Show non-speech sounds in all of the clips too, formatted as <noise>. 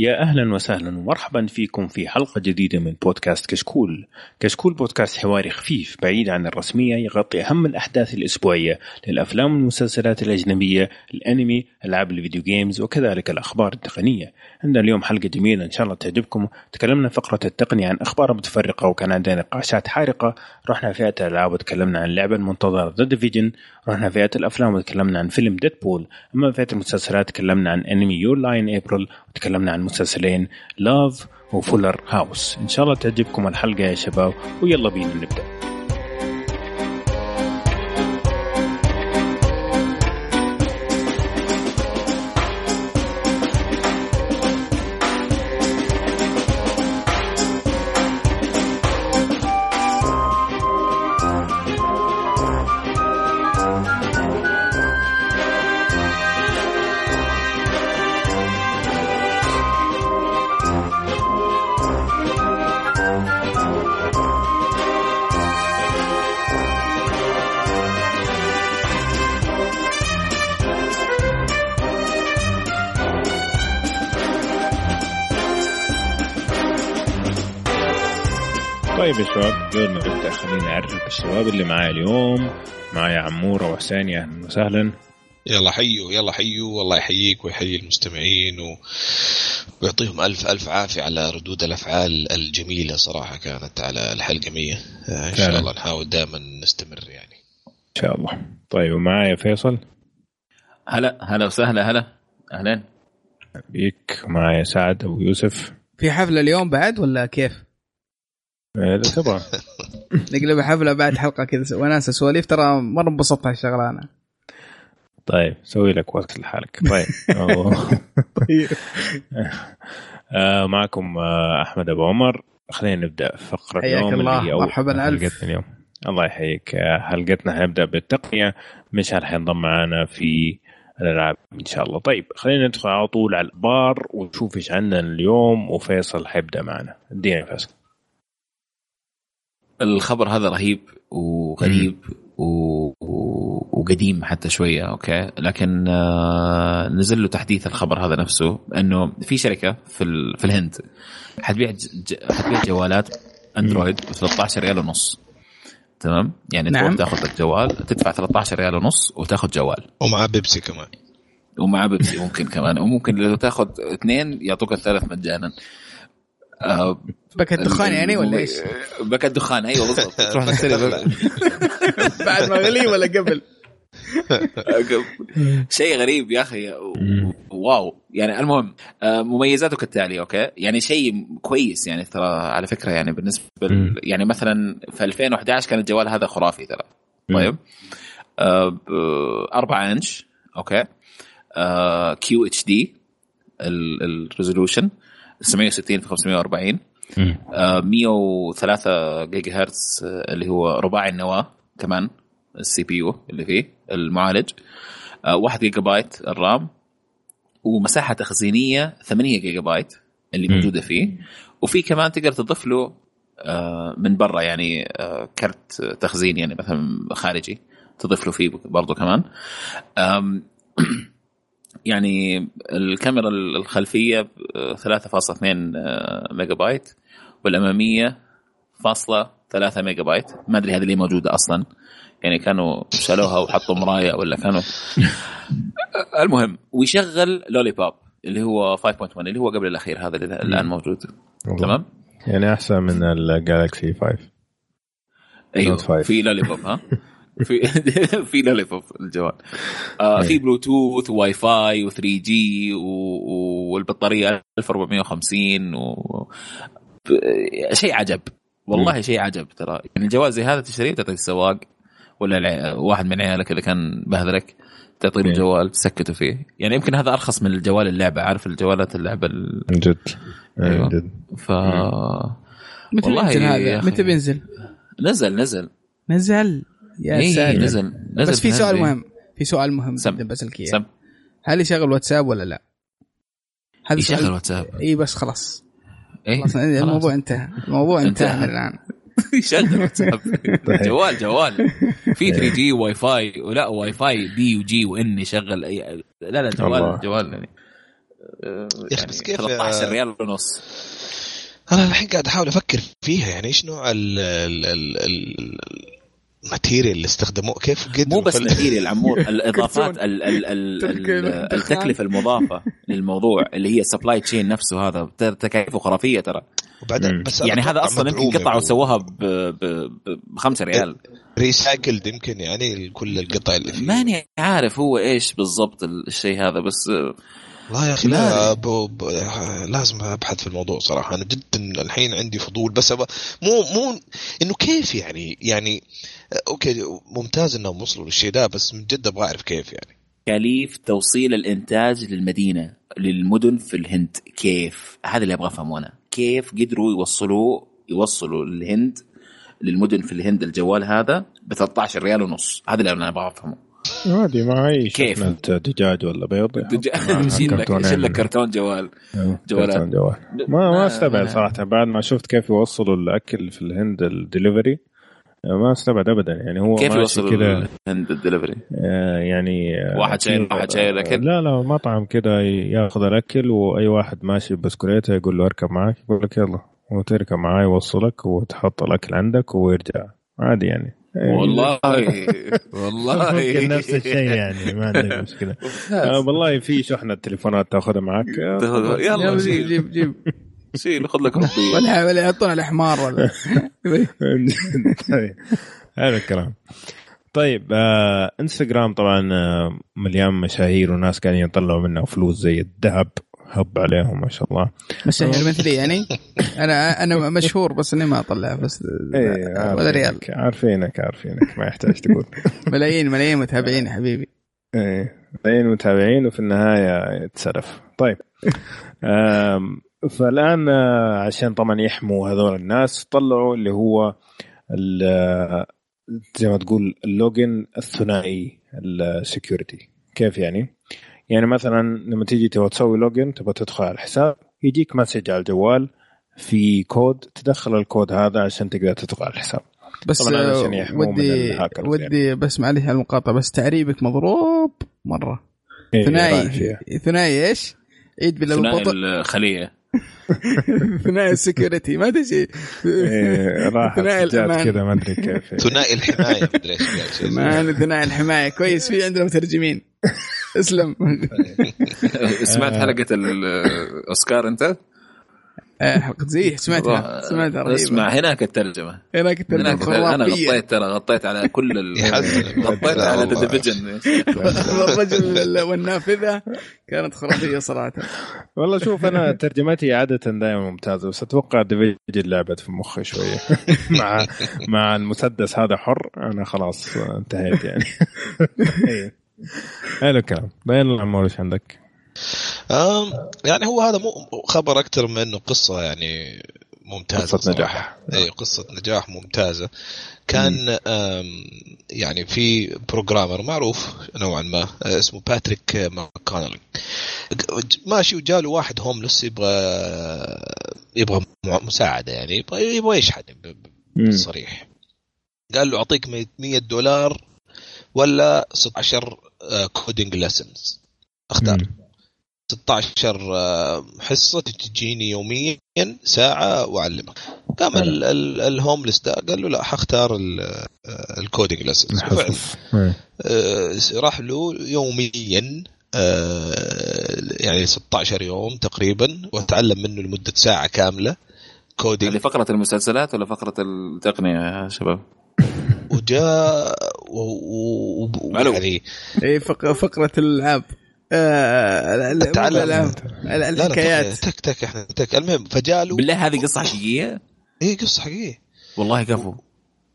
يا أهلا وسهلا ومرحبا فيكم في حلقة جديدة من بودكاست كشكول. كشكول بودكاست حواري خفيف بعيد عن الرسمية يغطي أهم الأحداث الأسبوعية للأفلام والمسلسلات الأجنبية الأنمي ألعاب الفيديو games وكذلك الأخبار التقنية. عندنا اليوم حلقة جميلة إن شاء الله تعجبكم. تكلمنا فقرة التقنية عن أخبار متفرقة وكان عندنا نقاشات حارقة. رحنا فئة الألعاب وتكلمنا عن اللعبة المنتظرة The Division رحنا فئة الأفلام وتكلمنا عن فيلم Deadpool أما فئة المسلسلات تكلمنا عن أنمي Your Lie in April وتكلمنا عن مسلسلين Love و Fuller House إن شاء الله تعجبكم الحلقة يا شباب ويلا بينا نبدأ. قبل ما نبدا خليني أعرف الشباب اللي معايا اليوم. معايا عمورة وحسين يا أهلا وسهلا. يلا حيوا يلا حيوا والله يحييك ويحيي المستمعين ويعطيهم ألف ألف عافية على ردود الأفعال الجميلة صراحة كانت على الحلقة 100 إن شاء الله نحاول دائما نستمر يعني. إن شاء الله. طيب ومعايا فيصل. هلا هلا وسهلا هلا. أهلين. بيك معايا سعد أبو يوسف. في حفلة اليوم بعد ولا كيف؟ اذا تبغى. <laughs> نقلب حفلة بعد حلقة كذا. وناسه سواليف ترى مره انبسطت هالشغلة أنا. طيب سوي لك وقت لحالك. طيب. طيب. <laughs> آه، معكم آه، أحمد أبو عمر. خلينا نبدأ فقرة اليوم الله. اللي مرحبا. حلقتنا اليوم. الله يحييك. آه، حلقتنا حنبدأ بالتقنية. مشعل حينضم معنا في الألعاب إن شاء الله. طيب خلينا ندخل على طول على الاخبار ونشوف إيش عندنا اليوم. وفيصل حيبدأ معنا. ادينا فيصل. الخبر هذا رهيب وغريب و... و... وقديم حتى شوية okay؟ لكن آه، نزل له تحديث الخبر هذا نفسه إنه في شركة في ال... في الهند حتبيع ج... حتبيع جوالات أندرويد ب 13 ريال ونص. تمام؟ يعني نعم. نعم. تاخذ الجوال تدفع 13 ريال ونص وتاخذ جوال. ومع بيبسي كمان. ومع بيبسي ممكن كمان وممكن لو تاخذ اثنين يعطوك الثالث مجانا. آه، packet دخان يعني ولا إيش؟ packet دخان أيوه بالضبط. <laughs> تروح تشتري <laughs> <laughs> بعد ما غلي ولا قبل؟ شيء غريب يا أخي wow. يعني المهم آه، مميزاته كالتالي أوكي؟ يعني شيء كويس يعني ترى على فكرة يعني بالنسبة يعني مثلا في 2011 كان الجوال هذا خرافي ترى. طيب. آه، ب 4 inch okay؟ qHD ال resolution 760 في 540 مم. آه، 103 جيجا هرتز آه، اللي هو رباعي النواة كمان ال CPU اللي فيه المعالج. آه، 1 gigabyte ال RAM. ومساحة تخزينية 8 جيجا بايت اللي. موجودة فيه. وفي كمان تقدر تضيف له آه، من برا يعني آه، كرت تخزين يعني مثلا خارجي. تضيف له فيه برضه كمان. <clears throat> يعني الكاميرا الخلفية آه، 3.2 آه، ميجا بايت والأمامية فاصلة 3 ميجا بايت ما أدري هذه اللي موجودة أصلا. يعني كانوا شالوها وحطوا مرايا ولا كانوا. <laughs> المهم. ويشغل Lollipop اللي هو 5.1 اللي هو قبل الأخير هذا اللي الآن موجود. والله. تمام؟ يعني أحسن من ال Galaxy 5 أيوه. Note 5. في Lollipop ها؟ <laughs> في <laughs> في Lollipop الجوال. آه في Bluetooth و Wi-Fi و 3G والبطارية 1450 و شيء عجب. والله شيء عجب ترى. يعني جوال زي هذا تشتريه تعطيك السواق ولا الع- واحد من عيالك إذا كان بهذلك تعطي له إيه. جوال تسكته فيه. يعني يمكن هذا أرخص من الجوال اللعبة. عارف الجوالات اللعبة ال... من جد. أيوة. من جد. ف متى والله بينزل هذا؟ متى بينزل؟ نزل نزل. نزل. يا إيه ساتر. نزل نزل بس في سؤال هذه. مهم. في سؤال مهم سم. جدا بسالك اياه سم. هل يشغل واتساب ولا لا؟ هذا يشغل سؤال واتساب. اي بس خلاص. إيه خلاص الموضوع انتهى. الموضوع انتهى. الآن. <laughs> يشغل واتساب. طيب. جوال جوال. في 3 G Wi-Fi ولا Wi-Fi B و G و N يشغل. اي لا لا الله. جوال جوال يعني. يا أخي بس كيف 13 ريال ونص. أنا الحين قاعد أحاول أفكر فيها يعني إيش نوع ال ال ال ال ال material اللي استخدموه. كيف قد مو بس material عمور <laughs> الإضافات ال ال ال ال التكلفة المضافة <laughs> للموضوع اللي هي ال supply chain نفسه هذا. تكاليفه خرافيه ترى. وبعدين بس يعني هذا أصلا يمكن قطعه وسووها ب 5 ريال. recycled يمكن يعني كل القطع اللي فيه. ماني عارف هو إيش بالضبط الشيء هذا بس لا يا أخي لا ب... لازم أبحث في الموضوع صراحة. أنا جدا الحين عندي فضول بس أبا... مو مو إنه كيف يعني يعني أوكي ممتاز إنهم وصلوا للشيء ده بس من جد أبغى أعرف كيف يعني. تكاليف توصيل الإنتاج للمدينة للمدن في الهند كيف؟ هذا اللي أبغى أفهمه أنا. كيف قدروا يوصلوا يوصلوا الهند للمدن في الهند الجوال هذا ب 13 ريال ونص؟ هذا اللي أنا أبغى أفهمه. عادي ما اي كيف؟ دجاج ولا بيض؟ <laughs> يشيل لك لك كرتون جوال. جوالات. جوال. ما ما استبعد صراحة بعد ما شفت كيف يوصلوا الأكل في الهند الدليفري ما استبعد ابدا. يعني هو كيف يوصل عند الدليفري؟ آه يعني واحد شايل واحد شايل أكل؟ لا لا مطعم كذا ياخذ الأكل وأي واحد ماشي بسكوليته يقول له اركب معك يقول لك يلا وتركب معاه يوصلك وتحط الأكل عندك ويرجع. عادي يعني. والله. <laughs> والله. ممكن نفس الشيء يعني ما عندك مشكلة. <laughs> آه والله في شحنة تليفونات تاخذها معك. يلا جيب جيب جيب. شيل خذ لك <laughs> ولا ولا يحطون على حمار ولا. هذا الكلام. طيب آه إنستغرام طبعا آه مليان مشاهير وناس قاعدين يطلعوا منه فلوس زي الذهب. هب عليهم ما شاء الله. مشاهير مثلي يعني أنا أنا مشهور بس إني ما أطلع بس إيه ولا ريال. عارفينك عارفينك ما يحتاج تقول. <laughs> ملايين ملايين متابعين يا حبيبي. إيه ملايين متابعين وفي النهاية اتسلف طيب. فالآن عشان طبعا يحموا هذول الناس طلعوا اللي هو زي ما تقول ال login الثنائي ال security كيف يعني؟ يعني مثلا لما تيجي تبغى تسوي login تبغى تدخل على الحساب يجيك message على الجوال في كود تدخل الكود هذا عشان تقدر تدخل على الحساب. بس ودي ودي يعني. بس معلش على المقاطعة بس تعريبك مضروب مرة. إيه ثنائي. ثنائي إيش؟ عيد بالله ثنائي الخلية. <laughs> ثنائي ال security ما أدري شيء. ثنائي <laughs> الأمان. كذا ما أدري كيف. <laughs> ثنائي الحماية ما أدري إيش ثنائي الحماية. كويس في عندنا مترجمين. اسلم. سمعت حلقة الاوسكار أنت؟ حلقة زي <laughs> سمعتها سمعتها اسمع هناك الترجمة هناك الترجمة أنا غطيت ترى غطيت على كل ال... <laughs> غطيت على The Division الرجل والنافذة كانت خرافية صراحة. والله شوف أنا <laughs> ترجمتي عادة دائما ممتازة بس أتوقع Division لعبت في مخي شوية. مع مع المسدس هذا حر أنا خلاص انتهيت يعني. حلو الكلام. بين العمور إيش عندك؟ يعني هو هذا مو خبر أكثر من إنه قصة يعني ممتازة قصة نجاح. اي قصة نجاح ممتازة. كان يعني في programmer معروف نوعا ما اسمه باتريك ماكونل ماشي وجاله واحد homeless يبغى يبغى مساعدة يعني يبغى يبغى يشحذ بالصريح قال له أعطيك 100 دولار ولا 16 coding lessons أختار. مم. 16 آه، حصة تجيني يوميا ساعة وأعلمك. قام ال homeless ده قال له لا حختار ال coding lessons. راح له يوميا آه، يعني 16 يوم تقريبا وتعلم منه لمدة ساعة كاملة coding. هذه فقرة المسلسلات ولا فقرة التقنية يا شباب؟ وجاء و... و... يعني اي فقرة الالعاب آه التعلم. الحكايات. tech tech إحنا tech. المهم فجاله بالله هذه قصة حقيقية؟ اي قصة حقيقية. والله كفو.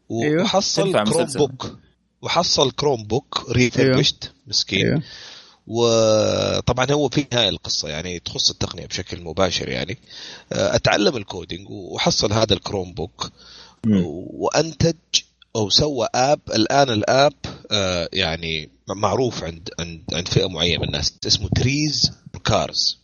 وحصل أيوه. Chromebook وحصل Chromebook refurbished أيوه. مسكين. أيوه. وطبعا هو في نهاية القصة يعني تخص التقنية بشكل مباشر يعني. أتعلم ال coding وحصل هذا ال Chromebook وأنتج أو سوى app. الآن ال app آه يعني معروف عند عند عند فئة معينة من الناس. اسمه Trees Cars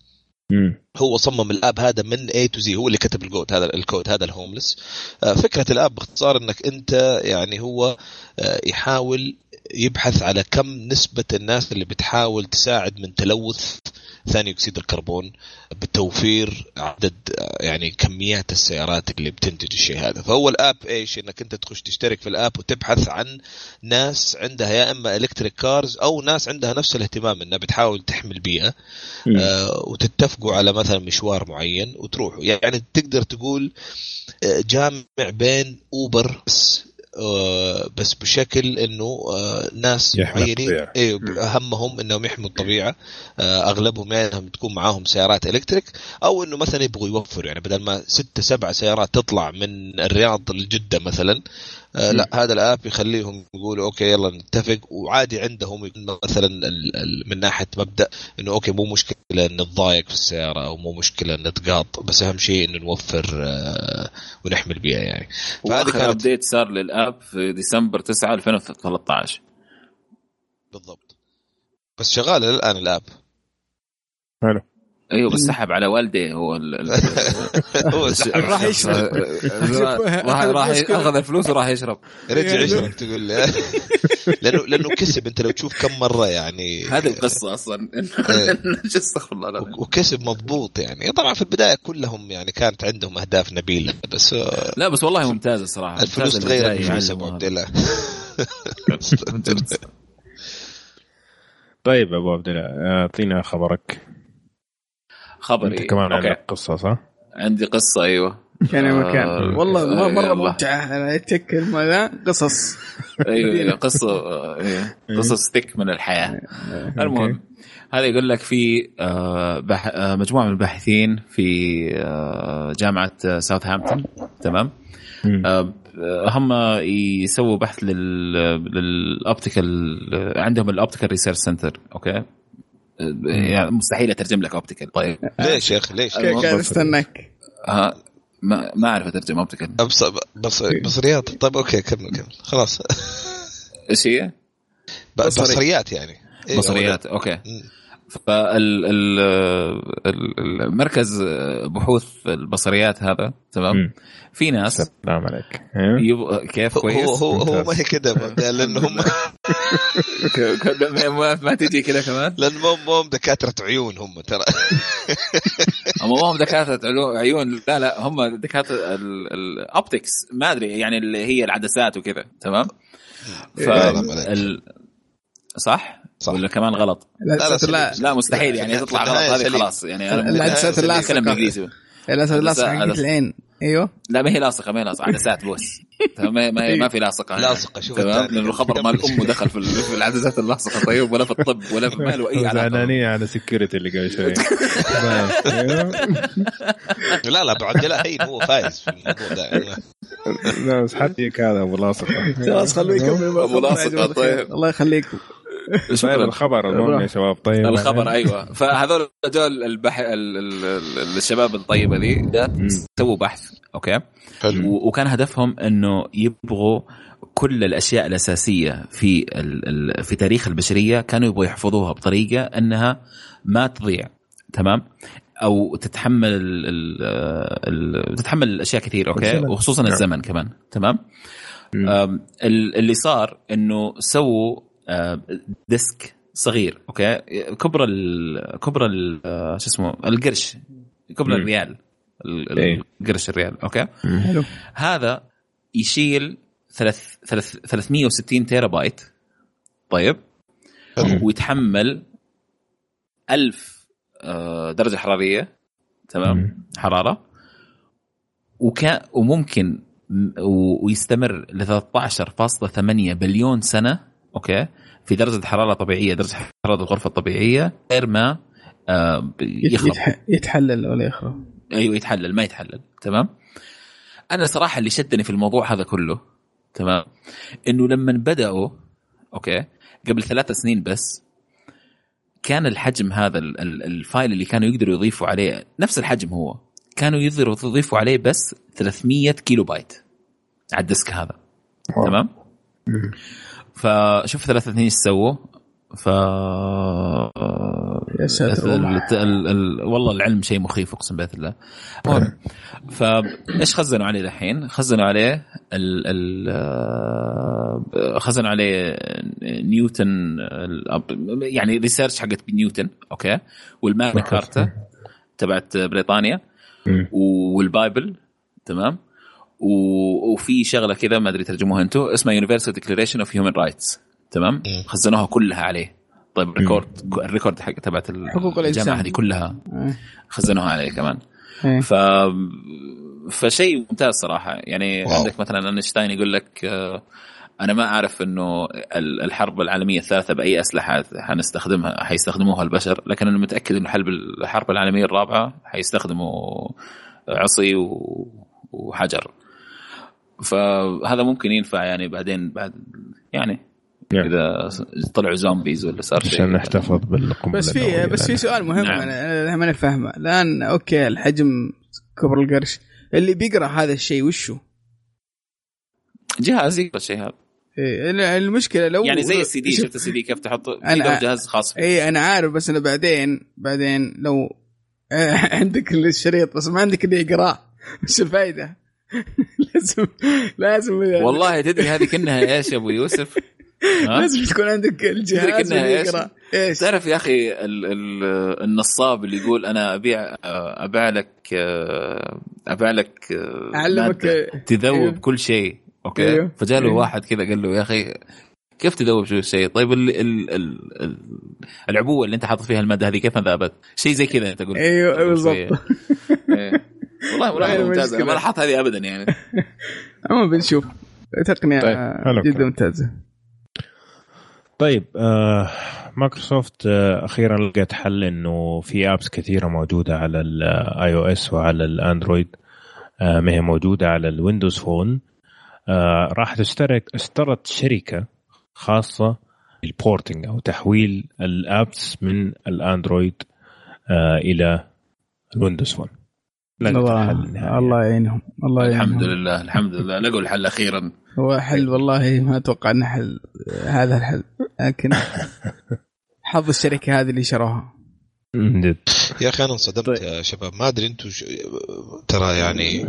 هو صمم ال app هذا من A to Z هو اللي كتب الكود هذا الكود هذا ال homeless آه، فكرة ال app باختصار إنك أنت يعني هو آه، يحاول يبحث على كم نسبة الناس اللي بتحاول تساعد من تلوث ثاني أكسيد الكربون بتوفير عدد يعني كميات السيارات اللي بتنتج الشيء هذا. فهو ال app إيش؟ إنك أنت تخش تشترك في ال app وتبحث عن ناس عندها يا إما electric cars أو ناس عندها نفس الاهتمام إنها بتحاول تحمي البيئة آه وتتفقوا على مثلا مشوار معين وتروحوا. يعني تقدر تقول آه، جامع بين أوبر آه، بس بشكل إنه آه، ناس معينين. أيوه أهمهم إنهم يحموا الطبيعة. أغلبهم يعني تكون معاهم سيارات electric أو إنه مثلا يبغوا يوفروا. يعني بدل ما ستة سبعة سيارات تطلع من الرياض لجدة مثلا آه لا هذا ال app يخليهم يقولوا okay يلا نتفق. وعادي عندهم مثلا من ناحية مبدأ إنه okay مو مشكلة نتضايق في السيارة أو مو مشكلة نتقاط بس أهم شيء إنه نوفر آه ونحمل بيها يعني. فهذه كانت ابديت صار للآب في ديسمبر 9 2013 بالضبط. بس شغال الان الآب. حلو أيوه بس سحب على والدي هو <laughs> هو راح <laughs> يشرب. راح راح أخذ الفلوس وراح يشرب. رجع يعني. يشرب تقول لي <laughs> لأنه لأنه كسب أنت لو تشوف كم مرة يعني هذه القصة أصلا. إيه. استغفر الله وكسب مضبوط يعني. طبعا في البداية كلهم يعني كانت عندهم أهداف نبيلة بس لا بس والله ممتازة الصراحه الفلوس تغير الفلوس ابو عبد الله. طيب أبو عبد الله أعطينا خبرك. خبري. أنت كمان عندك قصة صح؟ عندي قصة أيوه. كان مكان. آه والله آه مرة ممتعة. أنا اتكل قصص. أيوه, قصة أيوة. قصص تك من الحياة. المهم هذا يقول لك في آه، آه، مجموعة من الباحثين في آه، جامعة ساوثهامبتون. تمام؟ هم يسووا بحث لل optical عندهم ال optical research center okay؟ يعني مستحيل أترجم لك optical طيب. ليش يا أخي؟ ليش؟ قاعد أستناك. ها ما ما أعرف أترجم optical بس بس بصريات طيب okay كمل كمل. خلاص. إيش هي؟ بصريات يعني. إيه بصريات okay. فالمركز بحوث البصريات هذا تمام؟ في ناس سلام عليك. يب... كيف كويس؟ هو هو هو ما هي كذا لأنه هم ما تجي كذا كمان؟ لأن مو مو دكاترة عيون هم ترى. <laughs> هم مو دكاترة عيون لا لا هم دكاترة الاوبتكس ما أدري يعني اللي هي العدسات وكذا تمام؟ ف صح؟ صح. ولا كمان غلط؟ لا لا, لا, لا. مستحيل يعني. تطلع غلط هذه خلاص. يعني العدسات اللاصقه بالانجليزي العدسات اللاصقه حقت العين. أيوه. لا ما هي لاصقة ما هي لاصقة. عدسات بس ما ما, هي ما في لاصقة. لاصقة شوف. تمام؟ لأنه الخبر مال امه <laughs> دخل في العدسات اللاصقة. طيب ولا في الطب ولا في ما له أي علاقة؟ زعلانين على security اللي قبل شوي <laughs> لا لا بعد لا هي هو فايز في الموضوع ده. لا بس حديك هذا أبو لاصقة. خلاص خلوه يكمل. أبو لاصقة طيب. الله يخليكم. <laughs> الخبر المهم يا شباب. طيب. الخبر أيوه. فهذول جول البح... الشباب الطيبة ذي سووا بحث okay؟ حلو. وكان هدفهم إنه يبغوا كل الأشياء الأساسية في ال... في تاريخ البشرية كانوا يبغوا يحفظوها بطريقة إنها ما تضيع تمام؟ أو تتحمل ال ال تتحمل أشياء كثير okay؟ الزمن. وخصوصا نعم. الزمن كمان تمام؟ اللي صار إنه سووا disk صغير okay؟ كبر ال كبر ال شو اسمه؟ القرش. كبر الريال. إيه. القرش الريال okay؟ حلو. هذا يشيل ثلاث ثلاث 360 تيرا بايت طيب. ويتحمل 1000 آه، درجة حرارية. تمام؟ حرارة. وكان وممكن ويستمر ل 13.8 بليون سنة. okay؟ في درجة حرارة طبيعية درجة حرارة الغرفة الطبيعية غير ما آه يخرب. يتحلل ولا يخرب. أيوه يتحلل ما يتحلل تمام؟ أنا صراحة اللي شدني في الموضوع هذا كله تمام؟ إنه لما بدأوا okay؟ قبل ثلاث سنين بس كان الحجم هذا ال file اللي كانوا يقدروا يضيفوا عليه نفس الحجم هو كانوا يقدروا يضيفوا عليه بس 300 كيلو بايت على ال disk هذا تمام؟ فشوف ثلاثة اثنين إيش سووا. ف يا ساتر ال... ال... ال... والله العلم شيء مخيف اقسم بالله. المهم فايش خزنوا عليه الحين؟ خزنوا عليه ال... ال... خزنوا عليه نيوتن يعني research حقت نيوتن okay؟ والماغنا كارتا تبعت بريطانيا. وال Bible تمام؟ وفي شغلة كذا ما أدري ترجموها أنتم اسمها Universal Declaration of Human Rights تمام؟ خزنوها كلها عليه. طيب ال record ال record حق تبعت الجامعة هذه كلها خزنوها عليه كمان. ف فشيء ممتاز صراحة. يعني wow. عندك مثلا أينشتاين يقول لك أنا ما أعرف إنه الحرب العالمية الثالثة بأي أسلحة حنستخدمها حيستخدموها البشر لكن أنا متأكد إنه حلب الحرب العالمية الرابعة حيستخدموا عصي وحجر. فهذا ممكن ينفع يعني بعدين بعد يعني نعم. إذا طلعوا zombies ولا صار شيء عشان نحتفظ بالقنبلة بس في بس في سؤال مهم نعم. أنا ماني فاهمه الآن okay الحجم كبر القرش اللي بيقرأ هذا الشيء وشو؟ جهاز يقرأ الشيء هذا إيه المشكلة لو يعني زي السي دي شفت السي دي كيف تحط أنا جهاز خاص اي أنا عارف بس أنا بعدين بعدين لو <laughs> عندك الشريط بس ما عندك اللي يقرأه وش الفائده؟ <laughs> لازم لازم والله تدري هذه كأنها إيش يا أبو يوسف؟ لازم تكون عندك الجهاز يقرا إيش تعرف يا أخي ال ال النصاب اللي يقول أنا ابيع أبيع لك أبيع لك أعلمك تذوب أيوه. كل شيء okay أيوه. فجاء له أيوه. واحد كذا قال له يا أخي كيف تذوب شو الشيء؟ طيب ال ال ال العبوة اللي أنت حاطط فيها المادة هذه كيف ذابت؟ شيء زي كذا أنت قلت أيوه بالضبط <laughs> إيه. <laughs> والله ملاحظة ممتازة. ما لاحظت هذه ابدا يعني. <laughs> عموما بنشوف. تقنيه طيب. جدا ممتازة. طيب آه مايكروسوفت آه أخيرا لقيت حل إنه في apps كثيرة موجودة على ال iOS وعلى الاندرويد آه ما هي موجودة على الويندوز فون آه راح تشترك اشترت شركة خاصة بال porting أو تحويل ال apps من الاندرويد آه إلى الويندوز فون الله الله يعينهم. الله يعينهم. الحمد لله الحمد لله. لقوا الحل أخيرا. هو حل والله ما أتوقع إنه حل. هذا الحل. لكن حظ الشركة هذه اللي شروها. يا أخي أنا انصدمت طيب. يا شباب. ما أدري أنتم ش... ترى يعني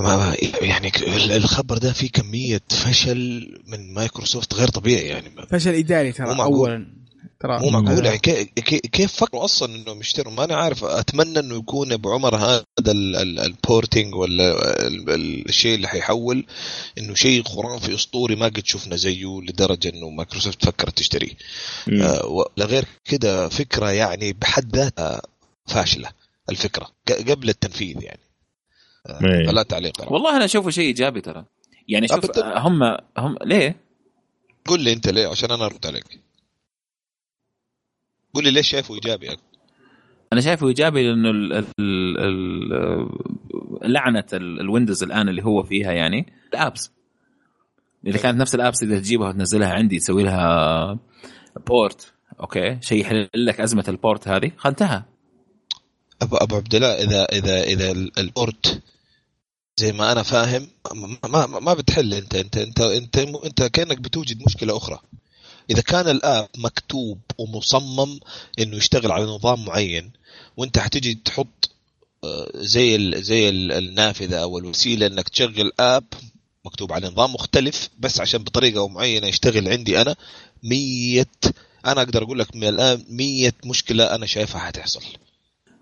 ما يعني الخبر ده فيه كمية فشل من مايكروسوفت غير طبيعي يعني. فشل إداري ترى اولا. ترى. مو معقول. يعني كيف فكروا أصلا إنهم يشتروا؟ ما أنا عارف. أتمنى إنه يكون ابو عمر هذا ال porting ولا الشيء اللي حيحول إنه شيء خرافي أسطوري ما قد شفنا زيه لدرجة إنه مايكروسوفت فكرت تشتريه. آه غير كده فكرة يعني بحد ذاتها فاشلة الفكرة قبل التنفيذ يعني. آه فلا تعليق. والله أنا أشوفه شيء إيجابي ترى. يعني شوف هم هم ليه؟ قول لي أنت ليه؟ عشان أنا أرد عليك. قول لي ليش شايفه إيجابي أنا شايفه إيجابي لأنه ال ال ال لعنة الويندوز الآن اللي هو فيها يعني. الأبس. إذا كانت نفس ال apps اللي تجيبها وتنزلها عندي تسوي لها port okay؟ شيء يحل لك أزمة ال port هذه. انتهى ابو أبو عبد الله اذا اذا إذا ال port زي ما أنا فاهم ما ما, ما بتحل. انت انت انت انت, أنت كأنك بتوجد مشكلة أخرى. إذا كان ال app مكتوب ومصمم إنه يشتغل على نظام معين وأنت حتيجي تحط آه، زي زي النافذة أو الوسيلة إنك تشغل app مكتوب على نظام مختلف بس عشان بطريقة معينة يشتغل عندي أنا مية أنا أقدر أقول لك من الآن مية مشكلة أنا شايفها حتحصل.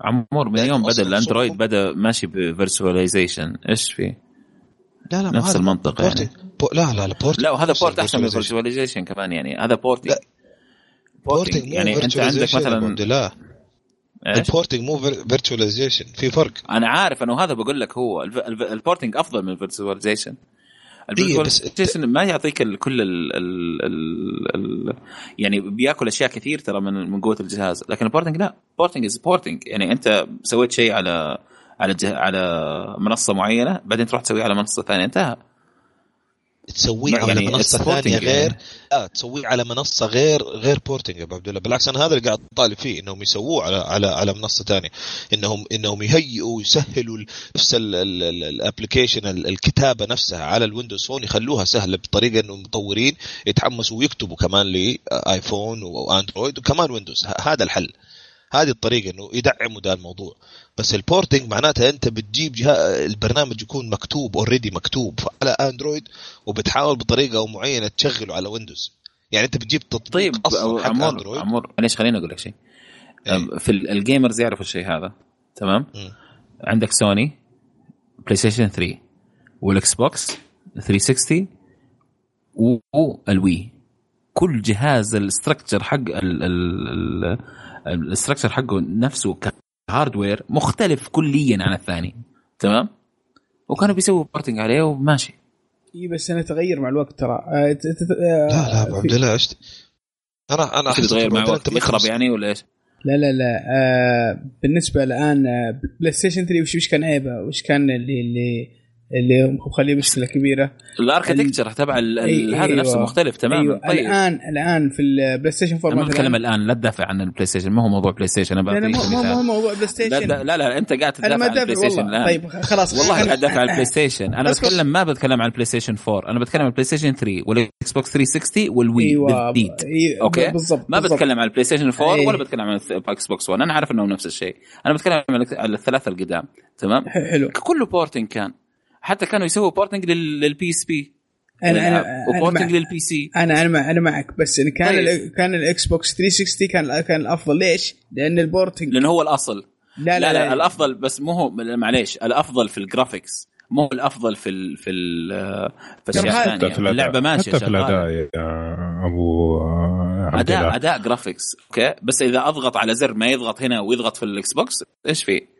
عمور من يوم بدأ الأندرويد بدأ ماشي ب virtualization إيش فيه؟ لا لا نفس المنطق يعني. بو لا لا لا port لا وهذا port أحسن من virtualization كمان يعني. هذا porting porting يعني أنت عندك مثلا لا. ال porting مو virtualization في فرق. أنا عارف إنه هذا بقول لك هو. ال porting أفضل من ال virtualization ال virtualization ما يعطيك كل ال ال ال ال يعني بياكل أشياء كثير ترى من من قوة الجهاز. لكن ال porting لا. porting is porting يعني أنت سويت شيء على على على منصة معينة بعدين تروح تسويه على منصة ثانية. انتهى. تسويه على يعني منصة ثانية غير يعني. لا تسويه على منصة غير غير porting يا أبو عبد الله. بالعكس أنا هذا اللي قاعد اطالب فيه إنهم يسووه على على على منصة ثانية. انهم إنهم يهيئوا ويسهلوا نفس ال application الكتابة نفسها على ال Windows Phone يخلوها سهلة بطريقة إنه المطورين يتحمسوا ويكتبوا كمان ل iPhone و Android وكمان ويندوز. هذا الحل. هذه الطريقة إنه يدعموا ده الموضوع. بس ال porting معناتها أنت بتجيب جهة البرنامج يكون مكتوب already مكتوب على Android وبتحاول بطريقة معينة تشغله على Windows يعني أنت بتجيب تطبيق طيب أصلا حق عمور Android عمور معليش خليني أقول لك شيء. إيه؟ في ال gamers يعرفوا الشيء هذا تمام؟ م. عندك Sony PlayStation 3 وال Xbox 360 وال Wii كل جهاز ال structure حق ال structure حقه نفسه ك hardware مختلف كليا عن الثاني. تمام؟ وكانوا بيسووا porting عليه وماشي. إي بس أنا تغير مع الوقت ترى. آه، آه، لا لا ابو عبد الله أنا أنا احس تغير مع الوقت يخرب يعني ولا إيش؟ لا لا لا. آه بالنسبة الآن آه PlayStation 3 وش كان عيبه؟ وش كان اللي اللي اللي مخليه مشكله كبيره ال architecture تبع أيوة هذا نفسه مختلف تماما. أيوة طيب. الان الآن في البلاي ستيشن 4 ما اتكلم الآن لا تدافع عن البلاي ستيشن ما هو موضوع بلاي ستيشن أنا لا, هو موضوع بلاي ستيشن لا, لا لا أنت قاعد تدافع عن البلاي ستيشن الآن. طيب خلاص. والله قاعد <laughs> أدافع عن البلاي ستيشن أنا بتكلم ما بتكلم عن البلاي ستيشن 4 أنا بتكلم عن البلاي ستيشن 3 وال Xbox 360 وال Wii أيوة بالجديد أيوة okay؟ بالضبط ما بتكلم عن البلاي ستيشن 4 أيوة. ولا بتكلم عن ال Xbox 1 أنا عارف إنهم نفس الشيء. أنا بتكلم عن الثلاثة القدام تمام؟ حلو. كله porting كان. حتى كانوا يسووا porting لل PSP أنا أنا و porting لل PC أنا أنا أنا معك بس إن كان طيب. كان ال Xbox 360 كان كان الأفضل. ليش؟ لأن ال porting لأنه هو الأصل. لا لا, لا, لا, لا. الأفضل بس مو هو معليش الأفضل في ال graphics مو الأفضل في ال في ال في الاشياء الثانية اللعبة ماشية حتى في الأداء يا أبو اداء أداء graphics okay؟ بس إذا أضغط على زر ما يضغط هنا ويضغط في ال Xbox إيش فيه؟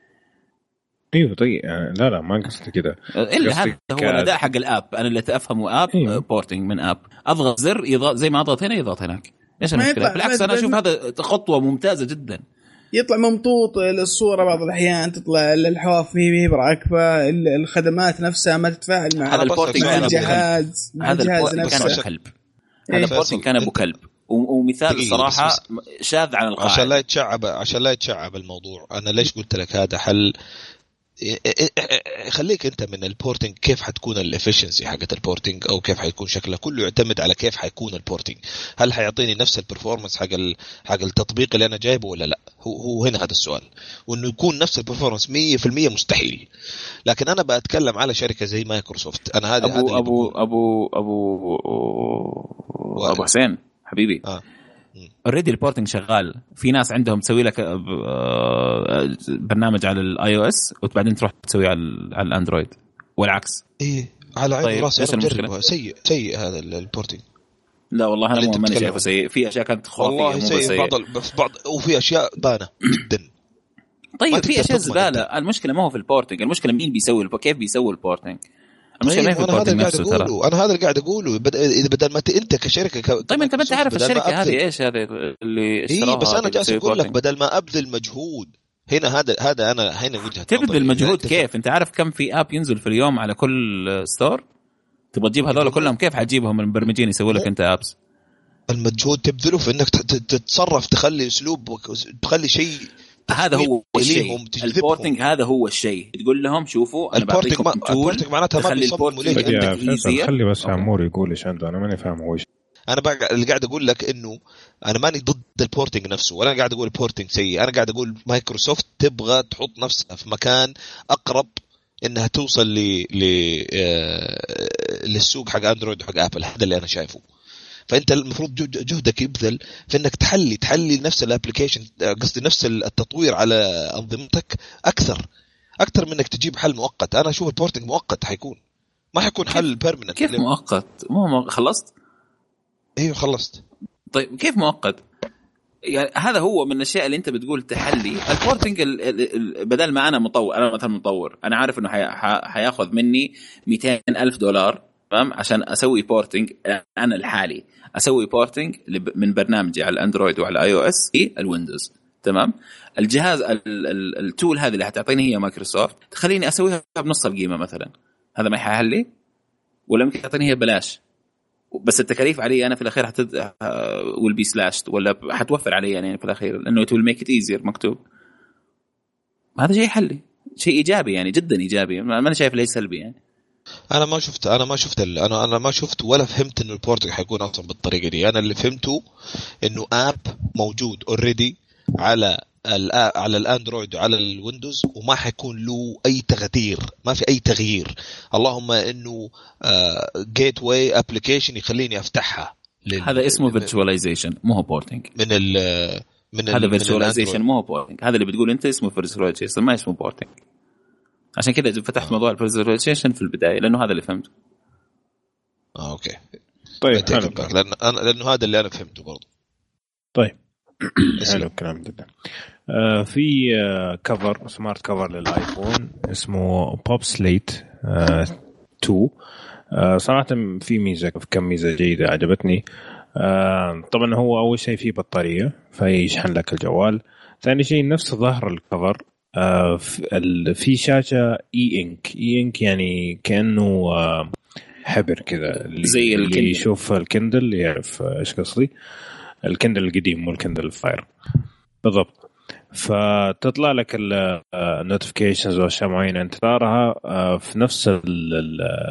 إيوه طيب يعني لا لا ما قصدي كذا إلا هذا هو الأداء حق ال app. أنا اللي افهمه app إيه؟ porting من app. أضغط زر يضغط زي ما أضغط هنا يضغط هناك. إيش المشكلة؟ بالعكس أنا أشوف هذا خطوة ممتازة جدا. يطلع ممطوط الصورة بعض الأحيان تطلع الحواف هي براكبة الخدمات نفسها ما تتفاعل مع هذا ال porting مع الجهاز مع هذا الجهاز نفسه. كان أبو كلب. هذا ال porting كان أبو كلب. ومثال صراحة شاذ عن القاعدة. عشان لا يتشعب عشان لا يتشعب الموضوع أنا ليش قلت لك هذا؟ حل إيه، إيه، إيه، خليك أنت من ال porting كيف حتكون ال efficiency حقت ال porting أو كيف حيكون شكله. كله يعتمد على كيف حيكون ال porting هل حيعطيني نفس ال performance حق حق التطبيق اللي أنا جايبه ولا لا؟ هو هو هنا هذا السؤال. وإنه يكون نفس ال performance 100% مستحيل. لكن أنا بتكلم على شركة زي مايكروسوفت. أنا هذا أبو أبو, أبو أبو أبو ابو حسين حبيبي. آه. already ال porting شغال. في ناس عندهم تسوي لك آه، برنامج على ال iOS وبعدين تروح تسويه على, على ال Android. والعكس. إيه على عين طيب راسي سيء سيء هذا ال porting لا والله أنا ماني شايفه سيء. في أشياء كانت خرافية والله سيء بعض في بعض وفي أشياء بانه جدا. طيب في أشياء زبالة. المشكلة ما هو في ال porting المشكلة مين بيسوي كيف بيسوي ال porting المشكلة ما في ال porting نفسه ترى. أنا هذا اللي قاعد أقوله. إذا بدل ما أنت كشركة ك... طيب أنت ما انت عارف الشركة هذه إيش هذه اللي اشتراها إيه بس أنا جالس أقول لك بدل ما أبذل مجهود. هنا هذا هذا أنا هنا وجهة تبذل مجهود كيف؟ أنت عارف كم في app ينزل في اليوم على كل store تبغى تجيب هذول كلهم كيف حتجيبهم المبرمجين يسوي لك أنت apps المجهود تبذله في إنك تتصرف تخلي أسلوب تخلي شيء هذا هو الشيء. ال porting هذا هو الشيء. تقول لهم شوفوا أنا بعطيكم ما... ال porting معناتها ما بيصمموا خلي بس عمور يقول إيش عنده أنا ماني فاهم هو إيش. أنا بقى اللي قاعد أقول لك إنه أنا ماني ضد ال porting نفسه ولا قاعد أقول ال porting سيء. أنا قاعد أقول مايكروسوفت تبغى تحط نفسها في مكان أقرب إنها توصل ل ل آه، للسوق حق Android وحق Apple. هذا اللي أنا شايفه. فأنت المفروض جهدك يبذل في إنك تحلي تحلي نفس ال application قصدي نفس التطوير على أنظمتك أكثر. أكثر من إنك تجيب حل مؤقت. أنا أشوف ال porting مؤقت حيكون. ما حيكون حل permanent كيف مؤقت؟ مو خلصت؟ أيوه خلصت. طيب كيف مؤقت؟ يعني هذا هو من الأشياء اللي أنت بتقول تحلي. ال porting بدل ما أنا مطور أنا مثلا مطور. أنا عارف إنه حيأخذ مني 200 ألف دولار. تمام؟ عشان أسوي porting أنا الحالي. أسوي porting من برنامجي على ال Android وعلى ال iOS ال Windows. تمام؟ الجهاز ال tool هذه اللي حتعطيني هي مايكروسوفت. تخليني أسويها بنص القيمة مثلا. هذا ما يحل لي؟ ولا يمكن تعطيني هي ببلاش بس التكاليف علي أنا في الأخير that will be slashed ولا حتوفر علي يعني في الأخير لأنه it will make it easier مكتوب. هذا شيء حلي شيء إيجابي يعني جدا إيجابي. ما أنا شايف ليه سلبي يعني. أنا ما شفت أنا ما شفت أنا أنا ما شفت ولا فهمت إنه ال porting حيكون أصلا بالطريقة دي. أنا اللي فهمته إنه app موجود already على على ال Android وعلى ال Windows وما حيكون له أي تغيير. ما في أي تغيير. اللهم إنه gateway application يخليني أفتحها هذا اسمه virtualization مو هو porting من ال من هذا virtualization مو هو porting هذا اللي بتقول أنت اسمه virtualization ما اسمه porting عشان كذا فتحت موضوع ال virtualization في البداية لأنه هذا اللي فهمته. آه okay. طيب لأن أنا لأنه هذا اللي أنا فهمته برضه طيب. <coughs> حلو الكلام جدا. آه في آه كفر smart cover لل iPhone اسمه popSLATE آه 2 آه صراحة في ميزة في كم ميزة جيدة عجبتني. آه طبعا هو أول شيء فيه بطارية فيشحن لك الجوال. ثاني شيء نفس ظهر الكفر في شاشة e-ink e-ink يعني كأنه آه حبر كذا. زي اللي يشوف ال Kindle يعرف إيش قصدي. ال Kindle القديم مو ال Kindle ال Fire. بالضبط. فتطلع لك ال notifications وأشياء معينة أنت في نفس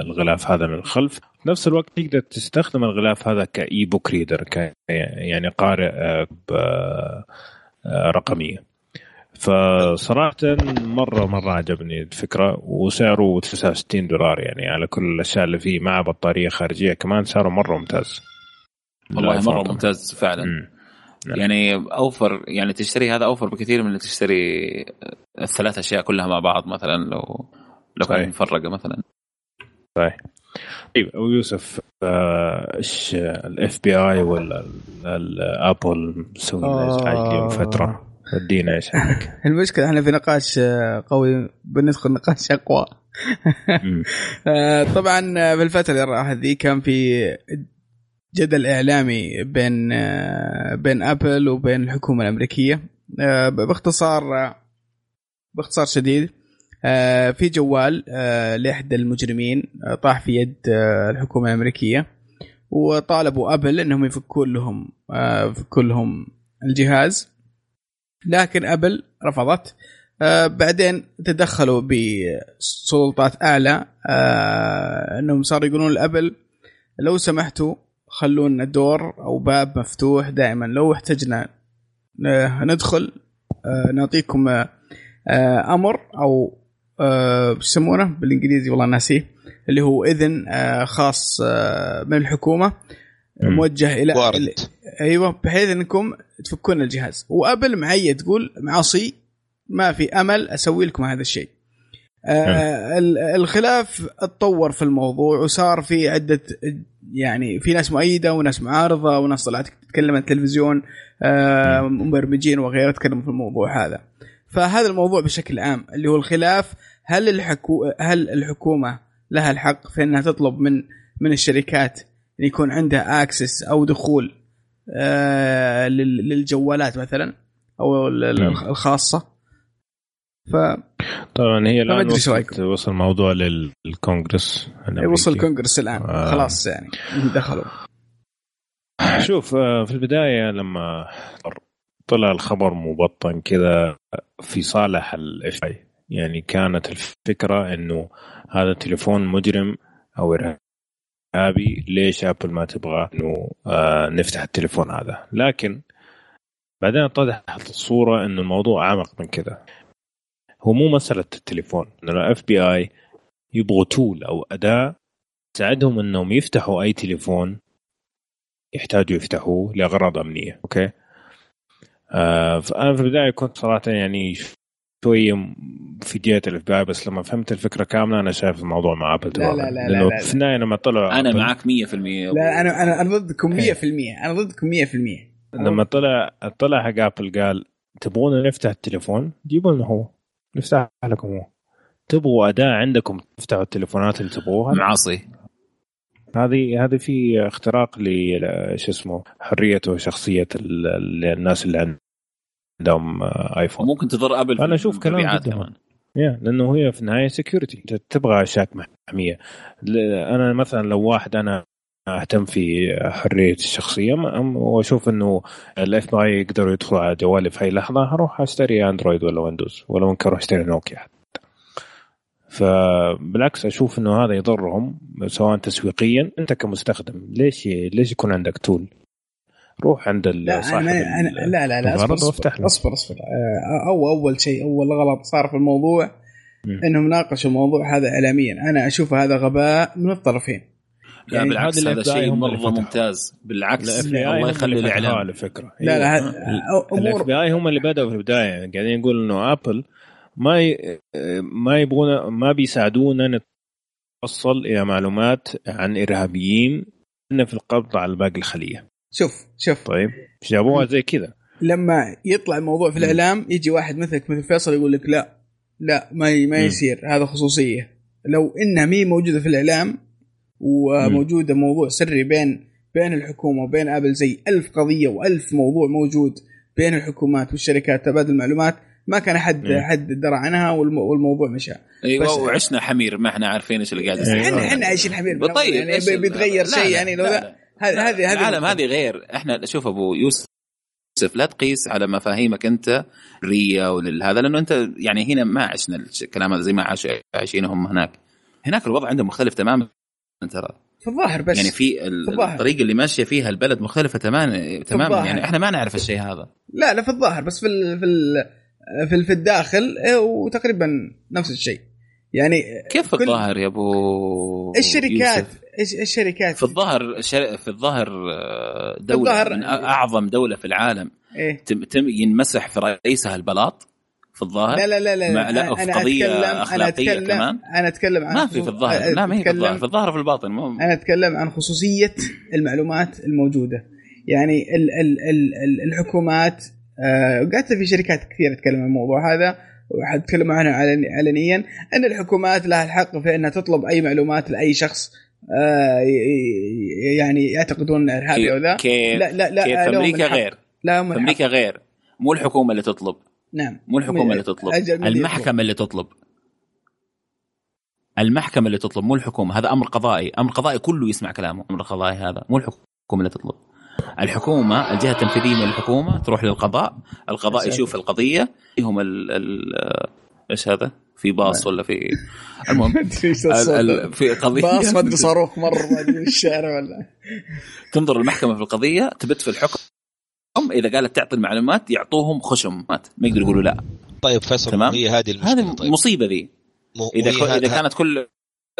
الغلاف هذا من الخلف. في نفس الوقت تقدر تستخدم الغلاف هذا ك e-book reader يعني قارئ رقمية. فصراحة مرة مرة عجبني الفكرة وسعره 69 دولار يعني على كل الأشياء اللي فيه مع بطارية خارجية كمان سعره مرة ممتاز. والله مرة ممتاز فعلا. مم. نعم. يعني أوفر يعني تشتري هذا أوفر بكثير من اللي تشتري الثلاث أشياء كلها مع بعض مثلا لو لو كانت مفرقة مثلا. صحيح. طيب أبو يوسف إيش ال FBI ولا ال Apple مسوي ازعاج اليوم فترة؟ ادينا إيش عندك المشكلة إحنا في نقاش قوي بندخل نقاش أقوى. <laughs> طبعا في الفترة اللي راحت ذي كان في جدل إعلامي بين بين أبل وبين الحكومة الأمريكية. باختصار باختصار شديد في جوال لإحدى المجرمين طاح في يد الحكومة الأمريكية. وطالبوا أبل إنهم يفكون لهم يفكون لهم الجهاز. لكن أبل رفضت. بعدين تدخلوا بسلطات أعلى. إنهم صاروا يقولون لأبل لو سمحتوا خلونا دور أو باب مفتوح دائما. لو احتجنا ندخل نعطيكم أمر أو يسمونه بالإنجليزي والله ناسيه اللي هو إذن خاص من الحكومة. موجه إلى وارد. أيوه بحيث إنكم تفكون الجهاز. وأبل معي تقول معصي ما في أمل أسوي لكم هذا الشيء. آه الخلاف اتطور في الموضوع وصار في عدة يعني في ناس مؤيدة وناس معارضة وناس طلعت تتكلم عن التلفزيون آه مبرمجين وغيره تكلموا في الموضوع هذا. فهذا الموضوع بشكل عام اللي هو الخلاف هل الحكو هل الحكومة لها الحق في إنها تطلب من من الشركات إن يكون عندها اكسس أو دخول آه للجوالات مثلا أو الخاصة. ف طبعا هي الآن وصلت وصل الموضوع للكونغرس. وصل الكونغرس الآن. آه. خلاص يعني دخلوا. شوف في البداية لما طلع الخبر مبطن كذا في صالح الاف يعني كانت الفكرة إنه هذا تليفون مجرم أو ارهابي ليش أبل ما تبغى إنه آه نفتح التليفون هذا؟ لكن بعدين اتضحت الصورة إنه الموضوع أعمق من كذا. هو مو مسألة التليفون إنه ال FBI يبغوا tool أو أداة تساعدهم إنهم يفتحوا أي تليفون يحتاجوا يفتحوه لأغراض أمنية okay؟ آه فأنا في البداية كنت صراحة يعني شوية في جهه ال FBI بس لما فهمت الفكرة كاملة أنا شايف الموضوع مع Apple لا لا لا لأنه في النهاية لما طلعوا أنا معك 100% لا أنا أنا أنا ضدكم 100% أنا ضدكم 100% لما طلع طلع حق Apple قال تبغون نفتح التليفون؟ جيبوا لنا هو. نفتح لكم هو. تبغوا أداة عندكم تفتحوا التليفونات اللي تبغوها؟ معاصي. هذه هذه في اختراق ل شو اسمه حريه وشخصية الناس اللي عندهم iPhone ممكن تضر Apple أنا أشوف كلام جدا. كمان يا لأنه هي في النهاية security أنت تبغى اشياء محميه أنا مثلا لو واحد أنا أهتم في حرية الشخصية وأشوف إنه ال FBI يقدروا يدخلوا على جوالي في أي لحظة هروح أشتري Android ولا Windows ولا ممكن أروح أشتري نوكيا فبالعكس أشوف إنه هذا يضرهم سواء تسويقيا أنت كمستخدم ليش ليش يكون عندك tool؟ روح عند لا أنا أنا لا لا لا أصبر اصبر, أصبر, أصبر. آه، أو أول شيء أول غلط صار في الموضوع م. إنهم ناقشوا الموضوع هذا اعلاميا. أنا أشوف هذا غباء من الطرفين. لا يعني بالعكس هذا شيء مرة ممتاز. بالعكس الله يخلي الإعلام. على فكرة. لا لا ال FBI هم اللي بدأوا في البداية. يعني قاعدين يقولوا إنه Apple ما ي... ما يبغون ما بيساعدونا نوصل إلى معلومات عن إرهابيين في القبض على باقي الخلية. شوف شوف. طيب جابوها زي كذا. لما يطلع الموضوع في الإعلام يجي واحد مثلك مثل فيصل يقول لك لا لا ما ما يصير هذا خصوصية. لو إنها مي موجودة في الإعلام وموجودة موضوع سري بين بين الحكومة وبين آبل زي ألف قضية وألف موضوع موجود بين الحكومات والشركات تبادل المعلومات ما كان حد حد درى عنها والموضوع مشى. أيوه وعشنا حمير ما إحنا عارفين إيش اللي قاعد يصير. إحنا إحنا عايشين حمير. طيب يعني بيتغير شيء يعني لو هذه هذه العالم هذه غير. إحنا شوف أبو يوسف لا تقيس على مفاهيمك أنت ريا ولهذا لأنه أنت يعني هنا ما عشنا الكلام هذا زي ما عايشينهم هناك. هناك الوضع عندهم مختلف تماما ترى. في الظاهر بس. يعني في الطريقة اللي ماشية فيها البلد مختلفة تماما تماما. يعني إحنا ما نعرف الشيء هذا. لا لا في الظاهر. بس في ال في ال في في الداخل إيه، وتقريبا نفس الشيء. يعني كيف الظاهر يا أبو الشركات إيش الشركات؟ في الظاهر في الظاهر آه، دولة من أعظم دولة في العالم. إيه؟ تم ينمسح في رئيسها البلاط في الظاهر. لا لا لا لا, لا, لا أنا قضية أتكلم أخلاقية أنا أتكلم كمان. أنا أتكلم عن ما في في الظاهر لا ما هي في الظاهر. في الظاهر في الباطن مو أنا أتكلم عن خصوصية المعلومات الموجودة. يعني ال ال ال ال الحكومات آه قعدت في شركات كثير تتكلم عن الموضوع هذا وحتكلم عنه علنيا أن الحكومات لها الحق في أنها تطلب أي معلومات لأي شخص آه يعني يعتقدون إرهابي أو ذا؟ كيف لا لا لا كيف في أمريكا غير. لا في أمريكا غير. مو الحكومة اللي تطلب. نعم. مو الحكومة اللي تطلب. المحكمة اللي تطلب. المحكمة اللي تطلب مو الحكومة. هذا أمر قضائي. أمر قضائي كله يسمع كلامه. أمر قضائي هذا. مو الحكومة اللي تطلب. الحكومة الجهة التنفيذية من الحكومة تروح للقضاء. القضاء يشوف القضية. هم ال ال إيش هذا؟ في باص ولا في المهم <laughs> في قضية. باص ما أدري صاروخ <laughs> مر ما أدري الشارع ولا. تنظر المحكمة في القضية تبت في الحكم. إذا قالت تعطي المعلومات يعطوهم خشمات ما يقدروا يقولوا لا. طيب فيصل تمام؟ هي هذه المشكلة هذه طيب. مصيبة ذي. إذا إذا كانت كل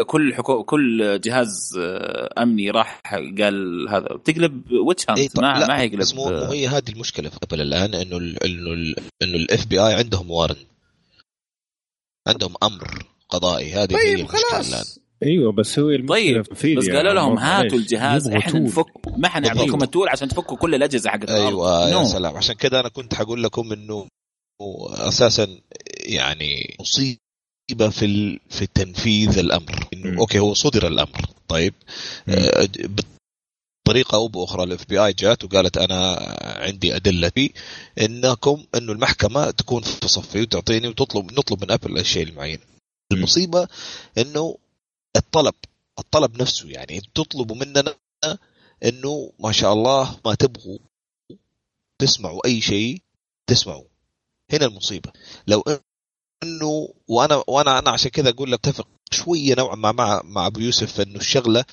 كل حكو... كل جهاز آه، أمني راح قال هذا. بتقلب ويتش هانت إيه ما ما هيقلب بس مو هي هذه المشكلة في ابل الآن إنه ال إنه ال إنه ال FBI عندهم warrant عندهم أمر قضائي. هذه طيب هي المشكلة الآن. أيوه بس هو طيب بس قالوا لهم هاتوا الجهاز إحنا نفك ما حنعطيكم ال tool عشان تفكوا كل الأجهزة حقت أيوه يا سلام. عشان كذا أنا كنت حقول لكم إنه أساسا يعني مصيبة في في تنفيذ الأمر. إنه okay هو صدر الأمر. طيب. آه بطريقه أو بأخرى ال FBI جات وقالت أنا عندي أدلة في إنكم إنه المحكمة تكون في صفي وتعطيني وتطلب نطلب من أبل الشيء المعين. المصيبة إنه الطلب الطلب نفسه يعني تطلبوا مننا إنه ما شاء الله ما تبغوا تسمعوا أي شيء تسمعوا. هنا المصيبة. لو إنه وأنا وأنا أنا عشان كذا أقول لك اتفق شوية نوعا ما مع مع أبو يوسف إنه الشغلة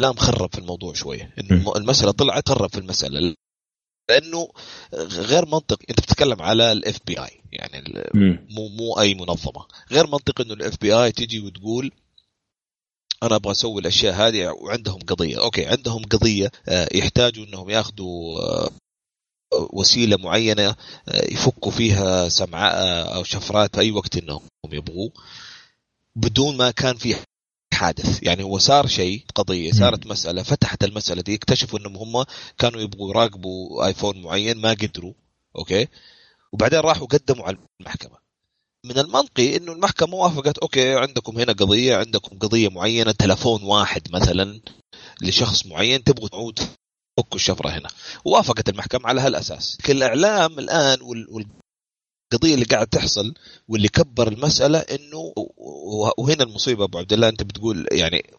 الاعلام خرب في الموضوع شوية. إنه المسألة طلعت خرب في المسألة. لأنه غير منطق أنت بتتكلم على ال FBI يعني مو مو أي منظمة. غير منطق إنه ال FBI تجي وتقول أنا أبغى أسوي الأشياء هذه وعندهم قضية. okay عندهم قضية آه، يحتاجوا إنهم ياخذوا آه، وسيلة معينة آه، يفكوا فيها سمعاء أو شفرات في أي وقت إنهم يبغوا بدون ما كان في حادث. يعني هو صار شيء قضية صارت مسألة فتحت المسألة دي اكتشفوا إنهم هم كانوا يبغوا يراقبوا آيفون معين ما قدروا okay؟ وبعدين راحوا قدموا على المحكمة. من المنطقي إنه المحكمة وافقت okay عندكم هنا قضية عندكم قضية معينة تلفون واحد مثلا لشخص معين تبغوا تعود فكوا الشفرة هنا. ووافقت المحكمة على هالأساس. الإعلام الآن القضية اللي قاعد تحصل واللي كبر المسألة إنه وهنا المصيبة أبو عبد الله أنت بتقول يعني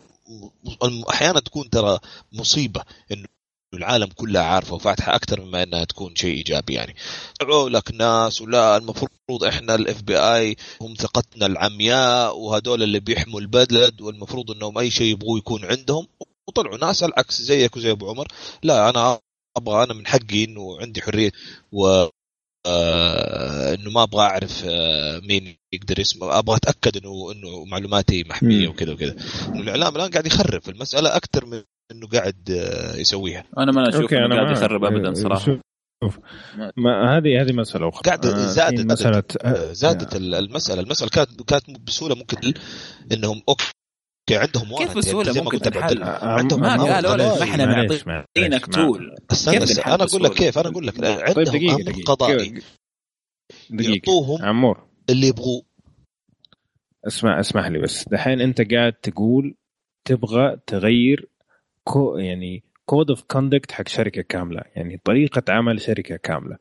أحيانا تكون ترى مصيبة إنه العالم كلها عارفة وفاتحة أكثر مما إنها تكون شيء إيجابي يعني. لك ناس ولا المفروض إحنا الاف بي اي هم ثقتنا العمياء وهذول اللي بيحموا البلد والمفروض إنهم أي شيء يبغوا يكون عندهم. وطلعوا ناس العكس زيك وزي أبو عمر. لا أنا أبغى أنا من حقي إنه عندي حرية و آه إنه ما أبغى أعرف آه مين يقدر يسمع. أبغى أتأكد إنه إنه معلوماتي محميه وكذا وكذا. الإعلام الآن قاعد يخرب المسألة أكثر من إنه قاعد آه يسويها. أنا ما أشوف إنه قاعد يخرب ابدا صراحة. شوف. ما هذه هذه مسألة أخرى. قاعد زادت مسألة زادت المسألة. المسألة كانت كانت بسهولة ممكن إنهم أوكي عندهم كيف بسهولة؟ يعني ممكن تنحل عندهم ما قالوا لك ما إحنا معطينك tool كيف أنا أقول لك كيف أنا أقول لك عندهم طيب دقيقة دقيقة. قضائي دقيقة. يعطوهم عمور. اللي يبغوه. اسمع اسمح لي بس. دحين أنت قاعد تقول تبغى تغير كو يعني code of conduct حق شركة كاملة يعني طريقة عمل شركة كاملة.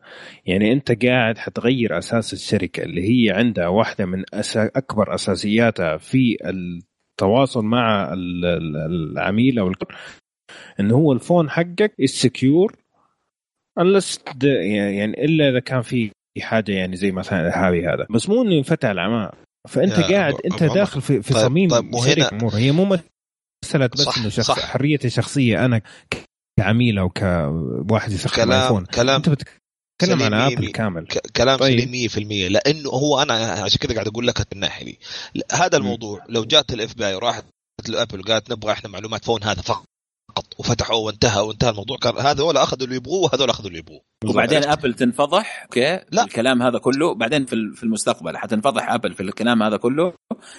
يعني أنت قاعد حتغير أساس الشركة اللي هي عندها واحدة من أسا أكبر أساسياتها في التواصل مع العميل أو انه هو الفون حقك ال secure unless يعني إلا إذا كان في حاجة يعني زي مثلا الهاوي هذا. بس مو إنه ينفتح العماء فأنت قاعد أنت داخل في, في طيب صميم طيب امور هي مو مساله بس إنه شخص حريتي الشخصيه أنا كعميل أو كواحد يستخدم كلام كلام. أنت بتتكلم عن ابل كامل كلام طيب. سليم 100% لأنه هو أنا عشان كذا قاعد أقول لك الناحيه دي. هذا الموضوع لو جات ال FBI وراحت لأبل وقالت نبغى إحنا معلومات فون هذا فقط. وفتحوا وانتهى وانتهى الموضوع. كان هذول أخذوا اللي يبغوه وهذول أخذوا اللي يبغوه. وبعدين ابل تنفضح okay؟ لا. الكلام هذا كله. بعدين في في المستقبل حتنفضح ابل في الكلام هذا كله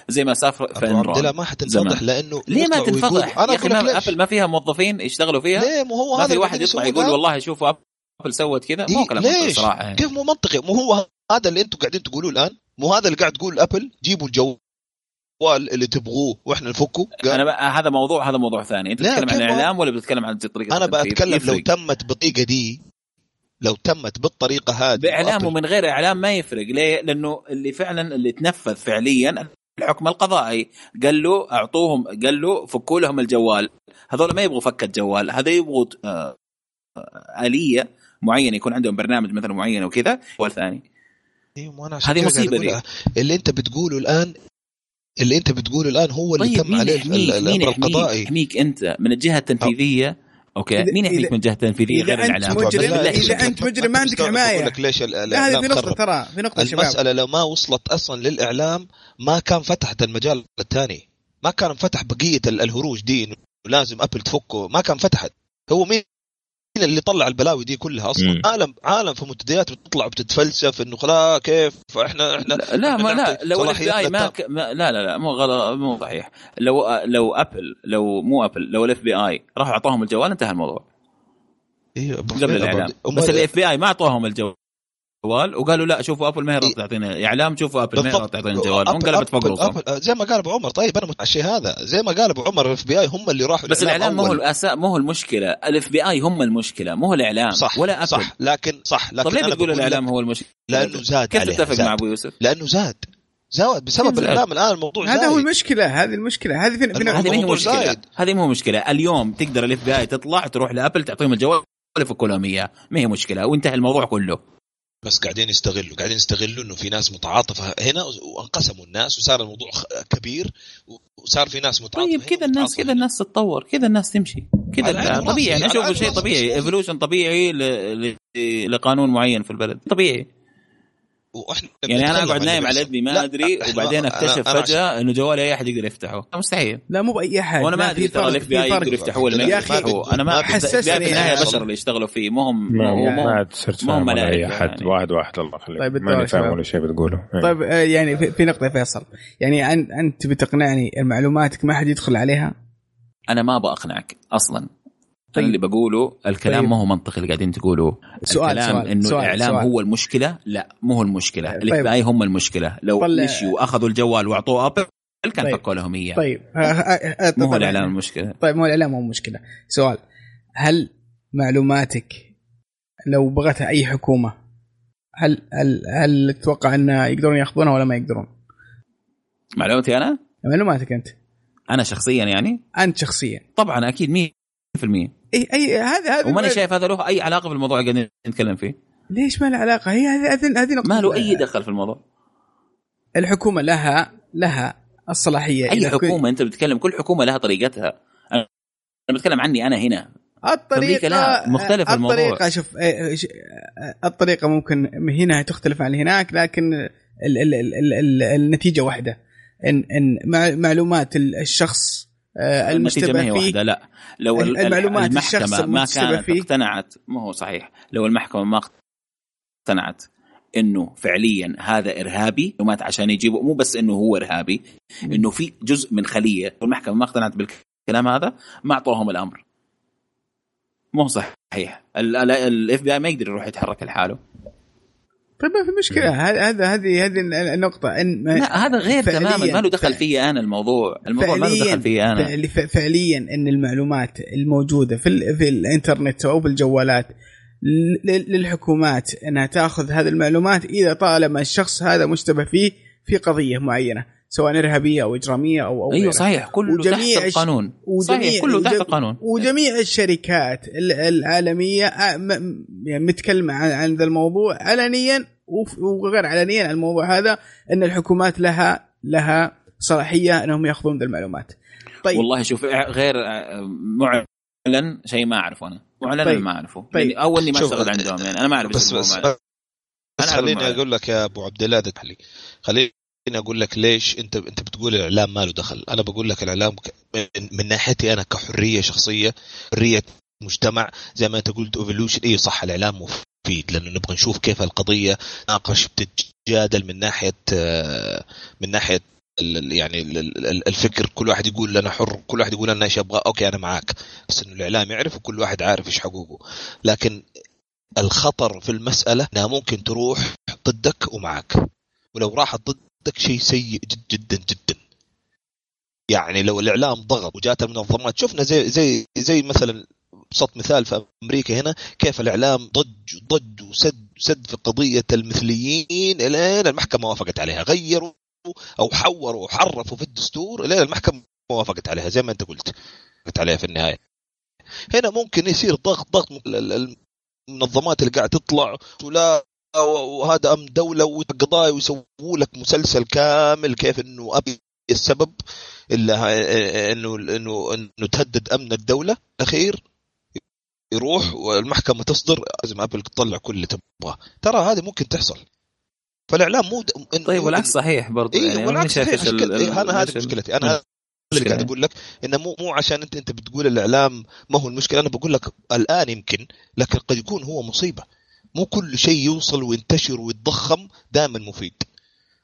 زي ما صار في انرون لا ما حتنفضح لأنه ليه ما تنفضح؟ أنا يا أخي ابل ما فيها موظفين يشتغلوا فيها؟ ليه؟ مو هو ما في واحد يطلع يقول والله شوفوا ابل سوت كذا؟ مو كلام ليش؟ صراحة يعني. كيف مو منطقي؟ مو هو هذا اللي أنتم قاعدين تقولوه الآن؟ مو هذا اللي قاعد تقول أبل؟ جيبوا الجو اللي تبغوه وإحنا نفكه. أنا هذا موضوع هذا موضوع ثاني. أنت بتتكلم عن الإعلام ولا بتتكلم عن طريقه أنا بتكلم لو تمت بالطريقة دي لو تمت بالطريقة هذه بإعلام ومن غير إعلام ما يفرق. ليه؟ لأنه اللي فعلا اللي تنفذ فعليا الحكم القضائي. قال له اعطوهم قال له فكوا لهم الجوال. هذول ما يبغوا فك الجوال. هذا يبغوا آه، آه، معينه يكون عندهم برنامج مثلا معين وكذا والثاني أيوه هذه مصيبة دي. اللي أنت بتقوله الآن اللي أنت بتقوله الآن هو اللي طيب تم عليه الامر القضائي. يحميك أنت من الجهة التنفيذية؟ أوكي. مين يحميك من الجهة التنفيذية غير الإعلام؟ مجرم إذا أنت مجرم ما عندك حماية. لك ليش هذه في نقطة ترى في نقطة المسألة لو ما وصلت أصلا للإعلام ما كان فتحت المجال الثاني. ما كان فتح بقية الهروج دي لازم أبل تفكه. ما كان فتحت. هو مين اللي طلع البلاوي دي كلها أصلا. مم. عالم عالم في منتديات بتطلع وبتتفلسف إنه خلاص كيف إحنا إحنا لا لا ما لا لو ال FBI ما, ك... ما لا لا لا مو غلط مو صحيح. لو لو أبل لو مو أبل لو ال FBI راحوا اعطوهم الجوال انتهى الموضوع. أيوه قبل الإعلام. بس ال FBI ما أعطوهم الجوال. جوال؟ وقالوا لا شوفوا ابل ما هي تعطينا إعلام شوفوا ابل ما هي تعطينا جوال. انقلبت فوق راسهم زي ما قال أبو عمر طيب أنا مع الشيء هذا. زي ما قال أبو عمر ال FBI هم اللي راحوا بس الإعلام مو هو الاساء مو هو المشكلة. ال FBI هم المشكلة مو هو الإعلام صح ولا ابل صح. لكن صح. لكن طيب ليه بتقول الإعلام هو المشكلة؟ لأنه زاد كيف تتفق مع أبو يوسف؟ لأنه زاد. زاد بسبب الإعلام الآن الموضوع هذا هو المشكلة هذه المشكلة. هذه في هذه مو مشكلة. هذه مو مشكلة. اليوم تقدر ال FBI تطلع تروح لأبل تعطيهم الجوال يفكوا لهم اياه ما هي مشكلة. وانتهى الموضوع كله. بس قاعدين يستغلوا قاعدين يستغلوا إنه في ناس متعاطفة هنا وانقسموا الناس وصار الموضوع كبير وصار في ناس متعاطفة طيب كذا الناس كذا الناس تتطور كذا الناس تمشي. كذا طبيعي أنا اشوفه شيء طبيعي evolution طبيعي لقانون معين في البلد. طبيعي. وإحنا يعني أنا أقعد نايم على ابني ما أدري وبعدين أكتشف فجأة إنه جوالي أي أحد يقدر يفتحه. مستحيل. لا مو بأي أحد. وأنا ما أدري ترى ال FBI يقدر يفتحوه ولا ما يفتحوه أنا ما حسسني في النهايه بشر اللي يشتغلوا فيه. مو هم ما عاد صرت فاهم أي أحد. واحد واحد الله يخليك. طيب ماني فاهم ولا شيء بتقوله. طيب آه، يعني في نقطة فيصل. يعني أنت بتقنعني معلوماتك ما حد يدخل عليها؟ أنا ما أبغى أقنعك أصلا. طيب. اللي بقوله الكلام طيب. ما هو منطقي اللي قاعدين تقولوه سؤال الكلام سؤال إنه سؤال الإعلام سؤال. هو المشكلة لا مو هو المشكلة طيب. الاف هم المشكلة لو مشيوا اخذوا الجوال وأعطوه ابل كان طيب. فكوا لهم إياه طيب مو هو الإعلام المشكلة طيب مو الإعلام هو المشكلة سؤال هل معلوماتك لو بغتها أي حكومة هل هل هل تتوقع إن يقدرون يأخذونها ولا ما يقدرون؟ معلومتي أنا؟ معلوماتك أنت أنا شخصيا يعني؟ أنت شخصيا طبعا أكيد 100% اي أي هذا هذا وماني شايف هذا له أي علاقة بالموضوع اللي قاعدين نتكلم فيه. ليش ما له علاقة؟ هي هذه هذه ما له أي دخل في الموضوع. الحكومة لها لها الصلاحية. أي حكومة أنت بتتكلم كل حكومة لها طريقتها. أنا بتكلم عني أنا هنا. الطريقة لا مختلف الموضوع. الطريقة شوف إيه، الطريقة ممكن هنا تختلف عن هناك لكن ال ال ال ال ال النتيجة واحدة. إن إن معلومات الشخص المشتبه فيه واحدة لا. لو المعلومات المحكمة ما كانت فيه اقتنعت ما هو صحيح. لو المحكمة ما اقتنعت إنه فعليا هذا إرهابي معلومات عشان يجيبوا مو بس إنه هو إرهابي إنه في جزء من خلية. والمحكمه ما اقتنعت بالكلام هذا ما أعطوهم الأمر. مو صحيح. ال FBI ما يقدر يروح يتحرك لحاله. طيب ما في مشكلة. هذا هذه هذه النقطة. إن لا هذا غير تماما. ما له دخل فيي أنا الموضوع، الموضوع ما له دخل فيي أنا. فعليا إن المعلومات الموجودة في في الإنترنت أو بالجوالات للحكومات إنها تأخذ هذه المعلومات إذا طالما الشخص هذا مشتبه فيه في قضية معينة. سواء إرهابية أو إجرامية أو أو أيوه صحيح. كله وجميع تحت القانون. وجميع صحيح كله تحت القانون. وجميع الشركات العالمية يعني متكلمه عن ذا الموضوع. علنيا وغير علنيا الموضوع هذا إن الحكومات لها لها صلاحية إنهم يأخذون ذا المعلومات. طيب. والله شوف غير معلن شيء ما أعرفه أنا. معلن طيب. ما أعرفه. طيب. يعني أول اني ما اشتغل عندهم يعني أنا ما أعرف بس بس, بس خليني أقول لك يا أبو عبد الله خليني أقول لك ليش انت أنت بتقول الإعلام ما له دخل. أنا بقول لك الإعلام من ناحيتي أنا كحرية شخصية حرية مجتمع زي ما أنت قلت ايفولوشن اي صح الإعلام مفيد لأنه نبغى نشوف كيف القضية ناقش بتتجادل من ناحية من ناحية يعني الفكر. كل واحد يقول أنا حر كل واحد يقول أنا إيش أبغى أوكي أنا معاك. بس إنه الإعلام يعرف وكل واحد عارف إيش حقوقه. لكن الخطر في المسألة إنها ممكن تروح ضدك ومعك ولو راحت ضد عندك شيء سيء جدا جدا جدا. يعني لو الإعلام ضغط وجات المنظمات شفنا زي زي زي مثلا ابسط مثال في أمريكا هنا كيف الإعلام ضج ضج وسد سد في قضية المثليين إلين المحكمة وافقت عليها. غيروا أو حوروا وحرفوا في الدستور إلين المحكمة وافقت عليها زي ما أنت قلت. وافقت عليها في النهاية. هنا ممكن يصير ضغط ضغط المنظمات اللي قاعد تطلع ولا وهذا امن دولة وقضايا ويسووا لك مسلسل كامل كيف إنه أبي السبب إلا انه انه إنه تهدد أمن الدولة. الاخير يروح والمحكمة تصدر لازم ابل تطلع كل اللي تبغاه. ترى هذه ممكن تحصل. فالإعلام مو د... طيب والعكس صحيح برضه إيه يعني والعكس صحيح. ال... إيه أنا هذه مشكلتي أنا اللي قاعد أقول لك إنه مو مو عشان انت أنت بتقول الإعلام ما هو المشكلة. أنا بقول لك الآن يمكن لكن قد يكون هو مصيبة. مو كل شيء يوصل وينتشر ويتضخم دائما مفيد.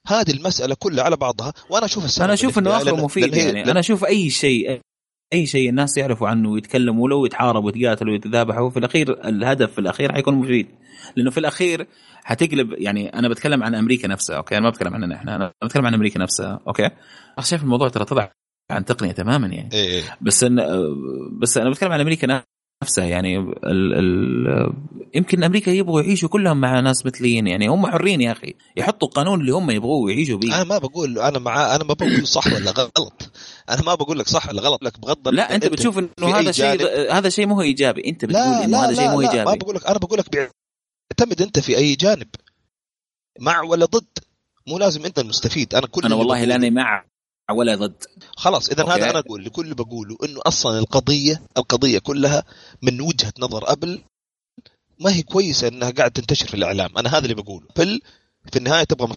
هذه المسألة كلها على بعضها وأنا أشوف أنا أشوف إنه اخره مفيد يعني. أنا أشوف أي شيء أي شيء الناس يعرفوا عنه ويتكلموا له ويتحاربوا ويتقاتلوا ويتذابحوا في الأخير الهدف في الأخير حيكون مفيد. لأنه في الأخير حتقلب يعني أنا بتكلم عن أمريكا نفسها okay؟ أنا ما بتكلم عننا إحنا أنا بتكلم عن أمريكا نفسها okay؟ أنا شايف الموضوع ترى طلع عن تقنية تماما يعني. إيه. إيه. بس إن بس أنا بتكلم عن أمريكا نفسها يعني ال ال يمكن أمريكا يبغوا يعيشوا كلهم مع ناس مثليين يعني هم حرين يا أخي. يحطوا القانون اللي هم يبغوه ويعيشوا به أنا ما بقول أنا مع أنا ما بقول صح ولا غلط. أنا ما بقول لك صح ولا غلط لك بغض لا أنت بتشوف إنه هذا شيء هذا شيء مو إيجابي. أنت بتقول إنه هذا شيء مو ايجابي ما بقول لك أنا بقول لك بيعتمد أنت في أي جانب. مع ولا ضد. مو لازم أنت المستفيد. أنا كل أنا والله لأني مع. ولا ضد. خلاص اذا هذا أنا أقول لكل اللي بقوله إنه أصلا القضية القضية كلها من وجهة نظر أبل ما هي كويسة إنها قاعد تنتشر في الإعلام. أنا هذا اللي بقوله. أبل في النهاية تبغى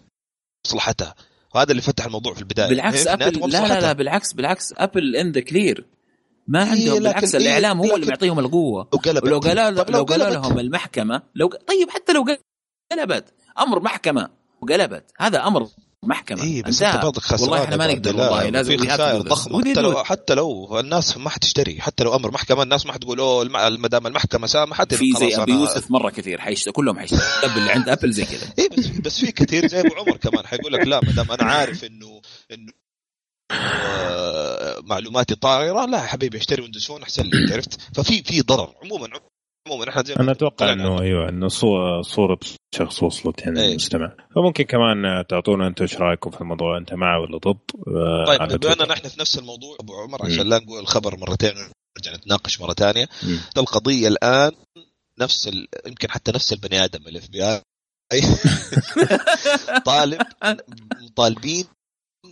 مصلحتها. وهذا اللي فتح الموضوع في البداية. بالعكس ابل لا لا لا بالعكس بالعكس أبل in the clear ما إيه، عندهم بالعكس إيه الإعلام هو اللي معطيهم القوة. ولو قالوا لو قالوا لهم المحكمة لو طيب حتى لو قلبت. أمر محكمه وقلبت. هذا أمر محكمة. اي بس أنت برضك خسران والله إحنا ما نقدر والله لازم في خسائر ضخمة. حتى لو حتى لو الناس ما حتشتري حتى لو أمر محكمة الناس ما حتقول أوه ما دام المحكمة سامحت في زي أبي يوسف مرة كثير حيشتري كلهم حيشتري. <laughs> اللي عند أبل زي كذا. اي بس بس في كثير زي أبو عمر كمان. حيقول لك لا ما دام أنا عارف إنه إنه آه، معلوماتي طائره لا يا حبيبي اشتري Windows Phone أحسن لي عرفت؟ ففي في ضرر. عموما عموما إحنا زي أنا أتوقع إنه أيوه إنه صورة شخص وصلت يعني أيه. المستمع فممكن كمان تعطونا أنتم إيش رأيكم في الموضوع أنت مع ولا ضد؟ آه، طيب بما أننا إحنا في نفس الموضوع أبو عمر عشان لا نقول الخبر مرتين نرجع نتناقش مرة ثانية. القضية الآن نفس ال... يمكن حتى نفس البني آدم ال FB I طالب طالبين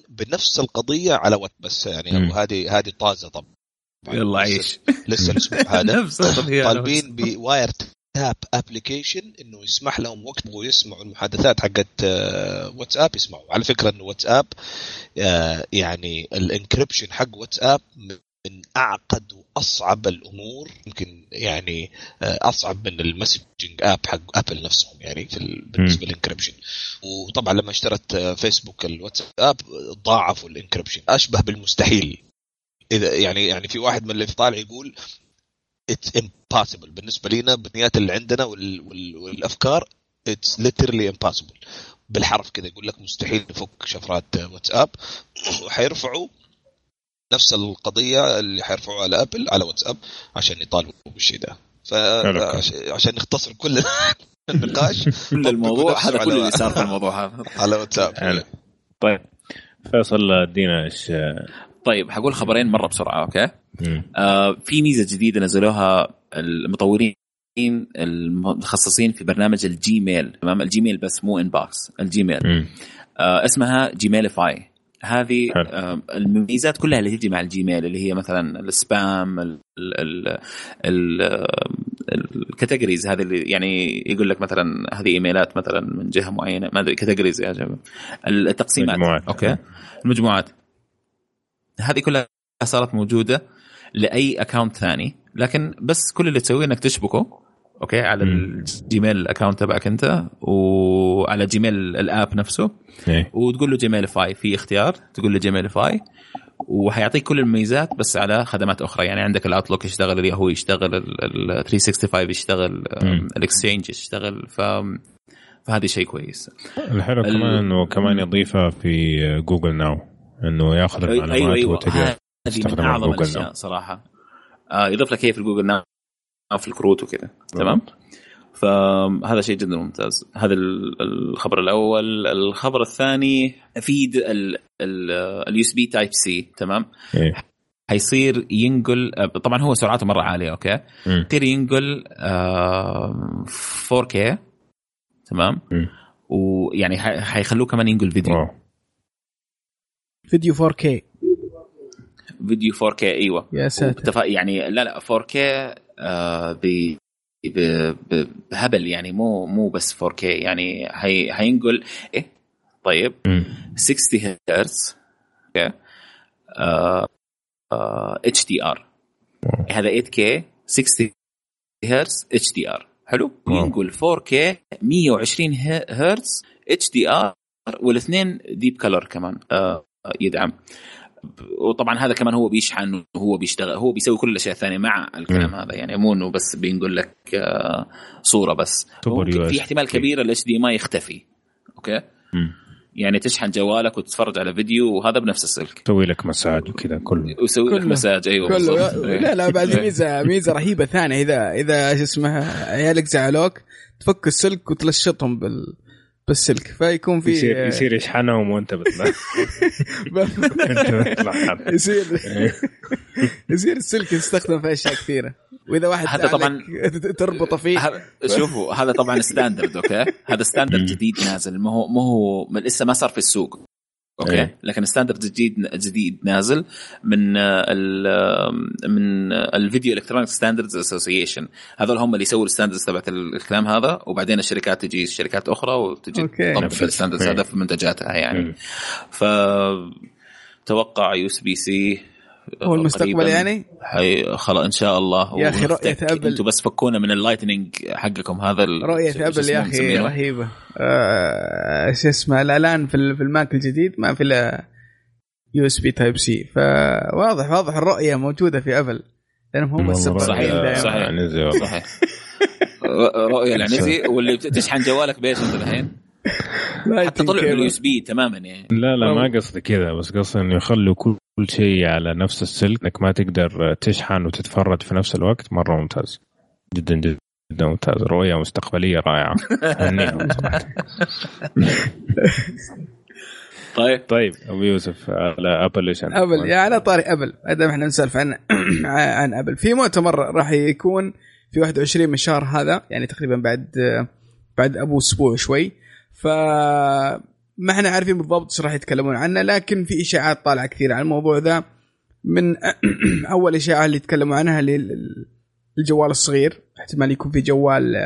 بنفس القضية على واتساب يعني هذه هذه طازة طبعا. يلا عيش. لسه الأسبوع <laughs> هذا. طالبين ب wiretap application إنه يسمح لهم وقت يبغوا يسمعوا المحادثات حقت واتساب يسمعوا. على فكرة إنه واتساب يعني ال encryption حق واتساب من أعقد وأصعب الأمور. يمكن يعني أصعب من ال messaging app حق أبل نفسهم يعني في بالنسبة لل encryption. وطبعا لما اشترت فيسبوك الواتساب ضاعفوا ال encryption. أشبه بالمستحيل. إذا يعني يعني في واحد من ال FBI طالع يقول it's impossible بالنسبة لنا بالتقنيات اللي عندنا وال وال والأفكار it's literally impossible بالحرف كذا يقول لك مستحيل نفك شفرات واتساب. وحيرفعوا نفس القضية اللي حيرفعوها على ابل على واتساب عشان يطالبوا بالشيء ده. فعشان نختصر كل <laughs> النقاش. كل الموضوع هذا كل اللي صار في الموضوع هذا. <laughs> على واتساب. طيب. فيصل ادينا إيش؟ طيب حقول خبرين مرة بسرعة أوكي؟ آه في ميزة جديدة نزلوها المطورين المتخصصين في برنامج الجيميل تمام؟ الجيميل بس مو Inbox الجيميل. آه اسمها Gmailify هذه آه الميزات كلها اللي تجي مع الجيميل اللي هي مثلا ال spam ال categories هذه اللي يعني يقول لك مثلا هذه إيميلات مثلا من جهة معينة ما أدري categories يا جماعة. التقسيمات مجموعات. أوكي؟ المجموعات. هذه كلها صارت موجودة لأي account ثاني لكن بس كل اللي تسويه إنك تشبكه أوكي على مم. الجيميل account تبعك أنت وعلى جيميل ال app نفسه إيه. وتقول له Gmailify في اختيار تقول له Gmailify وحيعطيك كل الميزات بس على خدمات أخرى يعني عندك ال Outlook يشتغل الياهو يشتغل ال 365 يشتغل. ال Exchange يشتغل ف فهذه شيء كويس الحلو ال- كمان انه كمان يضيفها في Google Now إنه ياخذ المعلومات أيوه أيوه. وتقدر هذه من أعظم الأشياء. صراحة. آه يضيف لك هي في ال Google Now في الكروت وكذا. تمام؟ فهذا شيء جدا ممتاز. هذا ال- الخبر الأول. الخبر الثاني في ال USB Type-C تمام؟ إيه. حيصير ينقل آه، طبعا هو سرعته مرة عالية أوكي. يصير ينقل آه، 4K تمام؟ مم. ويعني حيخلوه كمان ينقل فيديو واو. فيديو 4K فيديو 4K أيوه يا ساتر وبتف... يعني لا لا 4K آه ب... ب... ب... بهبل يعني مو مو بس 4K يعني. حينقل إيه طيب مم. 60 هرتز أوكي. HDR. هذا 8K 60 هرتز HDR حلو واو. وينقل 4K 120 ه- هرتز HDR والاثنين deep color كمان آه... يدعم وطبعا هذا كمان هو بيشحن وهو بيشتغل هو بيسوي كل الأشياء الثانية مع الكلام مم. هذا يعني مو إنه بس بينقل لك آه، صورة بس. في احتمال كبير ال HDMI يختفي أوكي مم. يعني تشحن جوالك وتتفرج على فيديو وهذا بنفس السلك تسوي لك مساج وكذا كله ويسوي لك. مساج أيوه كله. لا لا بعد إيه. ميزة ميزة رهيبة ثانية إذا إذا شو اسمها عيالك زعلوك تفك السلك وتلشطهم بال بالسلك فيكون في يصير يصير يشحنهم وانت <laughs> انت بتطلع يصير إيه. يصير السلك يستخدم في أشياء كثيرة. وإذا واحد حتى زعلك <laughs> تربطه فيه. هذا- شوفوا هذا طبعا standard أوكي؟ هذا standard. جديد نازل. ما هو ما هو لسه ما صار في السوق. أوكي إيه. لكن standard جديد جديد نازل من آه، ال آه، من آه، ال Video Electronic Standards Association هذول هم اللي يسووا ال standards تبعت ال- الكلام هذا وبعدين الشركات تجي شركات أخرى وتجي. تطبق. ال standards إيه. هذا في منتجاتها يعني مم. ف توقع USB-C هو المستقبل يعني حي... خلاص إن شاء الله يا أخي رؤية. أبل- أنتوا بس فكونا من ال Lightning حقكم هذا رؤية أبل يا أخي؟ رهيبة شو اسمه الإعلان في ال- في الماك الجديد ما في إلا USB Type-C فواضح واضح الرؤية موجودة في ابل لأنهم هم السباقين دائما. صحيح. يعني زي والله. صحيح. <laughs> ر- رؤية العنزي واللي بت- تشحن جوالك بإيش أنت الحين؟ حتى طلع بال USB تماما يعني. لا لا ما قصدي كذا بس قصدي إنه يخلوا كل كل شيء على نفس السلك إنك ما تقدر تشحن وتتفرج في نفس الوقت مرة ممتاز. جدا جدا. جدا ممتاز رؤية مستقبلية رائعة. طيب. طيب أبو يوسف على أبل إيش أبل يا على طاري أبل ما إحنا نسولف عن عن أبل. في مؤتمر راح يكون في 21 من الشهر هذا يعني تقريبا بعد بعد أبو أسبوع شوي. ف ما إحنا عارفين بالضبط إيش راح يتكلمون عنه لكن في إشاعات طالعة كثير عن الموضوع ذا. من أول إشاعة اللي يتكلموا عنها للجوال الصغير احتمال يكون في جوال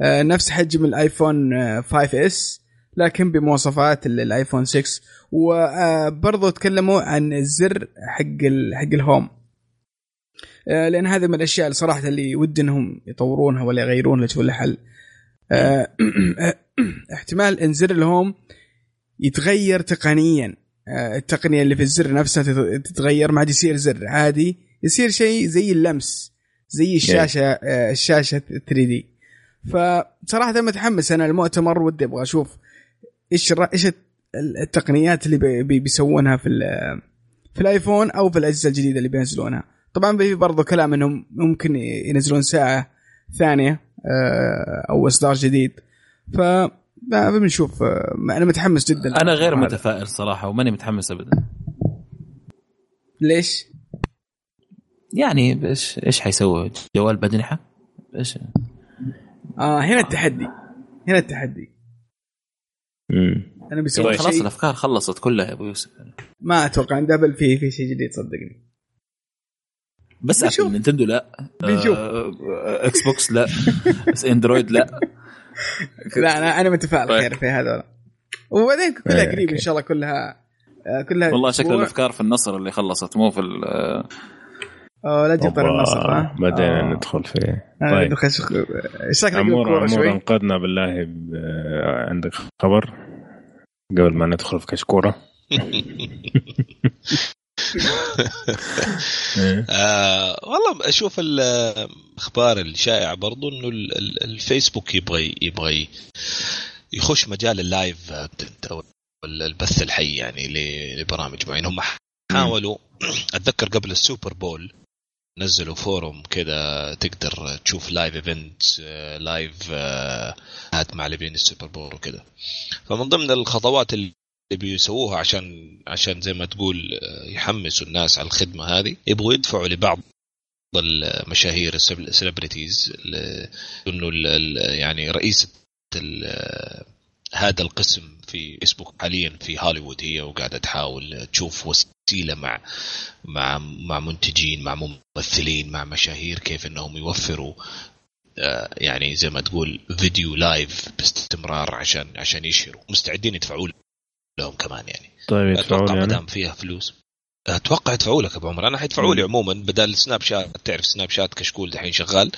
آه، نفس حجم الآيفون 5 S لكن بمواصفات الآيفون 6 وبرضه تكلموا عن الزر حق حق ال home. آه، لأن هذه من الأشياء اللي صراحة اللي ودي إنهم يطورونها ولا يغيرونها يشوفون لها حل آه، <clears throat> احتمال إن زر الهوم يتغير تقنيا. آه، التقنية اللي في الزر نفسها تتغير ما عاد يصير زر عادي. يصير شيء زي اللمس. زي الشاشة الشاشة 3 دي. فصراحة متحمس. أنا المؤتمر ودي أبغى أشوف إيش إيش التقنيات اللي بيسوونها في في الآيفون أو في الأجهزة الجديدة اللي بينزلونها. طبعا في برضه كلام إنهم ممكن ينزلون ساعة ثانية آه، أو إصدار جديد. ف بنشوف آه، أنا متحمس جدا. أنا غير متفائل صراحة وماني متحمس ابدا. ليش؟ يعني إيش إيش حيسوي؟ جوال باجنحه؟ إيش؟ آه هنا التحدي. هنا التحدي. امم أنا بيسوي طيب، خلاص الأفكار خلصت كلها يا أبو يوسف. ما أتوقع عند ابل في في شيء جديد صدقني. بس أبل نينتندو لا. بنشوف. آه إكس بوكس لا. <laughs> بس اندرويد لا. لا أنا أنا متفائل طيب. خير في هذا وبعدين كلها إيه، قريب إن شاء الله كلها آه، كلها والله شكل الأفكار في النصر اللي خلصت مو في آه لا تجي النصر ها؟ بدينا آه. ندخل في آه، طيب. إيش رايك عمور عمور أنقذنا بالله عندك خبر؟ قبل ما ندخل في كشكوره <laughs> آه والله أشوف الأخبار الشائعة برضو إنه الفيسبوك يبغى يبغى يخش مجال ال live أو البث الحي يعني لبرامج معينة. هم حاولوا أتذكر قبل السوبر بول نزلوا form كذا تقدر تشوف live event live مع لاعبين السوبر بول وكذا فمن ضمن الخطوات اللي بيسووها عشان عشان زي ما تقول آه، يحمسوا الناس على الخدمة هذه يبغوا يدفعوا لبعض المشاهير ال celebrities إنه يعني رئيسة هذا القسم في فيسبوك حاليا في هوليوود هي وقاعدة تحاول تشوف وسيلة مع مع مع منتجين مع ممثلين مع مشاهير كيف إنهم يوفروا آه، يعني زي ما تقول فيديو live باستمرار عشان عشان يشهروا. مستعدين يدفعوا لهم كمان يعني. طيب ما دام فيها فلوس. أتوقع يدفعوا لك أبو عمر. أنا حيدفعوا لي عموما بدل سناب شات. تعرف سناب شات كشكول دحين شغال.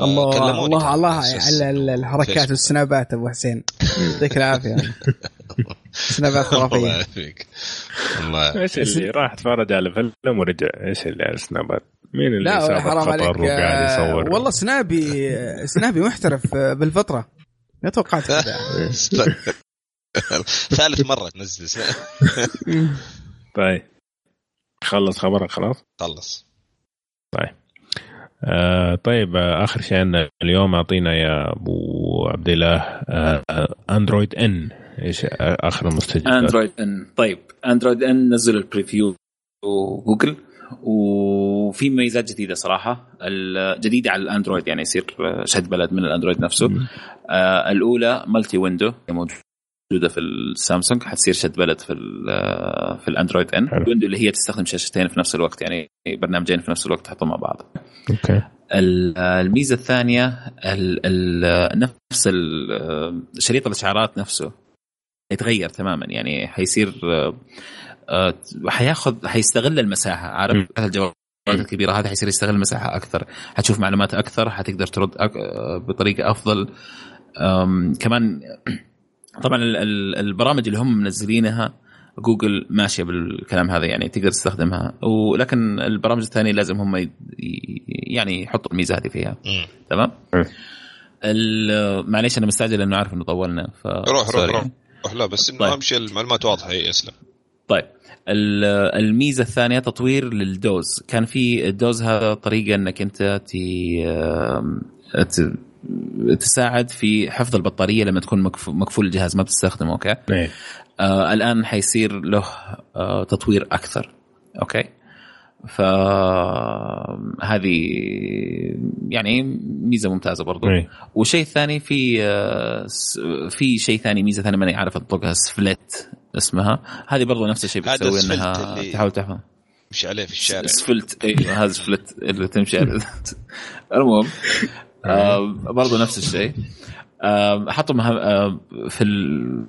الله الله الله على الحركات والسنابات أبو حسين. يعطيك العافية. <laughs> سنابات خرافية. الله يعافيك. الله إيش اللي راح اتفرج على فيلم ورجع؟ إيش اللي على السنابات؟ مين اللي لا حرام عليك وقاعد يصور والله سنابي سنابي محترف بالفطرة. ما توقعت كذا. <laughs> ثالث مرة تنزل. طيب. خلص خبرك خلاص؟ خلص. طيب. آه طيب آه آخر شيء عندنا اليوم أعطينا يا أبو عبد الله آه اندرويد ان إيش آخر المستجدات؟ اندرويد ان طيب اندرويد N نزل ال preview جوجل وفي مميزات جديدة صراحة. الجديدة على الأندرويد يعني يصير شيء built من الأندرويد نفسه. آه الأولى multi window موجودة في السامسونج حتصير شيء built في في الأندرويد N ال window اللي هي تستخدم شاشتين في نفس الوقت يعني برنامجين في نفس الوقت تحطهم مع بعض. أوكي. الميزة الثانية ال ال نفس شريط الإشعارات نفسه يتغير تماما يعني حيصير آه، حياخذ حيستغل المساحة. عارف؟ الجوالات الكبيرة هذه حيصير يستغل المساحة أكثر؟ حتشوف معلومات أكثر حتقدر ترد بطريقة أفضل. كمان طبعا البرامج اللي هم منزلينها جوجل ماشية بالكلام هذا يعني تقدر تستخدمها. ولكن البرامج الثانية لازم هم يعني يحطوا الميزه هذه فيها. تمام؟ معليش أنا مستعجل لأنه عارف إنه طولنا ف روح روح روح. روح لا بس إنه طيب. أهم شيء المعلومات واضحة هي أسلم. طيب. الميزة الثانية تطوير لل Doze. كان في ال Doze هذا طريقة إنك أنت تساعد في حفظ البطارية لما تكون مقفول الجهاز ما بتستخدمه أوكي؟ إيه. آه الآن حيصير له آه تطوير أكثر أوكي؟ فهذه يعني ميزة ممتازة برضو. إيه. والشيء الثاني في آه في شيء ثاني ميزة ثانية ماني عارف انطقها سفلت اسمها. هذه برضو نفس الشيء بتسوي إنها تحاول تحفظ تمشي عليه في الشارع. سفلت أيوه هذا سفلت اللي تمشي عليه. المهم آه برضو نفس الشيء. آه حطوا مهم آه في ال...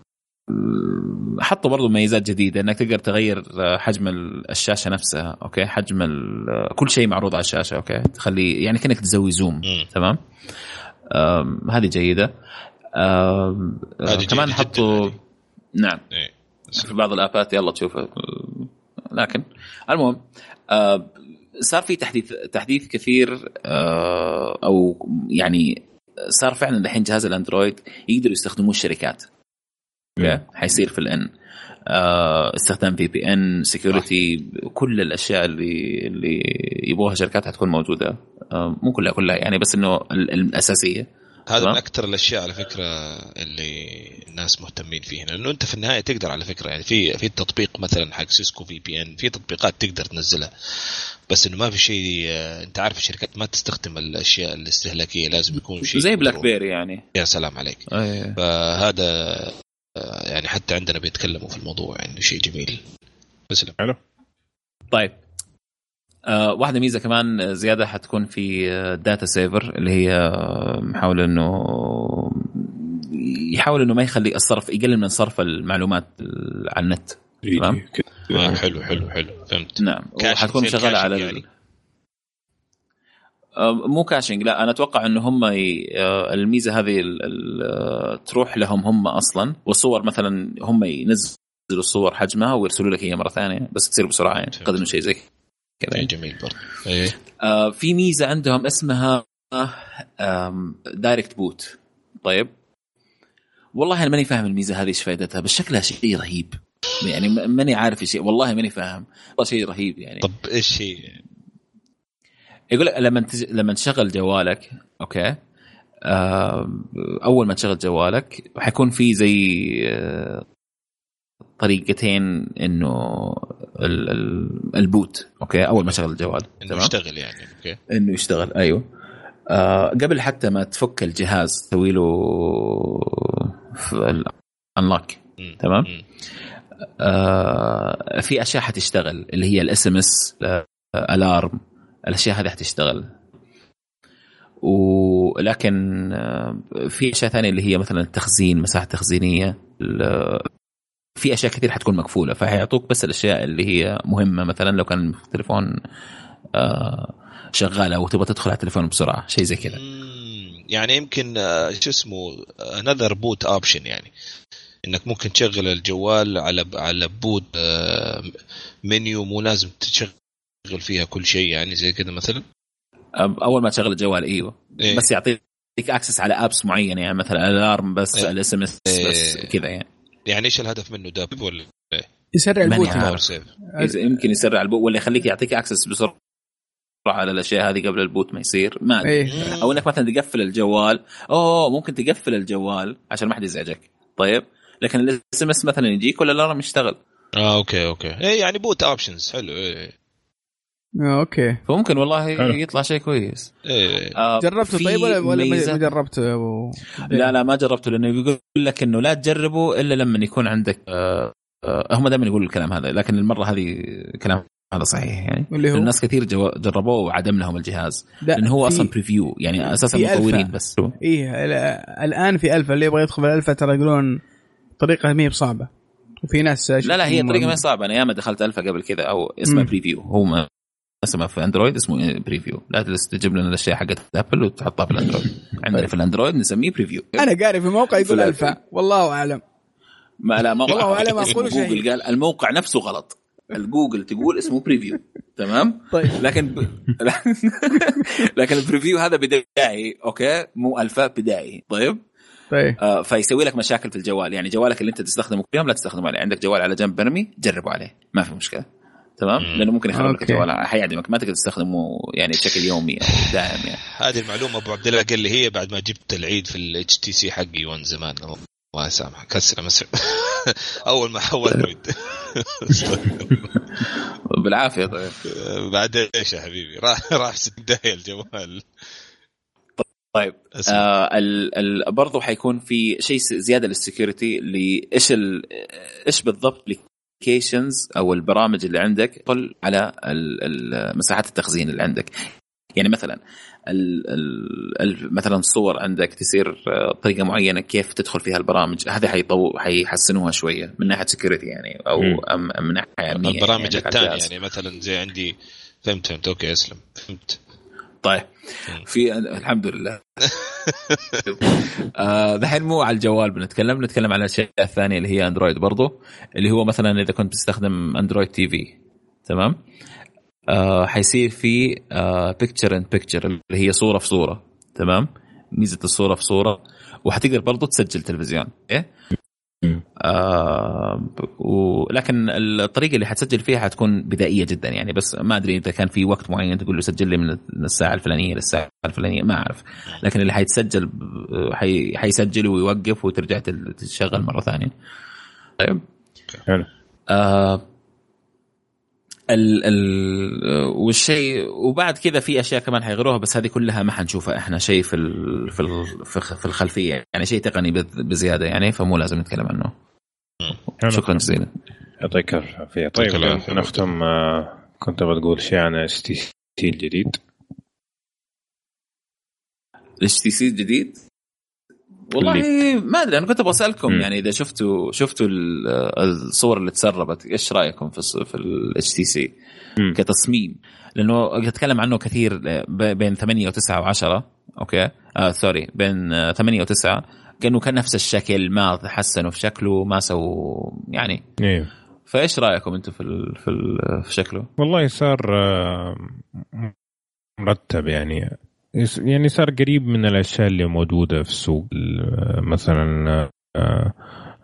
حطوا برضو ميزات جديدة إنك تقدر تغير حجم الشاشة نفسها أوكي؟ حجم كل شيء معروض على الشاشة أوكي؟ تخلي يعني كأنك تسوي zoom تمام؟ هذه جيدة. كمان حطوا نعم. إيه. في بعض الآبات يلا تشوف لكن المهم صار في تحديث تحديث كثير أو يعني صار فعلا الحين جهاز الأندرويد يقدروا يستخدموه الشركات. أوكي حيصير في ال N. آه استخدام VPN security كل الأشياء اللي اللي يبغوها شركات حتكون موجودة. آه مو كلها كلها يعني بس إنه الأساسية. هذا من أكثر الأشياء على فكرة اللي الناس مهتمين فيها. لأنه أنت في النهاية تقدر على فكرة يعني في في تطبيق مثلا حق سيسكو VPN في تطبيقات تقدر تنزلها. بس إنه ما في شيء أنت عارف الشركات ما تستخدم الأشياء الاستهلاكية لازم يكون شيء زي بلاك بيري يعني. يا سلام عليك. أيه. فهذا يعني حتى عندنا بيتكلموا في الموضوع يعني شيء جميل. تسلم. حلو. طيب. آه واحدة ميزة كمان زيادة حتكون في data saver اللي هي محاولة إنه يحاول إنه ما يخلي الصرف يقلل من صرف المعلومات على النت. تمام آه حلو حلو حلو. فهمت. نعم وحتكون شغالة على يعني. مو caching لا أنا أتوقع انه هم الميزة هذه تروح لهم هم أصلا والصور مثلا هم ينزلوا الصور حجمها ويرسلوا لك إياها مرة ثانية بس تصير بسرعة يعني اعتقد إنه شيء زي كذا جميل برضه. إيه. آه في ميزة عندهم اسمها direct boot طيب. والله أنا ماني فاهم الميزة هذه إيش فائدتها بس شكلها شيء رهيب. يعني ماني عارف شيء والله ماني فاهم. والله شيء رهيب يعني. طب إيش هي؟ يقول لك لما تج... لما تشغل جوالك أوكي. أول ما تشغل جوالك حيكون في زي آه... طريقتين إنه ال... ال... ال boot أوكي؟ أول ما تشغل الجوال إنه يشتغل يعني أوكي. إنه يشتغل أيوه. آه قبل حتى ما تفك الجهاز تسوي له unlock تمام؟ آه في أشياء حتشتغل اللي هي ال SMS ال alarm الأشياء هذه حتشتغل. ولكن في أشياء ثانية اللي هي مثلا التخزين مساحة تخزينية في أشياء كثير حتكون مقفوله فحيعطوك بس الأشياء اللي هي مهمة مثلا لو كان التليفون شغال أو تبغى تدخل على التليفون بسرعة شيء زي كذا. يعني يمكن شو اسمه another boot option يعني. إنك ممكن تشغل الجوال على على boot menu مو لازم تشغل فيها كل شيء يعني زي كذا مثلا؟ أول ما تشغل الجوال إيوه. إيه؟ بس يعطيك access على apps معينة يعني مثلا ال alarm بس إيه؟ ال SMS بس إيه؟ كذا يعني. يعني إيش الهدف منه داب ولا إيه؟ يسرع ال boot يمكن يسرع البوت ولا يخليك يعطيك access بسرعة على الأشياء هذه قبل ال boot ما يصير. ما أدري. إيه؟ أو إنك مثلا تقفل الجوال. أوه ممكن تقفل الجوال عشان ما حد يزعجك. طيب. لكن ال SMS مثلا يجيك ولا ال alarm يشتغل؟ آه okay okay. إيه يعني boot options حلو إيه okay. فممكن والله حلو. يطلع شيء كويس. إيه. آه جربته طيب ولا ولا ما جربته؟ و... لا لا ما جربته لأنه يقول لك إنه لا تجربه إلا لما يكون عندك آه آه هم دائما يقولوا الكلام هذا لكن المرة هذه كلام هذا صحيح يعني. اللي هو؟ الناس كثير جو... جربوه وعدم لهم الجهاز لأنه هو أصلا preview يعني أساسا مطورين بس. إيه الآن في الفا اللي يبغى يدخل في الالفا ترى يقولون طريقة ما هي بصعبة. وفي ناس لا لا هي طريقة ما صعبة. أنا ياما دخلت ألفا قبل كذا أو اسمها preview هو ما اسمه في اندرويد اسمه preview لا تجيب لنا الأشياء حقت ابل وتحطها في الاندرويد عندنا في الاندرويد نسميه preview أنا قاري في موقع يقول ألفا. والله أعلم. ما لا ما والله أعلم أقول شيء. جوجل قال الموقع نفسه غلط. الجوجل تقول اسمه preview تمام؟ طيب. لكن ب... <laughs> لكن ال preview هذا بدائي. okay؟ مو ألفا بدائي. طيب طيب؟ آه فيسوي لك مشاكل في الجوال. يعني جوالك اللي انت تستخدمه كل يوم لا تستخدمه عليه. عندك جوال على جنب مرمي جربه عليه. ما في مشكلة. تمام. لأنه ممكن يخرب لك. الجوال. حيعدمك ما تقدر تستخدمه يعني بشكل يومي يعني <laughs> دائم يعني. هذه المعلومة أبو عبد الله قال لي هي بعد ما جبت العيد في ال HTC حقي وان زمان. الله يسامحك. كسر مسح <laughs> أول ما حول اندرويد <laughs> بالعافية. طيب. بعد إيش يا حبيبي؟ راح راح ست داهيه الجوال. طيب. آه ال ال برضه حيكون في شيء زيادة لل security لايش ال إيش بالضبط ال applications أو البرامج اللي عندك تطل على مساحات التخزين اللي عندك يعني مثلا ال مثلا الصور عندك تصير آه، طريقة معينة كيف تدخل فيها البرامج هذه حيطو حيحسنوها شوية من ناحية security يعني أو. أم من ناحية امنيه البرامج يعني الثانية. يعني مثلا زي عندي فهمت فهمت okay أسلم فهمت طيب. في الحمد لله. <laughs> آه، دحين مو على الجوال بنتكلم نتكلم على الأشياء الثانية اللي هي اندرويد برضو اللي هو مثلا إذا كنت تستخدم اندرويد TV تمام؟ آه حيصير في picture in picture اللي هي صورة في صورة. تمام؟ ميزة الصورة في صورة. وحتقدر برضو تسجل تلفزيون. إيه؟ مم. آه ولكن الطريقة اللي حتسجل فيها حتكون بدائية جدا يعني. بس ما أدري إذا كان في وقت معين تقول له سجل لي من الساعة الفلانية للساعة الفلانية ما أعرف. لكن اللي حيتسجل حي حيسجل ويوقف وترجع تشغل مرة ثانية. طيب. حلو. آه ال ال والشيء وبعد كذا في أشياء كمان حيغيروها بس هذه كلها ما حنشوفها إحنا. شيء في ال في ال في الخلفية. يعني شيء تقني بز- بزيادة يعني فمو لازم نتكلم عنه. شكرا جزيلا. يعطيك الف عافيه طيب يعطيك العافية. نختم آه، كنت بتقول شيء عن HTC الجديد. ال HTC الجديد؟ والله ما أدري أنا كنت أبغى أسألكم مم. يعني إذا شفتوا شفتوا ال- الصور اللي تسربت إيش رأيكم في في ال HTC. كتصميم لأنه أتكلم عنه كثير بين 8 و9 و10 okay آه sorry بين آه، 8 و9 كأنه كان نفس الشكل ما حسنوا في شكله ما سووا يعني أيوه فإيش رأيكم أنتم في ال في, ال في شكله؟ والله صار آه، مرتب يعني يعني صار قريب من الأشياء اللي موجودة في السوق. ال- مثلا آه،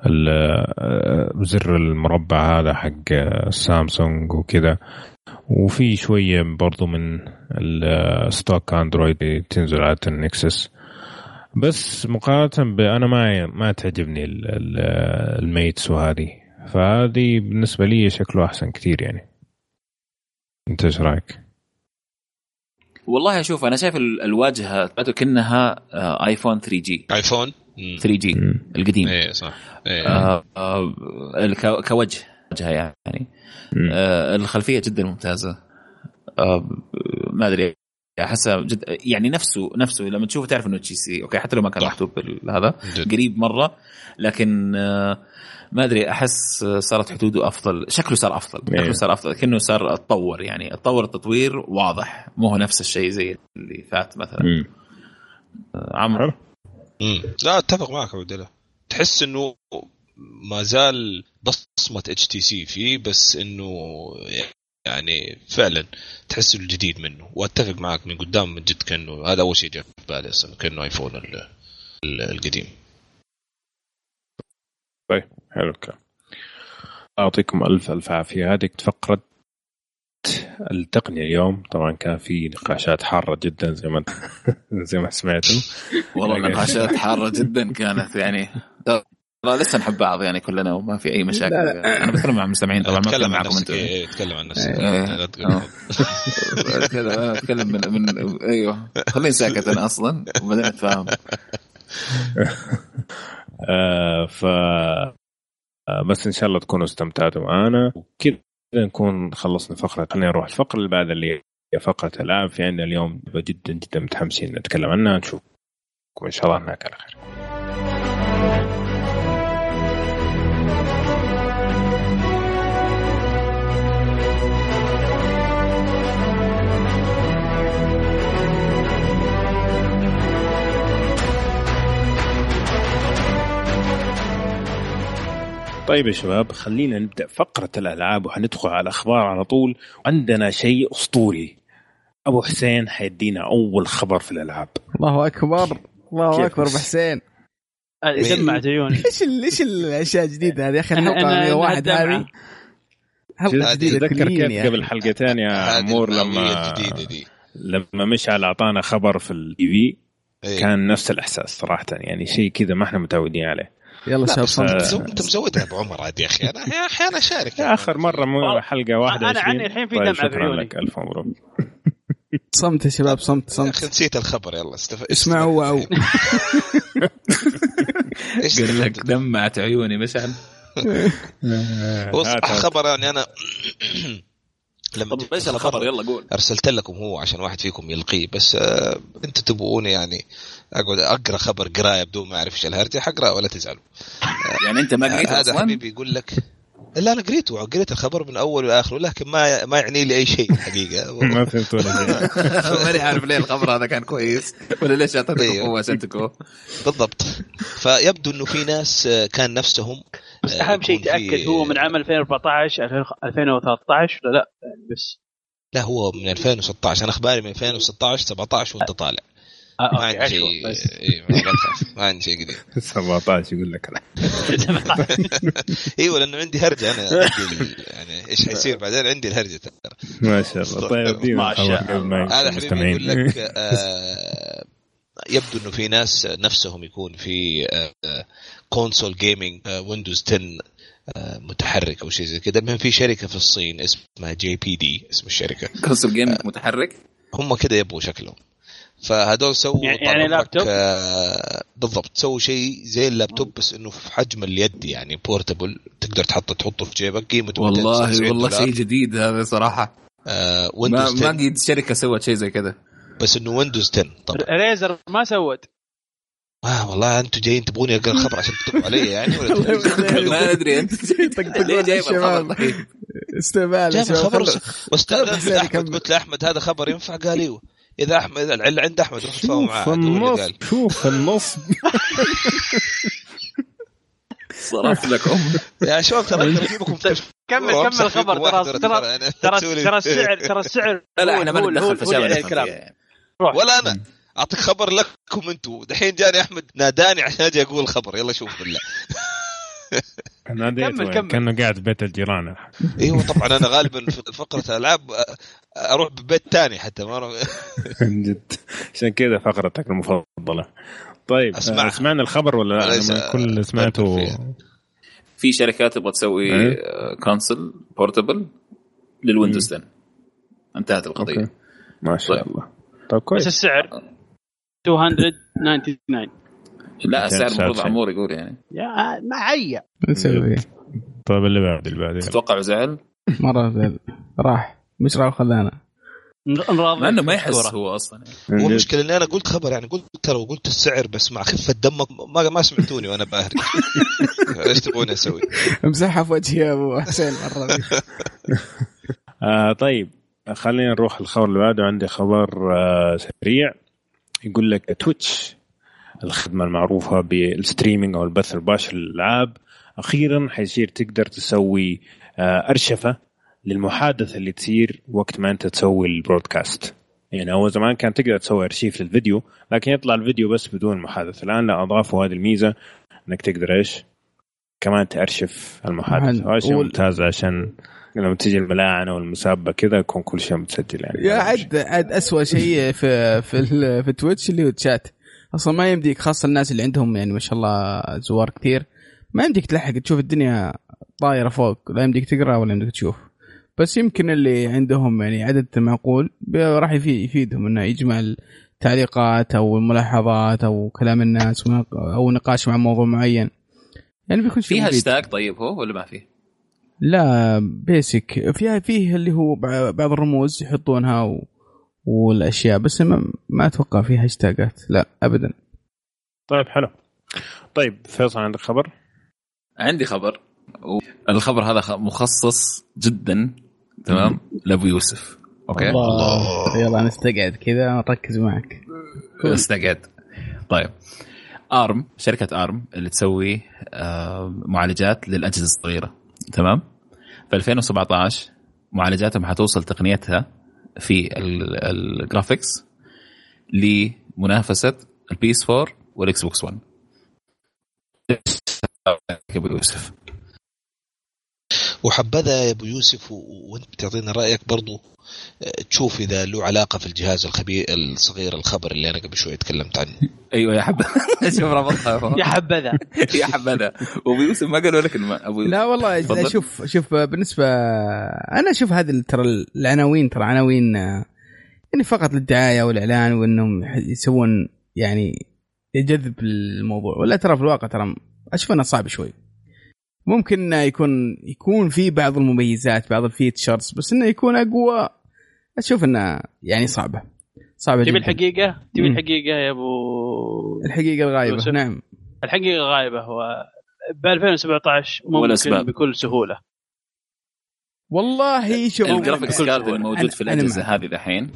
آه، زر المربع هذا حق آه، سامسونج وكذا. وفي شوية برضو من ال stock أندرويد تنزل على النكسس. بس مقارنة أنا ما ما تعجبني ال- ال- ال Mates وهذه. فهذه بالنسبة لي شكله أحسن كثير يعني. أنت إيش رأيك؟ والله أشوف أنا شايف ال- الواجهة تبعته كأنها ايفون 3 جي ايفون مم. 3 جي. القديم. إيه صح. إيه. آه آه كوجه وجهه يعني. آه الخلفية جدا ممتازة. آه ما أدري. احسها جد يعني نفسه نفسه لما تشوفه تعرف إنه HTC okay حتى لو ما كان. محطوط هذا. قريب مرة لكن آه ما أدري أحس صارت حدوده أفضل شكله صار أفضل إيه. شكله صار أفضل كأنه صار أتطور يعني أتطور التطوير واضح مو هو نفس الشيء زي اللي فات مثلا. آه، عمرو. لا أتفق معك عبد الله تحس إنه ما زال بصمة HTC فيه بس إنه يعني فعلا تحس الجديد منه. وأتفق معك من قدام من جد كأنه هذا أول شيء جاء في بالي أصلا كأنه ايفون ال- ال- القديم. طيب حلو الكلام. أعطيكم ألف ألف عافية. هذه فقرة التقنية اليوم. طبعا كان في نقاشات حارة جدا زي ما <laughs> زي ما سمعتوا والله النقاشات حارة جدا كانت يعني. <laughs> ترى لسه نحب بعض يعني كلنا وما في أي مشاكل لا، لا. أنا بتكلم مع المستمعين طبعا ما تكلم بتكلم عن معكم نفسك. أنتم إيه، تكلم عن نفسك. إيه. لا <laughs> أنا أتكلم من من أيوه. خليني ساكت أنا أصلا وبعدين أتفاهم. <laughs> آه ف آه بس إن شاء الله تكونوا استمتعتوا معنا وكذا نكون خلصنا فقرة. خلينا نروح الفقرة اللي بعد اللي هي فقرة العاب في عندنا اليوم جدا جدا متحمسين نتكلم عنها. نشوفكم إن شاء الله هناك على خير. طيب يا شباب خلينا نبدأ فقرة الألعاب وحندخل على الأخبار على طول. عندنا شيء أسطوري. أبو حسين حيدينا أول خبر في الألعاب. الله أكبر الله أكبر؟ أبو حسين. دمعت عيوني. <laughs> إيش إيش الأشياء الجديده هذه يا أخي؟ الحلقة 101 هذه حلقه جديدة تذكر كيف قبل حلقتين يا عمور لما دي. لما مشعل أعطانا خبر في التي في إيه. كان نفس الإحساس صراحة يعني شيء كذا ما إحنا متعودين عليه. يلا شباب صمت. انت مزودها ابو عمر عاد يا أخي. أنا أحيانا أشارك. أخر مرة مو حلقة واحدة أنا عني الحين في طيب، دمعه شكرا لك. ألف مبروك. <laughs> صمت يا شباب صمت صمت. يا أخي نسيت الخبر. يلا استفدت اسمعوا واو إيش <laughs> لك دمعت عيوني مشعل خبر يعني أنا <clears throat> لما طب إيش الخبر؟ يلا قول. أرسلت لكم هو عشان واحد فيكم يلقيه بس آه أنتم تبغوني يعني أقعد أقرأ خبر قراية بدون ما أعرف إيش الهرجة حقرا ولا تزعلوا <laughs> يعني أنت ما قريت هذا حبيبي يقول لك لا أنا قريته قريت الخبر من اوله لاخره لكن ما ما يعني لي أي شيء الحقيقة <laughs> ما فهمت ولا شيء. <laughs> ماني عارف ليه الخبر هذا كان كويس ولا ليش أعطيتكم أيوه. قوة عشان بالضبط. فيبدو إنه في ناس آه، كان نفسهم بس أهم شيء تأكد هو من عام 2014 2013 ولا لا يعني بس لا؟ هو من 2016 أنا أخباري من 2016 17 وأنت طالع. آه ما عندي شيء إيه ما عندي شيء قديم 17 يقول لك <laughs> إيوه لأنه عندي هرجة. أنا عندي يعني إيش حيصير بعدين؟ عندي الهرجة ترى. ما شاء الله. طيب ما شاء الله. هذا حبيبي يقول لك <laughs> آه يبدو إنه في ناس نفسهم يكون في console gaming Windows 10 متحرك أو شيء زي كذا. المهم في شركة في الصين اسمها GPD اسم الشركة. console gaming متحرك؟ هم كذا يبغوا شكلهم. فهدول سووا يعني, يعني لابتوب آه بالضبط. سووا شيء زي اللابتوب بس إنه في حجم اليد يعني portable تقدر تحطه تحطه في جيبك قيمته والله والله شيء جديد هذا صراحة. آه ما ما قد شركة سوت شيء زي كذا. بس إنه Windows 10 طبعا. Razer ما سوت. آه والله أنتم جايين تبغوني أقرأ الخبر عشان تكتبوا علي يعني؟ ولا <laughs> ما أدري. <laughs> أنت ليه جايب الخبر؟ استهبال جايب الخبر. واستاذنت أحمد قلت لأحمد هذا خبر ينفع؟ قال إيوه. إذا احمد العله عند أحمد روح تفاهم معاه النص شوف النص. صرف لكم. <laughs> يا شباب ترى اجيبكم كمل كمل الخبر. ترى ترى ترى السعر ترى السعر لا إحنا ما ندخل في الكلام ولا أنا. أعطيك خبر لكم أنتم دحين جاني أحمد ناداني عشان أجي أقول الخبر. يلا شوف بالله. ناديته كأنه قاعد بيت الجيران. إيوه طبعا أنا غالبا في فقرة ألعاب أروح ببيت ثاني حتى ما من <laughs> جد. عشان كذا فقرتك المفضلة. طيب أسمع. سمعنا الخبر ولا لا؟ كل اللي سمعته. في شركات تبغى تسوي console portable لل Windows 10 انتهت القضية. أوكي. ما شاء طيب. الله. طيب كويس. بس السعر 299 لا السعر المفروض عمور يقول يعني. يا ما عيا نسوي. طيب اللي بعد اللي بعد تتوقع زعل؟ مرة زعل. راح. مش راح خلانا. مع إنه ما يحس هو أصلا. يعني. هو المشكلة إني أنا قلت خبر يعني قلت ترى وقلت السعر بس مع خفة دمك ما ما سمعتوني وأنا باهري <laughs> إيش تبغوني أسوي؟ امسحها في وجهي يا أبو حسين مرة <laughs> آه طيب خلينا نروح الخبر اللي بعده. عندي خبر آه سريع. يقول لك Twitch الخدمة المعروفة بال streaming أو البث المباشر للألعاب أخيرا حيصير تقدر تسوي آه أرشفة للمحادثة اللي تصير وقت ما انت تسوي ال broadcast. يعني اول زمان كان تقدر تسوي أرشيف للفيديو لكن يطلع الفيديو بس بدون محادثة. الآن لا أضافوا هذه الميزة إنك تقدر إيش؟ كمان تأرشف المحادثة. هذا شيء ممتاز عشان لما تيجي الملاعنة والمسابه كذا يكون كل شيء متسجل يعني. يا عد عد اسوء شيء في في في Twitch اللي هو تشات أصلا ما يمديك خاصة الناس اللي عندهم يعني ما شاء الله زوار كثير ما يمديك تلحق تشوف الدنيا طايرة فوق لا يمديك تقرأ ولا يمديك تشوف. بس يمكن اللي عندهم يعني عدد معقول راح يفيدهم إنه يجمع التعليقات أو الملاحظات أو كلام الناس أو نقاش مع موضوع معين. يعني بيكون في هاشتاج طيب هو ولا ما فيه؟ لا بيسك فيها فيه اللي هو بعض الرموز يحطونها و... والأشياء بس ما, ما أتوقع فيه هاشتاجات لا ابدا. طيب حلو. طيب فيصل عندك خبر؟ عندي خبر. الخبر هذا مخصص جدا تمام؟ لابو يوسف أوكي الله. يلا نستقعد كذا نركز معك. استقعد. طيب. ARM شركة ARM اللي تسوي معالجات للأجهزة الصغيرة. تمام؟ في 2017 معالجاتهم حتوصل تقنيتها في ال graphics لمنافسة ال PS4 وال Xbox 1 أبو يوسف. وحبذا يا أبو يوسف وأنت بتعطينا رأيك برضو تشوف إذا له علاقة في الجهاز الخبير الصغير الخبر اللي أنا قبل شوي تكلمت عنه. أيوه يا حبذا. <laughs> شوف ربطها. <laughs> يا حبذا. <laughs> يا حبذا. أبو يوسف ما قالوا لك أبو لا والله. شوف شوف بالنسبة أنا أشوف هذه ترى العناوين ترى عناوين يعني فقط للدعاية والإعلان وإنهم يسوون يعني يجذب الموضوع. ولا ترى في الواقع ترى أشوف إنه صعب شوي. ممكن يكون يكون في بعض المميزات بعض الفيتشرز بس إنه يكون أقوى أشوف إنه يعني صعبة. صعبة تبي الحقيقة؟ تبي الحقيقة يا أبو الحقيقة الغايبة يوسف. نعم. الحقيقة الغايبة هو ب 2017 ممكن بكل سهولة. والله شوف ال graphics card الموجود في الأجهزة هذه الحين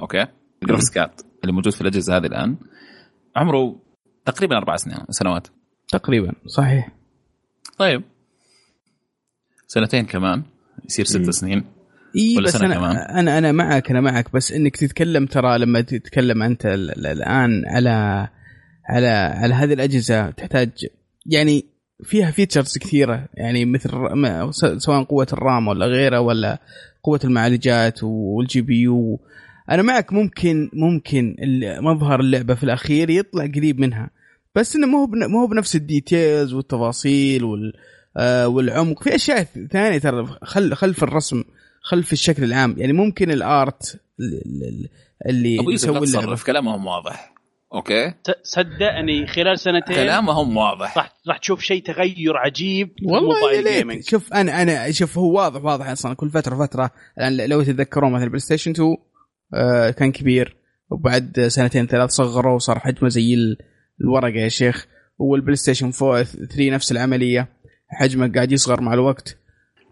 أوكي؟ ال graphics card اللي موجود في الأجهزة هذه الآن عمره تقريبا أربع سنين سنوات. تقريبا صحيح. طيب. سنتين كمان يصير ست سنين. إي بس أنا, كمان. أنا أنا معك أنا معك بس إنك تتكلم ترى لما تتكلم أنت الآن على على على هذه الأجهزة تحتاج يعني فيها features كثيرة. يعني مثل سواء قوة ال RAM ولا غيره ولا قوة المعالجات وال GPU. أنا معك ممكن ممكن مظهر اللعبة في الأخير يطلع قريب منها. بس إنه مو مو هو بنفس ال details والتفاصيل وال آه والعمق. في أشياء ثانية ترى خل خلف الرسم خلف الشكل العام. يعني ممكن ال art اللي أبو يوسف في كلامهم واضح. أوكي؟ صدقني خلال سنتين كلامهم واضح. راح راح تشوف شيء تغير عجيب والله شوف أنا أنا شوف هو واضح واضح أصلا كل فترة فترة. الآن لو تتذكرون مثلا PlayStation 2 آه كان كبير. وبعد سنتين ثلاث صغروا وصار حجمه زي الورقة يا شيخ. وال PlayStation 4 3 نفس العملية. حجمه قاعد يصغر مع الوقت.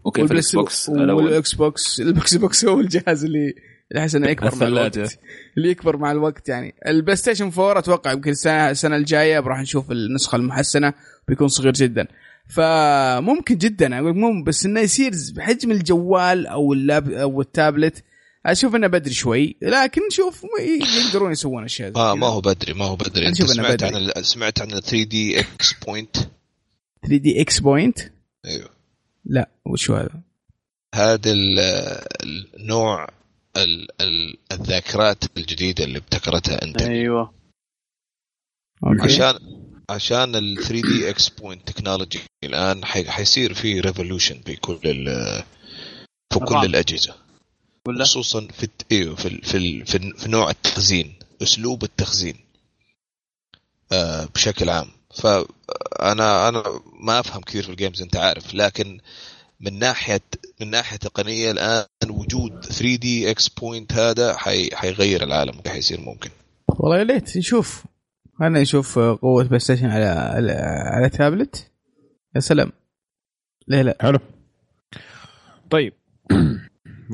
أوكي ال Xbox وال Xbox ال Xbox هو الجهاز اللي اللي احس انه يكبر مع الوقت. اللي يكبر مع الوقت يعني. ال PlayStation 4 أتوقع يمكن السنة السنة الجاية راح نشوف النسخة المحسنة بيكون صغير جدا. فممكن جدا أقول مو بس إنه يصير بحجم الجوال أو ال lap أو التابلت أشوف أنه بدري شوي لكن شوف يقدرون يسوون أشياء آه ما هو بدري ما هو بدري. أنت سمعت بدري. عن سمعت عن 3D XPoint 3D XPoint أيوه. لا وش هذا؟ هذا النوع الذاكرات الجديدة اللي ابتكرتها أنت. أيوه. عشان عشان ال 3D XPoint technology الآن حيصير في revolution في كل في كل الأجهزة. ولا؟ خصوصا في أيوه في في في, في نوع التخزين أسلوب التخزين آه بشكل عام. فانا أنا ما أفهم كثير في ال games أنت عارف. لكن من ناحية من ناحية تقنية الآن وجود 3D XPoint هذا حي حيغير العالم حيصير ممكن. والله يا ليت نشوف. خلينا نشوف قوة بلاي ستيشن على على, على تابلت. يا سلام. ليه لا. حلو. طيب.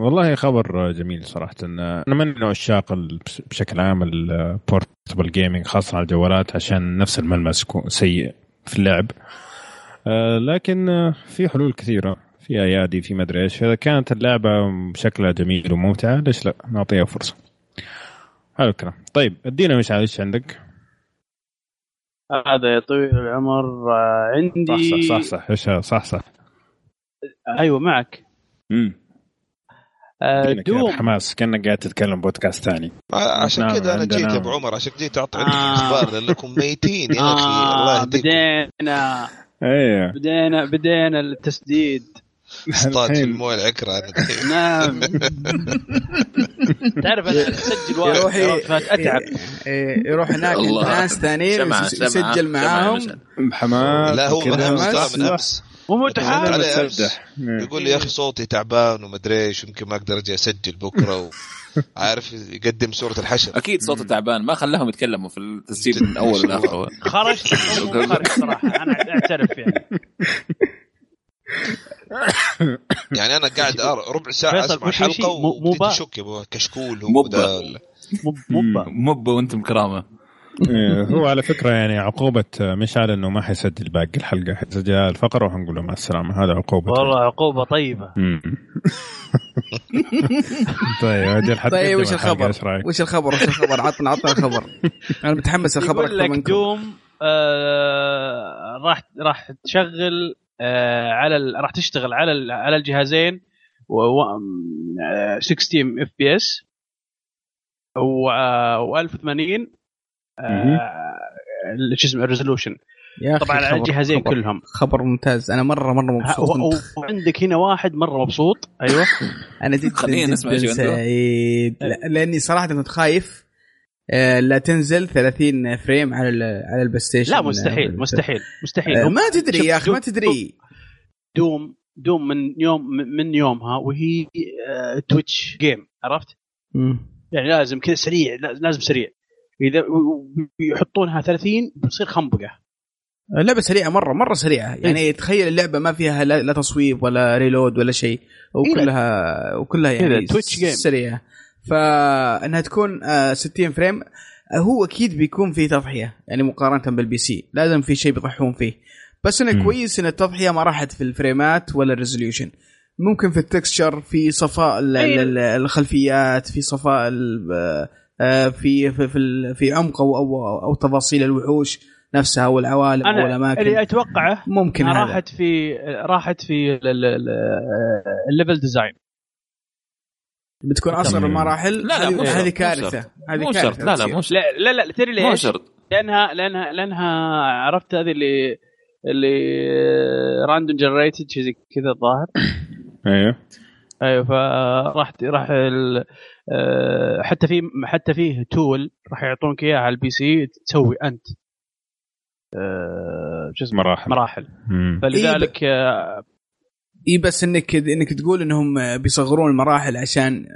والله خبر جميل صراحة. أنا من عشاق بشكل عام البورتبل جيمنج خاصة على الجوالات عشان نفس الملمس سيء في اللعب. آه، لكن في حلول كثيرة. في أيادي في مدري إيش. فاذا كانت اللعبة بشكلها جميل وممتعة ليش لا؟ نعطيها فرصة. حلو الكلام. طيب ادينا مش إيش عندك؟ هذا يا طويل العمر آه، عندي صح صح صح إيش صح صح. أيوه معك. امم آه، دوم. حماس كأنك قاعد تتكلم بودكاست ثاني. آه، عشان نعم، كذا أنا جيت يا أبو عمر عشان جيت أعطي عندكم آه. أخبار لانكم ميتين يا <laughs> أخي الله يهديكم. بدينا. أيوه بدينا بدينا التسديد. اصطاد في الموية العكرة <laughs> نعم. <laughs> تعرف أنا اسجل واحد أتعب. يروح هناك ناس ثانيين يسجل معاهم. بحماس لا هو من امس من أمس. مو متحمس يقول لي يا أخي صوتي تعبان ومدري إيش يمكن ما أقدر أجي أسجل بكرة و... <laughs> عارف يقدم صورة الحشر أكيد صوته تعبان. ما خلاهم يتكلموا في التسجيل من أول لاخر خرجت. <laughs> صراحة أنا أعترف يعني. <laughs> يعني أنا قاعد ربع ساعة أسمع الحلقة وبديت اشك كشكول هو ده مبا مبا وانت بكرامه إيه، هو على فكرة يعني عقوبة مشعل إنه ما حيسجل باقي الحلقة حيسجل الفقرة وحنقول له مع السلامة. هذا عقوبة. والله عقوبة طيبة. <laughs> طيب هذه الحلقة طيب وش الخبر؟ وش الخبر؟ وش الخبر؟ عطنا عطنا الخبر. <laughs> أنا متحمس الخبر أكثر منكم. دوم آه راح راح تشغل آه على ال... راح تشتغل على ال... على الجهازين و... و... 60 FPS و 1080 شو اسمه ال resolution طبعا على الجهازين خبر- كلهم. خبر ممتاز. أنا مره مرة مبسوط. وعندك هنا واحد مرة مبسوط. أيوه. <laughs> أنا جدا خلينا نسمع. سعيد. لا- لأني صراحة كنت خايف آه، لا تنزل 30 frame على على البلاي ستيشن. لا مستحيل مستحيل مستحيل. آه، هم- ما تدري يا أخي ما تدري. دوم دوم من يوم من يومها وهي آه، twitch game عرفت؟ يعني لازم كذا سريع لازم سريع. إذا يحطونها 30 بتصير خنبقة اللعبة سريعة مرة مرة سريعة إيه. يعني تخيل اللعبة ما فيها لا, لا تصويب ولا reload ولا شيء وكلها وكلها يعني كذا twitch game. سريعة فإنها تكون آه، 60 frame آه، هو أكيد بيكون في تضحية يعني مقارنة بال PC لازم في شيء بيضحون فيه بس إنه. كويس إن التضحية ما راحت في الفريمات ولا ال resolution ممكن في ال texture في صفاء ال- أي. ال- الخلفيات في صفاء ال- آه، في في في, في عمق أو أو أو تفاصيل الوحوش نفسها والعوالم أو أنا الاماكن اللي أتوقعه ممكن هذا. راحت في راحت في ال- ال- ال- ال level design بتكون أصغر. المراحل لا، لا، مو هذه- شرط، هذه مو كارثة. هذه مو كارثة. شرط. لا لا. مو شرط. لا لا لا تدري مو ليش؟ شرط. لأنها لأنها لأنها عرفت هذه اللي اللي random generated شيء زي كذا الظاهر. <coughs> أيوه. أيوه فراح راح آه، حتى في حتى فيه tool راح يعطونك إياه على ال PC تسوي أنت. آه، شو اسمه؟ مراحل. مراحل. مم. فلذلك آه، اي بس إنك إنك تقول إنهم بيصغرون المراحل عشان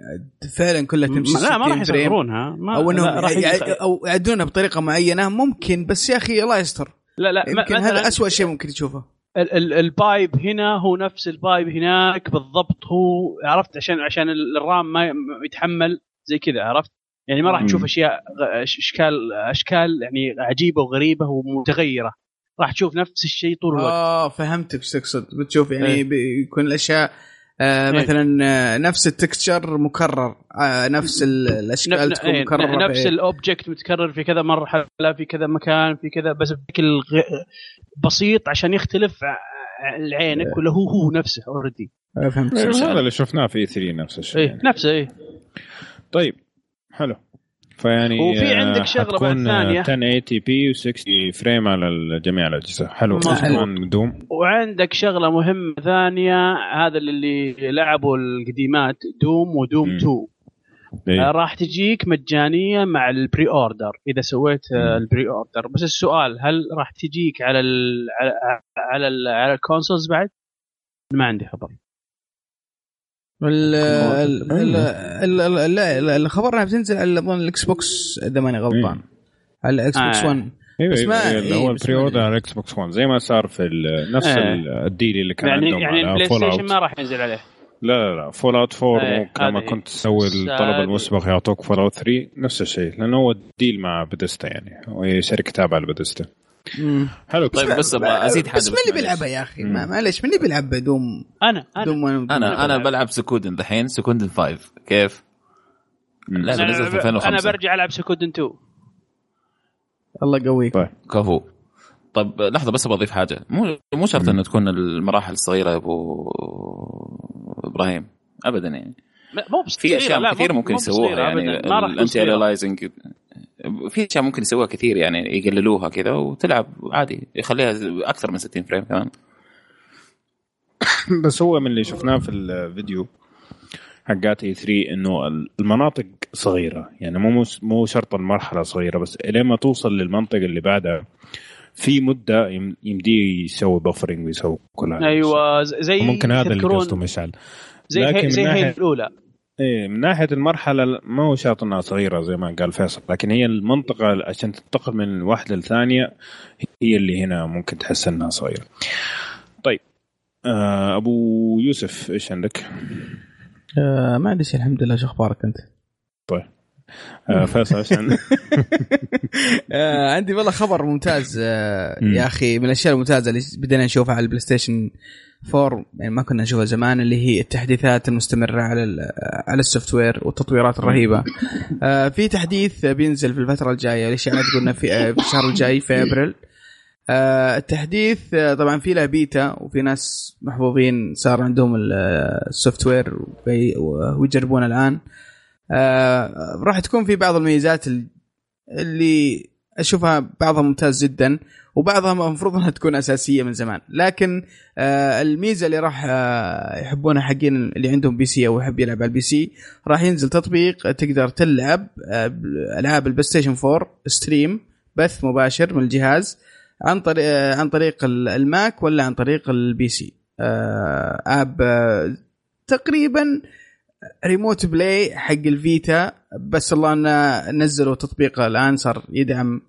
فعلا كلها تمشي لا ما راح 60 frame. يصغرونها. ما أو إنهم راح يع- يخ- أو يعدونها بطريقة معينة ممكن بس يا أخي الله يستر. لا لا يمكن هذا اسوء شيء ممكن تشوفه. ال pipe هنا هو نفس ال pipe هناك بالضبط. هو عرفت عشان عشان ال RAM ما يتحمل زي كذا عرفت؟ يعني ما راح. تشوف أشياء اشكال أشكال يعني عجيبة وغريبة ومتغيرة. راح تشوف نفس الشيء طول الوقت. آه فهمتك إيش تقصد؟ بتشوف يعني إيه. بيكون الأشياء آه إيه. مثلا آه، نفس ال texture مكرر. آه نفس ال- الأشكال تكون إيه، مكررة نفس في- ال object متكرر في كذا مرحلة في كذا مكان في كذا بس بشكل بسيط عشان يختلف لعينك ولا هو هو نفسه already فهمت هذا اللي شفناه في 3 نفس الشيء إيه يعني. نفسه إيه. طيب حلو. فيعني وفي آه، عندك شغلة بعد ثانية. 1080 p و60 frame على جميع الأجهزة حلو دوم وعندك شغلة مهمة ثانية هذا اللي لعبوا القديمات دوم ودوم مم. 2 إيه. آه، راح تجيك مجانية مع ال pre-order إذا سويت آه،. ال pre-order بس السؤال هل راح تجيك على ال على على, ال على ال consoles بعد؟ ما عندي خبر ال- ال- ال- ال- ال- لا لا، الخبر انها بتنزل على أظن الاكس بوكس إذا ماني غلطان إيه. على الاكس بوكس آه. 1 أيوه بس ما- أيوه اللي إيه، هو البري اوردر. على الاكس بوكس 1 زي ما صار في ال- نفس آه. ال- الديل اللي كان يعني عندهم يعني على البلاي ستيشن ما راح ينزل عليه لا لا لا فول اوت 4 إيه، مو كما هذه. كنت تسوي الطلب المسبق يعطوك فول اوت 3 نفس الشيء لأنه هو ديل مع بدستا يعني وهي شركة تابعة لبدستا. حلو. طيب بس أبغى أزيد حاجة بس من اللي. بيلعبها يا أخي. معلش من اللي بيلعبها دوم أنا أنا. دوم أنا أنا؟ بلعب سكودن دحين سكودن 5 كيف؟ لا، أنا, نزل في 2005. أنا برجع ألعب سكودن 2 الله يقويك طيب. كفو. طب لحظة بس بضيف حاجة. مو مو شرط. انه تكون المراحل الصغيرة يا أبو إبراهيم. ابدا يعني. مو بس في أشياء لا، كثير ممكن يسووها يعني الأنتي. ريلايزنج في أشياء ممكن يسووها كثير يعني يقللوها كذا وتلعب عادي يخليها أكثر من 60 فريم كمان. <coughs> بس هو من اللي شفناه في الفيديو حقات إي 3 إنه المناطق صغيرة يعني مو مو شرط المرحلة صغيرة بس لين ما توصل للمنطقة اللي بعدها في مدة يم- يمديه يسوي بفرنج ويسوي كل هذا. أيوه زي ممكن هذا اللي قصده مشعل. زي لكن هي زي هي الأولى. إيه من ناحية المرحلة ما هو شرط إنها صغيرة زي ما قال فيصل لكن هي المنطقة عشان تنتقل من واحدة لثانية هي اللي هنا ممكن تحس إنها صغيرة. طيب آه أبو يوسف إيش عندك؟ آه ما عندي شيء الحمد لله شو أخبارك أنت؟ آه فيصل إيش عندك؟ <laughs> آه عندي والله خبر ممتاز آه. يا أخي من الأشياء الممتازة اللي بدينا نشوفها على البلاي ستيشن 4 يعني ما كنا نشوفها زمان اللي هي التحديثات المستمرة على على ال software والتطويرات الرهيبة. <laughs> آه في تحديث بينزل في الفترة الجاية الاشاعات قلنا في آه في الشهر الجاي في أبريل. آه التحديث آه طبعا في له بيتا وفي ناس محظوظين صار عندهم ال software ويجربون الآن. آه راح تكون في بعض الميزات اللي أشوفها بعضها ممتاز جدا. وبعضها المفروض إنها تكون أساسية من زمان. لكن آه الميزة اللي راح آه يحبونها حقين اللي عندهم PC أو يحب يلعب على ال PC راح ينزل تطبيق تقدر تلعب آه ألعاب البلاي ستيشن 4 stream بث مباشر من الجهاز عن طريق آه عن طريق الماك ولا عن طريق ال PC. آه آب آه تقريبا remote play حق الفيتا بس الله إنه نزلوا تطبيق الآن صار يدعم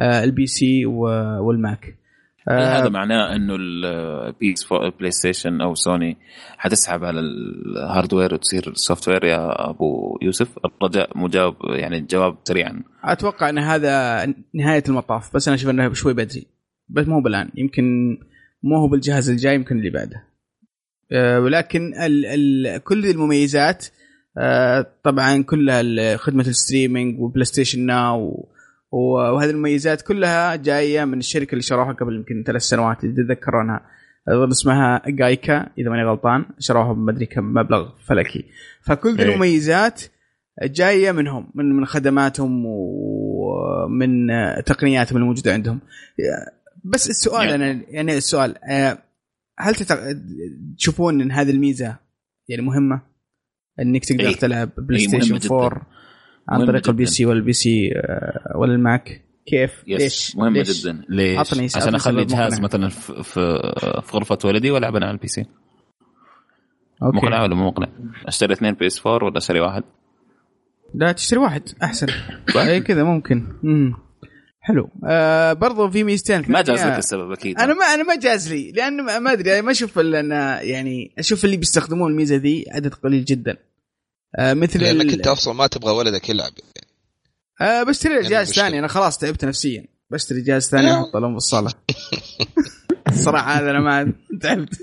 ال PC والماك هل هذا معناه إنه البيس بلاي ستيشن أو سوني حتسحب على ال hardware وتصير ال software يا أبو يوسف؟ الرجاء مجاوب يعني جواب سريعا. أتوقع إن هذا نهاية المطاف بس أنا أشوف إنه شوي بدري بس مو بالآن يمكن مو هو بالجهاز الجاي يمكن اللي بعده. أه ولكن ال ال كل المميزات أه طبعا كلها خدمة ال streaming وبلاي ستيشن ناو وهذه المميزات كلها جاية من الشركة اللي شروها قبل يمكن ثلاث سنوات اذا تتذكرونها أظن اسمها Gaikai إذا ماني غلطان شروها بمدري كم مبلغ فلكي فكل ذي إيه. المميزات جاية منهم من من خدماتهم ومن تقنياتهم الموجودة عندهم بس السؤال يعني. أنا يعني السؤال آه، هل تشوفون إن هذه الميزة يعني مهمة إنك تقدر أي. تلعب بلاي ستيشن 4 عن طريق ال PC ولا ال PC ولا الماك كيف؟ yes ليش؟ مهمة ليش؟ جدا. ليش؟ عطني عشان أخلي جهاز مثلا في, في غرفة ولدي وألعب أنا على ال PC. okay. مقنع ولا مو مقنع؟ أشتري اثنين PS 4 ولا أشتري واحد؟ لا تشتري واحد. أحسن. اي كذا ممكن. امم حلو. آه برضو في ميزتين ما جاز لك السبب أكيد. أنا ما أنا ما جاز لي لأن ما أدري. ما أشوف إلا يعني أشوف اللي بيستخدمون الميزة ذي عدد قليل جدا. آه مثل لأنك أنت أصلا ما تبغى ولدك يلعب. آه بشتري يعني جهاز ثاني أنا خلاص تعبت نفسيا. بشتري جهاز ثاني أحطه لهم في الصالة. الصراحه هذا أنا ما تعبت. <laughs>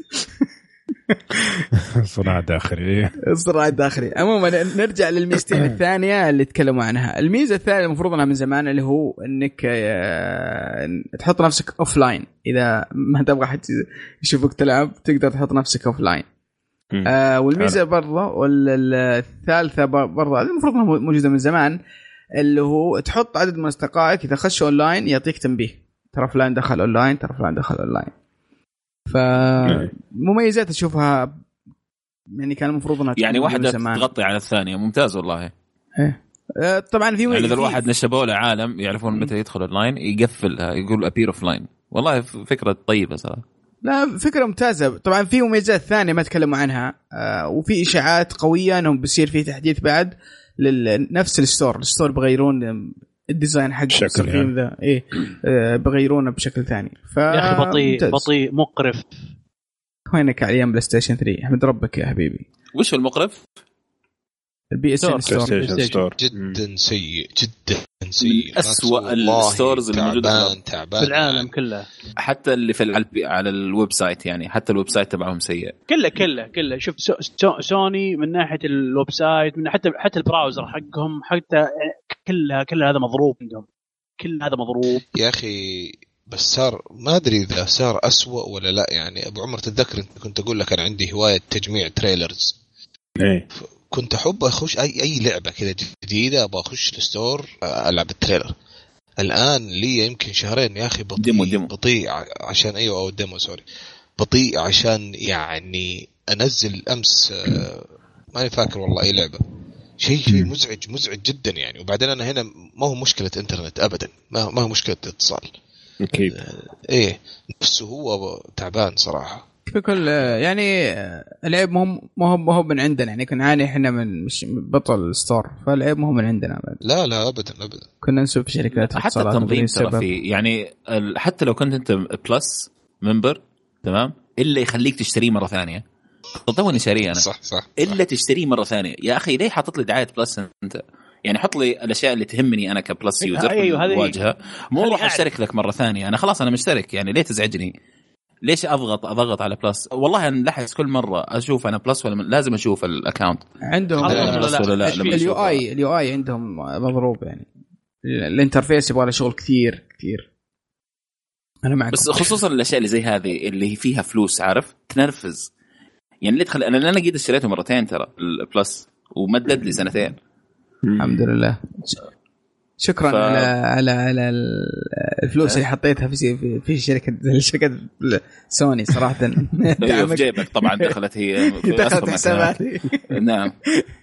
صراع داخلي الصراع الداخلي عموما نرجع للميزتين <coughs> الثانية اللي تكلموا عنها. الميزة الثانية المفروض أنها من زمان اللي هو إنك آه، تحط نفسك offline إذا ما تبغى حد يشوفك تلعب تقدر تحط نفسك offline آه والميزة برضه والثالثه برضه المفروض إنها موجودة من زمان اللي هو تحط عدد من أصدقائك إذا خشوا أونلاين يعطيك تنبيه. ترى فلان دخل أونلاين ترى فلان دخل أونلاين. فمميزات أشوفها يعني كان المفروض إنها يعني واحدة تغطي على الثانية. ممتاز والله. إيه. آه، طبعا في يعني إذا الواحد نشبوا له عالم يعرفون متى يدخل أونلاين يقفلها يقول appear offline والله فكرة طيبة صراحة. لا فكرة ممتازة. طبعا في مميزات ثانية ما تكلموا عنها آه وفي إشاعات قوية إنهم بيصير في تحديث بعد لنفس ال store. ال store بغيرون ال design حق شكل يعني. ذا. إيه. آه بغيرونه بشكل ثاني. ف يا أخي بطيء بطيء مقرف. وينك على أيام بلاي ستيشن 3 أحمد ربك يا حبيبي. وش المقرف؟ ال PSN store جدا سيء جدا سيء. اسوء ال stores الموجوده تعبان في العالم كله. حتى اللي في على ال website يعني حتى ال website تبعهم سيء. كله كله كله. شوف سوني من ناحية ال website من حتى حتى ال browser حقهم حتى كلها كلها هذا مضروب عندهم. كل هذا مضروب. يا أخي بس صار ما أدري إذا صار أسوأ ولا لا. يعني أبو عمر تتذكر أنت كنت أقول لك أنا عندي هواية تجميع trailers إيه. كنت أحب أخش أي أي لعبة كذا جديدة أبغى أخش ال store ألعب ال trailer. الآن لي يمكن شهرين يا أخي بطيء demo demo. بطيء عشان أيوه أو ال demo sorry. بطيء عشان يعني أنزل أمس آه، ماني فاكر والله أي لعبة. شيء شيء مزعج مزعج جدا يعني. وبعدين أنا هنا ما هو مشكلة إنترنت ابدا ما ما هو مشكلة اتصال. أكيد آه، إيه نفسه هو تعبان صراحة. بكل يعني العيب مو مو مو من عندنا. يعني كنا نعاني إحنا من مش بطل ستور فالعيب مو من عندنا. بعد. لا لا ابدا ابدا. كنا نسوي في شركات حتى التنظيم ترى في يعني حتى لو كنت أنت بلس ممبر تمام؟ إلا يخليك تشتريه مرة ثانية. توني شاريه أنا. صح صح إلا تشتريه مرة ثانية. يا أخي ليه حاطط لي دعاية Plus أنت؟ يعني حط لي الأشياء اللي تهمني أنا ك Plus user أيوه هذه واجهة. مو أروح أشترك لك مرة ثانية. أنا خلاص أنا مشترك. يعني ليه تزعجني؟ ليش اضغط أضغط على Plus والله أنا نلاحظ كل مرة أشوف أنا Plus ولا لازم أشوف ال account عندهم Plus ولا لا؟ اليو ال UI عندهم مضروب يعني. ال interface يبغى له شغل كثير كثير. أنا معك بس خصوصا الأشياء اللي زي هذه اللي فيها فلوس عارف؟ تنرفز. يعني اللي تخلي أنا أنا قد اشتريته مرتين ترى البلس ومدد لي سنتين. الحمد لله. شكرا ف- على على على الفلوس اللي حطيتها في في, في شركه <laughs> شركة سوني صراحة. <laughs> أيوة، في جيبك طبعا دخلت هي <laughs> في دخلت. حساباتي. نعم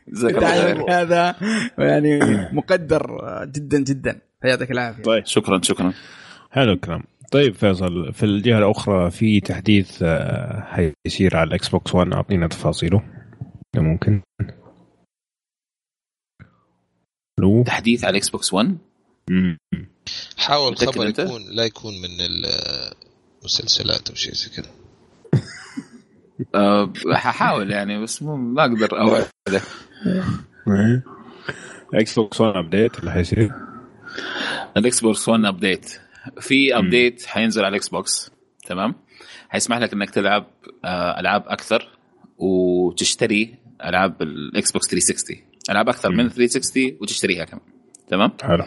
جزاك الله هذا يعني <coughs> مقدر جدا جدا. يعطيك العافية. طيب شكرا شكرا. حلو الكلام طيب فيصل في الجهة الأخرى في تحديث آه، حيصير على الإكس بوكس 1 أعطينا تفاصيله. ممكن. ألو تحديث على الاكس بوكس 1 مم. حاول خبر؟ يكون لا يكون من المسلسلات أو شيء زي كذا <laughs> أه ححاول يعني بس مو ما أقدر اوعدك إكس بوكس 1 update اللي حيصير الاكس بوكس 1 update في update حينزل على الاكس بوكس تمام؟ حيسمح لك إنك تلعب آه، ألعاب أكثر وتشتري ألعاب الاكس بوكس 360 العاب أكثر من 360 وتشتريها كمان. تمام؟ حلو.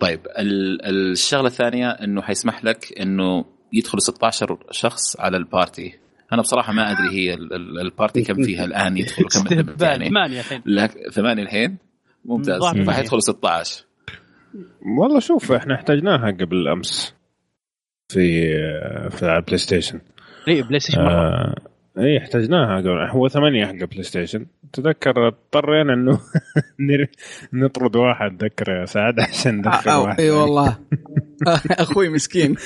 طيب ال- الشغلة الثانية إنه حيسمح لك إنه يدخل 16 شخص على ال party. أنا بصراحة ما أدري هي ال- ال- ال party كم فيها الآن يدخلوا كم <laughs> يعني. ثمانية الحين. لك ثمانية الحين؟ ممتاز. ظاهر. فحيدخلوا 16 والله شوف إحنا احتاجناها قبل أمس في في ال PlayStation اي PlayStation آه اي احتاجناها قبل هو ثمانية حق PlayStation تذكر اضطرينا إنه <laughs> نطرد واحد. ذكر يا سعد عشان ندخل أو واحد. إي والله. <laughs> أخوي مسكين.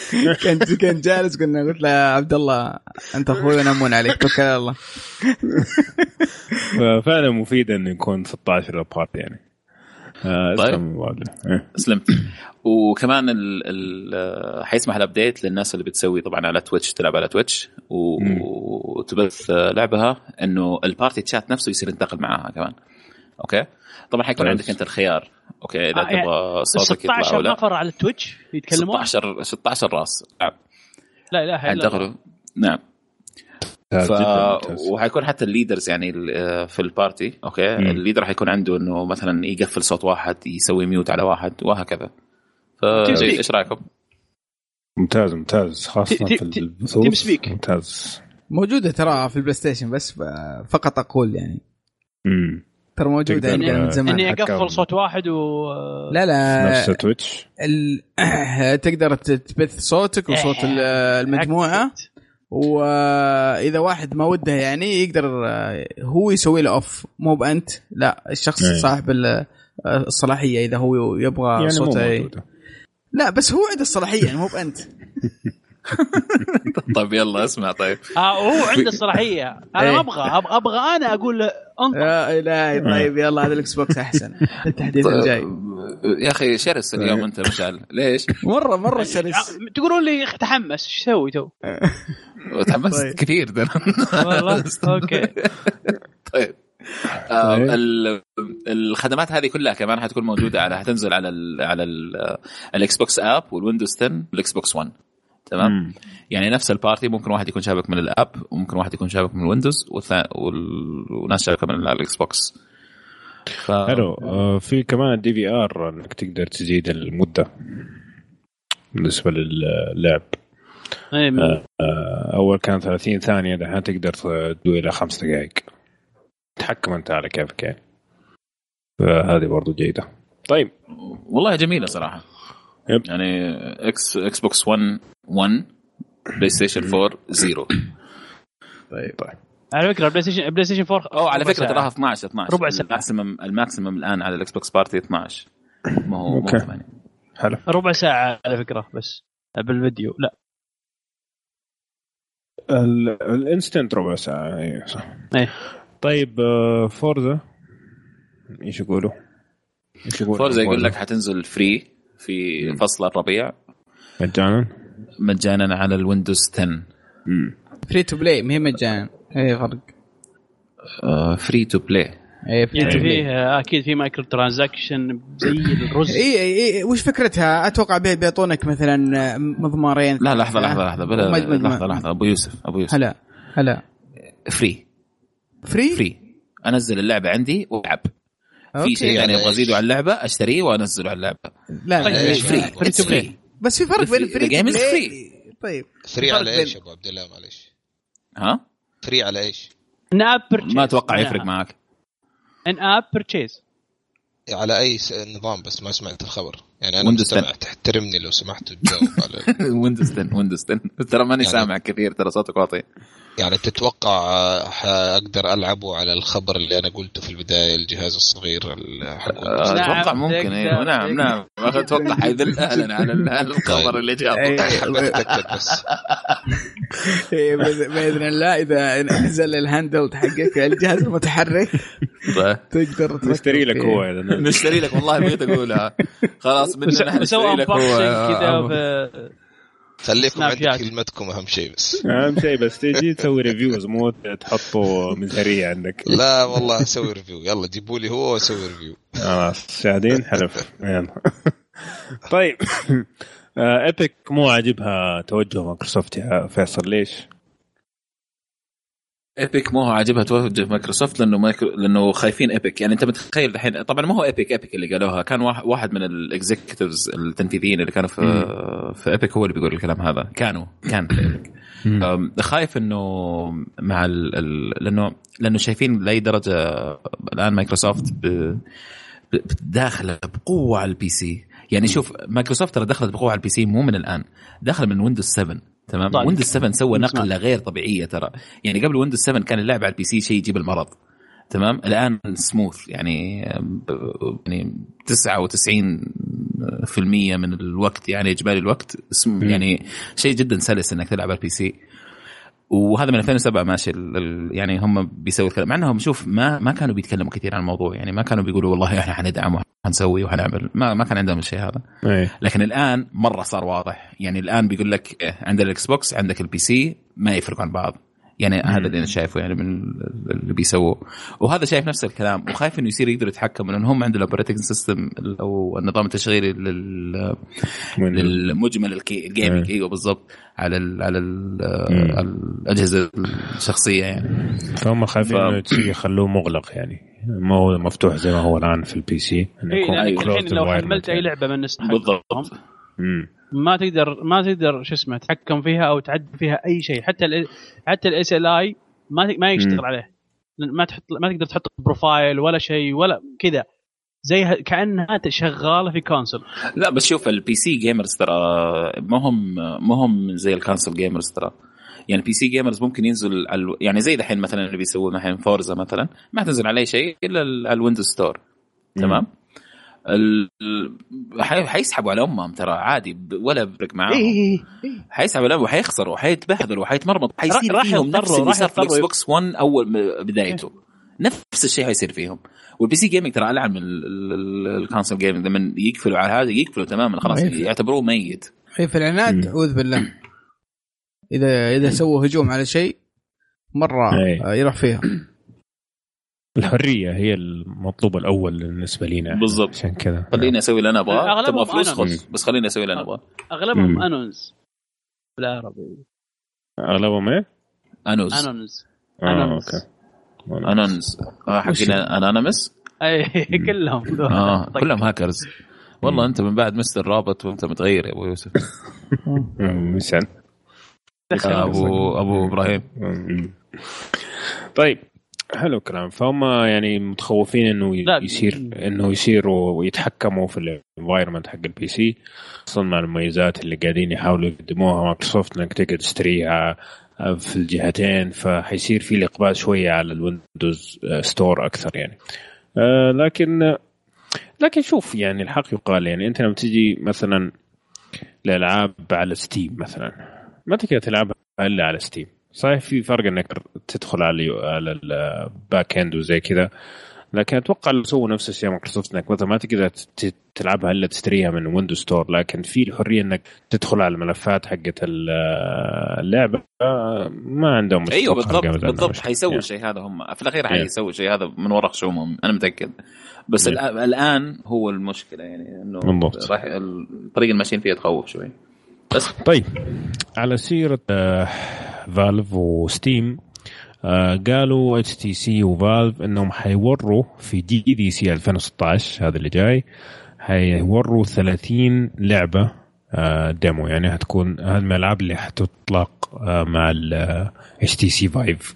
كان كان جالس قلنا قلت له يا عبد الله أنت أخوي وأنا أمون عليك. توكل على الله ففعلا مفيدة إنه يكون 16 ال party يعني. آه طيب. عبد الله. إيه. سلمت وكمان ال ال حيسمح ال update للناس اللي بتسوي طبعا على Twitch تلعب على Twitch. وتبث لعبها إنه ال party chat نفسه يصير ينتقل معاها كمان. أوكي؟ طبعا حيكون كويس. عندك أنت الخيار. أوكي؟ إذا آه، يعني تبغى صوتك يطلع 16 أو لا. نفر على ال Twitch يتكلمون؟ 16 16 راس. نعم لا اله الا الله نعم. ف... وحيكون حتى ال leaders يعني ال- في ال party أوكي؟ مم. ال leader حيكون عنده إنه مثلا يقفل صوت واحد يسوي mute على واحد وهكذا. فايش رأيكم؟ ممتاز ممتاز. خاصة تي- في تي- البثوث TeamSpeak. ممتاز. موجودة ترى في ال PlayStation بس فقط أقول يعني. امم ترى موجودة عندنا من زمان. إني. أقفل صوت واحد و لا لا. نفس Twitch ال... <clears throat> تقدر تبث صوتك وصوت ال- المجموعة. وإذا واحد ما وده يعني يقدر آه، هو يسوي له off مو بأنت لا الشخص إيه. صاحب ال- الصلاحية إذا هو يبغى يعني مو صوته موجودة لا بس هو عنده الصلاحية يعني مو بأنت. <laughs> <laughs> طيب يلا اسمع طيب. آه هو عنده الصلاحيه أنا إيه. ما أبغى أبغى أنا أقول له انطق يا إلهي طيب يلا هذا ال Xbox أحسن. <laughs> التحديث الجاي. يا أخي شرس اليوم أنت مشعل. ليش؟ مرة مرة شرس. آه، تقولون لي تحمس إيش أسوي تو؟ <laughs> تحمست طيب. كثير. ده والله أوكي. طيب. آه طيب. ال- الخدمات هذه كلها كمان حتكون موجودة على حتنزل على ال على ال- ال Xbox app وال Windows 10 وال Xbox 1 تمام؟ مم. يعني نفس ال party ممكن واحد يكون شابك من ال app وممكن واحد يكون شابك من وال- وناس شابكة من ال Xbox. ف... حلو. آه في كمان ال DVR إنك تقدر تزيد المدة بالنسبة للعب من- آه أول كان 30 ثانية دحين تقدر تدوي إلى خمس دقائق. تحكم أنت على كيفك يعني. فهذه برضو جيدة. طيب. والله جميلة صراحة. yep. يعني X Xbox 1 1 PlayStation 4 0 طيب. على فكرة PlayStation PlayStation 4 أو على فكره. تراها 12 12 ربع ساعة. ال maximum ال maximum الآن على ال Xbox party 12 ما هو مو أوكي. 8 حلو. ربع ساعة على فكرة بس. بالفيديو لا. ال- ال instant ربع ساعة أيوه صح. إيه. طيب آه، Forza إيش يقولوا؟ إيش يقولوا؟ Forza يقول لك حتنزل free في فصل الربيع. مجانا؟ مجانا على ال Windows 10 مم. free to play ما هي مجانا. أي فرق؟ free to play أي free يعني to play فيه أكيد في microtransaction زي الرز. إي إي إي وش فكرتها؟ أتوقع بي- بيعطونك مثلا مضمارين. لا لحظة لحظة لحظة. بلا لحظة لحظة أبو يوسف أبو يوسف. هلا هلا. free free؟ free أنزل اللعبة عندي وألعب. في شيء يعني أبغى أزيده على اللعبة؟ أشتريه وأنزله على اللعبة. لا لا طيب، free free بس في فرق بين to play free. طيب. free على إيش يا أبو عبد الله؟ معلش ها؟ free على إيش؟ in-app purchase ما أتوقع يفرق معك. in-app purchase على أي نظام بس ما سمعت الخبر. يعني أنا مستمع. تحترمني لو سمحت تجاوب <laughs> على Windows 10 Windows 10 ترى ماني يعني- سامع كثير ترى صوتك واطي. يعني تتوقع آه، حأقدر العبه على الخبر اللي أنا قلته في البداية الجهاز الصغير آه،. نعم، أتوقع ممكن أيوه نعم نعم. أتوقع حيذل اهلنا على ال- على الخبر اللي جابه. إيه، <laughs> بس. <laughs> إيه، باذن الله إذا نزل ال handheld حقك الجهاز المتحرك طيب. تقدر نشتري لك. هو نشتري لك والله بغيت اقولها خلاص من نحن وسوى نشتري لك هو. كذا آه، في- خليكم سناب عند شات. كلمتكم أهم شيء بس <laughs> أهم شيء بس تجي تسوي reviews مو تحطه مزهريه عندك <laughs> لا والله أسوي review يلا جيبوا لي هو واسوي review خلاص شاهدين حلف يلا. <laughs> طيب آه، Epic مو عاجبها توجه مايكروسوفت يا فيصل ليش؟ Epic مو هو عاجبها توجه مايكروسوفت لأنه مايكرو لأنه خايفين Epic يعني أنت متخيل الحين طبعا ما هو Epic Epic اللي قالوها. كان واحد من ال executives التنفيذيين اللي كانوا في في Epic هو اللي بيقول الكلام هذا. كانوا كان في Epic خايف إنه مع ال... ال... لأنه لأنه شايفين لأي درجة الآن مايكروسوفت ب... ب- داخلة بقوة على ال PC يعني شوف مايكروسوفت ترى دخلت بقوة على ال PC مو من الآن. داخلة من Windows 7 تمام؟ طيب. Windows 7 سوى نسمع. نقلة غير طبيعية ترى. يعني قبل Windows 7 كان اللعب على ال PC شيء يجيب المرض. تمام؟ الآن سموث يعني يعني 99% من الوقت يعني إجمالي الوقت يعني شيء جدا سلس إنك تلعب على ال PC وهذا من 2007 ماشي يعني هم بيسووا الكلام. مع إنهم شوف ما ما كانوا بيتكلموا كثير عن الموضوع. يعني ما كانوا بيقولوا والله إحنا حندعم وحنسوي وحنعمل. ما ما كان عندهم الشيء هذا. إيه. لكن الآن مرة صار واضح. يعني الآن بيقول لك عندك ال Xbox عندك ال PC ما يفرقوا عن بعض. يعني هذا اللي أنا شايفه يعني من اللي بيسووه وهذا شايف نفس الكلام وخايف إنه يصير يقدروا يتحكموا لأن هم عندهم ال operating system أو النظام التشغيلي لل للمجمل الكي- ال gaming. أيوه بالضبط على ال على ال مم. على الأجهزة الشخصية يعني فهم خايفين ف- انه يخلوه مغلق يعني ما هو مفتوح زي ما هو الآن في ال PC إنه إيه، يكون أيوة. الحين لو حملت أي لعبة من بالضبط. ما تقدر ما تقدر شو اسمه تتحكم فيها أو تعدل فيها أي شيء. حتى ال حتى ال SLI ما ما يشتغل. عليه. ما تحط ما تقدر تحط profile ولا شيء ولا كذا. زي كأنها شغالة في كونسول لا بس شوف البي سي جيمرز ترى ما هم ما هم زي ال console gamers ترى. يعني ال PC gamers ممكن ينزل على يعني زي دحين مثلا اللي بيسووه الحين Forza مثلا ما تنزل عليه شيء إلا ال- على ال Windows Store. تمام؟ ال- ال- حي- حيسحبوا على أمهم ترى عادي ب- ولا بيفرق معاهم. اي حيسحبوا على أمهم وحيخسروا وحيتبهدلوا وحيتمرمطوا. حيصير راح فيهم يضطروا- نفس اللي راح صار في ال X يضطروا- box 1 اول بدايته. نفس الشيء حيصير فيهم. وال PC gaming ترى ألعن من ال console gaming لما يقفلوا على هذا يقفلوا تماما خلاص. يعتبروه ميت. هي في العناد. أعوذ بالله. اذا إذا سووا هجوم على شيء مرة إيه. يروح فيها الحريه هي المطلوب الأول بالنسبة لنا بالضبط. عشان كذا. خليني أسوي اللي أنا أبغاه. أغلبهم تبغى فلوس. خذ بس خليني أسوي اللي أنا أبغاه. أغلبهم. Anons بالعربي. أغلبهم إيه؟ Anons Anons آه Anons. Okay. Anons آه حقين Anonymous أي <laughs> كلهم. آه طيب. كلهم هاكرز. والله أنت من بعد Mr. Robot وأنت متغير يا أبو يوسف. مسعد ابو أبو إبراهيم. طيب. حلو الكلام. فهم يعني متخوفين إنه لا. يصير إنه يصيروا ويتحكموا في ال environment حق ال PC خصوصا مع المميزات اللي قاعدين يحاولوا يقدموها. مايكروسوفت إنك تقدر تشتريها في الجهتين فحيصير في الإقبال شوية على ال Windows Store أكثر يعني. آه، لكن لكن شوف يعني الحق يقال يعني أنت لما تجي مثلا الالعاب على Steam مثلا ما تقدر تلعبها إلا على Steam صحيح في فرق إنك تدخل على على ال back end وزي كذا لكن أتوقع لو سووا نفس الشيء مايكروسوفت إنك مثلا ما تقدر تلعبها إلا تشتريها من Windows Store لكن في الحرية إنك تدخل على الملفات حقت ال- اللعبة ما عندهم مشكلة أيوه بالضبط. بالضبط حيسووا يعني. الشيء هذا هم في الأخير Yeah. حيسووا الشيء هذا من وراء خشومهم أنا متأكد بس. الآ- الآن هو المشكلة يعني إنه بالضبط. راح الطريقة اللي ماشيين فيها تخوف شوي بس. طيب. على سيرة آه، Valve و Steam آه، قالوا HTC و Valve إنهم حيوروا في GDC 2016 هذا اللي جاي حيوروا 30 لعبة demo يعني هتكون هذه الألعاب اللي حتطلق مع ال HTC Vive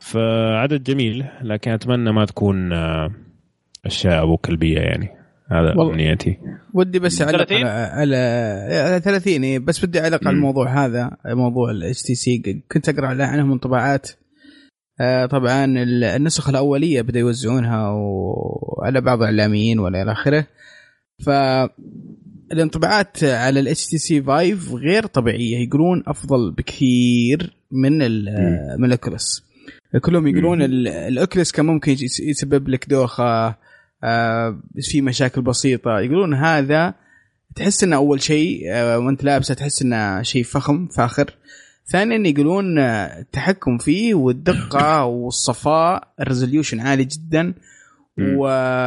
فعدد جميل لكن أتمنى ما تكون أشياء ابو كلبية يعني. هذا أمنيتي. ودي بس أعلق على على 30 إيه، بس بدي أعلق على الموضوع هذا موضوع ال HTC كنت أقرأ عنهم انطباعات. آه، طبعا النسخ الأولية بدا يوزعونها على بعض الإعلاميين والى إلى آخره. ف الانطباعات على ال HTC Vive غير طبيعية يقولون أفضل بكثير من من ال Oculus كلهم يقولون ال Oculus كان ممكن يسبب لك دوخة في مشاكل بسيطة. يقولون هذا تحس إنه أول شيء آه وأنت لابسه تحس إنه شيء فخم فاخر. ثانيا يقولون التحكم فيه والدقة والصفاء ال resolution عالي جدا و...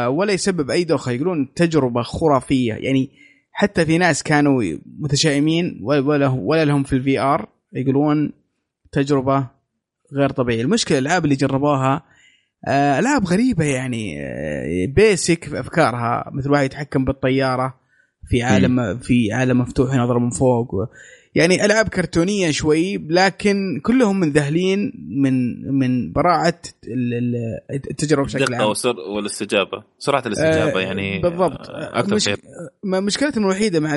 ولا يسبب أي دوخة. يقولون تجربة خرافية. يعني حتى في ناس كانوا متشائمين ولا ولا لهم في ال VR. يقولون تجربة غير طبيعية. المشكلة الألعاب اللي جربوها آه، ألعاب غريبة يعني basic في أفكارها مثل واحد يتحكم بالطيارة في عالم في عالم مفتوح ينظر من فوق. يعني ألعاب كرتونية شوي لكن كلهم منذهلين من من براعة التجربة بشكل عام. الدقه والاستجابة سرعة الاستجابة آه يعني بالضبط. أكثر مش... شيء. مشكلتهم الوحيدة مع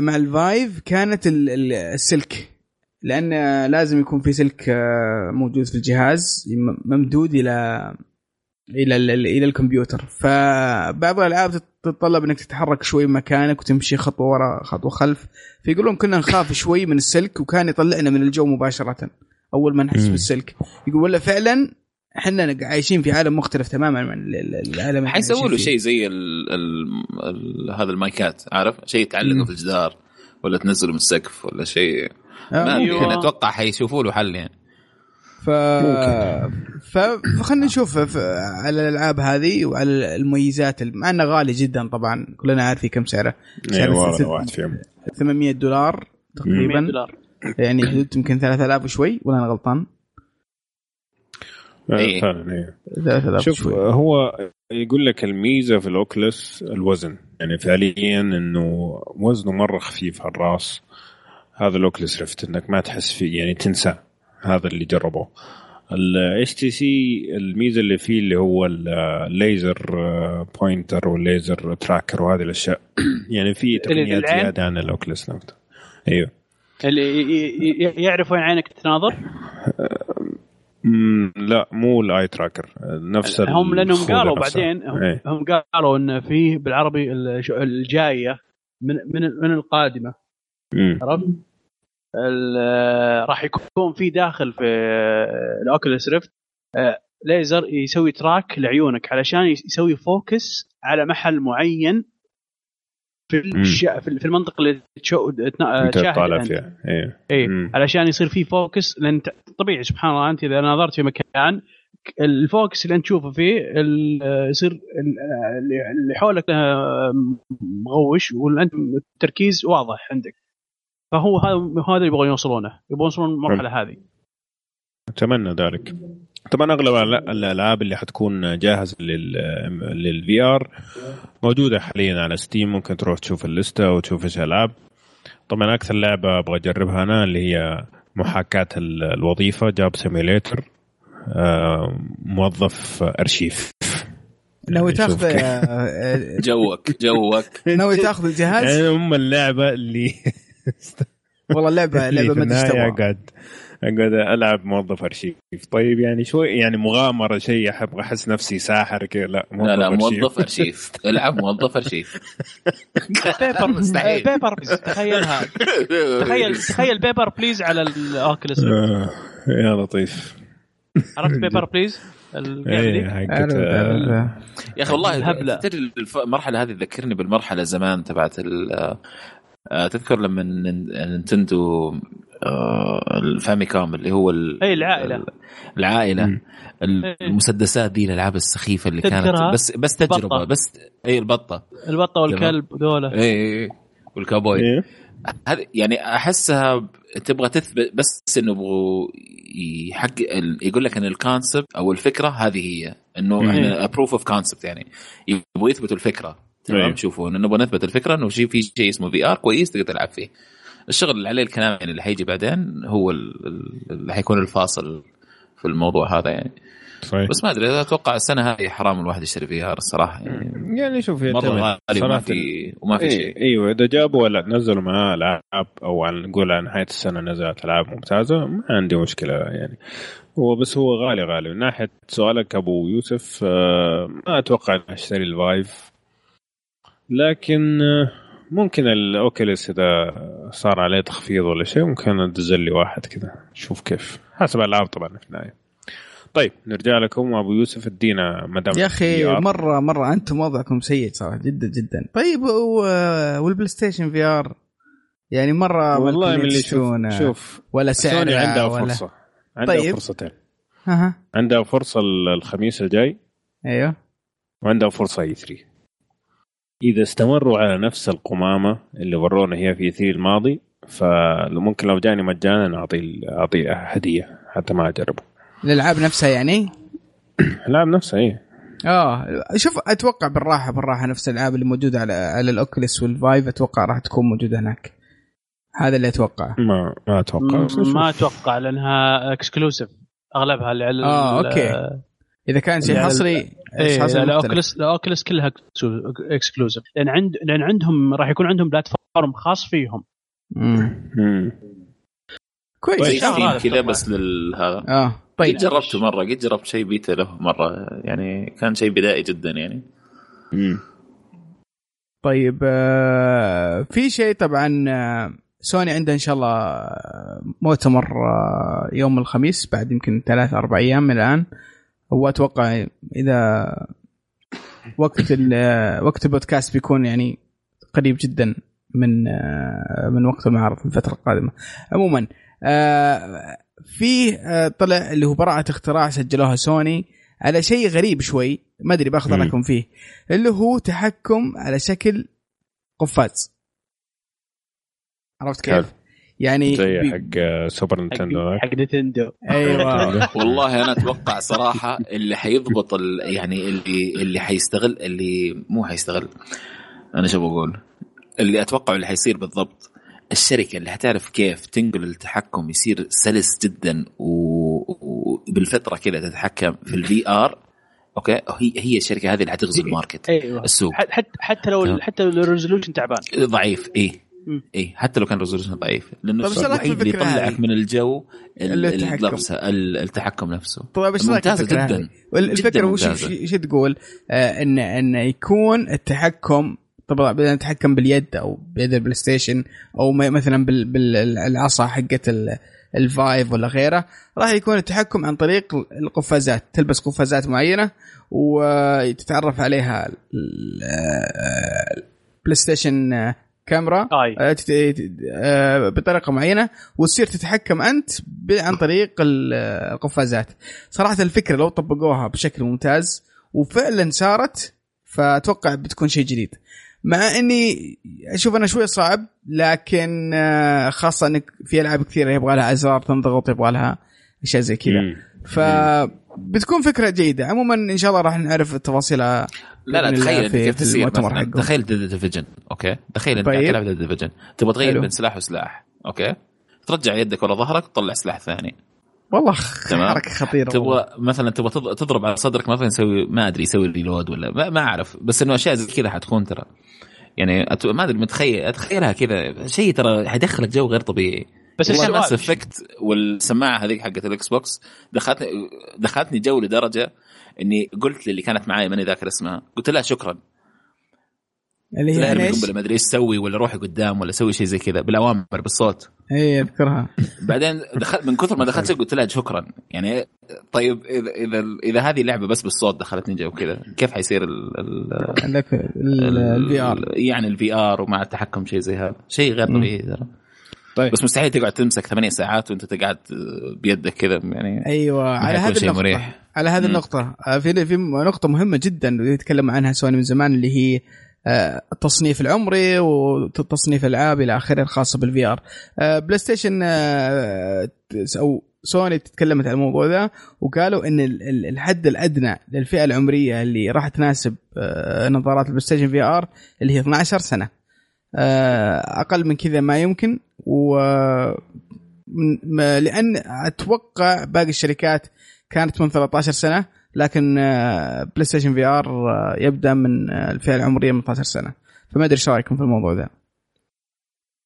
مع الفايف كانت السلك. لأن لازم يكون في سلك آه، موجود في الجهاز ممدود إلى إلى إلى الكمبيوتر. فبعض الألعاب تتطلب إنك تتحرك شوي مكانك وتمشي خطوة ورا خطوة خلف. فيقولون كنا نخاف <laughs> شوي من السلك وكان يطلعنا من الجو مباشرة أول ما نحس بالسلك. يقول ولا فعلا إحنا عايشين في عالم مختلف تماما عن العالم حيسووا له شيء زي ال ال ال هذا المايكات عارف؟ شيء تعلقه في الجدار ولا تنزله من السقف ولا شيء. ما أيوة. أتوقع حيشوفوا له حل يعني ف فخلينا نشوف على الألعاب هذه وعلى المميزات مع انه غالي جدا طبعا كلنا عارفين كم سعره سعره 800 دولار تقريبا دولار. يعني حدود يمكن 3000 وشوي ولا أنا غلطان؟ إيه. فعلا إيه شوف شوي. هو يقول لك الميزة في الأوكلس الوزن يعني فعليا إنه وزنه مرة خفيف على الرأس هذا ال Oculus Rift إنك ما تحس فيه يعني تنسى هذا اللي جربوه ال HTC الميزة اللي فيه اللي هو ال laser pointer وال laser tracker وهذه الأشياء. <clears throat> يعني في تقنيات زيادة عن ال Oculus نفسه. أيوه. اللي يعرف وين عينك تناظر؟ لا مو ال eye tracker نفس هم لأنهم قالوا بعدين هم, إيه. هم قالوا إن فيه بالعربي الجاية من من من القادمة. عرفت؟ راح يكون في داخل في ال Oculus Rift ليزر يسوي track لعيونك علشان يسوي focus على محل معين في الش... في المنطقة اللي تشو... تشاهد فيها. اي إيه. علشان يصير في focus لأن طبيعي سبحان الله أنت إذا نظرت في مكان ال focus اللي أنت تشوفه فيه يصير اللي حولك مغوش وانت التركيز واضح عندك. فهو هذا هذا اللي يبغون يوصلونه. يبغون يوصلون المرحلة هذه. أتمنى ذلك. طبعا أغلب الألعاب اللي حتكون جاهزة لل VR موجودة حاليا على Steam ممكن تروح تشوف ال list وتشوف إيش ألعاب. طبعا أكثر لعبة أبغى أجربها أنا اللي هي محاكاة الوظيفة Job Simulator آه، موظف أرشيف. ناوي تاخذ جوك جوك. ناوي تاخذ الجهاز؟ يعني هم اللعبة اللي <laughs> والله اللعبه <laughs> لعبة ما تشتغل اقعد أقعد ألعب موظف أرشيف. طيب يعني شوي يعني مغامرة شيء احب أحس نفسي ساحر كذا. لا موظف لا لا موظف أرشيف. <laughs> العب موظف أرشيف. Paper مستحيل. Paper تخيلها. تخيل تخيل Papers, Please على ال Oculus آه، يا لطيف. عرفت Papers, Please؟ إيه، يا أخي والله تدري المرحلة هذه تذكرني بالمرحلة زمان تبعت آه، تذكر لما نينتندو آه، الفاميكوم اللي هو إيه العائلة. العائلة. م. المسدسات دي الألعاب السخيفة اللي كانت بس بس تجربة بطة. بس اي البطة. البطة والكلب ذولا. اي اي والكابوي إيه؟ هذه يعني أحسها تبغى تثبت بس إنه يبغوا يحقق يقول لك إن ال concept أو الفكرة هذه هي إنه إحنا proof of concept يعني. يبغوا يثبتوا الفكرة. تمام؟ أيوه. شوفوا نبغى نثبت الفكرة إنه في شيء اسمه VR كويس تقدر تلعب فيه. الشغل اللي عليه الكلام يعني اللي حيجي بعدين هو ال- ال- اللي حيكون الفاصل في الموضوع هذا يعني. صحيح. بس ما أدري أتوقع السنة هذه حرام الواحد يشتري VR الصراحة يعني. يعني شوف مرة. غالي وما صراحة. في وما في إيه شيء. إيوه إذا جابوا ولا نزلوا معاه العاب أو على نقول على نهاية السنة نزلت العاب ممتازة ما عندي مشكلة يعني. هو بس هو غالي غالي. من ناحية سؤالك أبو يوسف آه، ما أتوقع اني اشتري ال Vive. لكن آه، ممكن ال Oculus إذا صار عليه تخفيض ولا شيء ممكن أنزل لي واحد كذا نشوف كيف. حسب الألعاب طبعا في النهاية. طيب نرجع لكم أبو يوسف ادينا مدام يا أخي. مرة مرة أنتم وضعكم سيء صراحة جدا جدا. طيب والبلاي ستيشن VR يعني مرة والله من اللي شوف شوف ولا سوني سعر عندها ولا فرصة. عندها طيب. فرصتين. ها عندها فرصة الخميس الجاي. أيوه. وعندها فرصة E3 إذا استمروا على نفس القمامة اللي ورونا هي في E3 الماضي فممكن لو جاني مجانا أعطي أعطي هدية حتى ما أجربه. الألعاب نفسها يعني؟ <clears throat> الألعاب نفسها إيه. آه شوف أتوقع بالراحة بالراحة نفس الألعاب اللي موجودة على على ال Oculus وال Vive أتوقع راح تكون موجودة هناك. هذا اللي اتوقعه ما ما أتوقع. ما أتوقع لأنها exclusive أغلبها اللي على آه okay. إذا كان شيء يعني حصري حصري مختلف. ال Oculus ال Oculus كلها exclusive لأن عند لأن عندهم راح يكون عندهم platform خاص فيهم. كويس. طيب، كذا. بس للهذا آه قد طيب جربته مرة قد جربت شيء بيتا له مرة. يعني كان شيء بدائي جدا يعني. مم. طيب آه، في شيء طبعا آه، سوني عندها إن شاء الله آه، مؤتمر آه، يوم الخميس بعد يمكن ثلاث أربع أيام من الآن. واتوقع إذا وقت وقت البودكاست بيكون يعني قريب جدا من من وقت المعرض في الفترة القادمة عموما في طلع اللي هو براءة اختراع سجلوها سوني على شيء غريب شوي ما أدري بأخذ. رأيكم فيه اللي هو تحكم على شكل قفاز عرفت كيف؟ يعني زي بي- حق آه، سوبر نينتندو ذاك. حق نينتندو. أيوه. <laughs> والله أنا أتوقع صراحة اللي حيضبط ال- يعني اللي اللي حيستغل اللي مو حيستغل. أنا شو بقول؟ اللي أتوقع اللي حيصير بالضبط الشركة اللي حتعرف كيف تنقل التحكم يصير سلس جدا و- وبالفطرة كذا تتحكم في ال VR okay؟ هي هي الشركة هذه اللي حتغزو ال market أيوه. السوق. حتى حتى لو. حتى لو ال resolution تعبان. ضعيف إيه. إيه حتى لو كان resolution ضعيف لأنه طيب، الشيء الوحيد اللي يطلعك؟ من الجو التحكم. التحكم نفسه طيب إيش رأيك الفكرة جدا؟ الفكرة وش. إيش تقول؟ آه ان إن يكون التحكم طبعا بدنا نتحكم باليد أو بيد البلاي ستيشن أو مثلا بال- بالعصا حقت ال- ال Vive ولا غيره راح يكون التحكم عن طريق القفازات تلبس قفازات معينة وتتعرف عليها ال- آه، البلاي ستيشن آه، كاميرا Eye آه، آه، بطريقة معينة وتصير تتحكم أنت عن طريق آه، القفازات. صراحة الفكرة لو طبقوها بشكل ممتاز وفعلا صارت فأتوقع بتكون شيء جديد. مع إني أشوف أنا شوي صعب لكن آه، خاصة إنك في ألعاب كثيرة يبغى لها أزرار تنضغط يبغى لها أشياء زي كذا. مم. فبتكون فكرة جيدة عموما إن شاء الله راح نعرف تفاصيلها لا لا تخيل كيف تصير. تخيل The Division okay تخيل انت طيب. تلعب The Division تبغى تغير. بين سلاح وسلاح okay ترجع يدك ورا ظهرك وتطلع سلاح ثاني والله. حركة خطيرة. تبغى مثلا تبغى تض- تضرب على صدرك مثلا يسوي ما أدري يسوي reload ولا ما, ما أعرف بس إنه أشياء زي كذا حتكون ترى يعني أت... ما أدري متخيل أتخيلها كذا شيء ترى حيدخلك جو غير طبيعي بس والله Mass Effect والسماعة هذيك حقت ال Xbox دخلتني دخلتني جو لدرجة إني قلت للي كانت معي ماني ذاكر اسمها قلت لها شكرا. اللي هي إيش؟ ما أدري إيش تسوي ولا روحي قدام ولا سوي شيء زي كذا بالأوامر بالصوت. إي أذكرها. بعدين دخلت من كثر ما دخلت قلت لها شكرا. يعني طيب اذا اذا إذا هذه لعبه بس بالصوت دخلتني جو كذا كيف حيصير ال ال عندك الفي ار يعني الفي ار ومع التحكم شيء زي هذا. شيء غير. طبيعي ترى. طيب. بس مستحيل تقعد تمسك ثمانية ساعات وانت تقعد بيدك كذا يعني أيوه على هذه شيء النقطة. مريح. على هذه مم. النقطة. آه، في في نقطة مهمة جدا يتكلم عنها سوني من زمان اللي هي آه، التصنيف العمري وتصنيف العاب إلى آخره الخاصه بال VR بلاي ستيشن آه، أو سوني تكلمت عن الموضوع ذا وقالوا إن الحد الأدنى للفئة العمرية اللي راح تناسب آه، نظارات البلاي ستيشن VR اللي هي 12 سنة. آه، أقل من كذا ما يمكن. و لأن أتوقع باقي الشركات كانت من 13 سنة لكن بلاي ستيشن VR يبدأ من الفئة العمرية من 12 سنة. فما أدري إيش رأيكم في الموضوع ذا.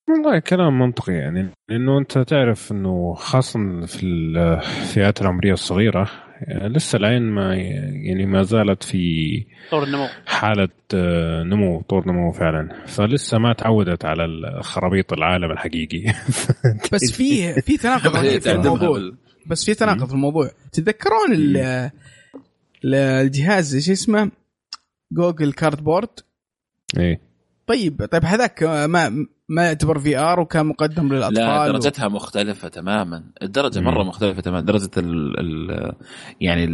والله كلام منطقي يعني لأنه أنت تعرف إنه خاصة في الفئات العمرية الصغيرة لسه العين ما يعني ما زالت في طور النمو. حالة آه، نمو طور نمو فعلا. فلسه ما تعودت على خرابيط العالم الحقيقي. <laughs> بس في في تناقض <laughs> في الموضوع. بس في تناقض في الموضوع. تتذكرون الجهاز إيش اسمه؟ جوجل كارد بورد إيه. طيب طيب هذاك ما ما يعتبر VR وكان مقدم للأطفال لا درجتها و... مختلفة تماما. الدرجة مرة مختلفة تماما. درجة ال ال يعني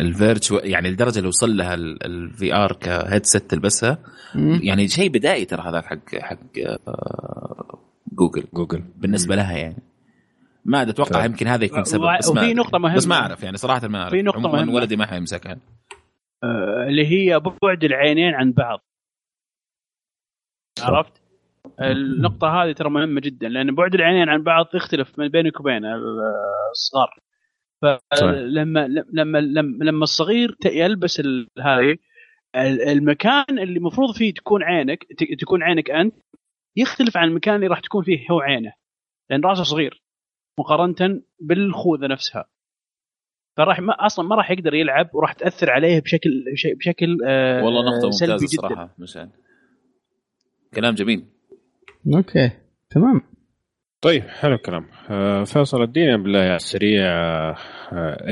ال virtual يعني الدرجة اللي وصل لها ال VR ك headset تلبسها يعني شيء بدائي ترى هذاك حق حق جوجل. جوجل. بالنسبة لها يعني. ما أتوقع طيب. يمكن هذا يكون سبب بس وفي نقطة مهمة. بس ما أعرف يعني صراحة ما أعرف. في نقطة مهمة. ولدي ما حيمسكها آه اللي هي بعد العينين عن بعض. عرفت؟ النقطة هذه ترى مهمة جدا لأن بعد العينين عن بعض يختلف من بينك وبين الصغار. فلما لما لما لما الصغير يلبس هذه المكان اللي المفروض فيه تكون عينك تكون عينك أنت يختلف عن المكان اللي راح تكون فيه هو عينه. لأن راسه صغير مقارنة بالخوذة نفسها. فراح ما أصلا ما راح يقدر يلعب وراح تأثر عليه بشكل بشكل آه والله نقطة ممتازة صراحة مشان كلام جميل. أوكي تمام. طيب حلو الكلام. آه فيصل ادينا بالله على السريع آه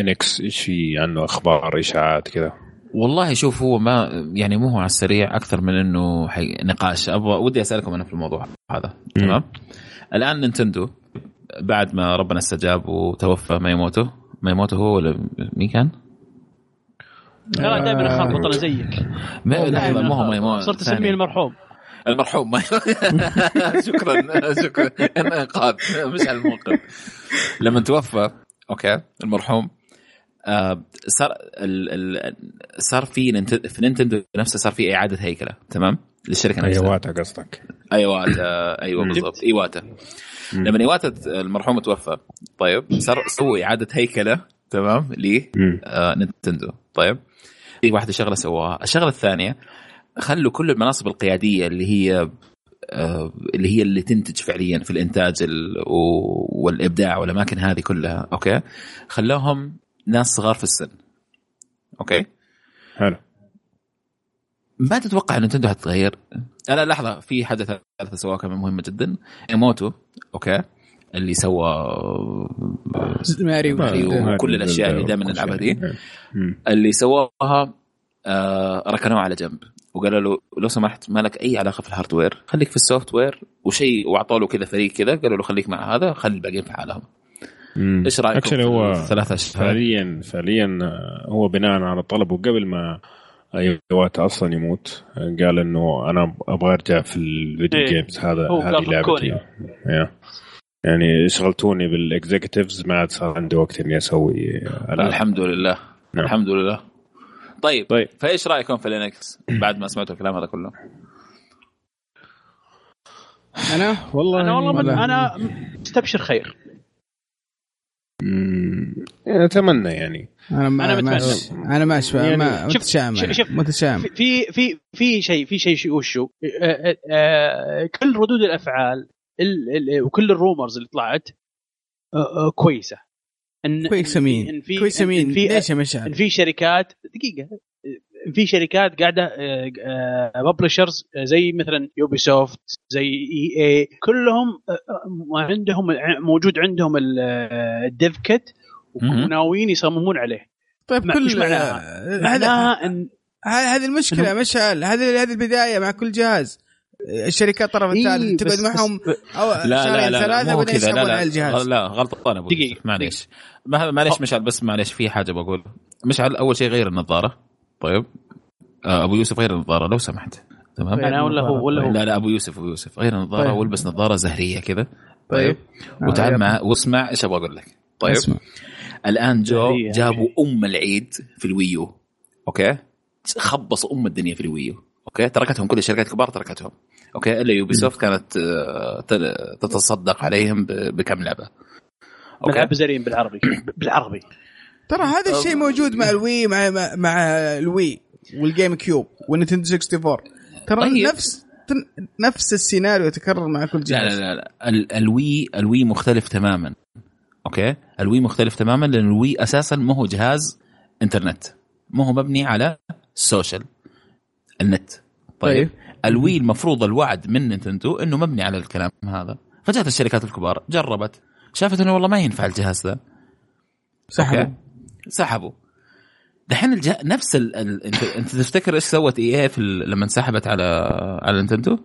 إنكس إيش في عنه أخبار إشاعات كذا؟ والله شوف هو ما يعني مو هو على السريع أكثر من إنه نقاش. أبغى ودي أسألكم أنا في الموضوع هذا. تمام؟ الآن نينتندو بعد ما ربنا استجاب وتوفى مياموتو مياموتو هو ولا مين كان؟ لا دائما اخاف بطل زيك. لحظة مو هو مياموتو صرت أسميه المرحوم. المرحوم. <laughs> شكرا شكرا. إنقاذ مش على الموقف. لما توفى أوكي المرحوم آه صار ال ال صار في في نينتندو نفسه صار في إعادة هيكلة تمام؟ للشركة نفسها. ايواتا قصدك. ايواتا أيوه بالضبط. ايواتا لما ايواتا المرحوم توفى طيب صار سووا إعادة هيكلة تمام لنينتندو آه طيب. في واحدة شغلة سواها الشغلة الثانية خلوا كل المناصب القيادية اللي هي آه، اللي هي اللي تنتج فعليا في الإنتاج والإبداع والأماكن هذه كلها أوكي؟ خلوهم ناس صغار في السن أوكي؟ حلو. ما تتوقع إن نينتندو حتتغير لا لحظة في حاجة ثالثه سواها كمان مهمه جدا مياموتو أوكي؟ اللي سوى ماريو وكل الأشياء اللي دائما نلعبها دي اللي سواها آه ركنوه على جنب. وقالوا له لو سمحت ما لك أي علاقة في ال hardware خليك في ال software وشيء واعطوا له كذا فريق كذا. قالوا له خليك مع هذا خلي الباقيين في حالهم. إيش رايك في هو ثلاثة اشهر فعليا فعليا آه، هو بناء على طلبه قبل ما ايواتا أصلا يموت قال إنه أنا أبغى أرجع في الفيديو إيه. games هذا هذه لعبتي. يعني شغلتوني بال executives ما عاد صار عندي وقت إني أسوي. الحمد لله. نعم. الحمد لله. طيب طيب. فإيش رأيكم في ال NX بعد ما سمعتوا الكلام هذا كله؟ أنا؟ والله أنا والله من أنا مستبشر خير. أتمنى يعني. أنا ما أنا متمنى. أنا ما أشوف يعني ما متشائم شوف متشائم. في في في شيء في شيء وشو؟ كل ردود الأفعال وكل الرومرز اللي طلعت كويسة. إن كويسه مين؟ إن في كويسه مين؟ في ليش يا مشعل؟ إن في شركات دقيقة في شركات قاعدة publishers آه، آه، زي مثلا يوبي سوفت زي EA كلهم آه، عندهم موجود عندهم ال dev kit وناويين يصممون عليه طيب كل معناها؟ معناها ان هذه المشكلة مشعل هذه هذه البداية مع كل جهاز الشركات طرف الثالث إيه تقعد معهم أو لا لا لا ثلاثة بعدين يسحبون على الجهاز. لا غلطان ابو دقيقة معليش. معليش. مشعل بس معليش في حاجة بقول. مشعل أول شيء غير النظارة. طيب. آه، أبو يوسف غير النظارة لو سمحت. تمام؟ أنا ولا هو ولا هو لا لا أبو يوسف أبو يوسف. غير النظارة طيب. والبس نظارة زهرية كذا. طيب, طيب. وتعال آه، مع واسمع إيش أبغى أقول لك. طيب. اسمع. الآن جو جابوا أم العيد في الوي يو. أوكي؟ خبصوا أم الدنيا في الوي يو. أوكي؟ تركتهم كل الشركات الكبار تركتهم. أوكي؟ إلا يوبي سوفت كانت آه، ت- تتصدق عليهم ب- بكم لعبة. أوكي؟ ملعب زرين بالعربي. <coughs> بالعربي. ترى هذا الشيء موجود مع الوي مع مع, مع الوي والجيم كيوب والنينتندو 64 ترى طيب. نفس نفس السيناريو يتكرر مع كل جهاز. لا لا, لا. ال- الوي الوي مختلف تماما. أوكي؟ الوي مختلف تماما لأن الوي أساسا ما هو جهاز إنترنت. ما هو مبني على ال social النت. طيب, طيب. الوي المفروض الوعد من نينتندو إنه مبني على الكلام هذا. فجات الشركات الكبار جربت. شافت إنه والله ما ينفع الجهاز ذا. سحبوا. سحبوا. دحين الجه... نفس ال... ال... انت أنت تفتكر إيش سوت EA في ال... لما انسحبت على على نينتندو؟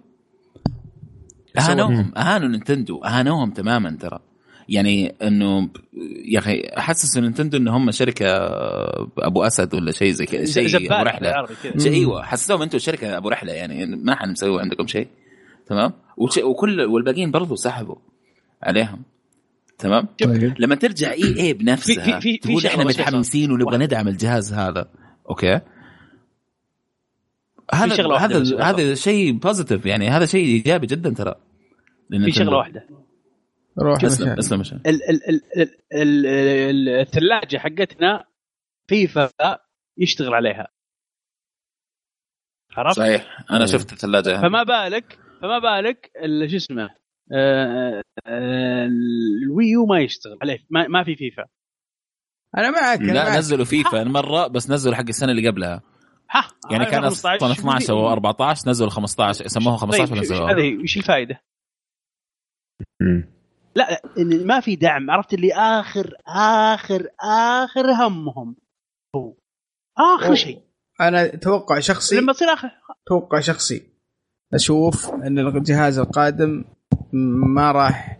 أهانوهم. أهانوا نينتندو. أهانوهم تماما ترى. يعني إنه يا أخي أحسس نينتندو إن هم شركة أبو أسد ولا شيء زي كذا شيء أبو رحلة شيء أيوه حسيتهم أنتم شركة أبو رحلة يعني ما حنسوي عندكم شيء تمام. وكل والباقيين برضو سحبوا عليهم تمام طيب. لما ترجع EA بنفسها في- في- في تقول إحنا. متحمسين ونبغى. ندعم الجهاز هذا أوكي هذا هذا. هذا شيء positive يعني هذا شيء إيجابي جدا ترى في شغلة واحدة روح اسلم. اسلم الثلاجة حقتنا فيفا يشتغل عليها عرفت؟ صحيح أنا شفت الثلاجة فما بالك فما بالك ال- شو اسمه آه، آه، ال Wii U ما يشتغل عليه ما, ما في فيفا أنا معك أنا لا معك. نزلوا فيفا مره بس نزلوا حق السنة اللي قبلها ها يعني كان 15. أصلا 12 أو 14 نزلوا 15 سموها 15 طيب وش- ونزلوها هذه وش الفائده؟ مم. لا لا ما في دعم عرفت اللي آخر آخر آخر همهم. هو آخر. شيء. أنا توقع شخصي لما تصير آخر. توقع شخصي أشوف إن الجهاز القادم ما راح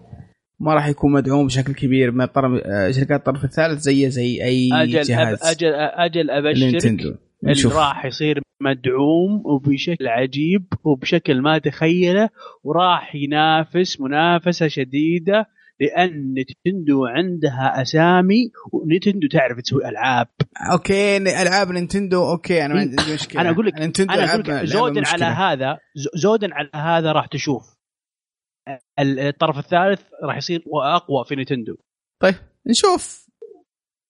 ما راح يكون مدعوم بشكل كبير من طرف آه، شركات الطرف الثالث زي زي أي أجل جهاز. أب أجل أجل أبشرك. اللي نشوف راح يصير مدعوم وبشكل عجيب وبشكل ما تخيله وراح ينافس منافسة شديدة لأن نتندو عندها أسامي ونتندو تعرف تسوي ألعاب. أوكي ألعاب نينتندو أوكي أنا ما عندي مشكلة. أنا أقول لك أنا ألعاب- أقول لك ألعاب زودا. على هذا زودا على هذا راح تشوف. ال- الطرف الثالث راح يصير اقوى في نتندو. طيب نشوف.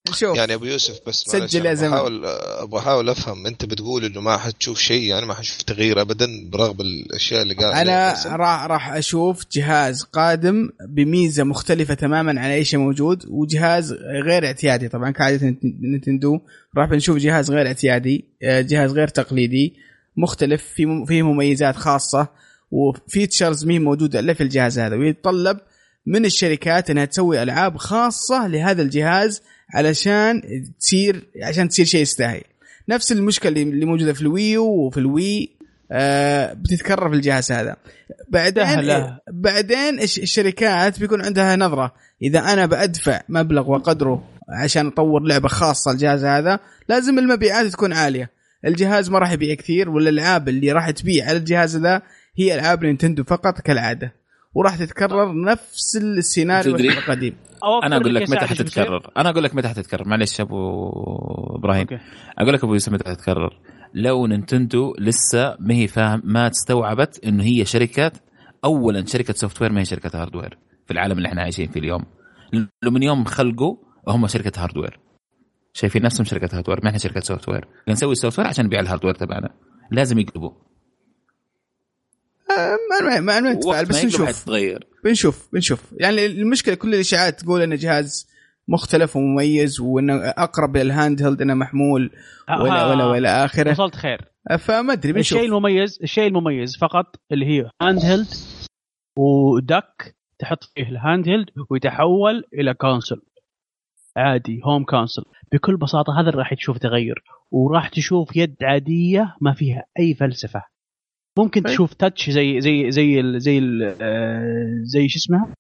نشوف يعني أبو يوسف بس سجل يا زلمة. بحاول أبغى احاول أفهم. أنت بتقول إنه ما حتشوف شيء يعني ما حتشوف تغيير ابدا برغم الأشياء اللي قال أنا راح راح أشوف جهاز قادم بميزة مختلفة تماما عن أي شيء موجود وجهاز غير اعتيادي. طبعا كعادة نينتندو راح بنشوف جهاز غير اعتيادي آه، جهاز غير تقليدي مختلف في فيه مميزات خاصة و features مهي موجودة إلا في الجهاز هذا. ويتطلب من الشركات إنها تسوي ألعاب خاصة لهذا الجهاز علشان تصير عشان تصير شيء يستاهل. نفس المشكلة اللي- موجودة في ال Wii U وفي ال Wii آه بتتكرر في الجهاز هذا. بعدين سهلة. بعدين الش- الشركات بيكون عندها نظرة. إذا أنا بادفع مبلغ وقدره عشان أطور لعبة خاصة الجهاز هذا لازم المبيعات تكون عالية. الجهاز ما راح يبيع كثير والألعاب اللي راح تبيع على الجهاز ذا هي ألعاب نينتندو فقط كالعادة. وراح تتكرر نفس السيناريو تدري؟ القديم. أنا أقول لك متى؟ حتتكرر. أنا أقول لك متى حتتكرر. معلش أبو إبراهيم. أوكي. أقول لك أبو يوسف متى حتتكرر. لو نينتندو لسه ما هي فاهم ما استوعبت إنه هي شركة اولا شركة software ما هي شركة hardware في العالم اللي إحنا عايشين فيه اليوم. لو من يوم خلقوا هم شركة hardware شايفين نفسهم شركة هاردوير ما إحنا شركة software نسوي ال software عشان نبيع ال hardware تبعنا. لازم يقلبوا. ما ما ما نتفائل وقت بس نشوف. حتتغير بنشوف بنشوف. يعني المشكلة كل الإشاعات تقول انه جهاز مختلف ومميز وإنه أقرب لل handheld إنه محمول ولا آه، ولا ولا آخره. وصلت خير. فما أدري بنشوف. الشيء المميز الشيء المميز فقط اللي هي handheld ودك تحط فيه ال handheld ويتحول إلى console عادي home console بكل بساطة هذا اللي راح تشوف تغير وراح تشوف يد عادية ما فيها أي فلسفة. ممكن طيب. تشوف touch زي زي زي ال زي ال آه، زي شو اسمه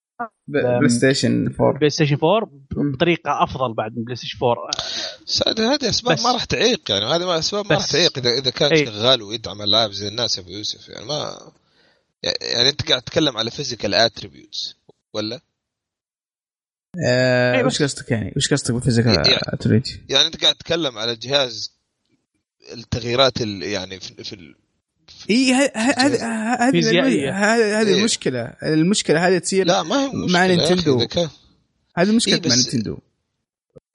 ب- بلاي ستيشن 4 بلاي ستيشن 4 مم. بطريقة أفضل بعد من بلاي ستيشن 4 سعد هذه أسباب بس. ما راح تعيق يعني هذه ما أسباب ما راح. تعيق اذا إذا كان أي. شغال ويدعم اللاعب زي الناس يا أبو يوسف يعني ما يعني أنت قاعد تتكلم على physical attributes ولا؟ آه وش قصدك يعني وش قصدك بال physical يعني, يعني أنت قاعد تتكلم على الجهاز التغييرات يعني في, في إي هذه هذه هذه المشكلة. المشكلة هذه تصير لا ما هي مع نينتندو. هذه مشكلة إيه مع نينتندو.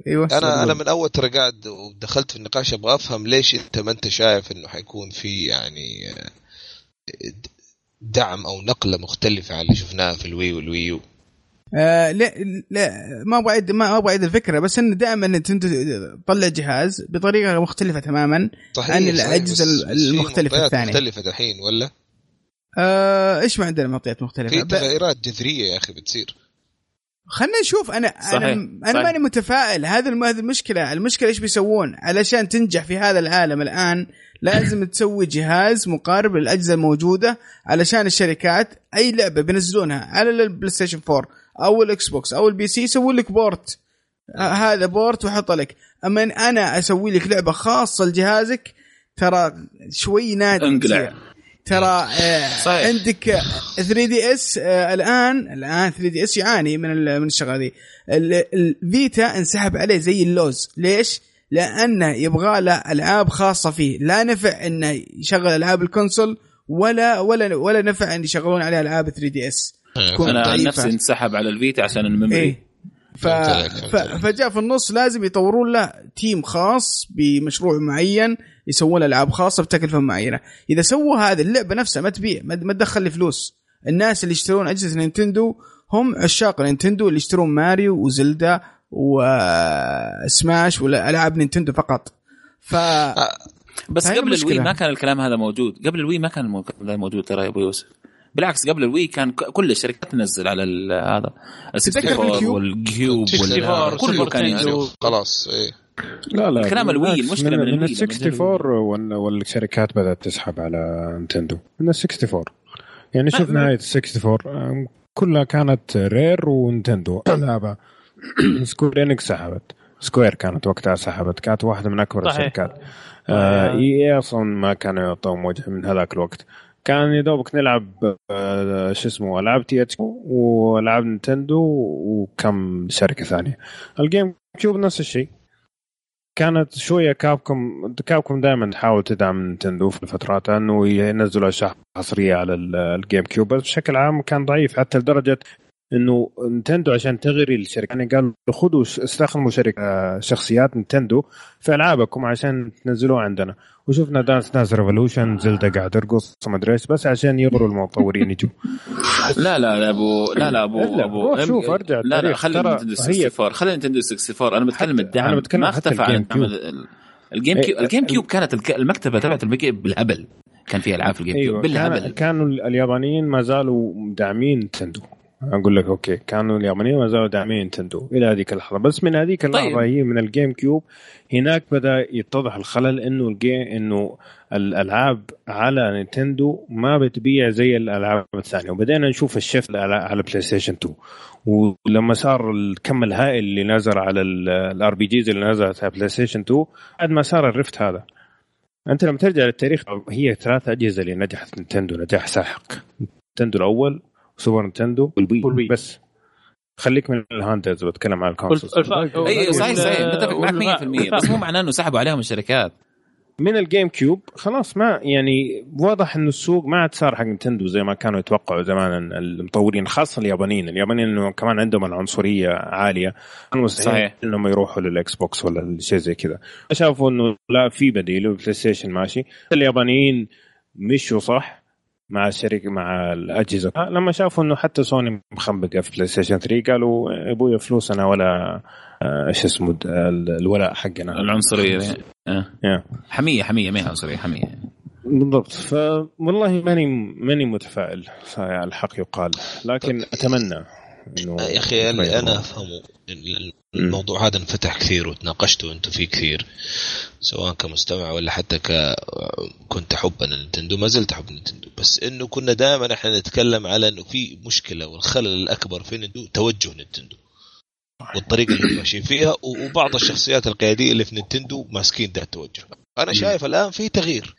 أيوه أنا أنا من أول ترى قاعد ودخلت في النقاش أبغى أفهم ليش أنت ما أنت شايف إنه حيكون في يعني دعم أو نقلة مختلفة عن اللي شفناها في ال Wii وال Wii U. آه لا لا ما أبغى اعيد ما أبغى أعيد الفكرة بس انه دائما نتندو تطلع جهاز بطريقة مختلفة تماما صحيح عن الأجهزة المختلفة الثانية مختلفة الحين ولا؟ آه إيش ما عندنا معطيات مختلفة؟ في تغيرات جذرية يا أخي بتصير خلينا نشوف أنا صحيح. أنا أنا ماني متفائل هذا هذه المشكلة المشكلة إيش بيسوون علشان تنجح في هذا العالم الآن لازم تسوي جهاز مقارب للأجهزة الموجودة علشان الشركات أي لعبة بينزلونها على البلاي ستيشن 4 أو الاكس بوكس أو ال PC يسوي لك port. هذا port وحط لك. أما أنا أسوي لك لعبة خاصة لجهازك ترى شوي نادر إنقلع. ترى آه صحيح. عندك 3 DS آه الآن الآن 3 DS يعاني من من الشغلة دي ال Vita انسحب عليه زي اللوز. ليش؟ لأنه يبغى له ألعاب خاصة فيه. لا نفع انه يشغل ألعاب ال console ولا ولا ولا نفع إن يشغلون عليه ألعاب 3 DS. أنا عن نفسي انسحب على ال Vita عشان ال memory. إيه؟ ف... ف... فجاء في النص لازم يطورون له team خاص بمشروع معين يسوون ألعاب خاصة بتكلفة معينة. إذا سووا هذه اللعبة نفسها ما تبيع ما تدخل لي فلوس الناس اللي يشترون أجهزة نينتندو هم عشاق نينتندو اللي يشترون ماريو وزلدا وسماش ولا العاب نينتندو فقط. ف بس قبل ال Wii ما كان الكلام هذا موجود. قبل ال Wii ما كان هذا موجود ترى يا أبو يوسف. بالعكس قبل ال Wii كان كل الشركات تنزل على هذا. ال وال Cube كله كان ينزل. خلاص إيه. لا لا كلام ال Wii المشكلة من, من, ال 64 والشركات بدأت تسحب على نينتندو. من ال 64 يعني شوف نهاية ال 64 كلها كانت Rare ونتندو <clears throat> لعبه Square Enix سحبت Square كانت وقتها سحبت كانت واحدة من اكبر صحيح. الشركات آه اي أصلا ما كانوا يعطون وجه من هذاك الوقت كان يا دوبك نلعب آه شو اسمه العاب TH والعاب نينتندو وكم شركه ثانية ال GameCube نفس الشيء كانت شوية Capcom Capcom دائما تحاول تدعم نينتندو في الفترات انه ينزلوا اشياء حصريه على ال GameCube بس بشكل عام كان ضعيف حتى لدرجه إنه نتندو عشان تغري الشركة. يعني قالوا خذوا استخدموا شركة شخصيات نتندو في ألعابكم عشان تنزلوها عندنا. وشفنا Dance Dance Revolution Zelda قاعد ترقص ما أدري إيش بس عشان يغروا المطورين يجوا. <laughs> لا لا لا أبو لا لا أبو أبو شوف أرجع لا لا خلي نتندو 64 خلي نتندو 64 أنا بتكلم الدعم أنا بتكلم ما اختفى عن ال GameCube ال GameCube كانت المكتبة تبعته بالهبل. كان فيها ألعاب في ال GameCube أيوة بالهبل. كانوا اليابانيين ما زالوا داعمين نتندو. أقول لك أوكي كانوا اليابانيين ما زالوا داعمين نتندو إلى هذيك اللحظة. بس من هذيك اللحظة طيب. هي من ال GameCube هناك بدأ يتضح الخلل إنه ال Game إنه الألعاب على نينتندو ما بتبيع زي الألعاب الثانية. وبدينا نشوف ال shift على بلاي ستيشن 2 ولما صار الكم الهائل اللي نزل على ال RPGs اللي نزلت على بلاي ستيشن 2 بعد ما صار ال shift هذا. أنت لما ترجع للتاريخ هي ثلاث أجهزة اللي نجحت نينتندو نجاح ساحق. نينتندو الأول سوبر نتندو وال Wii. بس. خليك من ال handhelds بتكلم عن ال consoles اي صحيح صحيح. متفق معك 100% بس مو معناه إنه سحبوا عليهم الشركات. من ال GameCube خلاص ما يعني واضح إنه السوق ما عاد صار حق نتندو زي ما كانوا يتوقعوا زمان المطورين خاصة اليابانيين، اليابانيين إنه كمان عندهم العنصرية عالية. كانوا صحيح. إنهم يروحوا للإكس بوكس ولا شيء زي كذا، شافوا إنه لا في بديل والبلاي ستيشن ماشي، اليابانيين مشوا صح. مع الشركة مع الأجهزة. آه، لما شافوا إنه حتى سوني مخبقه في بلاي ستيشن 3 قالوا يا أبويا فلوسنا ولا آه، إيش اسمه الولاء حقنا. العنصرية. آه. حمية حمية ما هي عنصرية حمية. بالضبط. فوالله ماني ماني متفائل الحق يقال. لكن أتمنى. إنه يا أخي اللي أنا أفهمه. الموضوع هذا انفتح كثير وتناقشتوا أنتم فيه كثير سواء كمستمع ولا حتى ك كنت احب نينتندو ما زلت أحب نينتندو. بس إنه كنا دائما إحنا نتكلم على إنه في مشكلة والخلل الأكبر في نينتندو توجه نينتندو والطريقة اللي ماشيين فيها وبعض الشخصيات القيادية اللي في نينتندو ماسكين ده التوجه. أنا شايف الآن في تغيير.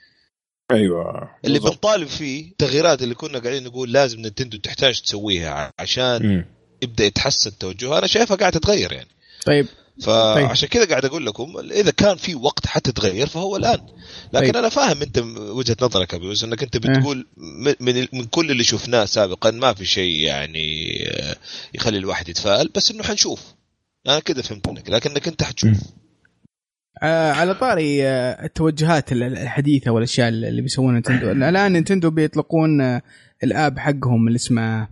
أيوه. اللي بنطالب فيه التغييرات اللي كنا قاعدين نقول لازم نينتندو تحتاج تسويها عشان يبدأ يتحسن توجهها أنا شايفها قاعدة تتغير يعني. طيب. فعشان كذا قاعد أقول لكم إذا كان في وقت حتتغير فهو الآن. لكن طيب. أنا فاهم أنت وجهة نظرك يوسف إنك أنت بتقول من من كل اللي شفناه سابقا ما في شيء يعني يخلي الواحد يتفائل بس إنه حنشوف. أنا كذا فهمت منك لكنك أنت حتشوف. آه على طاري آه التوجهات الحديثة والأشياء اللي بيسوونها نتندو. <coughs> الآن نتندو بيطلقون آه ال app حقهم اللي اسمه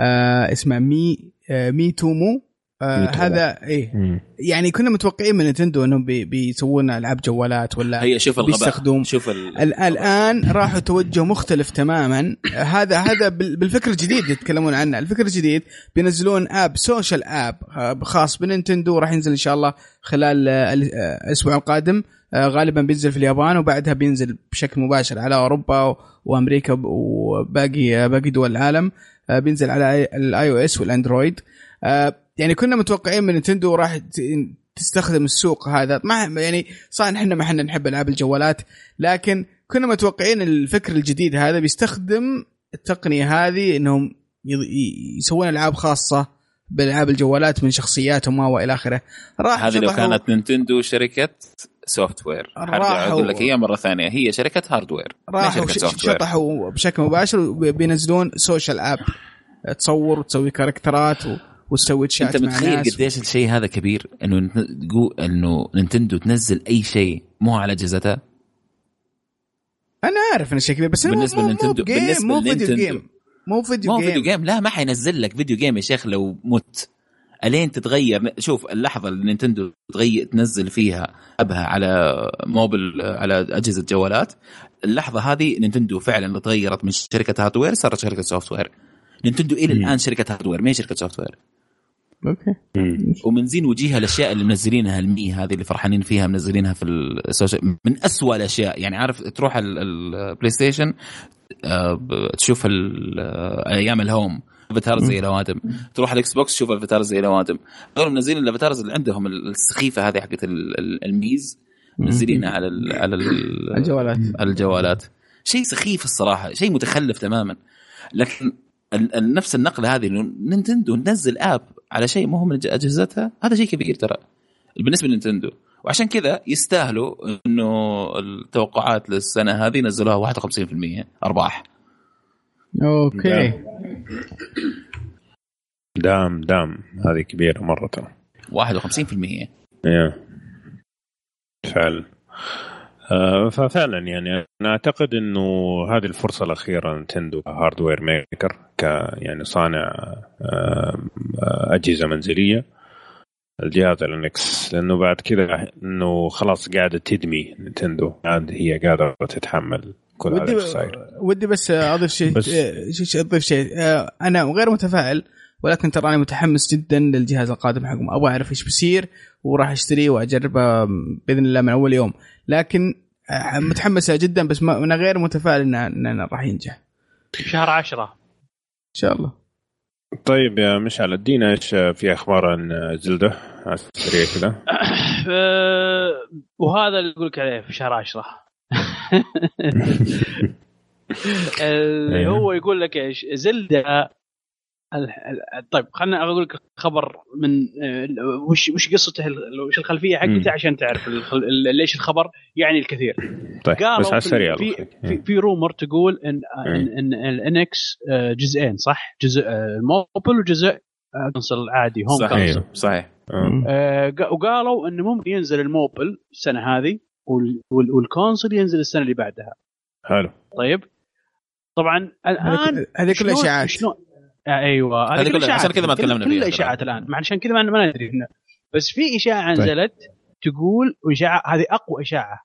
آه اسمه Mii آه Miitomo آه هذا إيه. مم. يعني كنا متوقعين من نتندو إنهم بي بيسوون ألعاب جوالات ولا هي شوف بيستخدمون. شوف ال... الآن راحوا توجه مختلف تماما. هذا هذا بالفكر الجديد يتكلمون عنه. الفكر الجديد بينزلون app social app خاص بننتندو. راح ينزل إن شاء الله خلال الأسبوع القادم. آه، غالبا بينزل في اليابان وبعدها بينزل بشكل مباشر على أوروبا وأمريكا وباقي باقي دول العالم. آه، بينزل على ال iOS والأندرويد. يعني كنا متوقعين من نتندو راح تستخدم السوق هذا. ما يعني صح إحنا ما إحنا نحب ألعاب الجوالات لكن كنا متوقعين الفكر الجديد هذا بيستخدم التقنية هذه إنهم يسوون ألعاب خاصة بألعاب الجوالات من شخصياتهم والى آخره. راح هذه لو كانت نينتندو شركة software راح أقول لك هي مرة ثانية. هي شركة hardware راحوا شطحوا بشكل مباشر وبينزلون social app تصور وتسوي كاركترات و... وتسوي تشات أنت متخيل قديش الشيء هذا كبير؟ إنه تقول إنه نينتندو تنزل أي شيء مو على أجهزتها؟ أنا عارف إن الشيء كبير بس بالنسبة لنينتندو بالنسبة مو video game مو فيديو مو video game لا ما حينزل لك video game يا شيخ لو مت. ألين تتغير؟ شوف اللحظة اللي نينتندو تغير تنزل فيها ألعابها على موبل على أجهزة جوالات اللحظة هذه نينتندو فعلا تغيرت من شركة hardware صارت شركة software نينتندو إلى الآن شركة hardware ما هي شركة software أوكي. ومن زين وجيهها الأشياء اللي منزلينها ال Mii هذه اللي فرحانين فيها منزلينها في ال social من أسوأ الأشياء. يعني عارف تروح البلاي ستيشن آه، تشوف أيام ال Home avatar زي الاوادم تروح الاكس بوكس تشوف افاتار زي الاوادم هذول منزلين ال avatars اللي عندهم السخيفة هذه حقت ال Miis منزلينها على ال على ال الجوالات. الجوالات. شيء سخيف الصراحة شيء متخلف تماما. لكن نفس النقلة هذه انه نينتندو تنزل app. على شيء مو من أجهزتها هذا شيء كبير ترى. بالنسبة لنينتندو وعشان كذا يستاهلوا إنه التوقعات للسنة هذه نزلوها 51% أرباح. okay. دام. دام هذه كبيرة مرة ترى. 51% يا. فعلا ففعلا يعني أنا أعتقد إنه هذه الفرصة الأخيرة Nintendo hardware maker ك يعني صانع آه، أجهزة منزلية. الجهاز الانكس لأنه بعد كذا إنه خلاص قاعدة تدمي نتندو قاعد هي قاعدة تتحمل كل ودي هذا ودي بس أضيف شيء بس أضيف شيء. أنا غير متفائل ولكن تراني متحمس جدا للجهاز القادم حقهم. أبغى أعرف إيش بيصير وراح اشتريه وأجربه بإذن الله من أول يوم. لكن آه، متحمسة جدا بس ما أنا غير متفائل انه انه راح ينجح. شهر عشرة. إن شاء الله. طيب يا مشعل ادينا إيش في أخبار عن زلدة؟ على السريع كذا. <coughs> آه، وهذا اللي أقول لك عليه في شهر عشرة. <laughs> أيوه. هو يقول لك إيش؟ زلدة طيب خليني أقول لك خبر من آه، وش وش قصته وش الخلفية حقته عشان تعرف ليش الخبر يعني الكثير. طيب بس على السريع في في, في رومر تقول إن ان, إن ال NX آه، جزئين صح؟ جزء آه، الموبل وجزء console عادي home صحيح console. صحيح. آه. وقالوا انه ممكن ينزل الموبل السنة هذه وال console ينزل السنة اللي بعدها. حلو. طيب. طبعا الان هذه كلها إشاعات. آه، أيوه. هذه كلها عشان كذا ما تكلمنا فيها كلها اشاعات الآن. عشان كذا ما ندري بس في إشاعة طيب. نزلت تقول واشاعه هذه أقوى إشاعة.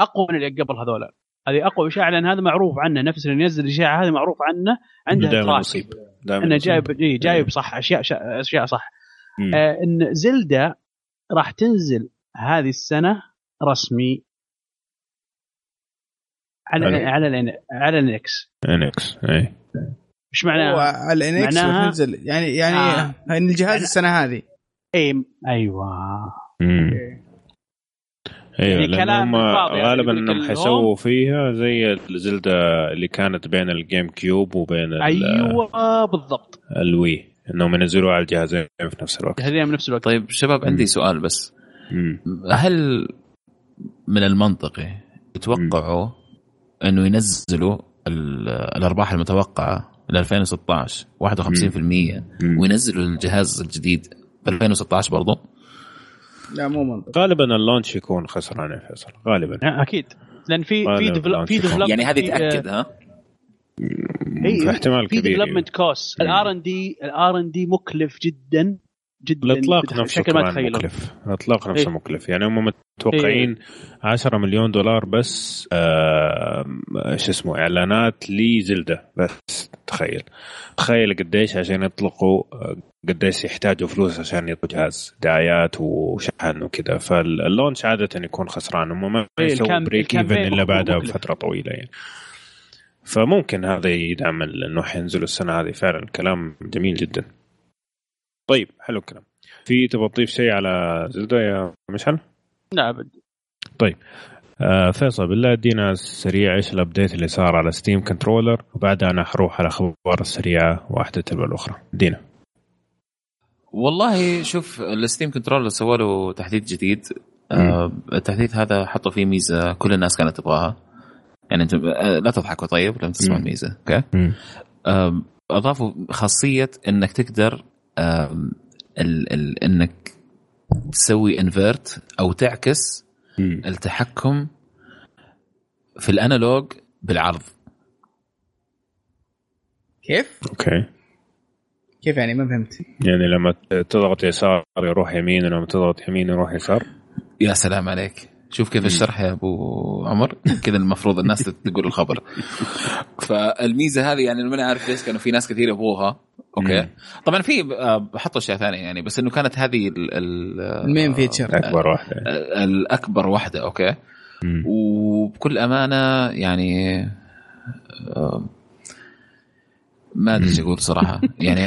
أقوى من اللي قبل هذول. هذه أقوى إشاعة لأن هذا معروف عنه. نفس اللي ينزل الاشاعه هذه معروف عنه عنده track إنه جايب جايب صح اشياء أشياء صح. آه إن Zelda راح تنزل هذه السنة رسمي على على على, على ال NX. إنكس اي إيش معناها؟ ال NX معناها... تنزل يعني يعني آه. ان الجهاز يعني... السنة هذه. اي أيوه. أيوه يعني لأن هم غالبا إنهم حيسووا فيها زي ال Zelda اللي كانت بين ال GameCube وبين أيوه بالضبط. ال Wii إنهم ينزلوها على الجهازين في نفس الوقت. هذه بنفس الوقت. طيب شباب عندي سؤال بس. مم. هل من المنطقي يتوقعوا إنه ينزلوا ال- الأرباح المتوقعة ل 2016 51% مم. وينزلوا الجهاز الجديد ب 2016 برضه لا مو منطقي. غالبا ال launch يكون خسران يا فيصل غالبا. أكيد. لأن في في في يعني هذه في- تأكد ها؟ في احتمال في كبير. development cost ال R&D ال R&D مكلف جدا. جدا الإطلاق نفسه بشكل ما مكلف. الإطلاق نفسه إيه. مكلف. يعني هم متوقعين 10 مليون دولار بس آه شو اسمه إعلانات ل Zelda بس. تخيل. تخيل قديش عشان يطلقوا قديش يحتاجوا فلوس عشان يطلقوا جهاز دعايات وشحن وكذا. فال launch عادة يكون خسران. هم ما إيه، يسووا break even إلا بعدها. بفترة طويلة يعني. فممكن هذا يدعم إنه حينزلوا السنة هذه. فعلا كلام جميل جدا. طيب حلو الكلام. في تبغى تضيف شيء على Zelda يا مشعل؟ لا أبد. آه فيصل بالله ادينا سريع إيش ال update اللي صار على Steam controller وبعدها أنا حروح على الاخبار السريعه واحدة تلو الأخرى. دينا. والله شوف ال Steam control سووا له تحديث جديد. آه التحديث هذا حطوا فيه ميزة كل الناس كانت تبغاها. يعني أنتم آه، لا تضحكوا طيب لما تسمعوا. الميزه okay؟ آم، أضافوا خاصية إنك تقدر ال ال إنك تسوي invert أو تعكس مم. التحكم في ال analog بالعرض. كيف؟ okay. كيف يعني؟ ما فهمت. يعني لما تضغط يسار يروح يمين ولما تضغط يمين يروح يسار؟ يا سلام عليك. شوف كيف الشرح يا أبو عمر. كذا المفروض الناس تقول الخبر. <laughs> فالميزة هذه يعني ما عارف ليش كانوا في ناس كثير يبغوها. okay مم. طبعا في آه، حطوا أشياء ثانية يعني بس إنه كانت هذه ال- ال- ال main feature أكبر واحدة آه، الأكبر واحدة okay مم. وبكل أمانة يعني آه، ما أدري إيش أقول صراحة <laughs> يعني,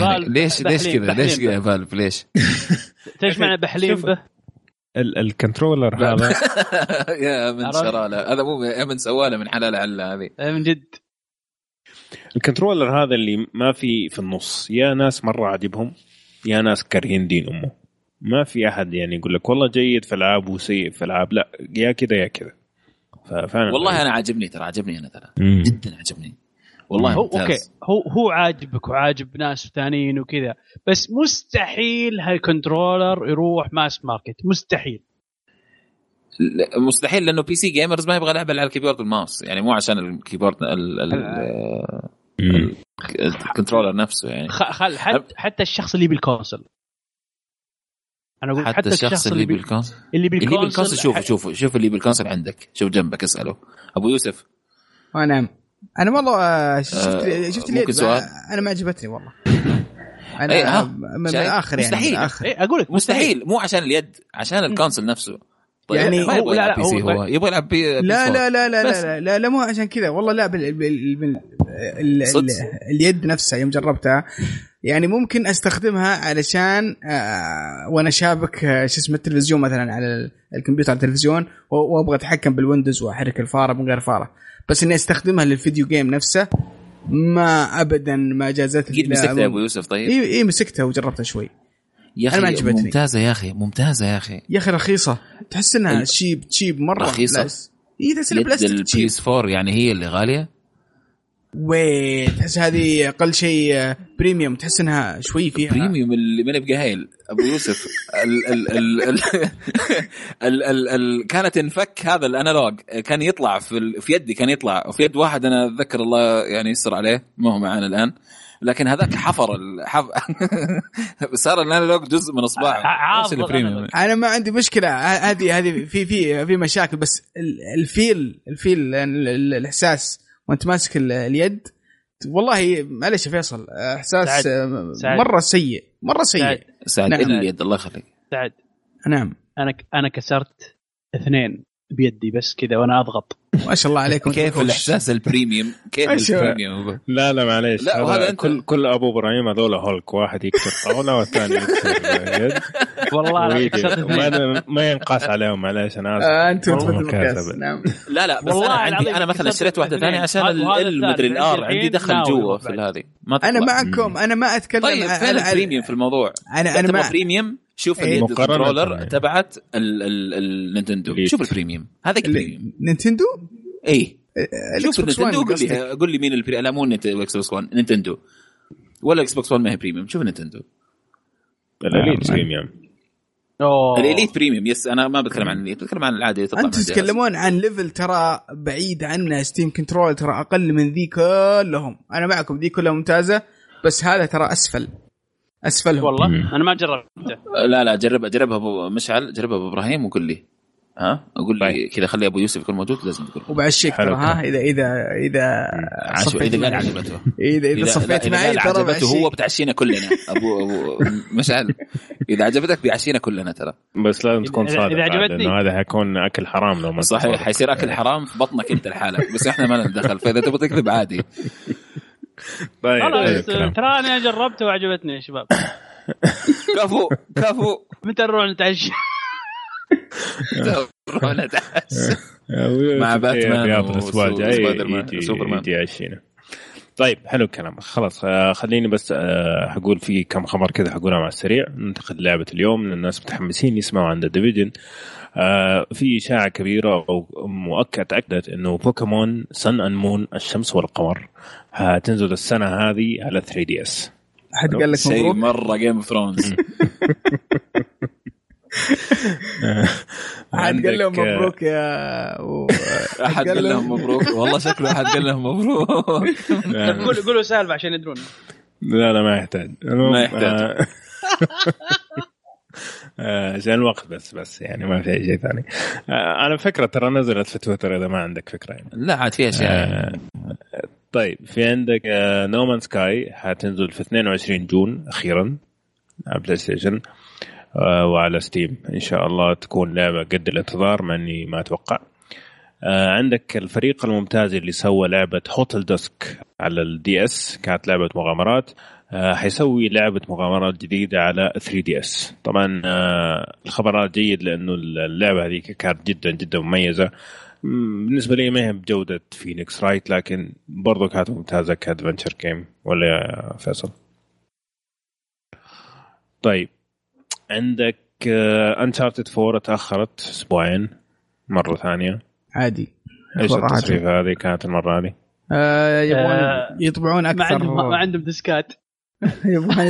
يعني ليش ليش كذا ليش كذا يا فالف ليش؟ <laughs> إيش معنى بحليم به؟ ال- الكنترولر هذا <laughs> يا من؟ شراله هذا مو من سواله من حلال عله هذه آه، من جد الكنترولر هذا اللي ما في في النص يا ناس مرة عاجبهم يا ناس كارهين دين أمه. ما في أحد يعني يقول لك والله جيد في العاب وسيء في العاب لا يا كذا يا كذا. ففعلا والله أنا عاجبني ترى عجبني أنا ترى. مم. جدا عجبني والله هو ممتاز. okay. هو هو عاجبك وعاجب ناس ثانيين وكذا. بس مستحيل هال controller يروح mass market. مستحيل. مستحيل لأنه PC gamers ما يبغى لعبة على ال keyboard وال mouse يعني مو عشان ال keyboard ال- ال-. ال controller نفسه يعني. خ- خل حتى حتى الشخص اللي بال console أنا أقول حتى الشخص اللي بال- بال console اللي اللي بال console بال console شوف شوف شوف اللي بال console عندك. شوف جنبك اسأله. أبو يوسف. نعم. أنا والله آه، شفت آه، شفت ممكن اليد سؤال؟ أنا ما عجبتني والله. <laughs> أنا إيه،؟ من؟ الآخر يعني مستحيل. من الآخر. إيه أقول لك مستحيل. مو عشان اليد عشان ال console نفسه. طيب يعني ما هو- يبغى لا، يلعب لا، PC هو- يبغى يلعب بي لا لا لا لا. لا, لا لا مو عشان كذا. والله لا بال بال بال ال اليد نفسها يوم جربتها يعني ممكن أستخدمها علشان آه وأنا شابك آه، شو اسمه التلفزيون مثلا على ال- الكمبيوتر على التلفزيون وأبغى أتحكم بال Windows وأحرك الفارة من غير فارة. بس إني أستخدمها لل video game نفسه ما ابدا ما جازت لي مسكتها يا أبو يوسف طيب. إي إي مسكتها وجربتها شوي. يا أخي عجبتني. ممتازة يا أخي ممتازة يا أخي. يا أخي رخيصة. تحس إنها ال- cheap cheap مره؟ بلاس. اي تحس إنها بلاستيك ال PS 4 يعني هي اللي غالية. وي تحس هذه أقل شيء آه، بريميوم تحس إنها شوي فيها. بريميوم اللي ما نبقى هايل أبو يوسف ال ال ال ال ال ال ال كانت انفك هذا الأنالوج. كان يطلع في ال في يدي كان يطلع. وفي يد واحد أنا أتذكر الله يعني يستر عليه ما هو معانا الآن. لكن هذاك حفر الحف... <laughs> صار الانالوج جزء من اصبعه. أنا ما عندي مشكلة. هذه هذه في في في مشاكل بس ال- الفيل الفيل ال- ال- الإحساس وأنت ماسك ال- اليد والله معلش يا فيصل إحساس سعد. سعد. مرة سيء. مرة سعد. سعد نعم. اليد الله يخليك. سعد. نعم. أنا ك- أنا كسرت اثنين. بيدي بس كذا وأنا أضغط. ما شاء الله عليكم كيف الاحساس البريميوم كيف البريميوم؟ لا لا معليش. لا وهذا انت كل كل أبو إبراهيم هذول هولك. واحد يكسر طاولة والثاني يكسر يد والله ما, ما ينقاس عليهم معليش. أنا آسف. آه أنتم نعم. لا لا بس والله أنا عندي أنا مثلا اشتريت واحدة ثانية عشان المدري الار عندي دخل جوا في هذه. أنا معكم. أنا ما أتكلم طيب فين البريميوم في الموضوع؟ أنا أنا ما بريميوم؟ شوف إيه الكنترولر تبعت النينتندو. شوف البريميوم. هذاك بريميوم نينتندو؟ اي شوف النينتندو. قول لي قول لي مين البري لا مو إكس بوكس 1 نينتندو. ولا إكس بوكس 1 ما هي بريميوم شوف نينتندو. الإليت بريميوم الإليت بريميوم يس أنا ما بتكلم عن الإليت بتكلم عن العادي أنتم تتكلمون عن ليفل ترى بعيد عنه ستيم كنترول ترى أقل من ذي كلهم. أنا معكم ذي كلها ممتازة بس هذا ترى أسفل. أسفلهم. والله أنا ما جربته. لا لا جربها جربها أبو مشعل جربها أبو إبراهيم وقول لي. ها؟ أقول لي طيب. كذا خلي أبو يوسف يكون موجود لازم تقول. وبعشيك ترى ها؟ إذا إذا إذا إذا قال عجبته. إذا إذا صفيت معي ترى عجبته هو بتعشينا كلنا. أبو أبو مشعل إذا عجبتك بيعشينا كلنا ترى. بس لازم تكون صادق اذا عجبتني. انه هذا حيكون أكل حرام لو ما صحيح حيصير أكل حرام في بطنك أنت لحالك بس إحنا ما ندخل فإذا تبغى تكذب عادي. طيب. خلاص ترى أنا جربته وعجبتني يا شباب. <laughs> كفو كفو. متى نروح نتعشى؟ نروح نتعشى؟ <laughs> مع باتمان الأسبوع الجاي سوبرمان يعشينا طيب حلو الكلام. خلاص آه خليني بس آه حقول في كم خبر كذا حقولها على السريع. ننتقل لعبه اليوم. الناس متحمسين يسمعوا عن The Division آه في إشاعة كبيرة أو مؤكد تاكدت إنه Pokémon Sun and Moon الشمس والقمر هتنزل السنة هذه على 3DS حد قال لك شيء مرة Game of Thrones أحد قال لهم مبروك يا أحد قال لهم مبروك. والله شكله أحد قال لهم مبروك. <laughs> قولوا قولوا سالفه عشان يدرون. لا لا ما يحتاج. ما يحتاج. <laughs> عشان الوقت بس بس يعني ما في شيء ثاني. أنا فكرة ترى نزلت في تويتر إذا ما عندك فكرة يعني. لا عاد في أشياء. طيب في عندك No Man's Sky حتنزل في 22 June أخيرا على بلاي ستيشن وعلى ستيم إن شاء الله تكون لعبة قد الانتظار مع اني ما أتوقع. عندك الفريق الممتاز اللي سوى لعبة Hotel Dusk على ال DS كانت لعبة مغامرات. حيسوي لعبة مغامرات جديدة على 3DS. طبعا الخبر جيد لأنه اللعبة هذه كانت جدا جدا مميزة. بالنسبة لي ما هي بجودة Phoenix Wright لكن برضو كانت ممتازة ك adventure game. ولا يا فيصل؟ طيب. عندك انشارتد 4 تاخرت أسبوعين مرة ثانية. عادي. إيش التصريف هذه؟ كانت المرة هذه؟ آه يبغون آه يطبعون أكثر ما عندهم ما عندهم ديسكات. <laughs> يبغون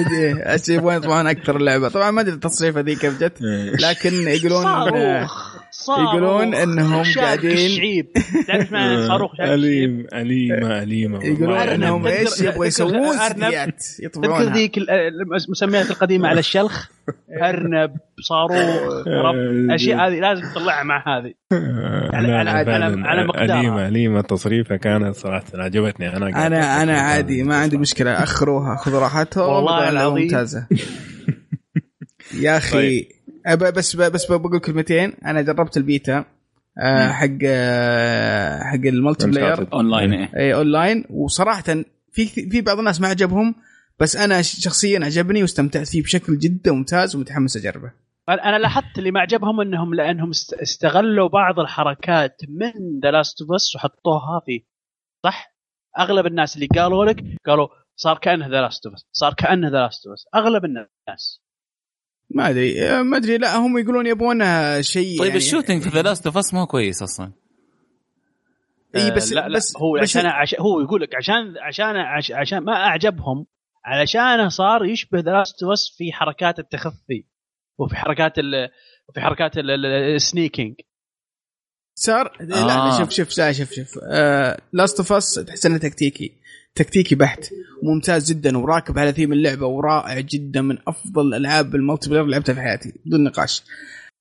يبغون يطبعون أكثر اللعبه طبعا ما أدري التصريف هذه كيف جت لكن يقولون يقولون إنهم قاعدين الشعيب تعرف معنى <laughs> صاروخ؟ أليم اليمه اليمه يقولون إنهم إيش؟ يبغوا يسوون ثدييات يطبعونها. تذكر ذيك المسميات القديمة على الشلخ؟ <laughs> أرنب صاروخ رب. <laughs> أشياء هذه لازم تطلعها مع هذه. على على على, مقدار أليمة أليمة تصريفها كانت صراحة عجبتني. أنا أنا أنا عادي ما عندي مشكلة. أخروها خذوا راحتهم والله العظيم. ممتازة. يا أخي بس بس بقول كلمتين. أنا جربت البيتا آه حق آه حق الملتي بلاير. أونلاين اي أونلاين. وصراحة في في بعض الناس ما عجبهم بس أنا شخصيا عجبني واستمتعت فيه بشكل جدا ممتاز ومتحمس أجربه. أنا لاحظت اللي ما عجبهم إنهم لأنهم استغلوا بعض الحركات من The Last of Us وحطوها فيه صح؟ أغلب الناس اللي قالوا لك قالوا صار كأنه The Last of Us صار كأنه The Last of Us أغلب الناس. ما أدري. ما أدري. لا هم يقولون يبغون شيء طيب يعني. ال shooting في The Last of Us مو كويس أصلا. إي بس لا لا بس هو عشان عشان هو يقول لك عشان عشان عشان ما أعجبهم علشانه صار يشبه The Last of Us في حركات التخفي وفي حركات ال في حركات ال sneaking صار؟ آه. لا شوف شوف لا شوف شوف. آه Last of Us تحس إنه تكتيكي. تكتيكي بحت. وممتاز جدا وراكب على ثيم اللعبة ورائع جدا من أفضل الالعاب ال multiplayer لعبتها في حياتي بدون نقاش.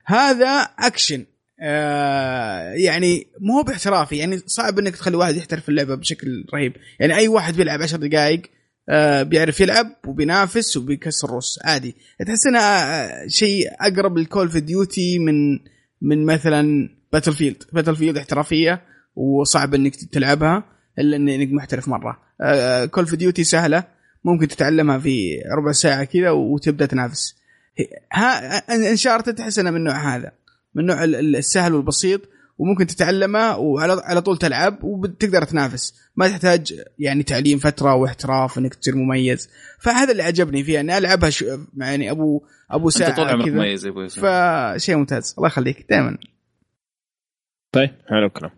هذا أكشن. آه يعني مو باحترافي. يعني صعب إنك تخلي واحد يحترف اللعبة بشكل رهيب. يعني أي واحد بيلعب 10 دقائق آه بيعرف يلعب وبينافس وبيكسر روس عادي. تحس انها شيء أقرب لل Call of Duty من من مثلا Battlefield Battlefield احترافية وصعب إنك تلعبها إلا إنك محترف مرة. Call of Duty سهلة ممكن تتعلمها في ربع ساعة كذا وتبدأ تنافس. ها Uncharted تحس انها من النوع هذا من النوع السهل والبسيط وممكن تتعلمه وعلى على طول تلعب وتقدر تنافس. ما تحتاج يعني تعليم فترة واحتراف إنك تصير مميز. فهذا اللي عجبني فيها إني ألعبها يعني ابو أبو ساعة انت طول عمرك مميز فشيء ممتاز. الله يخليك. دائما طيب حلو الكلام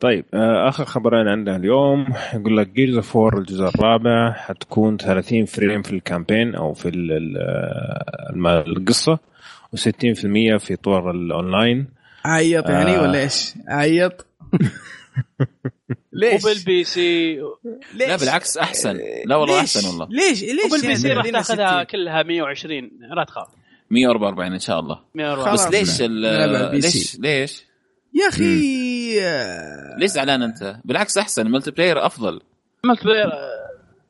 طيب آه، آخر خبرين عندنا اليوم. يقول لك Gears of الجزء الرابع حتكون 30 frame في ال campaign أو في آه، القصة و60% في طور الأونلاين. عيط يعني آه. ولا إيش؟ عيط. <laughs> ليش؟ وبالبي سي. ليش؟ لا بالعكس أحسن. لا والله؟ أحسن والله. ليش؟ ليش وبال PC راح تاخذها كلها 120 لا تخاف. 144 إن شاء الله. 144 بس ليش ليش؟ ليش؟ يا أخي! ليش زعلان أنت؟ بالعكس أحسن multiplayer أفضل. multiplayer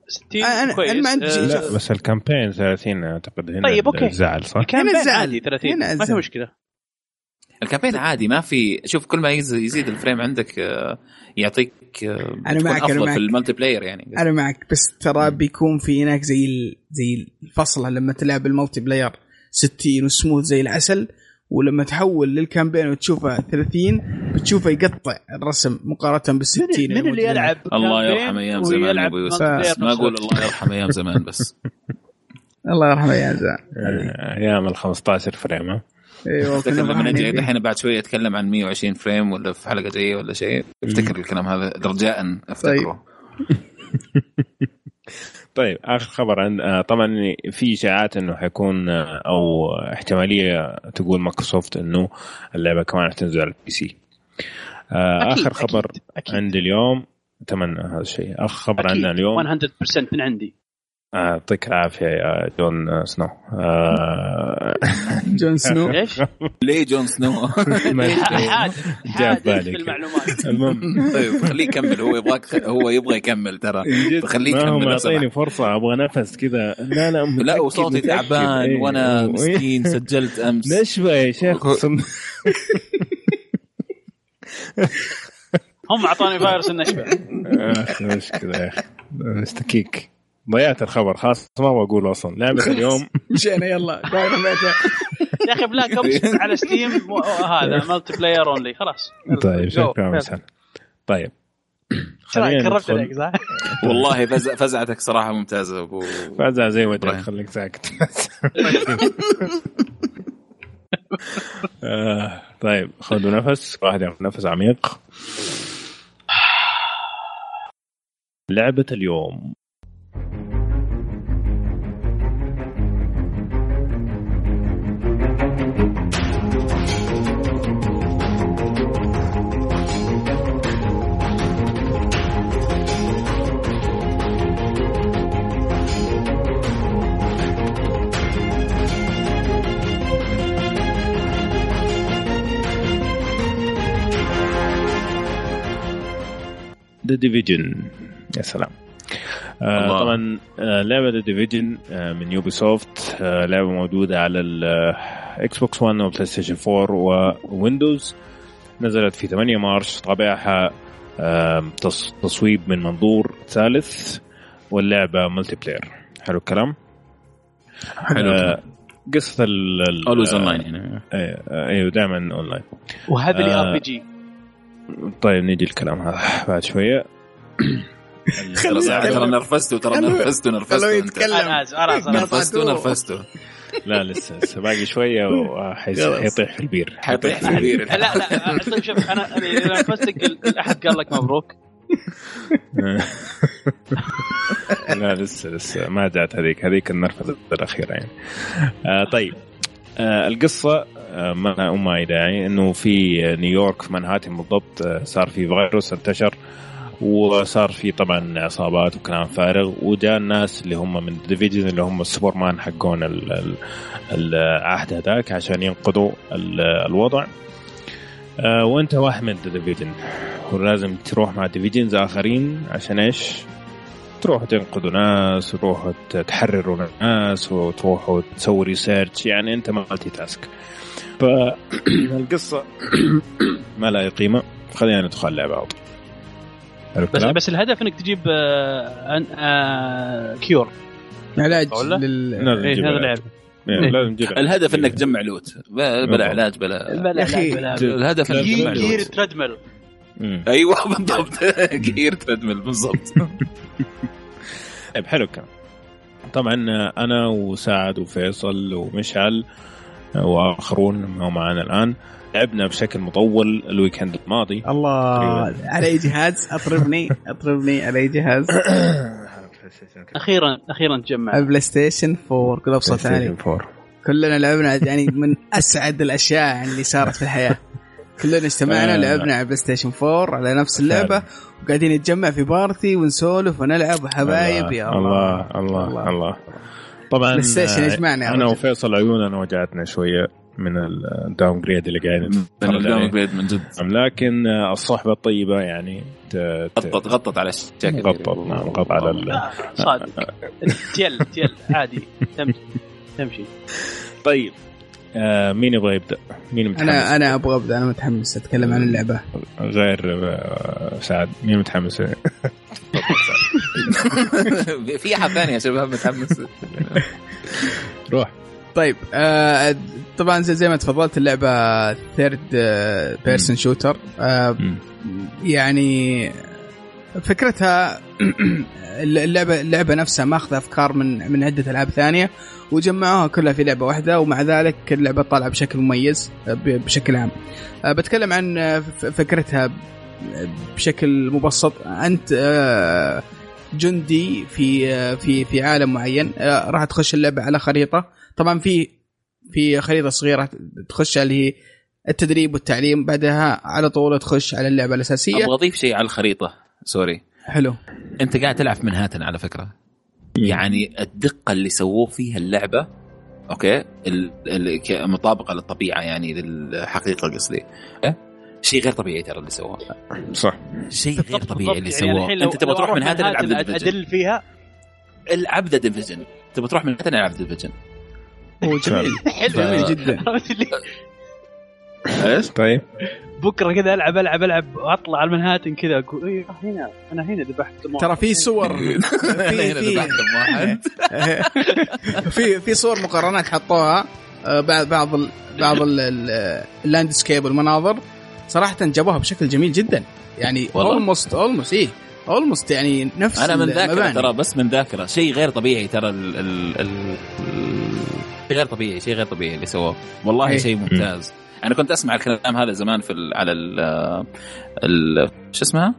60 أنا كويس أنا ما عندي شيء. لا بس ال campaign 30 أعتقد هنا طيب okay. الزعل صح؟ ال campaign عادي 30 ما في مشكلة. ال campaign عادي ما في شوف كل ما يزيد ال frame عندك آه، يعطيك آه، أنا معك أفضل أنا معك. في ال multiplayer يعني. أنا معك بس ترى بيكون في هناك زي زي الفصلة لما تلعب ال multiplayer 60 و smooth زي العسل ولما تحول لل campaign وتشوفه 30 بتشوفه يقطع الرسم مقارنة بال 60 من اللي يلعب الله يرحم أيام زمان أبو يوسف. ما أقول الله يرحم أيام زمان بس. <laughs> الله يرحم أيام زمان. أيام ال 15 frame أيوه لما نجي الحين بعد شوية أتكلم عن 120 frame ولا في حلقة جاية ولا شيء. أفتكر الكلام هذا رجاء أفتكره. <laughs> طيب آخر خبر عن آه، طبعا في إشاعات إنه حيكون آه، أو احتمالية تقول مايكروسوفت إنه اللعبة كمان حتنزل على ال PC آه، آخر خبر أكيد. أكيد. عندي اليوم أتمنى هذا الشيء آخر خبر عندنا اليوم 100% من عندي يعطيك العافية يا جون سنو. آه جون سنو. إيش؟ ليه جون سنو؟ <laughs> جاب بالي في المعلومات المهم. طيب خليه يكمل هو يبغاك هو يبغى يكمل ترى. خليه يكمل ما أعطيني فرصة أبغى نفس كذا. لا لا لا وصوتي تعبان إيه. وأنا مسكين سجلت أمس. نشوه يا شيخ؟ هم أعطوني فايروس النشوه مشكله يا أخي. استكيك ضيعت الخبر خلاص ما بقول أصلا. لعبة <laughs> اليوم. مشينا يلا يا أخي بلاك اوبس <laughs> على ستيم هذا مالتي بلاير اونلي خلاص. طيب شكرا طيب. خلينا عليك صح؟ <laughs> والله فزعتك صراحة ممتازة أبو فزعه زي وجهك خليك ساكت. آه، طيب خذوا نفس. واحد ياخذ نفس عميق. لعبة اليوم. Division يا سلام. آه طبعا آه لعبة The Division آه من Ubisoft آه لعبة موجودة على ال Xbox 1 و PlayStation 4 و Windows نزلت في 8 مارس طابعها آه تصويب من منظور ثالث واللعبة multiplayer حلو الكلام؟ حلو آه قصة ال always online يعني. أيوه دائما اونلاين وهذا اللي RPG. طيب نيجي الكلام هذا بعد شوية. <coughs> ترى نرفزته ترى نرفزته نرفزته نرفزته نرفزته لا لسه لسه. باقي شوية وحيطيح <laughs> في البير. حيطيح في البير. لا لا شوف أنا إذا نرفزتك احد قال لك مبروك. <laughs> لا لسه لسه. ما جات هذيك. هذيك النرفزة الأخيرة يعني. آه طيب. آه القصة ما ما داعي إنه في نيويورك في منهاتن بالضبط صار في فيروس انتشر وصار في طبعا عصابات وكلام فارغ وجاء الناس اللي هم من Division اللي هم السوبرمان حقون العهد هذاك عشان ينقذوا الوضع. آه وأنت واحد من Division ولازم تروح مع Divisions آخرين عشان إيش؟ تروحوا تنقذوا ناس تروحوا تحرروا ناس وتروحوا تسووا research يعني أنت multitask فالقصة <coughs> ما لها قيمه خلينا ندخل اللعبة على بس بس الهدف انك تجيب آه آه cure. علاج لل... إيه هذا اللعبه يعني لازم نجيب الهدف إنك تجمع loot. بلا علاج بلا بلا علاج بلا الهدف إنك تجمع loot. gear treadmill أيوه بالضبط. <laughs> gear treadmill بالضبط. <laughs> طيب حلو كان طبعا أنا وسعد وفيصل ومشعل وآخرون ما معنا الآن. لعبنا بشكل مطول ال weekend الماضي. الله على أي جهاز؟ اطربني اطربني على أي جهاز؟ <coughs> أخيرا أخيرا تجمع. ال PlayStation 4 كذا بصوت عالي كلنا لعبنا يعني من أسعد الأشياء اللي صارت في الحياة. كلنا اجتمعنا آه. لعبنا على PlayStation 4 على نفس اللعبة وقاعدين نتجمع في party ونسولف ونلعب. وحبايب يا الله الله. الله, الله, الله. طبعا PlayStation يجمعنا أنا وفيصل عيوننا وجعتنا شوية من ال downgrade اللي قاعدين من ال downgrade من جد. لكن الصحبة الطيبة يعني غطت غطت على الشكل. غطت نعم غطت على ال... صادق. تيل تيل عادي. تمشي تمشي. طيب آه مين يبغى يبدأ؟ مين متحمس؟ أنا أنا أبغى أبدأ أنا متحمس أتكلم عن اللعبة. غير آه سعد مين متحمس؟ <laughs> <laughs> في أحد ثاني يا شباب متحمس. <laughs> روح. طيب آه طبعا زي, زي ما تفضلت اللعبة third person shooter يعني فكرتها <clears throat> اللعبه اللعبة نفسها ماخذه أفكار من من عدة ألعاب ثانية وجمعوها كلها في لعبة واحدة ومع ذلك اللعبة طالعة بشكل مميز بشكل عام. آه، بتكلم عن فكرتها بشكل مبسط. أنت آه، جندي في آه، في في عالم معين راح تخش اللعبة على خريطة. طبعا في في خريطة صغيرة تخش اللي هي التدريب والتعليم بعدها على طول تخش على اللعبة الأساسية. أبغى أضيف شيء على الخريطة. سوري حلو. أنت قاعد تلعب في منهاتن على فكرة. يعني الدقة اللي سووه فيها اللعبة okay مطابقة للطبيعة يعني للحقيقة قصدي؟ شيء غير طبيعي ترى اللي سووه صح. شيء غير طبيعي اللي يعني سووه يعني أنت تبغى تروح من هذا العب ادل فيها؟ العب The Division تبغى تروح من هذا العب Division هو جميل. <laughs> حلو جدا. إيش؟ طيب. بكرة كذا ألعب ألعب ألعب واطلع على المنهاتن كذا. أقول إيه هنا أنا هنا ذبحت ترى في صور. <laughs> <laughs> في في في في صور مقارنات حطوها آه، بعض بعض بعض ال landscape والمناظر صراحة جابوها بشكل جميل جدا. يعني almost almost إيه almost يعني نفس أنا من ذاكرة ترى بس من ذاكرة. شيء غير طبيعي ترى ال ال ال شيء غير طبيعي شيء غير طبيعي اللي سووه. والله إيه. شيء ممتاز. أنا كنت أسمع الكلام هذا زمان في ال على ال ال شو اسمها؟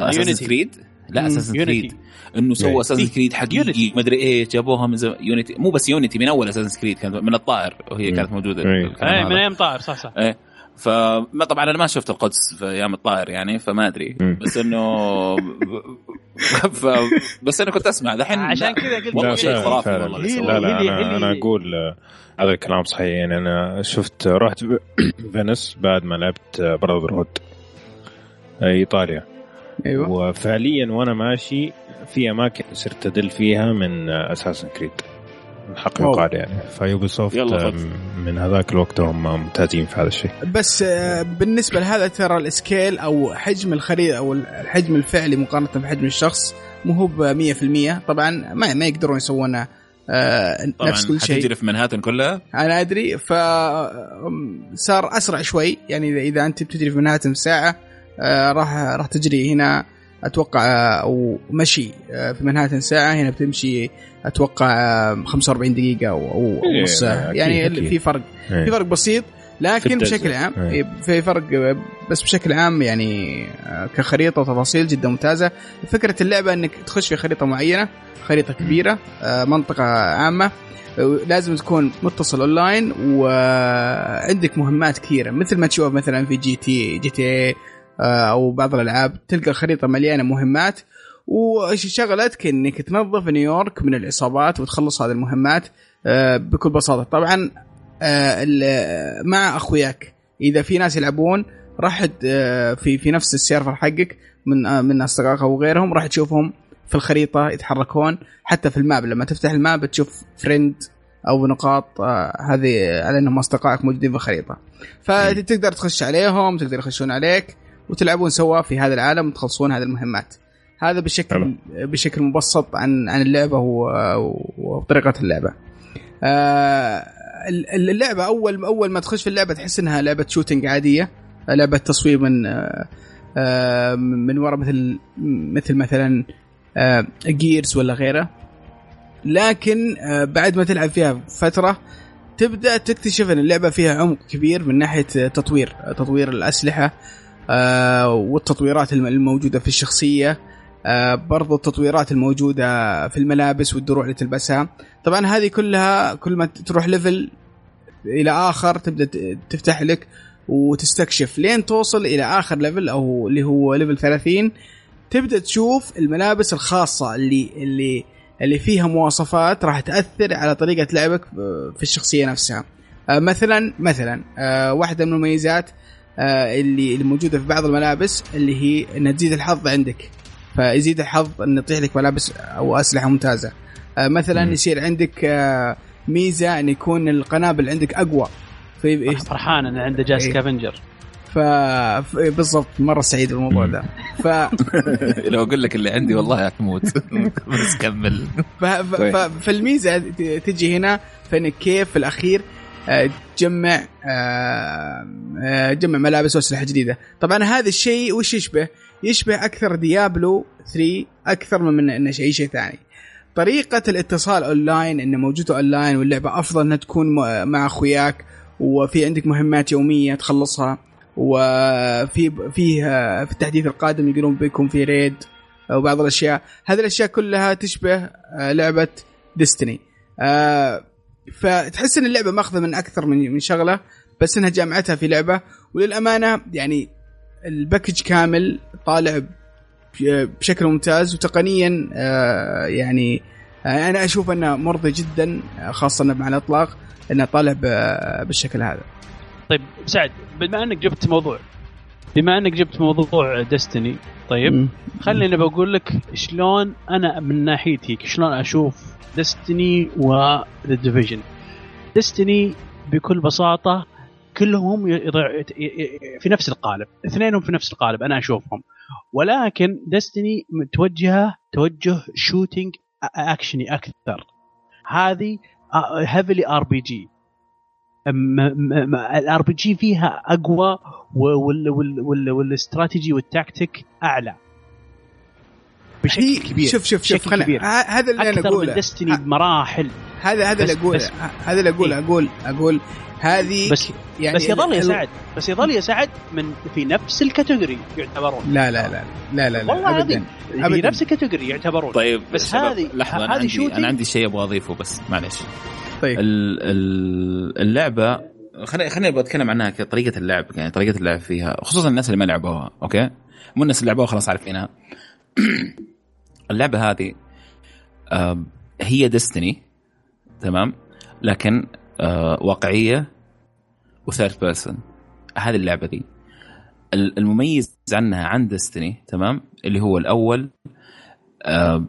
Assassin's Creed لا Assassin's Creed إنه سوى Assassin's Creed حقيقي ما ادري إيه جابوها من زمان Unity مو بس Unity من أول Assassin's Creed كانت من الطائر وهي كانت موجودة. إيه. من أيام طائر صح صح. إيه. فما طبعا أنا ما شفت القدس في أيام الطائر يعني فما أدري. بس إنه <laughs> ف... بس أنا كنت أسمع. دحين عشان كذا قلت والله شيء خرافي والله. لا لا أنا, أنا أقول هذا الكلام صحيح. يعني أنا شفت رحت فينيس بعد ما لعبت Brotherhood إيطاليا. أيوه. وفعليا وأنا ماشي في أماكن صرت أدل فيها من Assassin's Creed الحق يقال يعني. ف Ubisoft من هذاك الوقت هم ممتازين في هذا الشيء. بس آه، بالنسبة لهذا ترى ال scale أو حجم الخريطة أو الحجم الفعلي مقارنة بحجم الشخص مو هو ب 100% طبعا ما ما يقدرون يسوون آه نفس كل شيء. حتجري في منهاتن كلها؟ أنا أدري. ف صار أسرع شوي. يعني اذا أنت بتجري في منهاتن في ساعة آه راح راح تجري هنا. أتوقع آه، أو مشي آه، في منهاتن ساعة هنا بتمشي أتوقع 45 دقيقة أو أو إيه، نص ساعة يعني أكيد. في فرق إيه. في فرق بسيط لكن بشكل عام إيه. في فرق بس بشكل عام يعني كخريطة وتفاصيل جدا ممتازة فكرة اللعبة إنك تخش في خريطة معينة خريطة كبيرة منطقة عامة لازم تكون متصل أونلاين وعندك مهمات كثيرة مثل ما تشوف مثلا في GT GT أو بعض الألعاب تلقى الخريطة مليانة مهمات. وشغلتك إنك تنظف نيويورك من العصابات وتخلص هذه المهمات آه، بكل بساطة. طبعا آه، مع أخوياك. إذا في ناس يلعبون راح آه، في في نفس ال server حقك من من أصدقائك أو غيرهم راح تشوفهم في الخريطة يتحركون. حتى في ال map لما تفتح ال map تشوف friend أو نقاط آه هذه على إنهم أصدقائك موجودين في الخريطة. فتقدر تخش عليهم تقدر يخشون عليك. وتلعبون سوا في هذا العالم وتخلصون هذه المهمات. هذا بشكل طبعا. بشكل مبسط عن عن اللعبة وطريقة اللعبة. آه اللعبة اول أول ما تخش في اللعبة تحس إنها لعبة shooting عادية لعبة تصوير من آه من وراء مثل مثل مثلا Gears ولا غيره. لكن آه بعد ما تلعب فيها فترة تبدأ تكتشف إن اللعبة فيها عمق كبير من ناحية تطوير تطوير الأسلحة. آه والتطويرات الموجودة في الشخصية. آه برضو التطويرات الموجودة في الملابس والدروع اللي تلبسها. طبعا هذه كلها كل ما تروح level إلى آخر تبدأ تفتح لك وتستكشف. لين توصل إلى آخر level أو اللي هو level 30 تبدأ تشوف الملابس الخاصة اللي اللي اللي فيها مواصفات راح تأثر على طريقة لعبك في الشخصية نفسها. آه مثلا مثلا آه واحدة من المميزات آه اللي اللي موجودة في بعض الملابس اللي هي إنها تزيد الحظ عندك. فيزيد الحظ إن يطيح لك ملابس أو أسلحة ممتازة. آه مثلا م. يصير عندك آه ميزة إن يكون القنابل عندك أقوى. في فرحان إن عنده جاس كافنجر ف بالضبط مرة سعيد بالموضوع ده. ف <laughs> لو أقول لك اللي عندي والله حتموت <laughs> بس كمل. ف... ف... فالميزة تجي هنا فإنك كيف في الأخير تجمع تجمع ملابس وأسلحة جديدة. طبعا هذا الشيء وش يشبه؟ يشبه أكثر Diablo 3 أكثر من انه اي شيء ثاني. طريقة الاتصال اونلاين إنه موجودة اونلاين واللعبة أفضل إنها تكون مع أخوياك وفي عندك مهمات يومية تخلصها وفي فيه في التحديث القادم يقولون بيكون في raid وبعض الأشياء. هذه الأشياء كلها تشبه لعبة ديستني فتحس إن اللعبة ماخذة من أكثر من من شغلة بس إنها جامعتها في لعبة وللأمانة يعني الباكج كامل طالع بشكل ممتاز وتقنيا آه، يعني آه، أنا أشوف إنه مرضي جدا خاصة مع الإطلاق إنه طالع بالشكل هذا. طيب سعد بما إنك جبت موضوع بما انك جبت موضوع ديستني طيب خليني بقول لك شلون أنا من ناحيتي شلون أشوف Destiny و The Division Destiny بكل بساطة كلهم في نفس القالب اثنينهم في نفس القالب أنا أشوفهم. ولكن Destiny متوجهة توجه shooting اكشني أكثر. هذه heavily RPG ال RPG فيها أقوى وال strategy وال tactic أعلى. بشكل كبير شوف شوف شوف هذا اللي أنا أقوله. من Destiny بمراحل. هذا هذا اللي أقوله. هذا اللي أقوله أقول أقول هذه بس يعني بس يظل يساعد بس يظل يساعد من في نفس ال category يعتبرون. لا لا لا لا لا, لا والله ابدا في نفس ال category يعتبرون. طيب بس هذه لحظة أنا عندي أنا عندي شيء أبغى أضيفه بس معلش طيب. اللعبة خليني خليني بتكلم عنها كطريقة اللعب يعني طريقة اللعب فيها خصوصا الناس اللي ما لعبوها okay؟ مو الناس اللي لعبوها خلاص عارفينها. اللعبة هذه هي Destiny تمام؟ لكن واقعية و third person هذه اللعبة دي. المميز عنها عن Destiny تمام؟ اللي هو الأول ال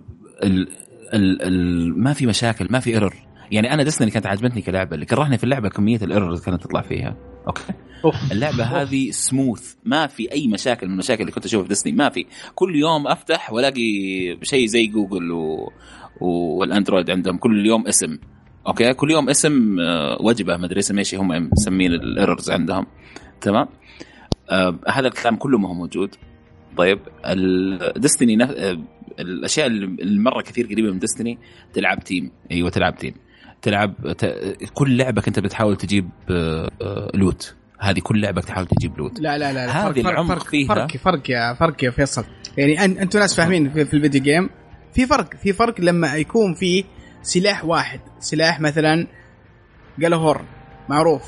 ال ال ما في مشاكل ما في error يعني أنا Destiny كانت عجبتني كلعبة اللي كرهني في اللعبة كمية ال error اللي كانت تطلع فيها. okay؟ أوف. اللعبة أوف. هذه سموث ما في أي مشاكل من المشاكل اللي كنت أشوفها في Destiny ما في. كل يوم أفتح وألاقي شيء زي جوجل و... وال Android عندهم كل يوم اسم. okay؟ كل يوم اسم آه، وجبة ما أدري اسم إيش هم مسمين ال errors عندهم. تمام؟ آه هذا الكلام كله ما هو موجود. طيب ال Destiny نف... آه الأشياء اللي مره كثير قريبة من Destiny تلعب team. أيوه تلعب team. تلعب ت... كل لعبة كنت بتحاول تجيب آه loot آه، هذه كل لعبة تحاول تجيب loot لا لا لا, لا هذه العمق فرق فيها. فرق فرق يا فرق يا فيصل. يعني أنتم ناس فاهمين في, في ال video game في فرق في فرق لما يكون في سلاح واحد. سلاح مثلا Gjallarhorn معروف.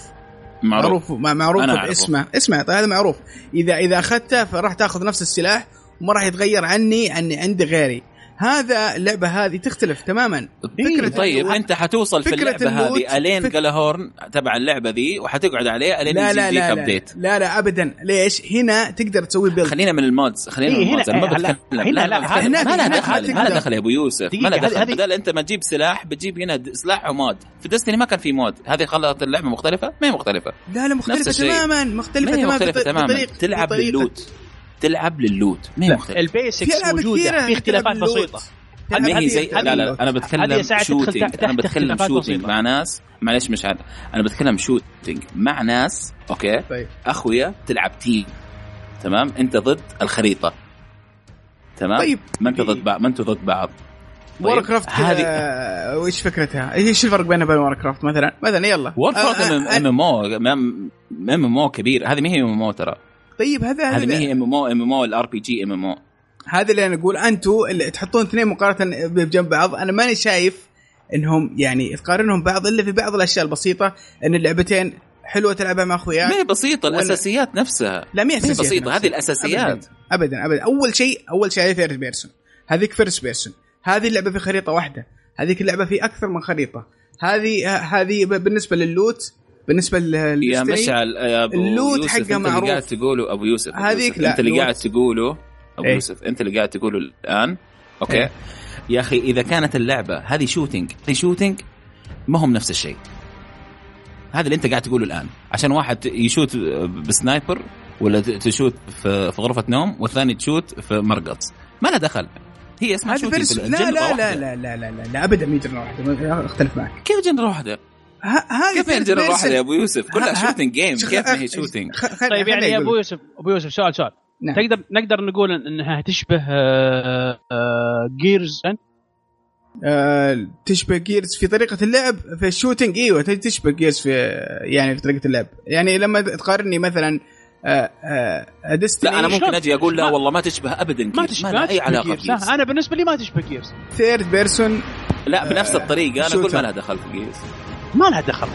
معروف. معروف, معروف باسمه. اسمه طيب هذا معروف. اذا إذا أخذته فراح تاخذ نفس السلاح وما راح يتغير عني عني عندي غيري. هذا اللعبة هذه تختلف تماما. فكرة طيب أنت حتوصل في اللعبة هذه ألين فك- Gjallarhorn تبع اللعبة ذي وحتقعد عليه ألين لا لا لا, لا. ابديت لا لا ابدا. ليش؟ هنا تقدر تسوي build خلينا من ال mods خلينا إيه، من هنا- ال mods. أنا ما لا، بتكلم. هنا لا لا، لا هنا- ما لها هنا دخل ما. لها دخل يا أبو يوسف. ما هذه- دخل. بدل أنت ما تجيب سلاح بتجيب هنا سلاح و mod. في Destiny ما كان في mod. هذه خلت اللعبة مختلفة؟ ما هي مختلفة. لا لا مختلفة. تماما. مختلفة تماما. تلعب بطريقة. تلعب لل loot ما هي مختلفه ال basics موجوده في اختلافات. بسيطه ما هي هذه- زي لا لا. أنا بتكلم تحت أنا بتكلم بسيطة. مع ناس معلش مش عاد أنا بتكلم shooting مع ناس okay طيب اخويا تلعب team تمام انت ضد الخريطه تمام طيب ما انت ضد بعض ما أنتوا ضد بعض طيب، Warcraft هذه آه، وش فكرتها؟ إيش الفرق بينها وبين Warcraft مثلا؟ مثلا يلا World آه، craft آه، ام ام أو ام ام أو كبير هذه ما هي MMO ترى طيب هذا هذه ما هذا هي إم إم أو إم إم أو الار بي جي إم إم أو؟ هذا اللي أنا أقول أنتم اللي تحطون اثنين مقارنة بجنب بعض أنا ماني شايف إنهم يعني تقارنهم بعض إلا في بعض الأشياء البسيطة إن اللعبتين حلوة تلعبها مع ما اخوياك هي بسيطة الأساسيات نفسها. لا ما هي ما بسيطة. هذه الأساسيات. ابدا ابدا أول شيء أول شيء third person هذيك first person هذه اللعبة في خريطة واحدة. هذيك اللعبة في أكثر من خريطة. هذه هذه بالنسبة لل loot بالنسبة لل يا مشعل يا أبو ال loot يوسف حقه أنت اللي معروف. قاعد تقوله أبو يوسف هذيك لا، أنت اللي. قاعد تقوله أبو إيه. يوسف أنت اللي قاعد تقوله الآن okay إيه. يا أخي إذا كانت اللعبة هذه shooting هذه shooting ما هم نفس الشيء هذا اللي أنت قاعد تقوله الآن عشان واحد يشوت ب sniper ولا تشوت في غرفة نوم والثاني تشوت في مرقص ما له دخل هي اسمها shooting لا لا واحدة. لا لا لا لا لا, لا ابدا مي genre واحدة اختلف معك كيف genre واحدة؟ ه- هذه كيف يعني person. واحدة يا أبو يوسف؟ كلها ها- ها- shooting game كيف ما هي خل- طيب يعني يا أبو. يوسف أبو يوسف سؤال سؤال نعم. تقدر نقدر نقول إنها تشبه آه، Gears آه، تشبه Gears في طريقة اللعب في ال shooting إيوه تشبه Gears في يعني في طريقة اللعب يعني لما تقارني مثلا آه، آه، Destiny لا أنا ممكن؟ أجي أقول لا والله ما تشبه ابدا ما تشبه ما لها أي علاقة Gears أنا بالنسبة لي ما تشبه Gears third person لا بنفس الطريقة أنا أقول ما. لها دخل في Gears ما لها دخل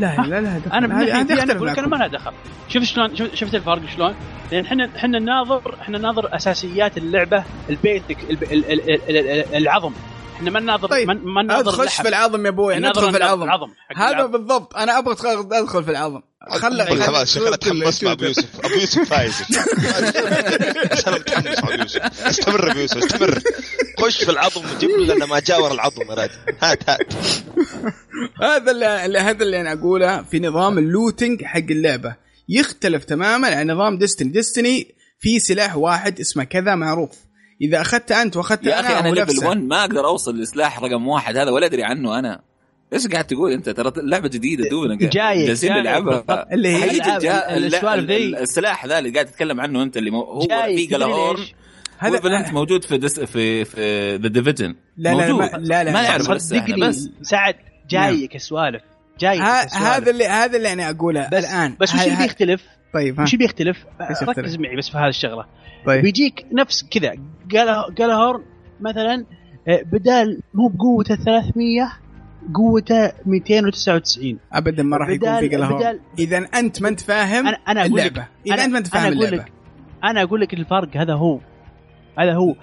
لا لا لا دخل. أنا هذه- ناحيتي هذه أنا أقول لك أنا. ما لها دخل شوف شلون شفت الفرق شلون؟ لأن إحنا إحنا نناظر إحنا نناظر أساسيات اللعبة ال basic الب- ال- ال- ال- ال- العظم إحنا ما نناظر طيب، ما نناظر أدخل. في العظم يا أبوي ندخل في العظم. هذا العظم. بالضبط أنا أبغى ادخل في العظم. خلى بالحماس شكلها تحمس مع أبو يوسف. أبو يوسف فايز. بس أنا متحمس مع أبو يوسف. استمر أبو يوسف استمر. خش في العظم وجيب لأنه ما جاور العظم يا راجل هات هات. هذا اللي اللي- هذا اللي أنا أقوله في نظام ال looting حق اللعبة. يختلف تماما عن نظام Destiny Destiny في سلاح واحد اسمه كذا معروف. إذا اخذته أنت واخذته يا أخي أنا level نفسه. 1 ما أقدر أوصل لسلاح رقم واحد هذا ولا أدري عنه أنا إيش قاعد تقول أنت ترى اللعبه جديدة دوبنا جالسين نلعبها. <laughs> اللي هي السوالف ال- ذي. ال- السلاح ذا اللي قاعد تتكلم عنه أنت اللي مو هو في ليش؟ هذا انت موجود في دس في في The Division لا لا لا موجود ما- لا لا ما لا. نعرف بس سعد جايك السوالف السوالف. هذا اللي هذا اللي أنا أقوله بس الآن. بس وش اللي بيختلف؟ طيب وش اللي بيختلف؟ ركز معي بس في هذه الشغلة. طيب. بيجيك نفس كذا Gjallarhorn مثلا آه، بدال مو بقوته 300 قوته 299 ابدا ما راح يكون في Gjallarhorn بدال- إذا أنت ما أنت فاهم أقول لك اللعبة. إذا أنا- أنت ما أنت فاهم أنا اللعبة. لك أنا أقول لك الفرق هذا هو. هذا هو.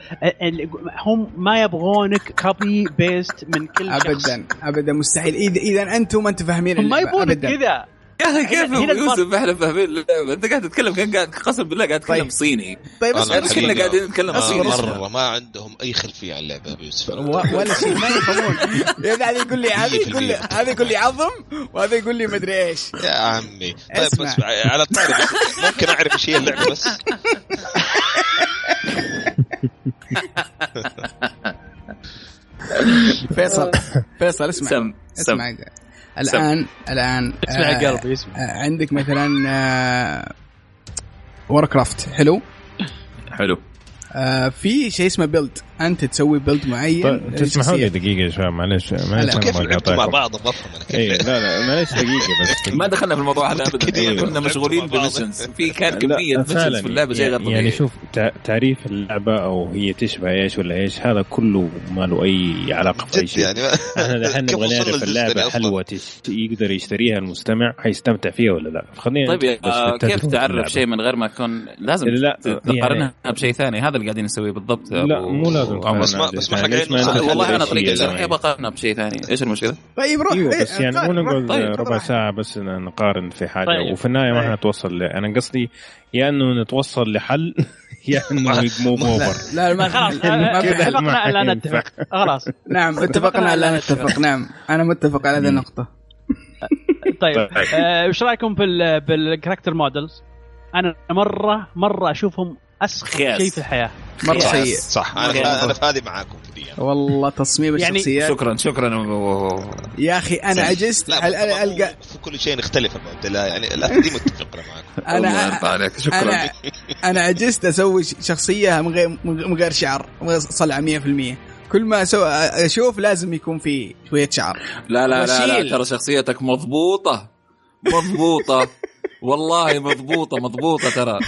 هم ما يبغونك copy paste من كل شخص. ابدا ابدا مستحيل. اذا إذا أنتم ما أنتم فاهمين هم ما اللعبة يبغونك كذا. يا أخي كيف يوسف؟ إحنا فاهمين اللعبة. أنت قاعد تتكلم كان قاعد قسم بالله قاعد تتكلم طيب. صيني. طيب اصبر بس كنا قاعدين نتكلم صيني. مرة ما عندهم أي خلفية عن اللعبة ابو يوسف. ولا شيء ما يفهمون هذا <laughs> يقول لي هذا يقول لي هذا يقول لي عظم وهذا يقول لي مدري إيش. يا عمي. طيب اسمع. بس على الطاري ممكن أعرف إيش هي اللعبة بس؟ <laughs> فيصل <laughs> فيصل اسمع سم سم. اسمع الآن الآن اسمع آه، قلبي اسمع. آه، عندك مثلا Warcraft حلو؟ حلو. آه، في شيء اسمه build أنت تسوي build معين طيب، تسمحوا لي. دقيقة يا شباب معلش معلش كيف مع. بعض بفهم أنا كيف. لا لا معلش دقيقة بس ما دخلنا في الموضوع هذا ابدا كنا مشغولين. ب missions في كان كميه missions في اللعبة شيء غير يعني طبيعي شوف تع- تعريف اللعبة أو هي تشبه إيش ولا إيش هذا كله ما له أي علاقة في اي شيء يعني إحنا دحين <laughs> كيف نبغى نعرف اللعبة؟ حلوة يقدر يشتريها المستمع حيستمتع فيها ولا لا خلينا طيب آه كيف تعرف. شيء من غير ما يكون لازم لا، تقارنها بشيء ثاني هذا اللي قاعدين نسويه بالضبط لا مو لازم بس ما- بس ما أنت والله أنا طريقة؟ شرحي بقارنها بشيء ثاني إيش المشكلة؟ طيب روح أيوه بس يعني مو روح. نقعد طيب، ربع روح. ساعة بس نقارن في حاجة طيب. وفي النهاية ما طيب. حنتوصل ل... أنا قصدي يا إنه نتوصل لحل <laughs> يا إنه move over لا ما <laughs> خلاص. اتفقنا لا ما نتفق خلاص <laughs> نعم اتفقنا لا نتفق نعم أنا متفق على هذه النقطة طيب طيب. آه، إيش رأيكم بال بال character models؟ أنا مره مرة أشوفهم أسخف. شيء في الحياة مرة صح, سيء صح أنا. أنا في هذه معاكم والله تصميم يعني الشخصيات. شكرا شكرا. يا أخي أنا عجزت القى في كل شيء نختلف بعد لا يعني لا دي متفق <laughs> أنا معاكم الله أنا يرضى عليك. شكرا. أنا أنا عجزت أسوي شخصية من غير من غير شعر من غير صلعة 100% كل ما. أشوف لازم يكون في شوية شعر. لا لا لا. لا ترى شخصيتك مضبوطة. مضبوطة. <laughs> والله مضبوطة مضبوطة ترى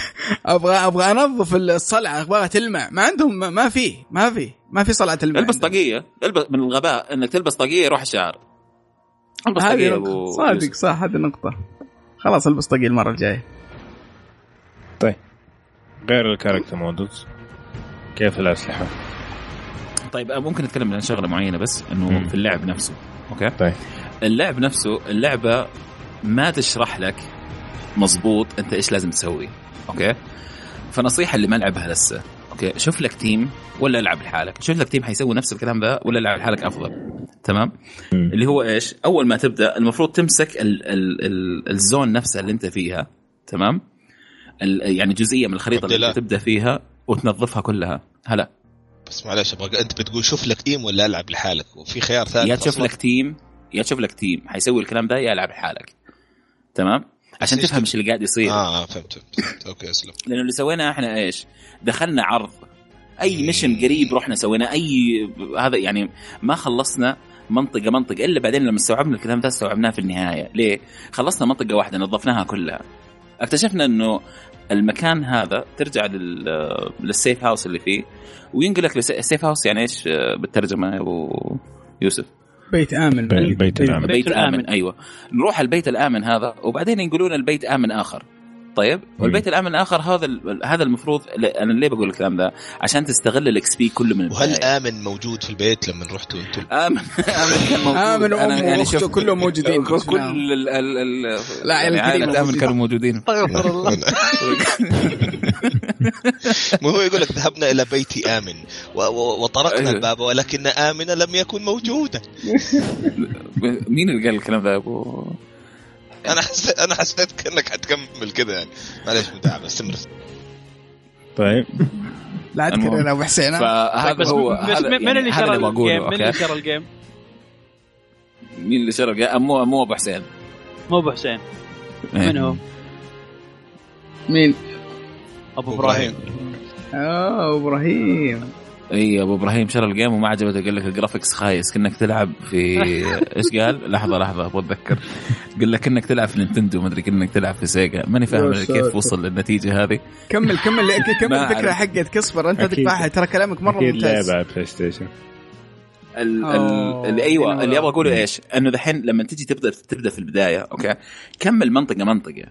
أبغى أبغى أنظف الصلعة أبغاها تلمع ما عندهم ما- ما في ما في ما في صلعة تلمع البس. طاقية البس من الغباء إنك تلبس طاقية يروح الشعر البس هذه طاقية نقطة. أبو صادق. صح هذه نقطة خلاص البس طاقية المرة الجاية غير ال character models كيف الأسلحة؟ طيب ممكن نتكلم عن شغلة معينة بس إنه مم. في اللعب نفسه okay طيب اللعب نفسه اللعبة ما تشرح لك مظبوط انت إيش لازم تسوي okay؟ فنصيحة اللي ما لعبها لسه okay؟ شوف لك team ولا العب لحالك. شوف لك team حيسوي نفس الكلام ده ولا العب لحالك أفضل. تمام؟ مم. اللي هو إيش؟ أول ما تبدأ المفروض تمسك ال ال ال ال zone نفسها اللي أنت فيها تمام؟ ال يعني جزئية من الخريطة اللي. أنت تبدأ فيها وتنظفها كلها. هلا. بس معلش أبغى أنت بتقول شوف لك team ولا ألعب لحالك؟ وفي خيار ثالث يا تشوف. لك team يا تشوف لك team. حيسوي الكلام ده يا ألعب لحالك. تمام؟ عشان تفهم إيش اللي قاعد يصير آه آه، فهمت فهمت. okay أسلم لأنه اللي سويناه إحنا إيش؟ دخلنا عرض أي. mission قريب رحنا سوينا أي هذا يعني ما خلصنا منطقة منطقة إلا بعدين لما استوعبنا الكلام ده استوعبناه في النهاية، ليه؟ خلصنا منطقة واحدة نظفناها كلها. اكتشفنا إنه المكان هذا ترجع لل... لل safe house اللي فيه وينقلك لس... ال safe house يعني إيش بالترجمة يا أبو يوسف؟ بيت آمن. بي- البيت الامن بيت الآمن. آمن. أيوة. نروح البيت الآمن هذا وبعدين ينقلون البيت آمن آخر. طيب والبيت الآمن الآخر هذا ال- هذا المفروض أنا ليه بقول الكلام ده عشان تستغل الاكس بي كله من وهل البداية. آمن موجود في البيت لما رحتوا أنتم؟ آمن <laughs> آمن كان موجود آمن أنا وأمه يعني شوف- كلهم موجودين. <laughs> كل. ال ال ال لا، يعني عائلة موجودين. كانوا موجودين <laughs> استغفر الله ما هو يقول لك ذهبنا إلى بيت آمن و- و- وطرقنا أيوه. الباب ولكن امنه لم يكن موجودا مين اللي قال الكلام ده يا أبو أنا حسيت أنا حسيت كأنك حتكمل كذا يعني معلش متعب استمر طيب لا المهم. تكرر ابو حسين؟ فهذا بس هو بس من يعني اللي هذا شرى الجيم؟ من اللي شرى الجيم؟ مين اللي شرى مو مو أبو حسين مو أبو حسين إيه. من هو؟ مين؟ أبو إبراهيم أوه إبراهيم إي أبو إبراهيم شرى ال game وما عجبته قال لك ال graphics خايس كأنك تلعب في <laughs> إيش قال؟ لحظة لحظة أبغى أتذكر قال لك كأنك تلعب في Nintendo ما أدري كأنك تلعب في Sega ماني فاهم كيف. وصل للنتيجة هذه كمل كمل <laughs> كمل الفكرة. حقتك اصبر أنت أكيد. تقطعها ترى كلامك مرة أكيد ممتاز لعبة على PlayStation ال-. ال- أيوه اللي أبغى أقوله. إيش؟ إنه دحين لما تجي تبدأ تبدأ في البداية okay كمل منطقة منطقة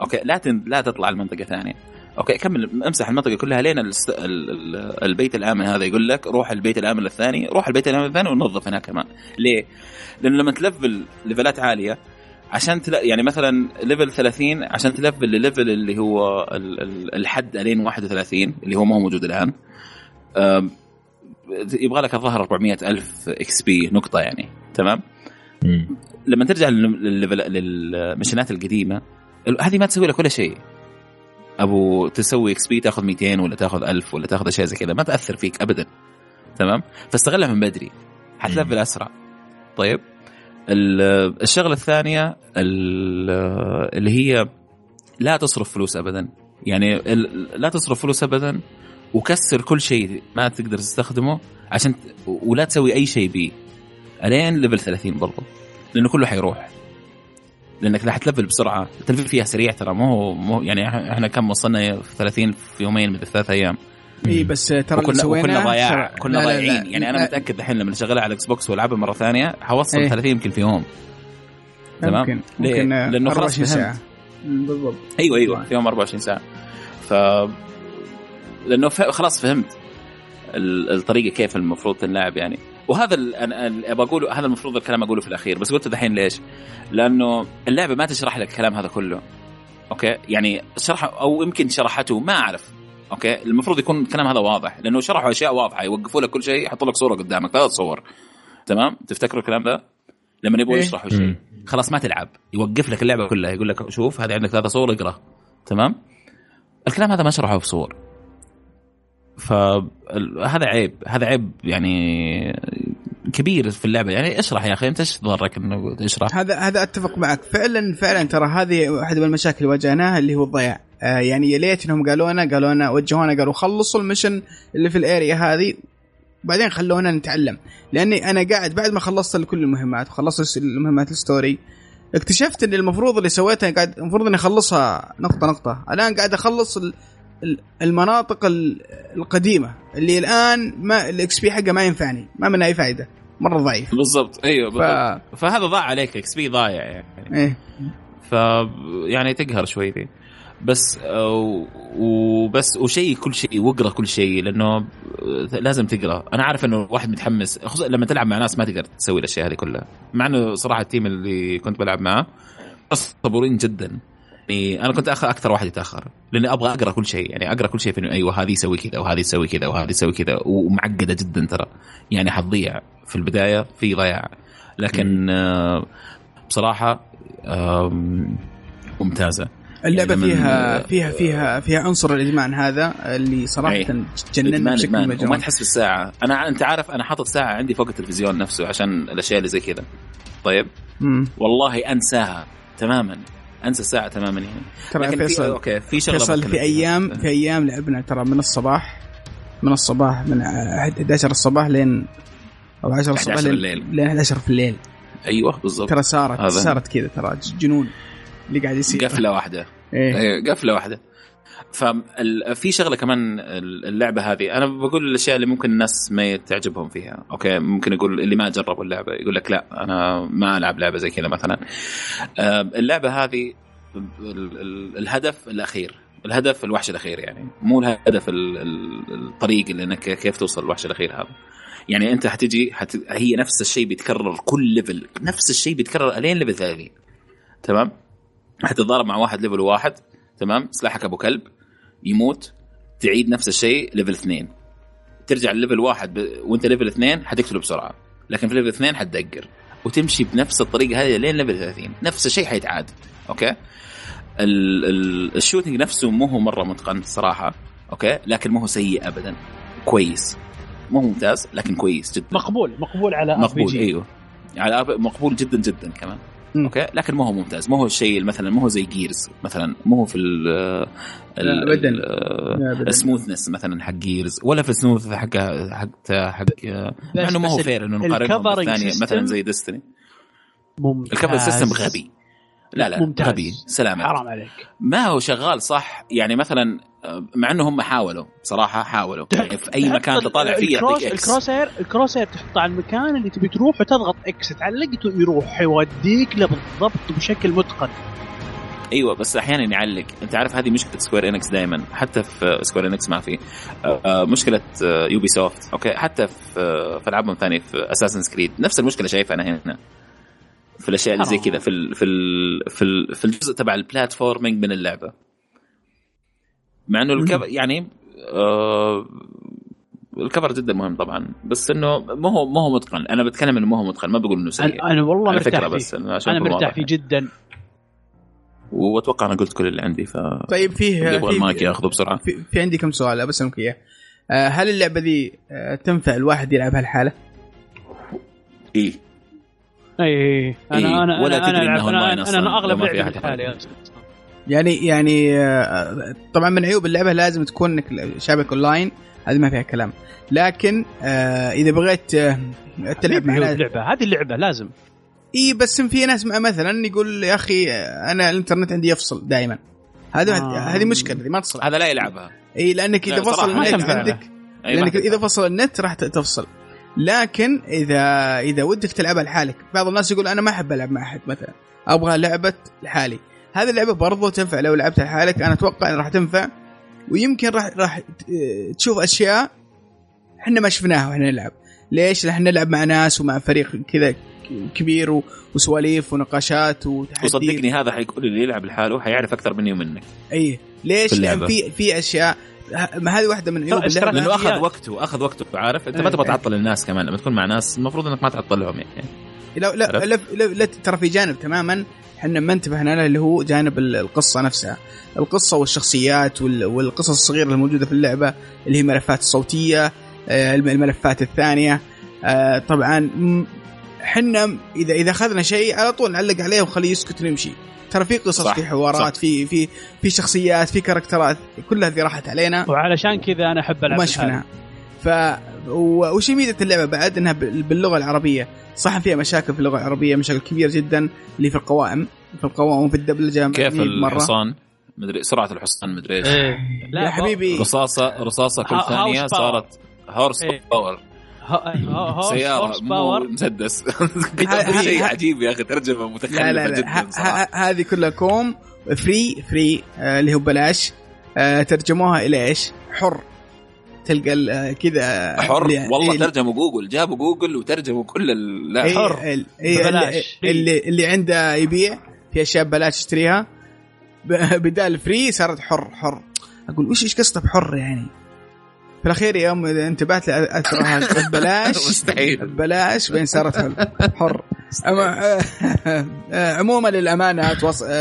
okay لا تن... لا تطلع المنطقة ثانية okay كمل امسح المنطقة كلها لين الست... ال... ال... البيت الآمن هذا يقول لك روح البيت الآمن الثاني روح البيت الآمن الثاني ونظف هناك كمان ليه؟ لأنه لما تلفل ليفلات عالية عشان تل... يعني مثلا level 30 عشان تلفل لل level اللي هو ال... ال- الحد ألين 31 اللي هو ما هو موجود الآن أم... يبغى لك الظاهر 400 ألف XP نقطة يعني تمام مم. لما ترجع للمشينات القديمة ال- هذه ما تسوي لك ولا شيء أبو تسوي XP تاخذ 200 ولا تاخذ 1000 ولا تاخذ أشياء زي كذا ما تأثر فيك ابدا تمام؟ فاستغلها من بدري حتلفل اسرع طيب ال- الشغلة الثانية ال- اللي هي لا تصرف فلوس ابدا. يعني لا تصرف فلوس ابدا وكسر كل شيء ما تقدر تستخدمه عشان ولا تسوي أي شيء بيه. الين level 30 برضو لأنه كله حيروح. لأنك لا حتلفل بسرعة. التلفيل فيها سريع ترى مو مو يعني إحنا كم وصلنا في 30 في يومين من ثلاث أيام. إي بس ترى سويناه وكنا ضياع كنا ضايعين. يعني أنا لا، متأكد الحين لما اشغلها على ال Xbox والعبها مرة ثانية حوصل إيه. 30 يمكن في يوم. تمام؟ ممكن؟ ممكن لأنه خلاص 24 فهمت. ساعة. بالضبط. أيوه أيوه في يوم 24 ساعة. ف لأنه خلاص فهمت الطريقة كيف المفروض تنلعب يعني. وهذا أنا أبغى اقوله هذا المفروض الكلام أقوله في الأخير بس قلت دحين ليش؟ لأنه اللعبة ما تشرح لك الكلام هذا كله. okay؟ يعني شرح أو يمكن شرحته ما أعرف. okay؟ المفروض يكون الكلام هذا واضح لأنه شرحوا أشياء واضحة يوقفوا لك كل شيء يحطوا لك صورة قدامك ثلاث صور. تمام؟ تفتكروا الكلام ده؟ لما يبغوا إيه؟ يشرحوا شيء. خلاص ما تلعب. يوقف لك اللعبة كلها يقول لك شوف هذه عندك ثلاثة صور اقرأ. تمام؟ الكلام هذا ما شرحه في صور. فهذا عيب هذا عيب يعني كبير في اللعبة. يعني اشرح يا أخي أنت إيش ضرك إنه تشرح هذا هذا أتفق معك. فعلا فعلا ترى هذه واحدة من المشاكل اللي واجهناها اللي هو الضياع. آه يعني يا ليت إنهم قالوا لنا قالوا لنا وجهونا قالوا خلصوا المشن اللي في الأريا هذه بعدين خلونا نتعلم. لأني أنا قاعد بعد ما خلصت كل المهمات وخلصت المهمات الستوري اكتشفت إن المفروض اللي سويتها قاعد المفروض إني أخلصها نقطة نقطة. الآن قاعد أخلص المناطق القديمة اللي الآن ما ال XP حقه ما ينفعني ما منها أي فائده مرة ضعيف. بالضبط أيوه بالضبط. ف... فهذا ضاع عليك XP ضايع يعني. إيه. ف يعني تقهر شوي ذي. بس وبس وشيء كل شيء واقرأ كل شيء لأنه لازم تقرأ. أنا عارف إنه واحد متحمس خصوصا لما تلعب مع ناس ما تقدر تسوي الأشياء هذه كلها. مع إنه صراحة ال team اللي كنت بلعب معه صبورين جدا. يعني أنا كنت اخر أكثر واحد يتأخر لأني أبغى أقرأ كل شيء يعني أقرأ كل شيء في أيوه هذه يسوي كذا وهذه تسوي كذا وهذه تسوي كذا ومعقدة جدا ترى. يعني حتضيع في البداية في ضياع. لكن آه، بصراحة ممتازة. اللعبة يعني فيها فيها فيها فيها عنصر الإدمان هذا اللي صراحة جننا بشكل مجنون وما تحس بالساعة. أنا أنت عارف أنا حاطط ساعة عندي فوق التلفزيون نفسه عشان الأشياء اللي زي كذا. طيب؟ مم. والله أنساها تماما. أنسى الساعة تماما يعني. ترى فيصل في okay في شغلة فيصل في أيام في أيام لعبنا ترى من الصباح من الصباح من 11 الصباح لين أو 10 الصباح لين لين 11 في الليل. أيوه بالضبط. ترى صارت هذا. صارت كذا ترى جنون. اللي قاعد يصير. قفلة واحدة. إيه. إيه، قفلة واحدة. ففي شغلة كمان اللعبة هذه. أنا بقول الأشياء اللي ممكن الناس ما تعجبهم فيها. okay؟ ممكن يقول اللي ما جربوا اللعبة يقول لك لا أنا ما ألعب لعبة زي كذا مثلا. اللعبة هذه الهدف الأخير. الهدف الوحش الأخير يعني. مو الهدف الطريق اللي إنك كيف توصل للوحش الأخير هذا. يعني أنت حتجي حت... هي نفس الشيء بيتكرر كل level نفس الشيء بيتكرر ألين level 30 تمام؟ حتتضارب مع واحد level واحد. تمام؟ سلاحك أبو كلب. يموت تعيد نفس الشيء level اثنين. ترجع لل level واحد ب... وانت level اثنين حتقتله بسرعة. لكن في level اثنين حتدقر. وتمشي بنفس الطريقة هذه لين level 30 نفس الشيء حيتعاد. okay؟ ال... ال... ال shooting نفسه مو هو مرة متقن صراحة. okay؟ لكن مو هو سيء ابدا. كويس. مو ممتاز لكن كويس جدا. مقبول. مقبول على مقبول إيوه. على مقبول جدا جدا كمان. م. okay؟ لكن ما هو ممتاز. ما هو الشيء مثلا ما هو زي جيرز مثلا. ما هو في ابدا. ال smoothness مثلا حق جيرز ولا في السموث حق حق حق مع إنه ما هو fair إنه نقارنهم بالثانية مثلا زي ديستني ممتاز. ال cover system غبي. لا لا ممتاز. غبي سلامة حرام عليك. ما هو شغال صح؟ يعني مثلا مع إنه هم حاولوا بصراحه حاولوا. <laughs> يعني في أي مكان تطالع فيه يعطيك إكس الكروس اير الكروس اير تحطه على المكان اللي تبي تروح وتضغط X تعلق يروح يوديك له بالضبط بشكل متقن. أيوه بس أحيانا يعلق. أنت عارف هذه مشكلة سكوير اينكس دائما حتى في سكوير اينكس ما في. آه، مشكلة يوبي سوفت okay حتى في في ألعابهم ثانية في اساسن كريد نفس المشكلة شايفها أنا هنا. في الأشياء اللي زي كذا في ال في ال في, ال في الجزء تبع ال platforming من اللعبة. مع إنه ال cover يعني آه ال cover جدا مهم طبعا. بس إنه ما هو ما هو متقن. أنا بتكلم إنه ما هو متقن ما بقول إنه سيء. أنا, أنا والله مرتاح فيه. بس أنا مرتاح فيه جدا. وأتوقع أنا قلت كل اللي عندي ف طيب فيه يبغى المايك ياخذه بسرعة. في, في عندي كم سؤال بسالك إياه. آه، هل اللعبة دي آه، تنفع الواحد يلعبها لحاله؟ إيه. اي أنا إيه. أنا ولا أنا تدري أنا, أنا, أنا أغلب لعبي لحالي يعني يعني آه، طبعا من عيوب اللعبة لازم تكون إنك شابك أونلاين هذه ما فيها كلام. لكن آه إذا بغيت آه تلعب مع اللعبة هذه اللعبة لازم. إي بس في ناس مثلا يقول يا أخي أنا الإنترنت عندي يفصل دائما هذا آه. هذه مشكلة هذه ما تصلح. هذا لا يلعبها. إي لأنك إذا فصل النت عندك لأنك إذا فصل النت راح تفصل. لكن إذا إذا ودك تلعبها لحالك بعض الناس يقول أنا ما أحب ألعب مع أحد مثلا. أبغى لعبة لحالي. هذه اللعبة برضو تنفع. لو لعبتها لحالك أنا أتوقع انها راح تنفع. ويمكن راح راح تشوف أشياء إحنا ما شفناها وإحنا نلعب. ليش؟ لأن نلعب مع ناس ومع فريق كذا كبير وسواليف ونقاشات وتحدي وصدقني هذا حيقول اللي يلعب لحاله حيعرف أكثر مني ومنك. إي. ليش؟ لأن في في أشياء ما هذه واحدة من عيوب اللعبة. لأنه أخذ وقته أخذ وقته عارف؟ أنت ما تبغى تعطل الناس كمان. لما تكون مع ناس المفروض إنك ما تعطلهم يعني. لا لا, لا, لا, لا ترى في جانب تماما إحنا ما انتبهنا له اللي هو جانب القصة نفسها. القصة والشخصيات والقصص الصغيرة الموجودة في اللعبة اللي هي ملفات الصوتية آه، الملفات الثانية. آه، طبعا حنا اذا إذا أخذنا شيء على طول نعلق عليه ونخليه يسكت ونمشي. ترى في قصص صح في حوارات صح. في في في شخصيات في كاركترات كلها ذي راحت علينا. وعلشان كذا أنا أحب ألعب ما شفناها. ف وش ميزة اللعبة بعد إنها باللغة العربية؟ صح فيها مشاكل في اللغة العربية مشاكل كبيرة جدا اللي في القوائم. في القوائم وفي الدبلجة كيف الحصان مدري سرعة الحصان مدري إيش. إيه. يا حبيبي. رصاصه رصاصة كل ثانية صارت horse إيه. باور <laughs> سيارة باور مسدس. <laughs> شيء عجيب يا أخي ترجمة متخلفة جدا هذه كلها كوم free free آه، اللي هو بلاش آه، ترجموها إلى إيش؟ حر. تلقى آه، كذا حر. والله إيه ترجموا جوجل. جابوا جوجل وترجموا كل لا. إيه حر. إيه ببلاش. اللي, اللي عنده يبيع في أشياء ببلاش يشتريها. <laughs> بدال free صارت حر حر. أقول وش إيش قصته بحر يعني؟ في الأخير يوم انتبهت اثرها <laughs> ببلاش مستحيل. ببلاش بعدين صارت حر. <laughs> عموما للأمانة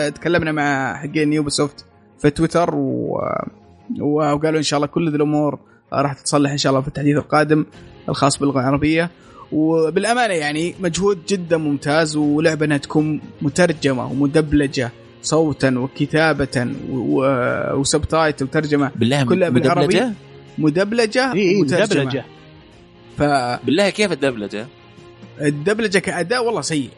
تكلمنا مع حقين يوبي سوفت في تويتر و... وقالوا إن شاء الله كل ذي الأمور راح تتصلح إن شاء الله في التحديث القادم الخاص باللغة العربية. وبالأمانة يعني مجهود جدا ممتاز ولعبة إنها تكون مترجمة ومدبلجة صوتا وكتابة وسبتايتل وترجمه بالله كلها بالعربي مدبلجة؟ إي مدبلجة. ف بالله كيف الدبلجة؟ الدبلجة كأداء والله سيء.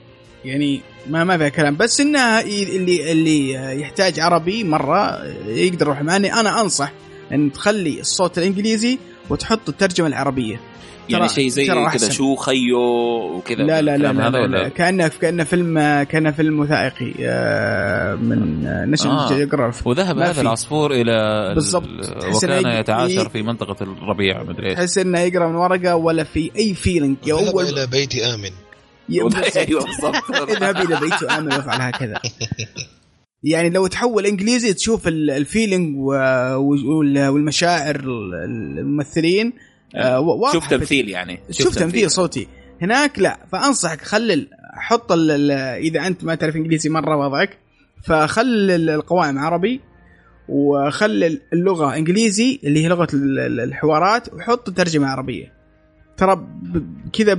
يعني ما ما فيها كلام. بس إنها اللي اللي يحتاج عربي مرة يقدر يروح. معي أنا أنصح إن تخلي الصوت الإنجليزي وتحط الترجمة العربية. يعني شيء زي كذا شو خيو وكذا لا لا لا, لا, لا, لا. كانه كأنه فيلم كأنه فيلم وثائقي آه، من ناشونال آه. جيوغرافيك وذهب هذا العصفور إلى بالضبط. وكان يتعاشر في منطقة الربيع مدري تحس إنه يقرأ من ورقة ولا في أي feeling ذهب إلى بيت آمن. <laughs> أيوه بالضبط. <laughs> اذهب إلى بيت آمن وافعل هكذا. <laughs> يعني لو تحول إنجليزي تشوف ال feeling والمشاعر الممثلين آه. شوف تمثيل يعني. شوف, شوف تمثيل صوتي. هناك لا فأنصحك خلي حط إذا أنت ما تعرف إنجليزي مرة وضعك فخل القوائم عربي وخل اللغة إنجليزي اللي هي لغة الحوارات وحط ترجمة عربية. ترى كذا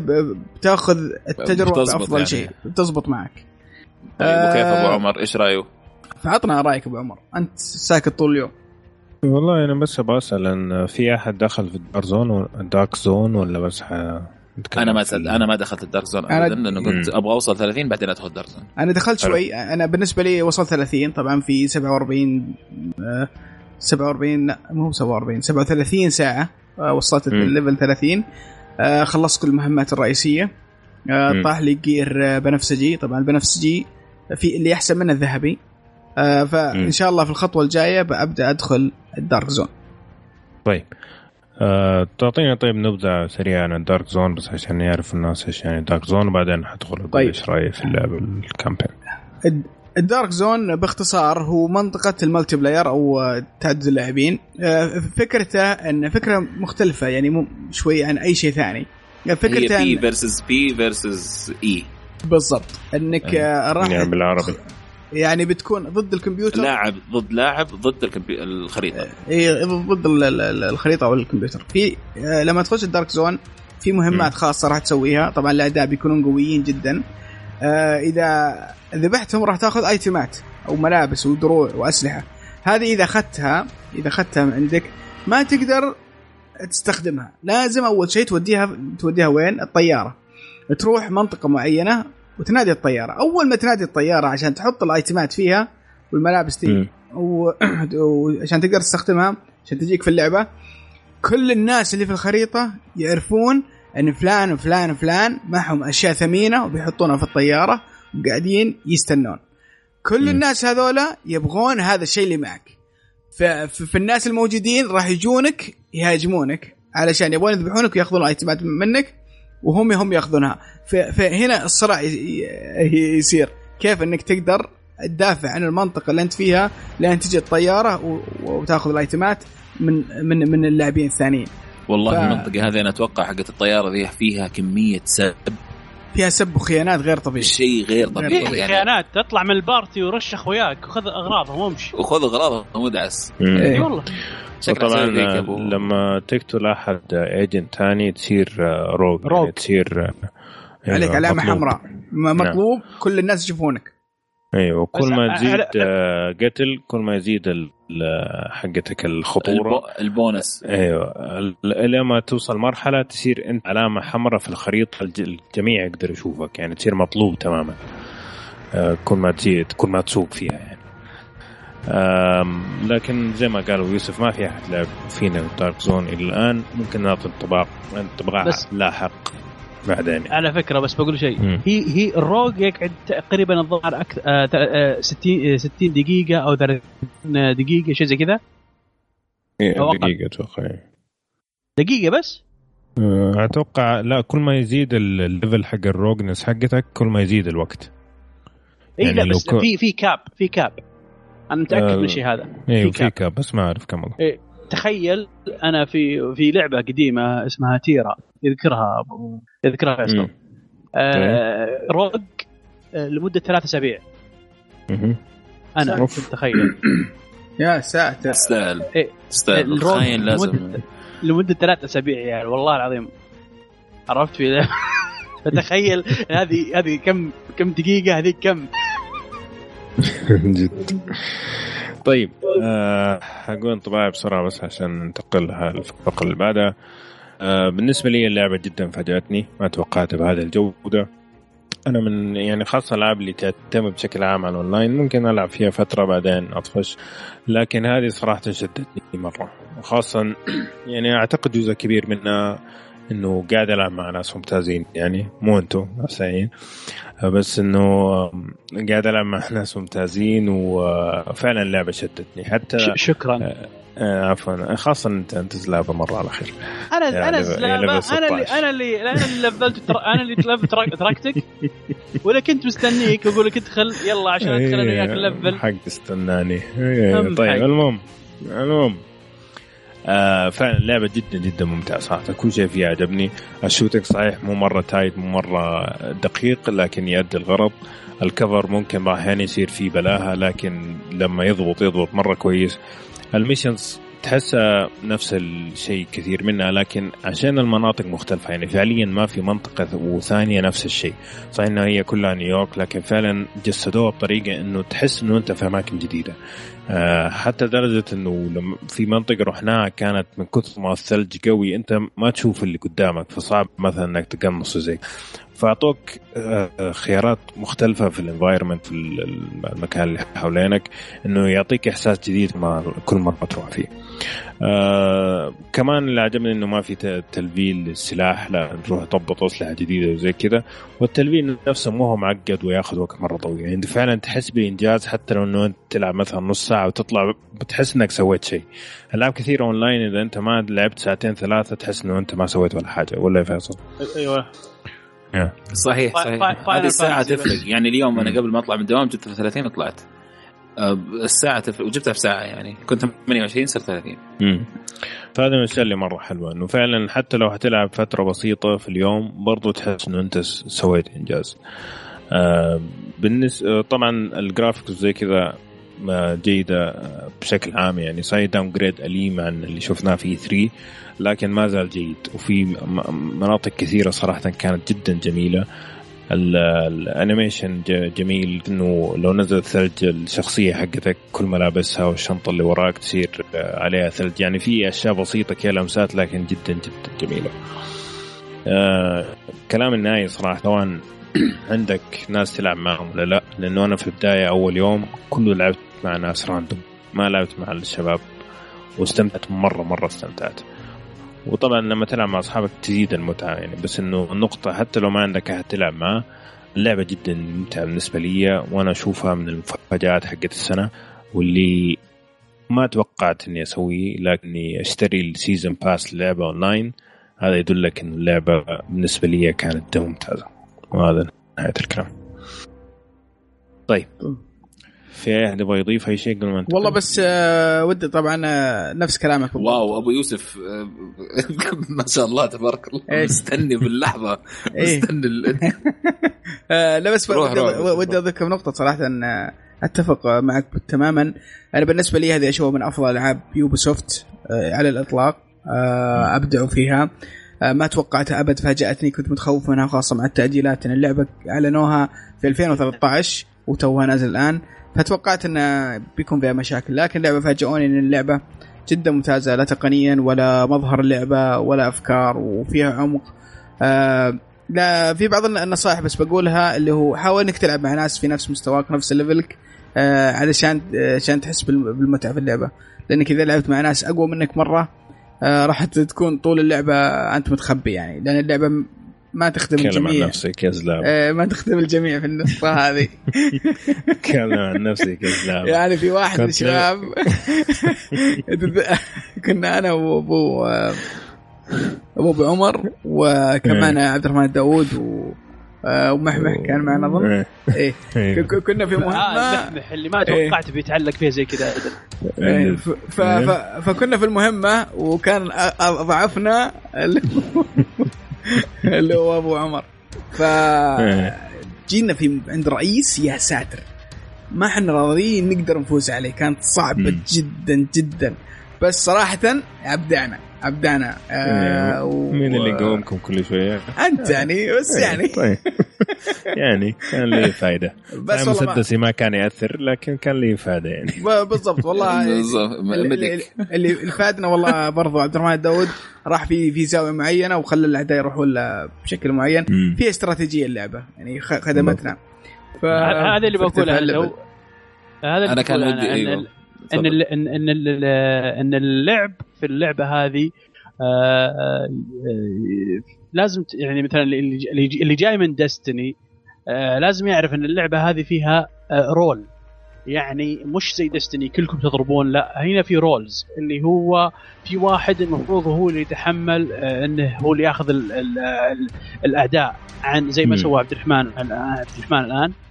بتاخذ التجربة بأفضل يعني. شيء. بتزبط معك. طيب وكيف أبو عمر؟ إيش رأيه؟ فعطنا رأيك أبو عمر. أنت ساكت طول اليوم. والله أنا بس أبغى أسأل إن في أحد دخل في ال Dark Zone ال Dark Zone ولا بس ح... أنا ما سد... أنا ما دخلت ال Dark Zone ابدا لأنه كنت أبغى أوصل 30 بعدين أدخل الدارك زون أنا دخلت شوي. أنا بالنسبة لي وصلت 30 طبعا في 47 47 لا مو 47 37 ساعة آه، وصلت ال level 30 آه، خلصت كل المهمات الرئيسية. آه، طاح لي gear بنفسجي. طبعا البنفسجي في اللي أحسن منه الذهبي. آه فإن شاء الله في الخطوة الجاية ببدا أدخل الدارك زون. طيب. آه، تعطينا طيب نبذة سريعة عن ال Dark Zone بس عشان يعرف الناس إيش يعني Dark Zone وبعدين حدخل طيب. إيش رأيي في اللعب ال campaign. ال Dark Zone باختصار هو منطقة ال multiplayer أو تعدد اللاعبين. آه، فكرته إن فكرة مختلفة يعني مو شوي عن أي شيء ثاني. فكرته هي P versus P versus E بالضبط. إنك آه. راح يعني بالعربي. يعني بتكون ضد الكمبيوتر. لاعب ضد لاعب ضد الكمبي... الخريطة. اي ضد الخريطة أو الكمبيوتر. في آه، لما تخش ال Dark Zone في مهمات خاصة راح تسويها. طبعا الاعداء بيكونون قويين جدا. آه، إذا ذبحتهم راح تأخذ item ات أو ملابس ودروع واسلحه هذه إذا أخذتها إذا أخذتها من عندك ما تقدر تستخدمها. لازم أول شيء توديها توديها وين؟ الطيارة. تروح منطقة معينة وتنادي الطيارة. أول ما تنادي الطيارة عشان تحط الأيتمات فيها والملابس دي وعشان <clears throat> تقدر تستخدمها عشان تجيك في اللعبة كل الناس اللي في الخريطة يعرفون إن فلان وفلان وفلان معهم أشياء ثمينة وبيحطونها في الطيارة وقاعدين يستنون. كل م. الناس هذولا يبغون هذا الشيء اللي معك. ففي الناس الموجودين راح يجونك يهاجمونك علشان يبغون يذبحونك وياخذون الأيتمات منك وهم هم ياخذونها. فهنا الصراع يصير. كيف إنك تقدر تدافع عن المنطقة اللي أنت فيها لين تجي الطيارة وتاخذ الأيتمات من من من اللاعبين الثانيين. والله ف... المنطقة هذه أنا أتوقع حقت الطيارة ذي فيها كمية سب. فيها سب وخيانات غير طبيعي. شيء غير طبيعي. يعني خيانات. تطلع من ال party ورش أخوياك وخذ أغراضهم وامشي. وخذ أغراضهم ودعس إي والله. طبعا لما تقتل أحد agent ثاني تصير rogue, rogue. يعني تصير عليك علامة حمراء. مطلوب نعم. كل الناس يشوفونك. أيوه وكل ما تزيد آه، قتل كل ما يزيد حقتك الخطورة. البونس. أيوه لما توصل مرحلة تصير أنت علامة حمراء في الخريطة الجميع يقدر يشوفك يعني تصير مطلوب تماما. آه، كل ما تزيد كل ما تسوق فيها يعني. لكن زي ما قالوا يوسف ما في أحد لعب فينا Dark Zone إلى الآن. ممكن نعطي انطباع انطباع لاحق. بعدين على فكرة بس بقول شيء. هي هي ال rogue يقعد تقريبا الظاهر أكثر 60 60 دقيقة أو 30 دقيقة شيء زي كذا. إيه دقيقة أتوقع إيه. دقيقة بس؟ آه، أتوقع لا كل ما يزيد ال level حق ال rogueness حقتك كل ما يزيد الوقت. اي يعني لا بس ك... في في cap في cap أنا متأكد آه من الشيء هذا. إيه في كاب. كاب بس ما أعرف كم والله. إيه تخيل أنا في في لعبة قديمة اسمها تيرا. يذكرها يذكرها فيصل آه rogue آه لمدة ثلاث أسابيع. أنا كنت تخيل <clears throat> يا ساتر. تستاهل. إيه. تستاهل. تخيل لازم. لمده ثلاث أسابيع يعني والله العظيم. عرفت في <laughs> فتخيل هذه هذه كم كم دقيقة هذه كم؟ <laughs> جد. طيب أه أقول انطباعي بسرعة بس عشان ننتقل للفقره اللي بعدها. بالنسبة لي اللعبة جدا فاجاتني ما توقعتها بهذه الجودة. أنا من يعني خاصة الألعاب اللي تعتمد بشكل عام على الأونلاين ممكن ألعب فيها فترة بعدين أطفش لكن هذه صراحة شدتني مرة. وخاصه <clears throat> يعني أعتقد جزء كبير منها إنه قاعد ألعب مع ناس ممتازين يعني مو أنتم نفسيين بس إنه قاعد ألعب مع <laughs> ناس ممتازين وفعلا اللعبة شدتني. حتى شكرا. آه، عفوا. خاصة أنت أنت زلابة مرة على خير. أنا أنا زلابة أنا اللي أنا اللي أنا اللي لفلت أنا اللي تركتك. ولا كنت مستنيك أقول لك ادخل يلا عشان أدخل أنا وياك نلفل حق استناني. طيب المهم المهم. آه فعلا اللعبة جدا جدا ممتعة صراحة. كل شيء فيها عجبني. ال shooting صحيح مو مرة tight مو مرة دقيق لكن يؤدي الغرض. ال cover ممكن بعض الأحيان يصير فيه بلاوي لكن لما يضبط يضبط مرة كويس. ال missions تحسها نفس الشيء كثير منها لكن عشان المناطق مختلفة يعني فعليا ما في منطقة وثانية نفس الشيء. صحيح إنها هي كلها نيويورك لكن فعلا جسدوها بطريقة إنه تحس إنه أنت في أماكن جديدة. آه، حتى درجة إنه في منطقة رحناها كانت من كثر ما الثلج قوي أنت ما تشوف اللي قدامك فصعب مثلا إنك تقنص زي فأعطوك آه، خيارات مختلفة في الانفايرمنت في المكان اللي حوالينك إنه يعطيك إحساس جديد ما كل مرة تروح فيه. آه كمان اللي عجبني إنه ما في تلفيل للسلاح لا تروح تضبط أسلحة جديدة وزي كذا وال level نفسه مو هو معقد وياخذ وقت مرة طويل يعني فعلا تحس بإنجاز حتى لو إنه أنت تلعب مثلا نص ساعة وتطلع بتحس إنك سويت شيء. ألعاب كثيرة اونلاين إذا أنت ما لعبت ساعتين ثلاثة تحس إنه أنت ما سويت ولا حاجة ولا يا فيصل؟ أيوه صحيح صحيح. هذه الساعة تفرق. يعني اليوم أنا قبل ما أطلع من الدوام جبت في 30 وطلعت الساعة تفرق وجبتها في ساعة يعني. كنت 28 صرت 30 امم فهذا من الأشياء اللي مرة حلوة. إنه فعلا حتى لو حتلعب فترة بسيطة في اليوم برضو تحس إنه أنت سويت إنجاز. آه بالنسبة طبعا ال graphics زي كذا جيدة بشكل عام. يعني صحيح downgrade أليم عن اللي شفناه في 3 لكن ما زال جيد. وفي مناطق كثيرة صراحة كانت جدا جميلة. ال animation جميل إنه لو نزل ثلج الشخصية حقتك كل ملابسها والشنطة اللي وراك تصير عليها ثلج. يعني في أشياء بسيطة كذا لمسات لكن جدا جدا جميلة. آه كلام النهائي صراحة طبعا <clears throat> عندك ناس تلعب معهم ولا لا؟ لأنه أنا في البداية أول يوم كله لعبت مع ناس random ما لعبت مع الشباب واستمتعت مرة مرة استمتعت. وطبعا لما تلعب مع أصحابك تزيد المتعة يعني. بس إنه النقطه حتى لو ما عندك أحد تلعب معه اللعبة جدا ممتعة بالنسبة لي. وأنا أشوفها من المفاجآت حقت السنة واللي ما توقعت إني أسويه لكني أشتري ال season pass لعبة اونلاين هذا يدلك ان اللعبة بالنسبة لي كانت ممتازه وهذا نهاية الكلام. طيب. في أحد يبغى يضيف أي شيء قبل ما والله بس آه ودي طبعا آه نفس كلامك بالضبط. واو أبو يوسف آه <laughs> ما شاء الله تبارك الله. إيه؟ مستني باللحظة. <laughs> إيه؟ مستني <laughs> آه لا بس روح ودي, روح. ودي اذكر نقطة صراحة ان آه، أتفق معك تماما. أنا بالنسبة لي هذه أشوفها من أفضل ألعاب يوبي سوفت آه على الإطلاق آه ابدعوا فيها. آه ما توقعتها أبد فاجأتني كنت متخوف منها خاصة مع التأجيلات. ان اللعبة أعلنوها في 2013 وتوها نازل الآن. فتوقعت انه بيكون فيها مشاكل لكن اللعبه فاجئوني إن اللعبة جدا ممتازة لا تقنيا ولا مظهر اللعبة ولا أفكار وفيها عمق. آه لا في بعض النصائح بس بقولها اللي هو حاول إنك تلعب مع ناس في نفس مستواك نفس ليفلك آه علشان آه عشان تحس بالمتعة في اللعبة. لأنك إذا لعبت مع ناس أقوى منك مرة آه راح تكون طول اللعبة أنت متخبي يعني لأن اللعبة ما تخدم الجميع عن نفسك يا زلاب آه ما تخدم الجميع في النقطة هذه. <laughs> تكلم عن نفسك يا زلاب يعني في واحد من الشباب <laughs> كنا أنا وابو أبو أبو عمر وكمان عبد الرحمن داوود و آه، ومحمح كان معنا أظن. إيه. إيه, إيه. كنا في مهمة. آه محمح اللي ما توقعت بيتعلق فيها زي كذا إيه. فكنا في المهمة وكان ضعفنا <laughs> <laughs> اللي هو أبو عمر. ف جينا في عند رئيس يا ساتر. ما إحنا راضيين نقدر نفوز عليه. كانت صعبة جدا جدا. بس صراحة أبدعنا. ابدعنا آه و... مين اللي يقومكم كل شوية؟ أنت يعني بس يعني. طيب. <laughs> يعني كان لي فائده بس مسدسي ما كان يأثر لكن كان لي فائده يعني. بالضبط والله. <laughs> اللي, اللي فادنا والله برضو عبد الرحمن داود راح في في زاوية معينة وخلى الاعداء يروحوا له بشكل معين. في استراتيجية اللعبة يعني خدمتنا. هذا اللي بقوله. لو هذا أنا كان ودي أيوه. إن ان إن إن اللعب في اللعبة هذه آه، آه، لازم يعني مثلا اللي جاي من ديستني آه، لازم يعرف إن اللعبة هذه فيها role يعني مش زي ديستني كلكم تضربون لا هنا في roles اللي هو في واحد المفروض هو اللي يتحمل إنه هو اللي ياخذ ال ال ال الاعداء عن زي ما سوى عبد الرحمن عبد الرحمن الآن. آه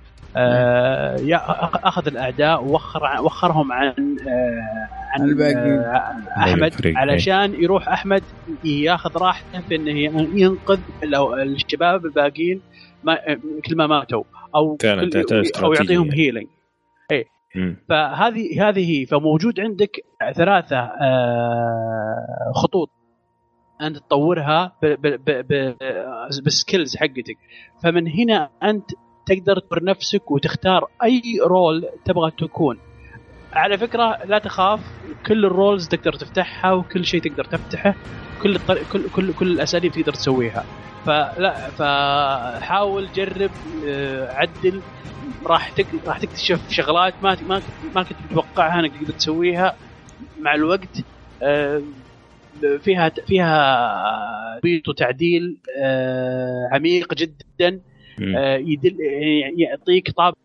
أخذ الاعداء ووخر وخرهم عن آه عن الباقي. آه أحمد علشان يروح أحمد ياخذ راحته في إنه ينقذ الشباب الباقيين ما كل ما ماتوا أو أو يعطيهم healing اي فهذه هذه هي. فموجود عندك ثلاثة آه خطوط. أنت تطورها بال skills حقتك. فمن هنا أنت تقدر تطور نفسك وتختار أي role تبغى تكون. على فكرة لا تخاف كل ال roles تقدر تفتحها وكل شيء تقدر تفتحه كل الطريق كل كل كل الأساليب تقدر تسويها. فلا فحاول جرب آه، عدل. راح راح تكتشف شغلات ما ما ما كنت متوقعها إنك تقدر تسويها. مع الوقت آه، فيها فيها build وتعديل آه، عميق جدا. يدل يعني يعطيك طابع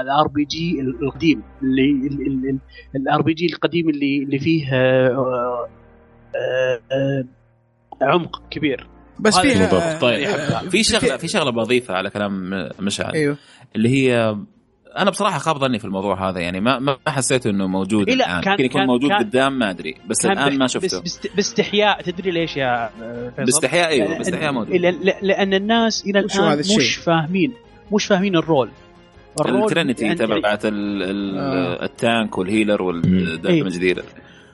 ال RPG القديم اللي ال RPG القديم اللي اللي فيه آه، آه، عمق كبير. بس فيها طيب في شغله في شغلة بضيفها على كلام مشعل أيوه. اللي هي أنا بصراحة خاب ظني في الموضوع هذا يعني ما ما حسيت إنه موجود إيه الآن. يمكن يكون موجود كان قدام ما أدري بس الآن ما شفته. بس باستحياء. تدري ليش يا فيصل؟ باستحياء أيوه باستحياء موجود لأن الناس إلى الآن مش فاهمين مش فاهمين ال role. ال trinity تبعت آه. ال tank وال healer وال damage dealer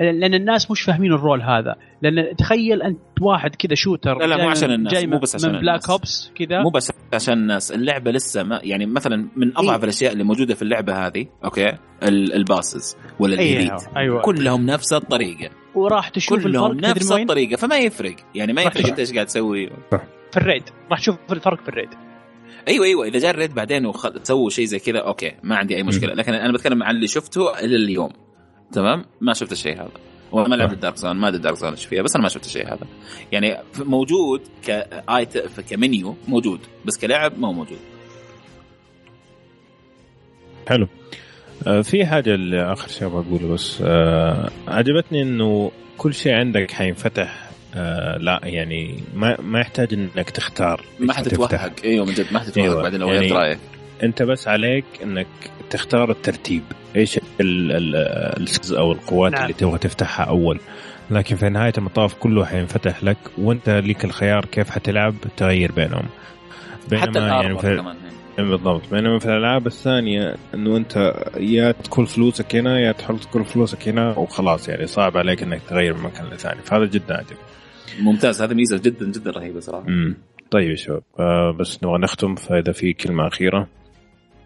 لأن الناس مش فاهمين ال role هذا. لأن تخيل أنت واحد كذا shooter لا لا مو عشان الناس جاي مو بس عشان من Black Ops كذا. مو بس عشان الناس اللعبة لسه ما يعني مثلا من أضعف إيه؟ الأشياء اللي موجودة في اللعبة هذه okay؟ ال bosses ولا ال elite. أيوة. أيوة. كلهم نفس الطريقة. وراح تشوف كلهم الفرق نفس الطريقة فما يفرق. يعني ما يفرق إنت إيش قاعد تسوي. في ال raid. راح تشوف الفرق في ال raid. أيوه أيوه. إذا جاء ال raid بعدين وسووا شيء زي كذا okay ما عندي أي مشكلة. لكن أنا بتكلم عن اللي شفته إلى اليوم. تمام؟ ما شفت الشيء هذا. وما لعبت Dark Zone ما أدري Dark Zone إيش فيها بس أنا ما شفت الشيء هذا. يعني موجود كايت كمنيو موجود بس كلعب ما هو موجود. حلو. آه، في حاجة اللي آخر شيء بقوله بس آه عجبتني إنه كل شيء عندك حينفتح آه لا يعني ما ما يحتاج إنك تختار. ما حتتوهق. إيوه من جد ما حتتوهق أيوة. بعدين لو يعني رأيك. أنت بس عليك إنك تختار الترتيب. إيش ال أو القوات نعم. اللي تبغى تفتحها أول. لكن في نهاية المطاف كله حينفتح لك وأنت ليك الخيار كيف حتلعب تغير بينهم. بينما حتى يعني في كمان بالضبط. بينما في الألعاب الثانية إنه أنت يا تدخل فلوسك هنا يا تحط كل فلوسك هنا وخلاص يعني صعب عليك إنك تغير من مكان لثاني. فهذا جدا عجب ممتاز. هذا ميزة جدا جدا رهيبة صراحة. امم طيب يا شباب. آه بس نبغى نختم فإذا في كلمة أخيرة.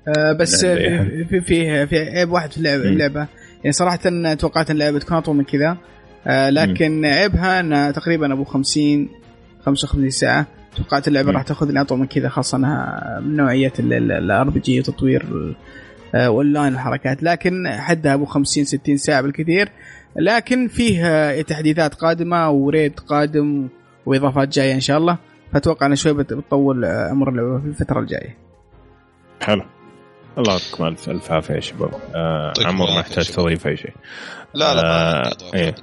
آه بس في في في عيب واحد في اللعبه, اللعبة. يعني صراحة توقعت إن اللعبة تكون أطول من كذا. آه لكن عيبها انها تقريبا أبو 50 55 ساعة. توقعت اللعبة راح تاخذ لي أطول من كذا خاصة إنها من نوعية ال RPG وتطوير اونلاين آه، الحركات. لكن حدها أبو 50 60 ساعة بالكثير. لكن فيه تحديثات قادمة و raid قادم وإضافات جاية إن شاء الله. فأتوقع إن شوي بتطول أمر اللعبة في الفترة الجاية. حلو. الله يعطيكم الف ألف عافية يا شباب. آه عمر ما يحتاج تضيف أي شيء. لا لا آه إيه.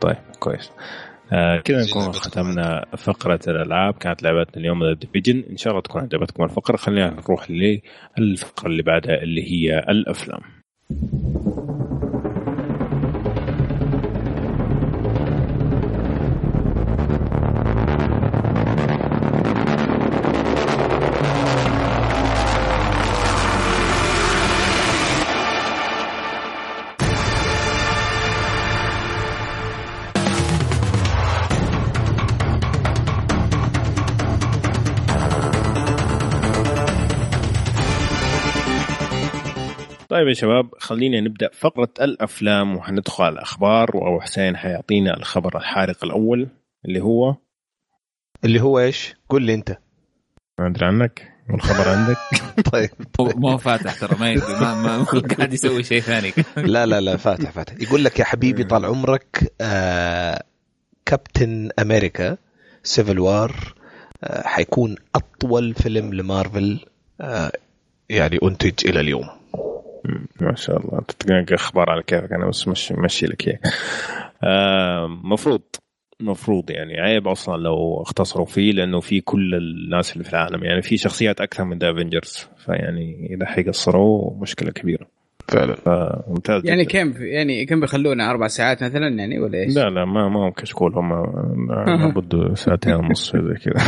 طيب كويس. آه كذا نكون ختمنا فقرة الألعاب كانت لعبتنا اليوم ذا ديفيجن إن شاء الله تكون عجبتكم الفقرة خلينا نروح للفقرة اللي بعدها اللي هي الأفلام طيب يا شباب خلينا نبدأ فقرة الأفلام وحندخل على الاخبار وأبو حسين حيعطينا الخبر الحارق الأول اللي هو؟ اللي هو إيش؟ قول لي أنت. ما أدري عنك والخبر عندك؟ <laughs> طيب. <laughs> ما هو فاتح ترى ما يدري ما, ما <laughs> قاعد يسوي شيء ثاني. لا لا لا فاتح فاتح. يقول لك يا حبيبي طال عمرك آه كابتن أمريكا سيفل وار آه حيكون أطول فيلم لمارفل آه يعني أنتج إلى اليوم. ما شاء الله. تلقى أخبار على كيفك. أنا بس مشي مشي لك اياه مفروض مفروض يعني عيب أصلا لو اختصروا فيه لأنه في كل الناس اللي في العالم. يعني في شخصيات أكثر من ذا افنجرز فيعني إذا حيقصروه مشكلة كبيرة. فعلا. فممتاز يعني كم يعني كم بيخلونا؟ أربع ساعات مثلا يعني ولا إيش؟ لا لا ما ما هم كشكول هم لابد <laughs> ساعتين ونص زي كذا.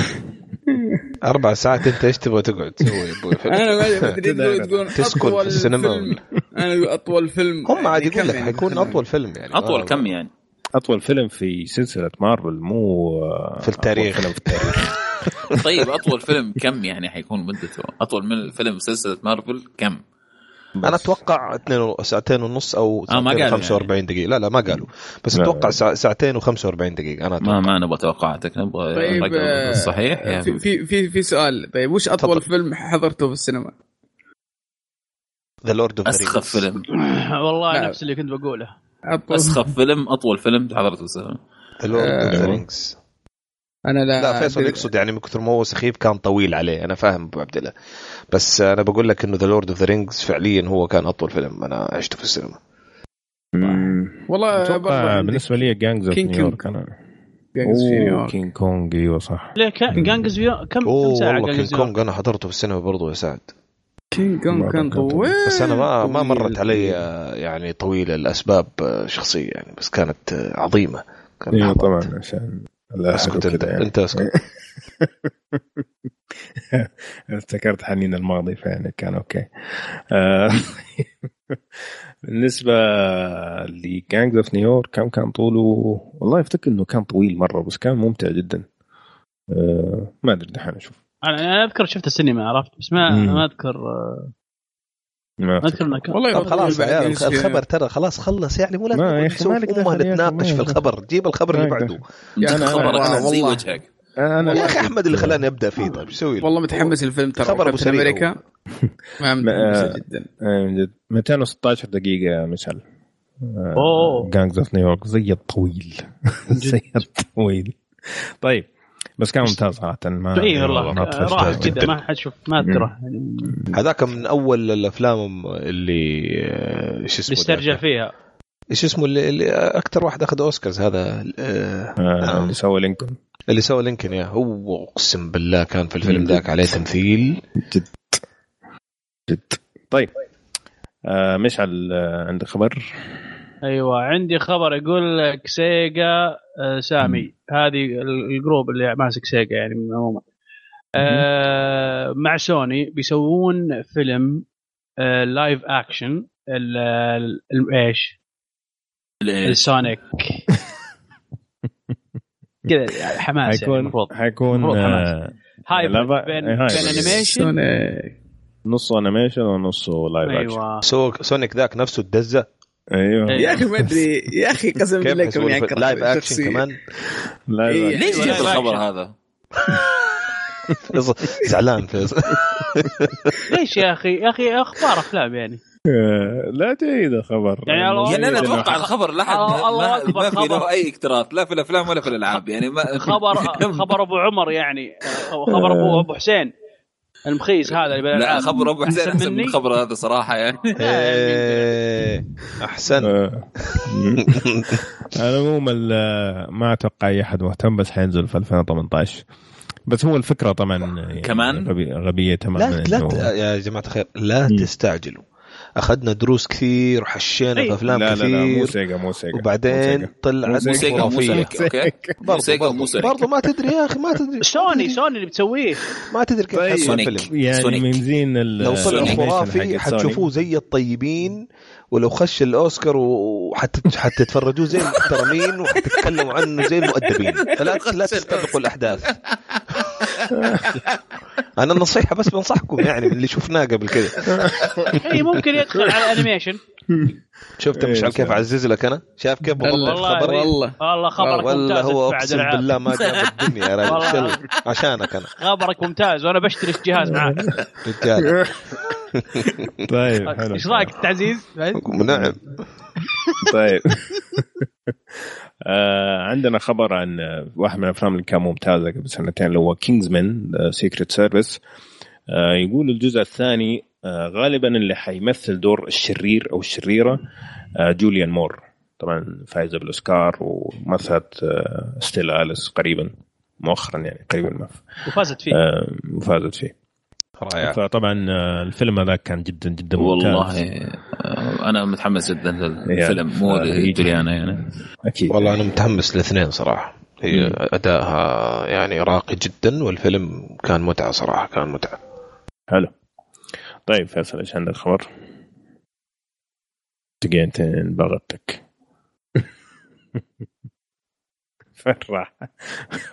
أربع ساعات أنت إيش تبغى تقعد تسوي <laughs> أنا ما أدري تقول تسكت في السينما أنا أطول فيلم. هم عاد يعني يقول لك يعني حيكون أطول فيلم يعني. أطول كم يعني؟ أطول فيلم في سلسلة مارفل مو في التاريخ. فيلم في التاريخ. <laughs> طيب أطول فيلم كم يعني حيكون مدته؟ أطول من فيلم سلسلة مارفل كم؟ أنا أتوقع اثنين ساعتين ونص أو آه ما قالوا 45 يعني. دقيقة. لا لا ما قالوا. بس أتوقع ساعتين و45 دقيقة. أنا أتوقع. ما ما نبغى توقعاتك نبغى طيب الصحيح آه في, في في في سؤال. طيب وش أطول طبعا. فيلم حضرته في السينما؟ ذا لورد اوف أسخف فيلم. <laughs> والله نفس اللي كنت بقوله. أسخف فيلم أطول فيلم حضرته في السينما. ذا لورد اوف ذا رينجز أنا لا لا فيصل يقصد يعني من كثر ما هو سخيف كان طويل عليه. أنا فاهم أبو عبد الله. بس أنا بقول لك إنه ذا لورد اوف ذا رينجز فعليا هو كان أطول فيلم أنا عشته في السينما. والله بالنسبة لي جانجز اوف نيويورك أنا. جانجز اوف نيويورك كينج كونج أيوه صح. ليه جانجز كم كم ساعة والله كينج كونج أنا حضرته في السينما برضه يا سعد. كينج كونج كان طويل. بس أنا ما ما مرت علي يعني طويلة لأسباب شخصية يعني بس كانت عظيمة. أيوه طبعا عشان أسكت انت يعني. أنت أسكت. <laughs> افتكرت حنين الماضي فيعني كان okay. آه، <laughs> بالنسبة لجانجز اوف نيويورك كم كان طوله والله أفتكر إنه كان طويل مرة بس كان ممتع جدا. آه، ما أدري دحين أشوف. أنا أذكر شفت السينما عرفت؟ بس ما ما أذكر آه، ما اذكر والله خلاص الخبر ترى خلاص خلص. يعني مو لازم ما يا أخي نتناقش في الخبر. جيب الخبر اللي بعده. يعني خبر أنا زي وجهك. أنا يا أخي أحمد اللي خلاني أبدأ فيه. طيب إيش أسوي والله متحمس الفيلم ترى خبر أبو أمريكا. <laughs> ما متحمس جدا. من جد. 216 دقيقة يا مشعل أوه. جانجز اوف نيويورك زي الطويل. <laughs> زي الطويل. طيب بس كان ممتاز صراحة ما اي والله. راح كذا ما حد شوف ما اذكره هذاك من أول الأفلام اللي إيش اسمه بيسترجع ذاك؟ فيها. إيش اسمه اللي, اللي أكثر واحد أخذ أوسكارز هذا آه، آه، اللي سوى لينكولن. اللي سوى لينكولن يا هو أقسم بالله كان في الفيلم ذاك عليه تمثيل. جد. جد. طيب آه مشعل آه عندك خبر؟ أيوه. عندي خبر يقول لك سيجا آه، سامي. هذه ال- الجروب اللي ماسك سيجا يعني من عموما. آه، مع سوني بيسوون فيلم آه، live action ال- ال- إيش؟ السونيك <laughs> كذا حماس يعني حيكون المفروض. حيكون المفروض آه هاي بين. animation نصه animation ونصه live action أيوه. so سونيك ذاك نفسه تدزه أيوه. إيه. يا أخي ما أدري. يا أخي <laughs> قسم بالله كوني في أكره live action. كمان؟ live إيه. ليش جبت لا، الخبر. هذا؟ فيصل <laughs> زعلان فيصل. <laughs> ليش يا أخي؟ يا أخي أخبار أفلام يعني. آه، لا جيد الخبر. يعني الله- يعني أنا إنه أتوقع الخبر لا حد الله- الله ما, في. له أي اكتراث. لا في الأفلام ولا في الألعاب. يعني ما خبر خبر أبو عمر يعني. خبر ابو أبو حسين. المخيس هذا اللي لا بالالعاب خبر أبو حسين أحسن أحسن من مني؟ الخبر هذا صراحة يعني <laughs> إيه، أحسن آه. <laughs> على العموم ال- ما أتوقع أي أحد مهتم بس حينزل في 2018 بس هو الفكرة طبعا يعني كمان؟ غبي- غبية تماما لا لا يا جماعة الخير لا. تستعجلوا أخذنا دروس كثير وحشينا أي. في أفلام لا لا لا مو كثير سيجا مو سيجا وبعدين سيجا. طلعت مو سيجا مو سونيك okay برضو سيجا مو سونيك. برضو ما تدري يا أخي ما تدري <laughs> سوني سوني اللي بتسويه ما تدري كيف طيب. حيكون سونيك. الفيلم يعني سونيك. من زين ال- لو طلع خرافي. حتشوفوه زي الطيبين ولو خش الأوسكار وحتتفرجوه زي المحترمين وحتتكلموا عنه زي المؤدبين فلا لا تستبقوا الأحداث <laughs> <laughs> أنا النصيحة بس بنصحكم يعني اللي شفناه قبل كده. <laughs> اي ممكن يدخل على ال animation شفت مشعل كيف صح. اعزز لك أنا؟ شايف كيف؟ بضبط والله الخبر والله. والله خبرك ممتاز هو أقسم. بالله ما جاب الدنيا يا والله. رجل عشانك أنا. خبرك ممتاز وأنا بشتري جهاز معاك. رجال. <laughs> طيب حلو. إيش رأيك التعزيز؟ نعم. طيب. آه عندنا خبر عن آه، واحد من الأفلام اللي كان ممتازة قبل سنتين اللي هو كينجزمان سيكريت سيرفيس يقول الجزء الثاني آه غالبا اللي حيمثل دور الشرير أو الشريرة آه جوليانا مور طبعا فايزة بالأوسكار ومثلت آه ستيل اليس قريبا مؤخرا يعني قريبا ما وفازت فيه. آه وفازت فيه. رائع فطبعا آه الفيلم هذا كان جدا جدا ممتاز. والله آه، أنا متحمس جدا للفيلم. يعني. مو آه، جوليانا يعني. أكيد. والله أنا متحمس الاثنين صراحة. هي. ادائها يعني راقي جدا والفيلم كان متعة صراحة كان متعة. حلو. طيب فيصل إيش عندك خبر؟ دقيقتين بغتك <laughs>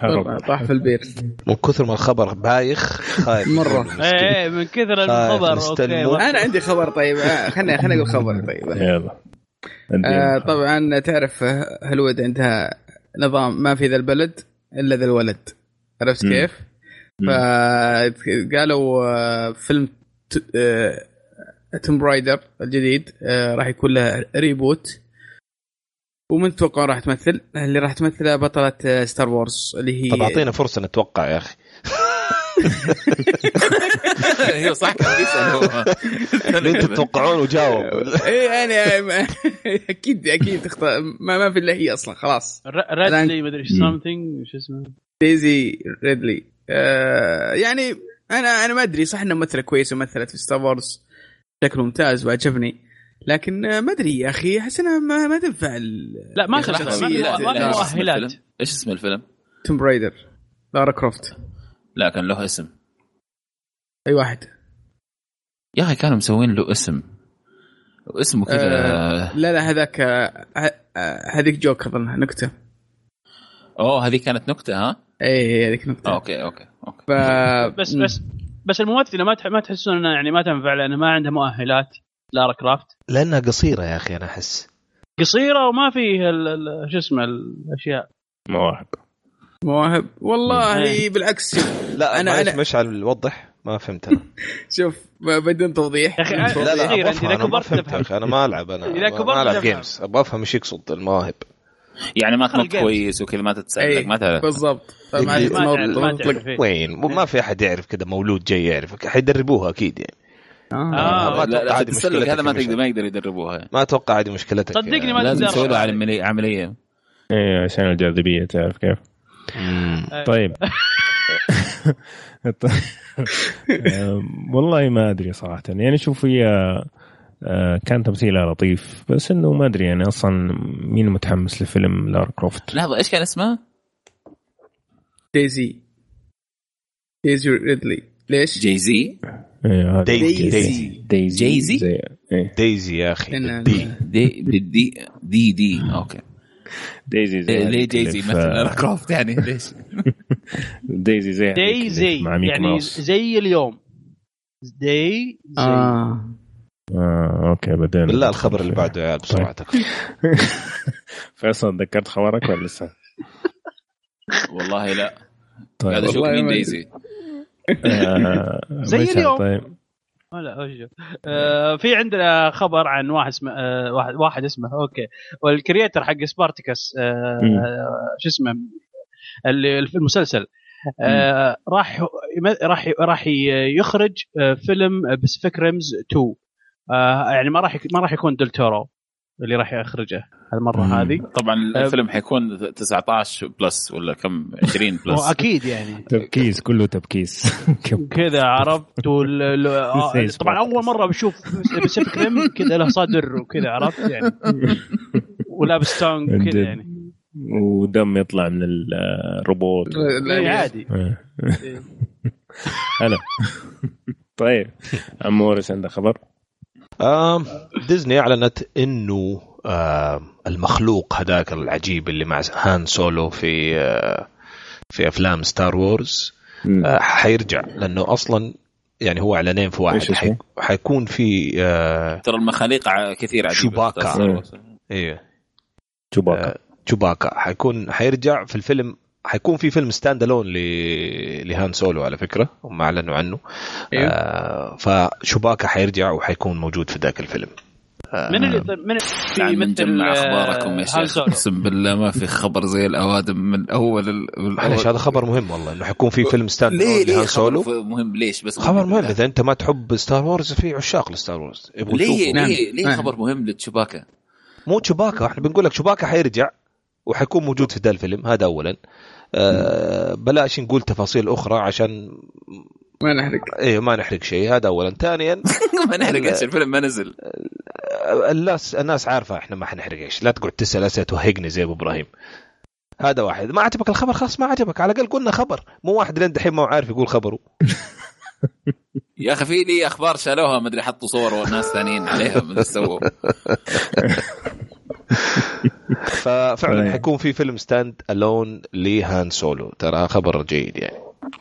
والله طاح في البير من كثر ما الخبر بايخ خايف. مرة. <laughs> مسكين. إيه إيه، من كثر الخبر. أوكي. أنا عندي خبر طيب. آه، خليني خليني أقول خبر طيب. <laughs> يلا. آه طبعا تعرف هلود عندها نظام ما في ذا البلد إلا ذا الولد. عرفت. كيف؟ فقالوا آه، فيلم Tomb Raider الجديد راح يكون له reboot ومن تتوقع راح تمثل؟ اللي راح تمثلها بطلة Star Wars اللي هي طب أعطينا فرصة نتوقع يا أخي. <laughs> أيوه صح كان اللي أنتم تتوقعون وجاوب. <laughs> إيه يعني أكيد أكيد تختار ما, ما في إلا هي أصلا خلاص. ر- ريدلي مدري إيش something شو اسمه؟ ديزي ريدلي آه يعني أنا أنا ما أدري صح انها ممثلة كويسة ومثلت في Star Wars بشكل ممتاز وعجبني. لكن آه، ما أدري يا أخي أحس إنها ما, ما تنفع لا ما في لا، ما في لا، إيش اسم مؤهلات الفيلم؟ إيش اسم الفيلم؟ Tomb Raider لارا كروفت. لا كان له اسم. أي واحد؟ يا أخي كانوا مسوين له اسم. اسمه كذا. آه لا لا هذاك آه آه، هذيك joke اظنها نكتة. أوه هذه كانت نكتة ها؟ اي هذيك نكتة. okay okay okay. ف... بس بس بس الممثله ما تح- ما تحسون انها يعني ما تنفع لانها ما عندها مؤهلات. لارا كرافت؟ لأنها قصيرة يا أخي أنا أحس. قصيرة وما فيه ال- ال- شو اسمه الأشياء. مواهب. مواهب. والله إيه. بالعكس. شوف <laughs> لا أنا- أنا أنا مشعل وضح ما فهمت أنا. <laughs> شوف بدون توضيح. يا أخي، بدون أنا- توضيح. لا لا إذا أنا ما كبرت فهمت يا. أخي أنا ما ألعب أنا ما- كبرت ما العب. جيمز أبغى أفهم إيش يقصد المواهب. يعني ما تنط. كويس وكذا ما تتسلق ما تعرف بالضبط. تعرف. وين؟ ما في أحد يعرف كذا مولود جاي يعرف حيدربوها أكيد يعني. آه. آه. ما لا, هذا ما تقدر. ما يقدر يدربوها ما أتوقع هذه مشكلتك صدقني يا- ما لازم تقدر. يسوي لها عمليه عملية إيه عشان الجاذبية تعرف كيف مم. طيب <laughs> أم، والله ما أدري صراحة يعني شوف هي آه، كان تمثيلها لطيف بس إنه ما أدري يعني أصلا مين متحمس لفيلم لارا كروفت لحظة إيش كان اسمها؟ ديزي ديزي ريدلي ليش؟ جاي زي إيه، هذا دايزي دايزي. دايزي دايزي إيه، دايزي يا أخي. دي دي دي دي دي. أوكي. دايزي زي ليه هذيك جاي زي اللي مثل في- لارا كروفت <laughs> <laughs> يعني ليش؟ <laughs> دايزي زي هذيك اللي داي في زي مع ميكي يعني زي اليوم. داي آه آه أوكي بعدين بالله الخبر اللي بعده يا عيال بسرعتك فيصل ذكرت خبرك ولا لسه؟ والله لا. طيب. قاعد أشوف مين دايزي آه، زي مشعل، اليوم. طيب. لا آه في عندنا خبر عن واحد اسمه آه واحد, واحد اسمه okay. وال creator حق Spartacus آه. آه شو اسمه؟ اللي في المسلسل. آه راح راح راح يخرج آه فيلم Pacific Rim 2 آه يعني ما راح ما راح يكون دلتورو اللي راح يخرجه المره مم. هذه. طبعا الفيلم حيكون 19 plus ولا كم؟ 20 plus. <laughs> واكيد يعني. تبكيس كله تبكيس. <laughs> كذا عرفت وال... ال- <laughs> آه، طبعا أول. مرة بشوف باسيفيك ريم كذا له صدر وكذا عرفت يعني. ولابس تونج جد. كذا يعني. ودم يطلع من الروبوت. عادي. إيه. هلا. طيب عمورس عنده خبر. آم، ديزني أعلنت إنه المخلوق هذاك العجيب اللي مع هان سولو في آه، في أفلام Star Wars آه، حيرجع. لأنه أصلا يعني هو إعلانين في واحد؟ حي- حيكون في آه، ترى المخاليق كثير عجيبة. شوباكا. إيه. شوباكا. آه، شوباكا. حيكون حيرجع في الفيلم حيكون في فيلم stand alone ل... لهان سولو على فكرة هم أعلنوا عنه أيوه. آه فشوباكا حيرجع وحيكون موجود في ذاك الفيلم آه من اللي من تعال اللي نجمع يمثل، آه، أخباركم يا شيخ. أقسم بالله ما في خبر زي الأوادم من أول. من معلش هذا خبر مهم والله إنه حيكون في فيلم stand ليه alone ليه لهان سولو مهم ليش بس خبر مهم. إذا أنت ما تحب Star Wars في عشاق ل Star Wars يبغوا ليه يشوفوا. نعم. ليه ليه نعم. خبر مهم لتشوباكا مو شوباكا إحنا بنقول لك شوباكا حيرجع وحيكون موجود في ذا الفيلم هذا اولا بلاش نقول تفاصيل أخرى عشان ما نحرق. إيه ما نحرق شيء. هذا اولا. ثانيا <laughs> ما نحرق إيش الفيلم ما نزل. الناس الناس عارفة إحنا ما حنحرق إيش. لا تقعد تسأل أسئلة توهقني زي أبو إبراهيم. هذا واحد. ما عجبك الخبر؟ خلاص ما عجبك. على الأقل قلنا خبر. مو واحد لين دحين ما هو عارف يقول خبره. <laughs> يا أخي في لي أخبار شالوها ما أدري حطوا صور وناس ثانيين عليها ما سووا. <laughs> <laughs> ففعلا طيب. حيكون في فيلم stand alone لهان سولو. ترى خبر جيد يعني.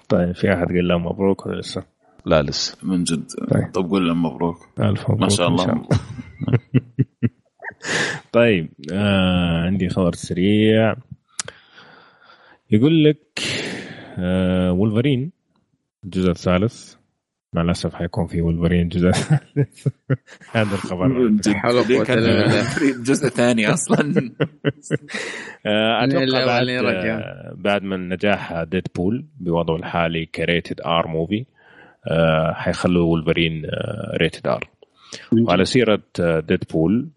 طيب في أحد قال له مبروك ولا لسه؟ لا لسه. من جد. طيب. طب قول لهم مبروك. الف مبروك ما شاء إن الله. <laughs> طيب آه عندي خبر سريع. يقول لك آه وولفرين الجزء الثالث. مع الأسف حيكون في وولفرين الجزء الثالث <laughs> هذا الخبر. جزء ثاني أصلا؟ <laughs> آه، أتوقع بعد. آه، بعد من نجاح Deadpool بوضعه الحالي ك rated R movie آه، حيخلوا وولفرين rated R وعلى سيرة Deadpool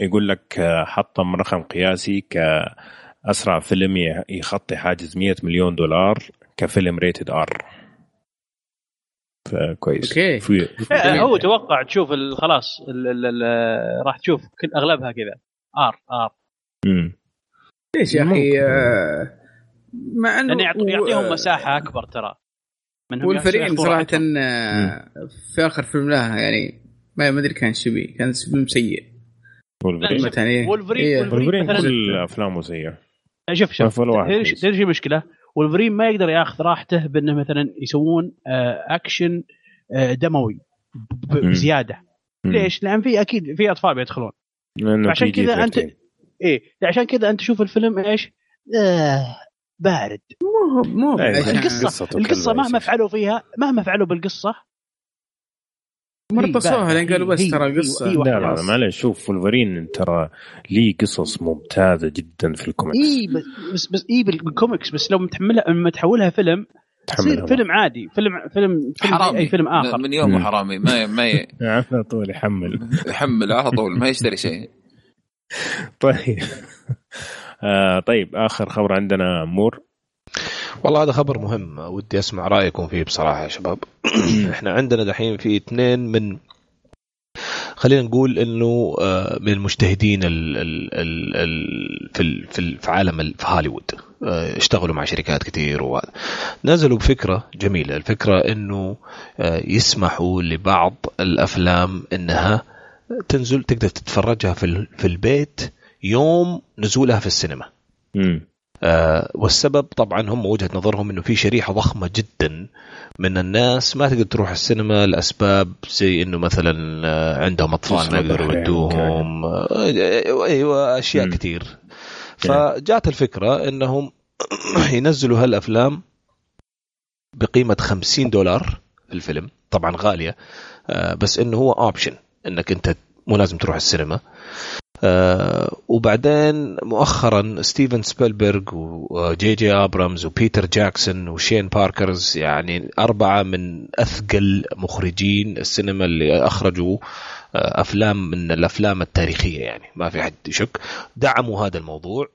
يقول لك آه، حطم رقم قياسي كأسرع فيلم يخطي حاجز 100 مليون دولار كفيلم rated R كويس okay. في آه، هو توقع تشوف خلاص ال- ال- ال- راح تشوف كل أغلبها كذا. R R مم. ليش يا أخي؟ آه، مع إنه يعطيهم مساحة أكبر ترى. والفريق صراحة. آه، في آخر فيلم لها يعني ما ما أدري كان شبي كان فيلم سيء. وولفرين مثلا وولفرين إيه. كل أفلامه سيئة. شوف شوف. تدري شو المشكلة؟ وولفرين ما يقدر ياخذ راحته بأنه مثلا يسوون آه، اكشن آه، دموي مم. بزيادة. ليش؟ لأن في أكيد في أطفال بيدخلون عشان كذا انت 13. إيه عشان كذا أنت تشوف الفيلم إيش؟ آه بارد مو مو أيوة. القصة القصة مهما. فعلوا فيها مهما فعلوا بالقصة مرتصوها لين قالوا بس ترى قصة. لا لا, لا معلش شوف ولفرين ترى ليه قصص ممتازة جدا في الكوميكس. إي بس بس إي بالكوميكس بس لو متحملها لما تحولها فيلم تصير فيلم عادي. فيلم فيلم, فيلم حرامي. أي فيلم آخر. من يوم حرامي. ما ما ي... <laughs> على طول يحمل. يحمل على طول ما يشتري شيء. <laughs> طيب. <laughs> آه طيب آخر خبر عندنا مور. والله هذا خبر مهم ودي أسمع رأيكم فيه بصراحة يا شباب. <clears throat> إحنا عندنا دحين في اثنين من خلينا نقول إنه آه، من المجتهدين ال ال ال ال في في في عالم في هوليوود. آه، اشتغلوا مع شركات كثير وهذا نزلوا بفكرة جميلة. الفكرة إنه آه، يسمحوا لبعض الأفلام إنها تنزل تقدر تتفرجها في في البيت يوم نزولها في السينما. امم والسبب طبعا هم وجهة نظرهم إنه في شريحة ضخمة جدا من الناس ما تقدر تروح السينما لأسباب زي إنه مثلا آه، عندهم أطفال ما يقدروا يودوهم. آه، أيوه أشياء كثير فجات الفكرة إنهم <clears throat> ينزلوا هالأفلام بقيمة 50 دولار في الفيلم. طبعا غالية. آه، بس إنه هو option إنك أنت مو لازم تروح السينما. آه وبعدين مؤخرا ستيفن سبيلبرغ وجي جي أبرامز وبيتر جاكسون وشين باركرز يعني أربعة من أثقل مخرجين السينما اللي أخرجوا آه أفلام من الأفلام التاريخية يعني ما في حد يشك دعموا هذا الموضوع.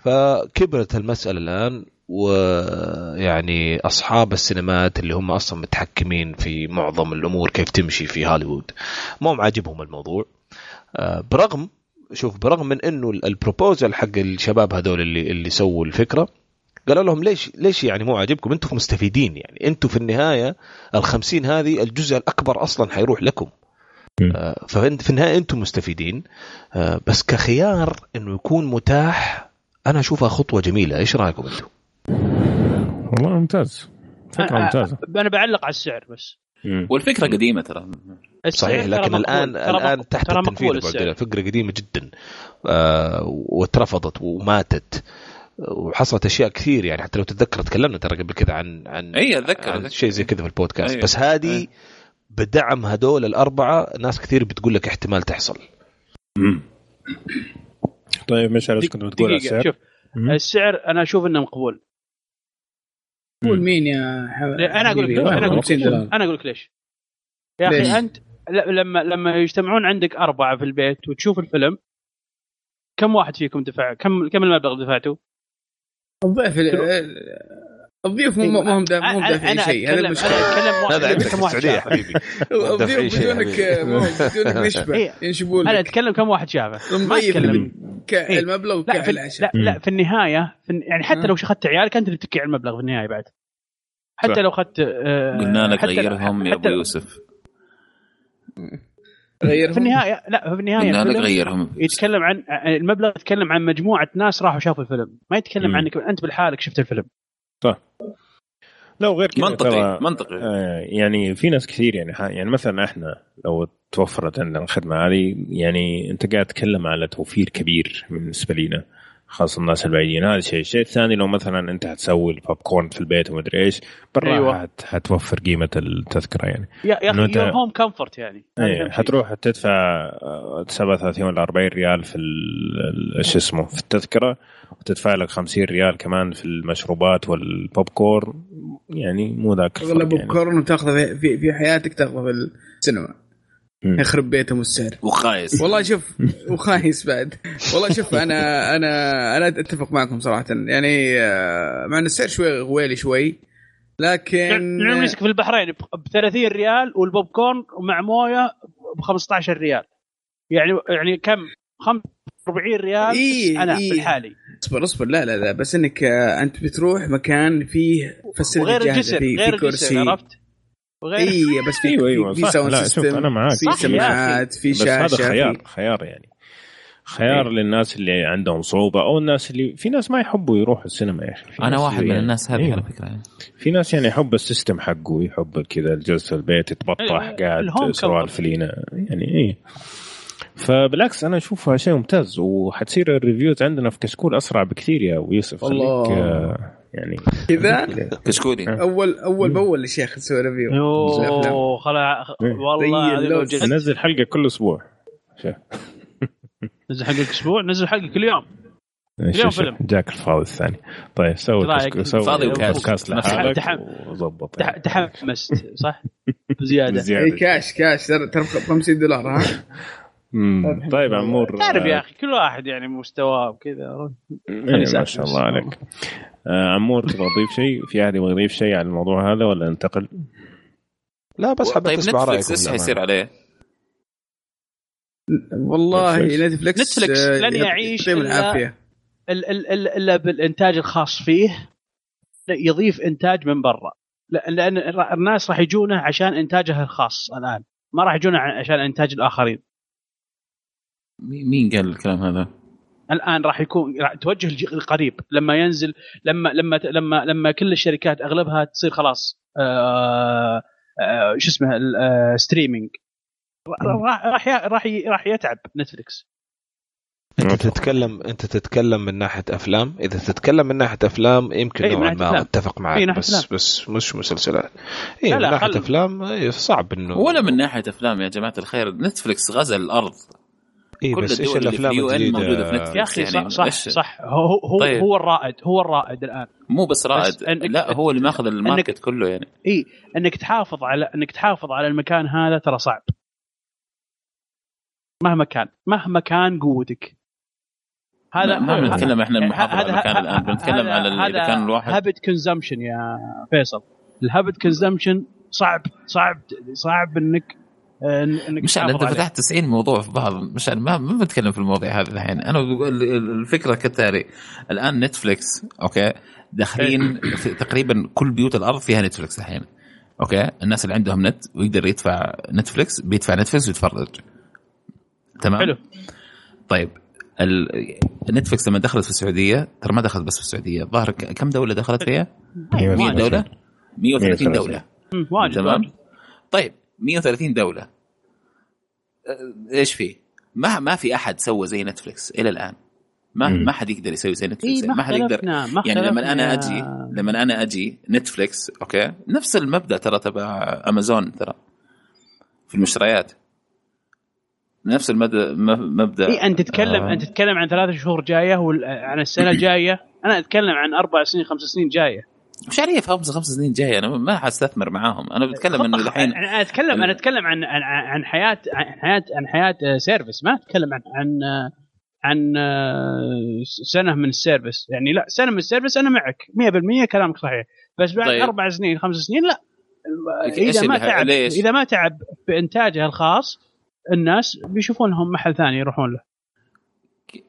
فكبرت المسألة الآن ويعني أصحاب السينمات اللي هم أصلا متحكمين في معظم الأمور كيف تمشي في هوليوود ما هم عاجبهم الموضوع. آه، برغم شوف برغم من إنه البروبوزل حق الشباب هذول اللي اللي سووا الفكرة قالوا لهم ليش ليش يعني مو عاجبكم؟ أنتم مستفيدين يعني. أنتم في النهاية ال 50 هذه الجزء الأكبر أصلا حيروح لكم. آه، فانت في النهاية أنتم مستفيدين. آه، بس كخيار إنه يكون متاح أنا أشوفها خطوة جميلة. إيش رأيكم أنتم؟ والله ممتاز. فكرة ممتازة. أنا بعلق على السعر بس. والفكرة قديمة ترى. صحيح لكن الان الآن تحت التنفيذ الفكرة قديمة جدا. آه واترفضت وماتت. وحصلت أشياء كثير يعني حتى لو تتذكر تكلمنا ترى قبل كذا عن عن إي أتذكر عن شيء زي كذا في البودكاست. أيه. بس هذه أيه. بدعم هذول الأربعة ناس كثير بتقول لك احتمال تحصل. مم. طيب مش عارف كنت بتقول السعر؟ شوف السعر أنا أشوف إنه مقبول. قول مين يا حبيبي؟ أنا أقول لك أنا أقول لك ليش؟ يا أخي أنت لما لما يجتمعون عندك أربعة في البيت وتشوف الفيلم كم واحد فيكم دفع؟ كم كم المبلغ دفعته؟ الضيف الضيوف مو مو دافع اي شيء. هذا المشكلة هذا عندك كم واحد شافه؟ الضيوف بدونك بدونك <laughs> نشبة. ينشبون لك أنا أتكلم كم واحد شافه. ما أتكلم. المبلغ لا لا في النهاية في يعني حتى لو اخذت عيالك أنت اللي تكي على المبلغ في النهاية بعد. حتى لو اخذت آه، قلنا لك غيرهم يا أبو يوسف. غيرهم؟ في النهاية لا في النهاية لك غيرهم. يتكلم عن المبلغ يتكلم عن مجموعة ناس راحوا شافوا الفيلم. ما يتكلم عنك أنت بالحالك شفت الفيلم. صح. لا وغير كذا منطقي منطقي. آه يعني في ناس كثير يعني يعني مثلا إحنا لو توفرت عندنا الخدمة هذه يعني أنت قاعد تتكلم على توفير كبير بالنسبة لنا خاصة الناس البعيدين. هذا الشيء الشيء الثاني لو مثلا أنت حتسوي البوب كورن في البيت ومدري إيش بالراحه أيوة. حتوفر قيمة التذكرة يعني. يا يا أخي home comfort يعني. إيه حتروح تدفع 37 ولا 40 ريال في شو اسمه في التذكرة وتدفع لك 50 ريال كمان في المشروبات والبوب كورن يعني مو ذاك اغلب pop corn وتاخذه في, في حياتك تاخذه في السينما. يخرب بيتهم السعر. وخايس. والله شوف وخايس بعد. والله شوف أنا أنا أنا أتفق معكم صراحة. يعني آه، مع إن السعر شوي غويلي شوي لكن نمسك في البحرين ب 30 ريال والبوب كورن مع موية ب 15 ريال. يعني يعني كم؟ 45 ريال إيه أنا إيه بالحالي. اصبر اصبر. لا لا لا. بس إنك آه، أنت بتروح مكان فيه facility غير الجسر في, غير في كرسي. عرفت؟ وغير اي بس في أيوه أيوه في sound system أنا معاك. في سماعات في شاشه بس هذا خيار خيار يعني. خيار إيه؟ للناس اللي عندهم صعوبة أو الناس اللي في ناس ما يحبوا يروحوا السينما يا أخي. أنا واحد من الناس هذه إيه؟ على فكرة. يعني. في ناس يعني يحب ال system حقه يحب كذا الجلسة البيت يتبطح إيه قاعد سوالف لينا يعني إيه. فبالعكس أنا أشوفها شيء ممتاز وحتصير ال reviews عندنا في كشكول أسرع بكثير يا يوسف الله. يعني. كذا كشكولي اول أول بأول يا شيخ تسوي review يوه خلا والله نزل حلقة كل أسبوع. نزل حلقة أسبوع نزل حلقة كل يوم. شوف- فيلم. شوف، جاك الفاضي الثاني. طيب سوي سوي فاضي لحالك تحم- وظبط. تح- تحمست صح؟ <laughs> بزيادة. اي cash cash. ب 50 دولار ها. <laughs> طيب عمور تعرف يا آه، أخي كل واحد يعني مستواه وكذا إيه، ما شاء. الله عليك آه، عمور تبغى تضيف شيء في أحد يبغى يضيف شيء على الموضوع هذا ولا ننتقل؟ لا بس حبيت طيب أسمع رأيكم نتفلكس إيش. حيصير عليه؟ والله نتفلكس. نتفلكس آه، لن يعيش يعطيهم إلا- العافية ال- ال- ال- إلا بالإنتاج الخاص فيه يضيف إنتاج من برا لأن- لأن الناس راح يجونه عشان إنتاجه الخاص الآن ما راح يجونه عشان إنتاج الآخرين مين مين قال الكلام هذا؟ الآن راح يكون راح توجه القريب. لما ينزل لما لما لما لما كل الشركات أغلبها تصير خلاص آه آه شو اسمه ال- آه streaming راح راح ي- راح ي- راح يتعب نتفلكس أنت تتكلم أنت تتكلم من ناحية أفلام؟ إذا تتكلم من ناحية أفلام يمكن إيه، نوعا ما. أتفق معك بس أفلام. بس مش مسلسلات. إي لا، من ناحية خل- أفلام صعب إنه ولا من ناحية أفلام يا جماعة الخير. نتفلكس غزا الأرض. اي كل بس إيش الدول اللي في الافلام ال UN موجودة في الجديده نتفلكس. يا أخي يعني صح صح, صح. هو هو, طيب. هو الرائد هو الرائد الآن. مو بس رائد بس إنك- لا هو اللي ماخذ ال market كله يعني. إي إنك تحافظ على إنك تحافظ على المكان هذا ترى صعب. مهما كان مهما كان قوتك. هذا ما بنتكلم إحنا المحافظه على هذا- المكان هذا- الآن بنتكلم على إذا هذا كان الواحد habit consumption يا فيصل. ال habit consumption صعب صعب صعب إنك مش أنت. فتحت 90 موضوع في بعض. مش ما ما بتكلم في المواضيع هذه الحين. أنا الفكرة كالتالي. الآن نتفليكس okay؟ داخلين في تقريبا كل بيوت الأرض فيها نتفليكس الحين. okay؟ الناس اللي عندهم نت ويقدر يدفع نتفليكس بيدفع نتفليكس ويتفرج. تمام؟ حلو. طيب ال- نتفليكس لما دخلت في السعودية ترى ما دخلت بس في السعودية. ظاهر ك- كم دولة دخلت فيها؟ 100 دولة؟ 130 دولة. واجد تمام؟ واجد. طيب 130 دولة. إيش في؟ ما ما في أحد سوى زي نتفلكس إلى الآن. ما مم. ما حد يقدر يسوي زي نتفلكس إيه ما ما حد يقدر. ما يعني لما أنا أجي لما أنا أجي نتفلكس okay؟ نفس المبدأ ترى تبع أمازون ترى. في المشتريات. نفس المبدا م- مبدأ. اي أنت تتكلم آه. أنت تتكلم عن ثلاث شهور جاية وال- عن السنة <coughs> الجاية. أنا أتكلم عن أربع سنين خمس سنين جاية. مش عارف خمس خمس سنين جاية أنا ما حستثمر معاهم. أنا بتكلم إنه الحين أنا اتكلم أنا أتكلم عن عن عن حياه عن حياه عن حياة آه، service ما أتكلم عن عن آه، عن آه، سنة من ال service يعني لا سنة من ال service أنا معك. 100% كلامك صحيح. بس بعد طيب. أربع سنين خمس سنين لا. إذا ما تعب ليش؟ إذا ما تعب بإنتاجه الخاص الناس بيشوفون لهم محل ثاني يروحون له.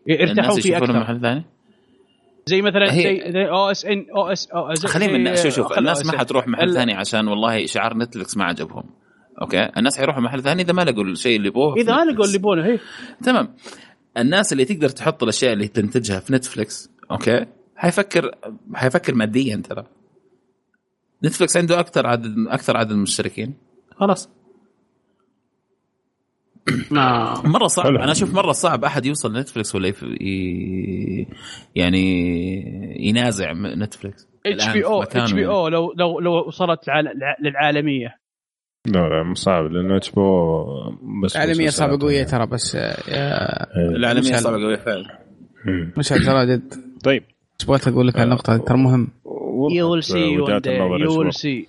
يرتاحون فيه أكثر. محل ثاني؟ زي مثلا هي- زي أو OSN أو OS أو زي- خلينا من شوف شوف الناس ما. حتروح محل ثاني عشان والله شعار نتفلكس ما عجبهم. أوكي؟ الناس حيروحوا محل ثاني إذا ما لقوا الشيء اللي يبغوه في إذا ما لقوا. اللي يبونه هي تمام. الناس اللي تقدر تحط الأشياء اللي تنتجها في نتفلكس أوكي؟ حيفكر حيفكر ماديا ترى. نتفلكس عنده أكثر عدد أكثر عدد من المشتركين. خلاص. <coughs> ما مرة صعب حلو. أنا أشوف مرة صعب أحد يوصل نتفلكس ولا يف... ي... يعني ينازع نتفلكس إتش بي أو إتش بي يعني. أو لو لو لو وصلت للع- للعالمية لا لا مو صعب لأنه HBO بس العالمية صعبة قوية يعني. ترى بس آه، إيه. العالمية. صعبة قوية فعلا. مشعل ترى جد طيب بس بغيت أقول لك النقطة هذه ترى مهم you will see you will see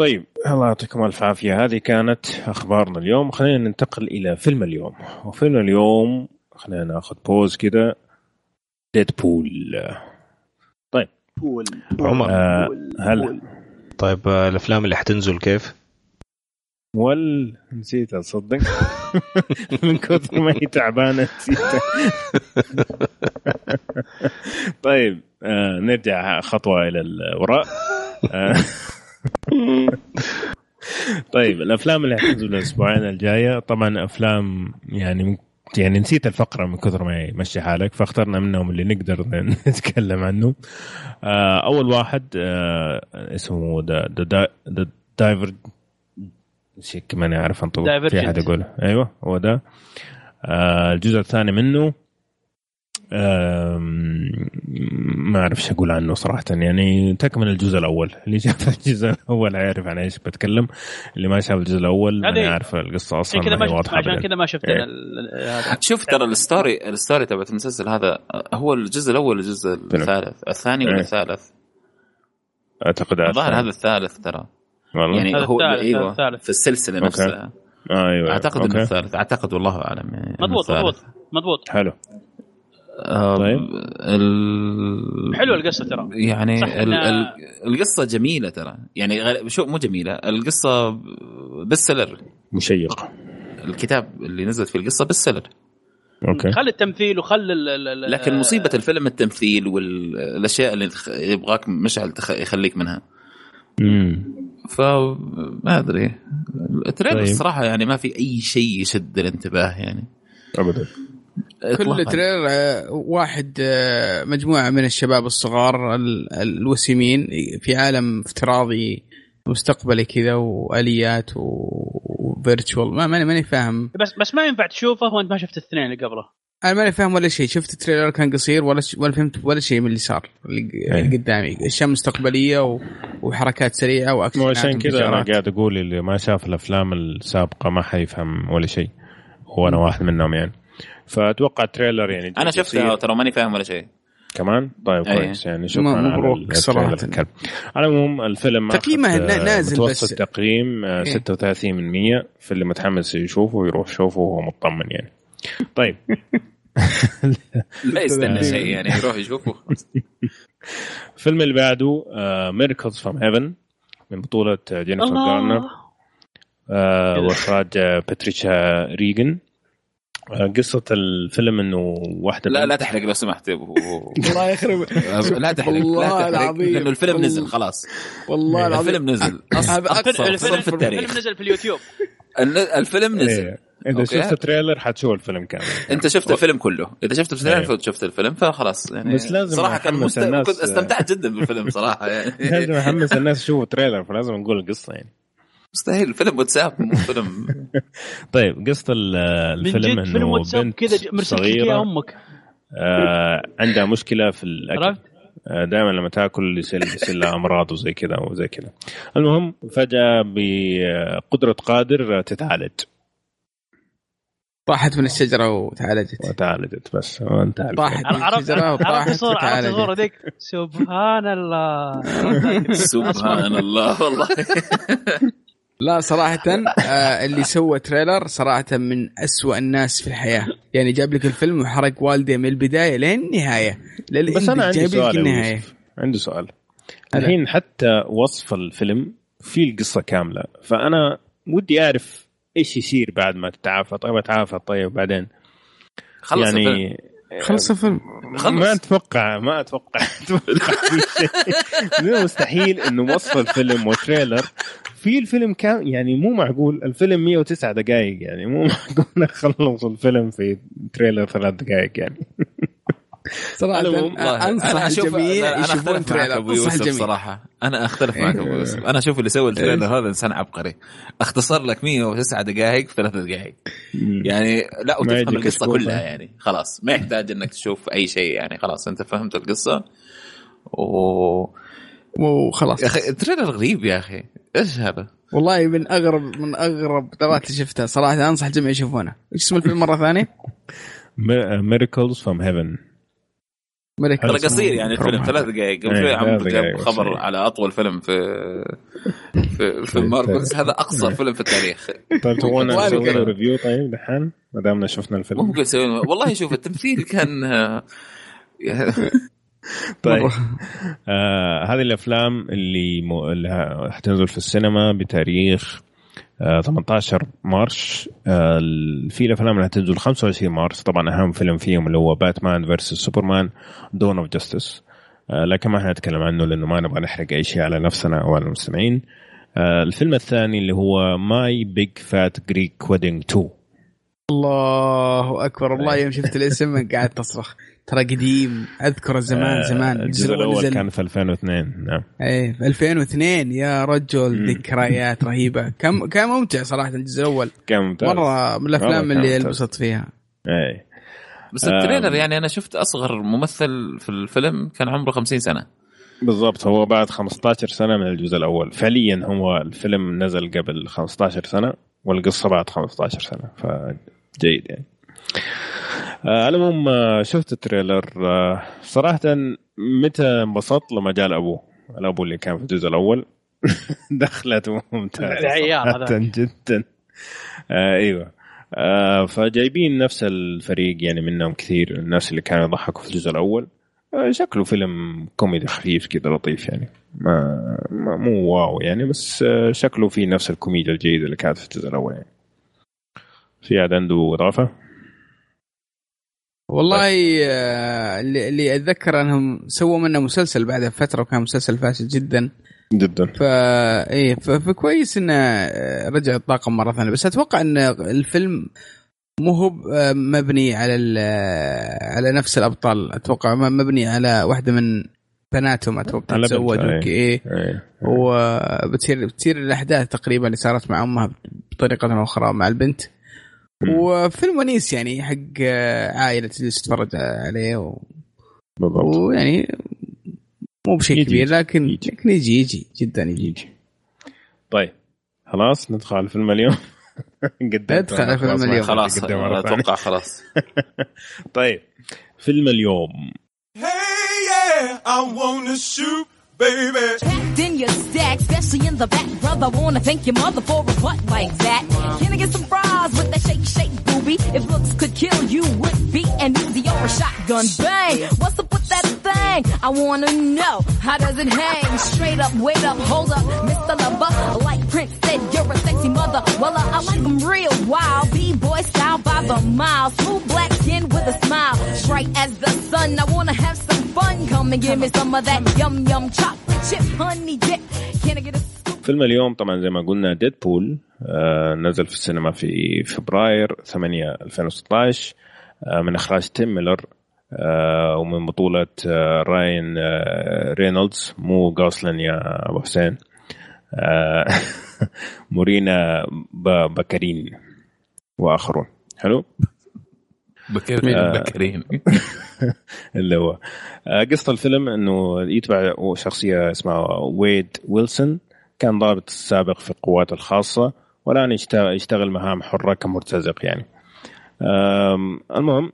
طيب. الله يعطيكم ألف عافية. هذه كانت أخبارنا اليوم. خلينا ننتقل إلى فيلم اليوم. وفيلم اليوم خلينا ناخذ pause كده. Deadpool بول عمر. آه هلا طيب آه، الأفلام اللي حتنزل كيف؟ وال نسيت أصدق. <laughs> من كثر ما هي تعبانة نسيتها <laughs> طيب آه نرجع خطوة إلى الوراء. آه <laughs> طيب الأفلام اللي حتنزل الأسبوعين الجاية طبعا أفلام يعني يعني نسيت الفقرة من كثر ما يمشي حالك فاخترنا منهم اللي نقدر <laughs> نتكلم عنه آه أول واحد آه اسمه ذا ذا دايفر شيء كمان أعرف انطق في. أحد يقول. أيوه هو ده. آه الجزء الثاني منه ما أعرف إيش أقول عنه صراحة يعني تكمل الجزء الأول اللي شاف <laughs> الجزء الأول عارف عن إيش بتكلم اللي ما شاف الجزء الأول هذه- أنا عارف القصة أصلا عشان كذا ما ما شفت واضحة عشان. كذا ما شفت إيه. شوف ترى الستوري الستوري تبعت المسلسل هذا هو الجزء الأول الجزء الثالث الثاني ولا إيه. الثالث؟ أعتقد الظاهر. هذا الثالث ترى والله يعني هو الثالث، أيوه. في السلسلة أوكي. نفسها آه أيوه أعتقد إنه. الثالث أعتقد والله أعلم يعني مضبوط. مضبوط مضبوط حلو طيب. ال... حلوة القصة ترى. يعني ال... ال... القصة جميلة ترى. يعني. شو مو جميلة القصة بس سلر مشيق. الكتاب اللي نزلت فيه القصة بس سلر أوكي. خلي التمثيل وخلي ال- ال- ال- لكن مصيبة الفيلم التمثيل والأشياء اللي يبغاك مشعل تخ... يخليك منها. امم فما أدري. ال trailer طيب. الصراحة يعني ما في أي شيء يشد الانتباه يعني. ابدا. كل. trailer آه، واحد آه، مجموعة من الشباب الصغار ال- الوسيمين في عالم افتراضي مستقبلي كذا وآليات و virtual. ما ماني ماني فاهم. بس بس ما ينفع تشوفه وانت ما شفت الاثنين اللي قبله. أنا ماني فاهم ولا شيء. شفت ال trailer كان قصير ولا ش... ولا فهمت ولا شيء من اللي صار اللي. اللي قدامي. أشياء مستقبلية و... وحركات سريعة واكشن عشان كذا أنا قاعد أقول اللي ما شاف الأفلام السابقة ما حيفهم ولا شيء. وأنا واحد منهم يعني. فأتوقع ال trailer يعني أنا. شفتها ترى ماني فاهم ولا شيء كمان طيب أي. كويس يعني شكرا على مبروك. الكلب. على العموم الفيلم تقييمه آه، نازل متوسط بس. تقييم آه، إيه. 36 من 100 في اللي متحمس يشوفه يروح يشوفه وهو مطمن يعني طيب <laughs> لا يستنى <laughs> شيء يعني يروح يشوفه <laughs> الفيلم اللي بعده Miracles from Heaven من بطولة جينيفر جارنر الله آه، وإخراج آه، باتريشا ريجن آه، قصة الفيلم إنه واحدة لا لا تحرق لو سمحت الله يخرب لا تحرق والله لا تحرق العظيم. لأنه الفيلم والله. نزل خلاص والله العظيم الفيلم نزل الفيلم في التاريخ الفيلم نزل في اليوتيوب الن- الفيلم نزل إيه. إذا. شفت ال trailer حتشوف الفيلم كامل أنت شفت الفيلم كله إذا شفت الفيلم إيه. شفت الفيلم فخلاص يعني بس لازم صراحة كان مست... الناس. كنت استمتعت جدا بالفيلم صراحة <laughs> لازم يعني أحمس الناس يشوفوا ال trailer فلازم نقول القصة يعني مستحيل فيلم واتساب مو فيلم. <laughs> طيب قصة ال- من الفيلم جد فيلم إنه واتساب بنت كذا ج- مرسل لك صغيرة. اياه أمك. آه عندها مشكلة في الأكل. عرفت؟ دائما لما تأكل يصير يصير لها أمراض وزي كذا وزي كذا. المهم فجأة بقدرة قادر تتعالج. طاحت من الشجرة وتعالجت. وتعالجت بس وانت عارف طاحت من عرفت؟ الشجرة عرفت وطاحت عرفت وتعالجت. ذيك. سبحان الله. سبحان <laughs> الله والله. <laughs> لا صراحة آه اللي سوى تريلر صراحة من أسوأ الناس في الحياة. يعني جاب لك الفيلم وحرق والدي من البداية لين النهاية بس أنا عندي سؤال النهاية. عندي سؤال. الحين حتى وصف الفيلم في القصة كاملة. فأنا ودي أعرف إيش يصير بعد ما تتعافى. طيب أتعافى طيب بعدين؟ خلص الفيلم. يعني خلص الفيلم. خلص. ما أتوقع ما أتوقع. <laughs> من مستحيل إنه وصف الفيلم وتريلر في الفيلم كان يعني مو معقول الفيلم 109 دقائق يعني مو <laughs> معقول نخلص الفيلم في trailer ثلاث دقائق يعني. أنصح أنا أشوف- الجميع يشوفون أختلف معك trailer. أنصح يوسف الجميع. صراحة. أنا أختلف معك أبو إيه. يوسف. أنا أشوف اللي سوى ال trailer هذا إنسان عبقري اختصر لك 109 دقائق في ثلاث دقائق يعني لا وتفهم أسبوع كلها. يعني. خلاص ما يحتاج إنك تشوف أي شيء يعني. خلاص أنت فهمت القصة. و وخلاص. يا أخي التريلر غريب يا أخي. إيش هذا؟ والله من أغرب من أغرب دورات اللي شفتها. صراحة أنصح الجميع يشوفونه. إيش اسم الفيلم مرة ثانية؟ Miracles from Heaven ترى قصير يعني الفيلم ثلاث دقائق قبل إيه، شوي عم ثلاث جاب خبر. على أطول فيلم في في في ماركوس هذا أقصر فيلم في التاريخ. طيب والله نسوي. review طيب دحين ما دامنا شفنا الفيلم. ممكن يسوي والله شوف التمثيل كان آه، <laughs> طيب. آه هذه الأفلام اللي, م... اللي حتنزل في السينما بتاريخ آه 18 March. آه في الأفلام اللي حتنزل 25 مارس طبعا أهم فيلم فيهم اللي هو Batman versus Superman Dawn of Justice لكن ما حنتكلم عنه لأنه ما نبغى نحرق أي شيء على نفسنا أو على المستمعين. آه الفيلم الثاني اللي هو My Big Fat Greek Wedding 2 الله أكبر. والله يوم شفت الاسم قاعد تصرخ. ترى قديم أذكره زمان زمان. الجزء الأول نزل- كان في 2002 نعم. إيه في 2002 يا رجل. ذكريات رهيبة. كم كان ممتع صراحة الجزء الأول. كان ممتاز. مرة من الأفلام كان اللي. انبسطت فيها. إيه. بس ال trailer يعني أنا شفت أصغر ممثل في الفيلم كان عمره 50 سنة. بالضبط. هو بعد 15 سنة من الجزء الأول. فعليا هو الفيلم نزل قبل 15 سنة والقصة بعد 15 سنة. فجيد يعني. آه، على العموم آه، شفت التريلر آه، صراحة متى انبسطت؟ لما جاء الابو الابو اللي كان في الجزء الأول. <laughs> دخلته ممتازة <laughs> جدا آه أيوه. آه فجايبين نفس الفريق يعني منهم كثير الناس اللي كانوا يضحكوا في الجزء الأول. آه شكله فيلم كوميدي خفيف كذا لطيف يعني. ما, ما مو wow يعني بس آه شكله فيه نفس الكوميديا الجيدة اللي كانت في الجزء الأول يعني. في عاد عنده إضافة؟ والله آه اللي أتذكر أنهم سووا منه مسلسل بعدها فترة وكان مسلسل فاشل جدا. جدا. فا إيه فكويس إنه آه، رجع الطاقم مرة ثانية. بس أتوقع إن الفيلم مو هو آه، مبني على على نفس الأبطال. أتوقع مبني على واحدة من بناتهم أتوقع تتزوج إيه, إيه. إيه. وبتصير بتصير الأحداث تقريبا اللي صارت مع امها بطريقة أو أخرى مع البنت. وفيلم ونيس يعني حق عائلة تجلس تتفرج عليه و... بالضبط. ويعني مو بشيء كبير لكن يجي. لكن يجي يجي جدا يجي, يجي. طيب خلاص ندخل على فيلم اليوم. <laughs> ندخل على فيلم اليوم. خلاص أتوقع خلاص. <laughs> طيب فيلم اليوم. Hey yeah, I wanna shoot. Baby. Packed in your stack, especially in the back, brother. Wanna thank your mother for a butt like that. Can I get some fries with that shake, shake, If looks could kill you, would be an easy or a shotgun bang. What's up with that thing? I wanna know how does it hang? Straight up, wait up, hold up, Mr. Lover. Like Prince said, you're a sexy mother. Well, uh, I like them real wild, b-boy style by the mile. Smooth black skin with a smile, bright as the sun. I wanna have some fun. Come and give me some of that yum yum chocolate chip honey dip. Can I get a فيلم اليوم طبعا زي ما قلنا ديدبول آه نزل في السينما في فبراير 8 2016 آه من إخراج تيم ميلر آه ومن بطولة آه راين آه رينولدز. مو غوسلين يا أبو حسين. آه <laughs> مورينا باكارين وآخرون. حلو؟ باكارين آه باكارين. <laughs> اللي هو. آه قصة الفيلم إنه يتبع شخصية اسمها ويد ويلسون. كان ضابط سابق في القوات الخاصة والآن يشتغل مهام حرة كمرتزق يعني. المهم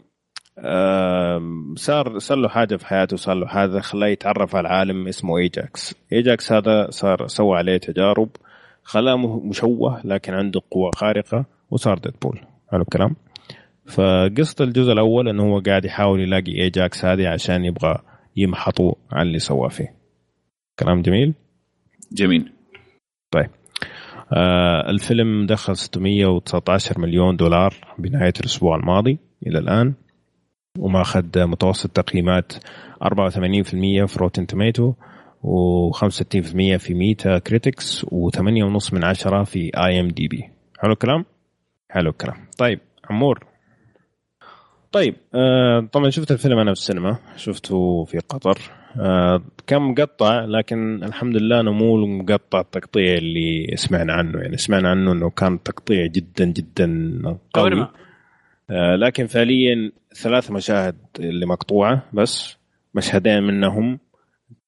صار صار له حاجة في حياته صار له حاجة خلاه يتعرف على عالم اسمه ايجاكس ايجاكس هذا صار سوى عليه تجارب خلاه مشوه لكن عنده قوة خارقة وصار Deadpool حلو الكلام. فقصة الجزء الأول إنه هو قاعد يحاول يلاقي ايجاكس هذه عشان يبغى يمحطه على اللي سواه فيه. كلام جميل؟ جميل. الفيلم دخل 619 مليون دولار بنهاية الأسبوع الماضي إلى الآن وماخذ متوسط تقييمات 84% في Rotten Tomato و65% في Metacritics و8.5 من عشرة في IMDb حلو الكلام؟ حلو الكلام. طيب عمور. طيب آه طبعا شفت الفيلم أنا في السينما شفته في قطر. آه كان مقطع لكن الحمد لله انه مو المقطع التقطيع اللي سمعنا عنه. يعني سمعنا عنه إنه كان تقطيع جدا جدا قوي. آه لكن فعليا ثلاث مشاهد اللي مقطوعة بس. مشهدين منهم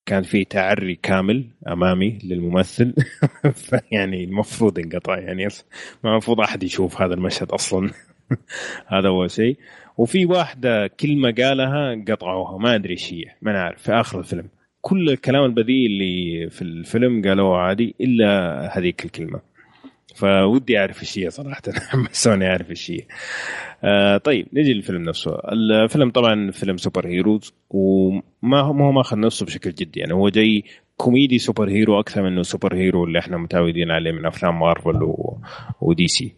كان في تعري كامل أمامي للممثل. <laughs> فيعني المفروض انقطع يعني ما المفروض أحد يشوف هذا المشهد أصلا. <laughs> هذا أول شيء. وفي واحدة كلمة قالها قطعوها ما أدري إيش هي ما نعرف في آخر الفيلم. كل الكلام البذيء اللي في الفيلم قالوه عادي إلا هذيك الكلمة. فودي أعرف إيش هي صراحة <laughs> حمسوني أعرف إيش هي. آه طيب نجي للفيلم نفسه. الفيلم طبعا فيلم superheroes وما هو ما ماخذ نفسه بشكل جدي. يعني هو جاي كوميدي superhero أكثر منه superhero اللي إحنا متعودين عليه من أفلام مارفل و... و DC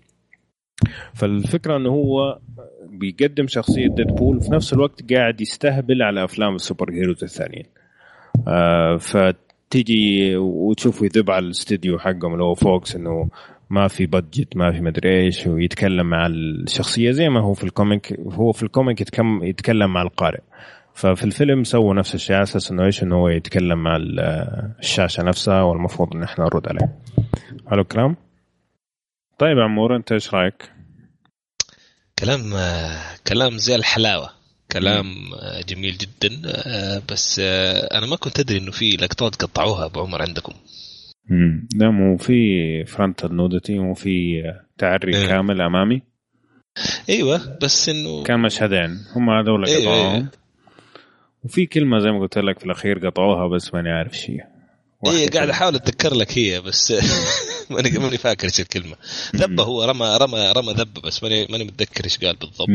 فالفكرة إنه هو بيقدم شخصية Deadpool وفي نفس الوقت قاعد يستهبل على أفلام ال superheroes الثانيين. آه فتيجي وتشوفه يذب على الاستديو حقهم اللي هو Fox إنه ما في budget ما في مدري إيش ويتكلم مع الشخصية زي ما هو في ال comic هو في ال comic يتكلم مع القارئ. ففي الفيلم سووا نفس الشيء على أساس إنه إيش إنه هو يتكلم مع الشاشة نفسها والمفروض إن إحنا نرد عليه. حلو الكلام طيب عمور أنت إيش رأيك؟ كلام كلام زي الحلاوة كلام آه، جميل جدا آه، بس آه، أنا ما كنت أدري إنه في لقطات قطعوها أبو عمر عندكم. امم لا مو في فرونتال نودتي مو في تعري إيه. كامل أمامي. أيوه بس إنه كان مشهدين هم هذول إيه، قطعوهم. إيه. وفي كلمة زي ما قلت لك في الأخير قطعوها بس ماني عارف شيء. إيه قاعد أحاول أتذكر لك هي بس <laughs> ماني ماني فاكر إيش الكلمة ذبة هو رمى رمى رمى ذبة بس ماني ماني متذكر إيش قال بالضبط.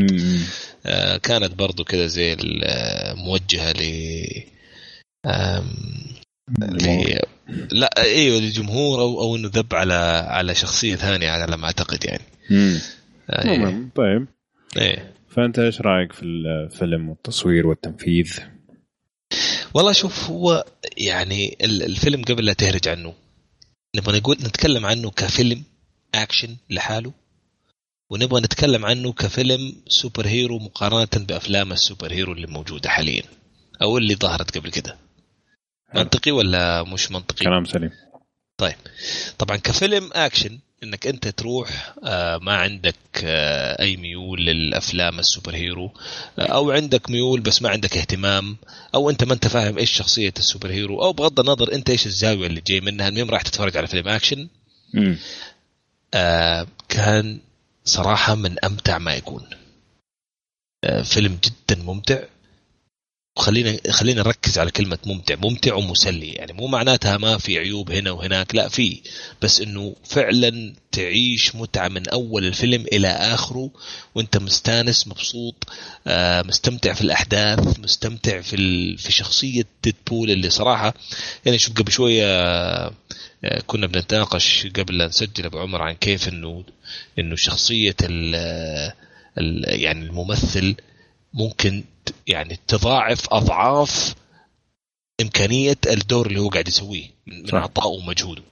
آه كانت برضو كذا زي آه، موجهة ل لا أيوه للجمهور أو أو إنه ذب على على شخصية ثانية على ما أعتقد يعني مم. آه، إيه, المهم، طيب إيه. فأنت إيش رأيك في الفيلم والتصوير والتنفيذ؟ والله شوف هو يعني ال- الفيلم قبل لا تهرج عنه نبغى نقول نتكلم عنه كفيلم اكشن لحاله ونبغى نتكلم عنه كفيلم superhero مقارنة بأفلام ال superhero اللي موجودة حاليا أو اللي ظهرت قبل كده. منطقي ولا مش منطقي؟ كلام سليم. طبعا كفيلم اكشن إنك أنت تروح آه، ما عندك آه، أي ميول للأفلام ال superhero آه، أو عندك ميول بس ما عندك اهتمام أو أنت ما أنت فاهم إيش شخصية ال superhero أو بغض النظر أنت إيش الزاوية اللي جاي منها المهم راح تتفرج على فيلم أكشن. آه، كان صراحة من أمتع ما يكون. آه، فيلم جدا ممتع. وخلينا خلينا نركز على كلمة ممتع، ممتع ومسلي، يعني مو معناتها ما في عيوب هنا وهناك، لا في، بس إنه فعلا تعيش متعة من أول الفيلم إلى آخره وأنت مستانس مبسوط آه، مستمتع في الأحداث، مستمتع في. في شخصية ديدبول اللي صراحة يعني شوف قبل شوية آه، كنا بنتناقش قبل لا نسجل أبو عمر عن كيف إنه إنه شخصية ال... ال... يعني الممثل ممكن يعني تضاعف أضعاف إمكانية الدور اللي هو قاعد يسويه من. عطائه ومجهوده.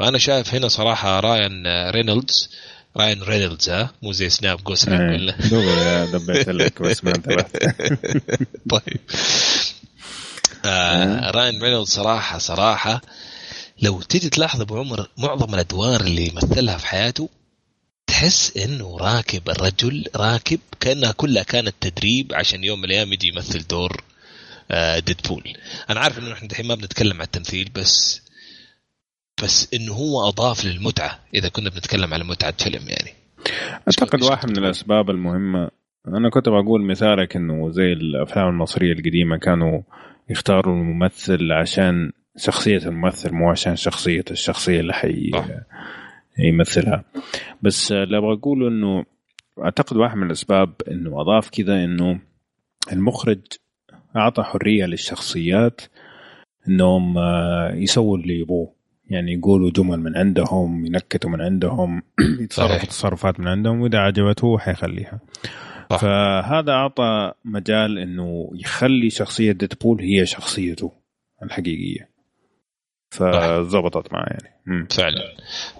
فانا شايف هنا صراحة راين رينولدز. راين رينولدز ها؟ مو زي سناب غوسلينغ إيه، ولا <laughs> دبيت لك بس ما انتبهت. <laughs> طيب. آه راين رينولدز صراحة صراحة لو تيجي تلاحظ أبو عمر معظم الأدوار اللي مثلها في حياته تحس إنه راكب الرجل راكب كأنها كلها كانت تدريب عشان يوم من الأيام يجي يمثل دور آه ديدبول أنا عارف إنه إحنا الحين ما بنتكلم عن التمثيل بس بس إنه هو أضاف للمتعة إذا كنا بنتكلم على متعة فيلم يعني أعتقد واحد من الأسباب المهمة أنا كنت بقول مثالك إنه زي الأفلام المصرية القديمة كانوا يختاروا الممثل عشان شخصية الممثل مو عشان شخصية الشخصية اللي حي. يمثلها بس اللي أبغى اقوله إنه أعتقد واحد من الأسباب إنه أضاف كذا إنه المخرج أعطى حرية للشخصيات إنهم آه، يسووا اللي يبغوه يعني يقولوا جمل من عندهم ينكتوا من عندهم <clears throat> يتصرفوا. تصرفات من عندهم وإذا عجبته حيخليها صح. فهذا أعطى مجال إنه يخلي شخصية ديدبول هي شخصيته الحقيقية فزبطت معه يعني. مم. فعلا.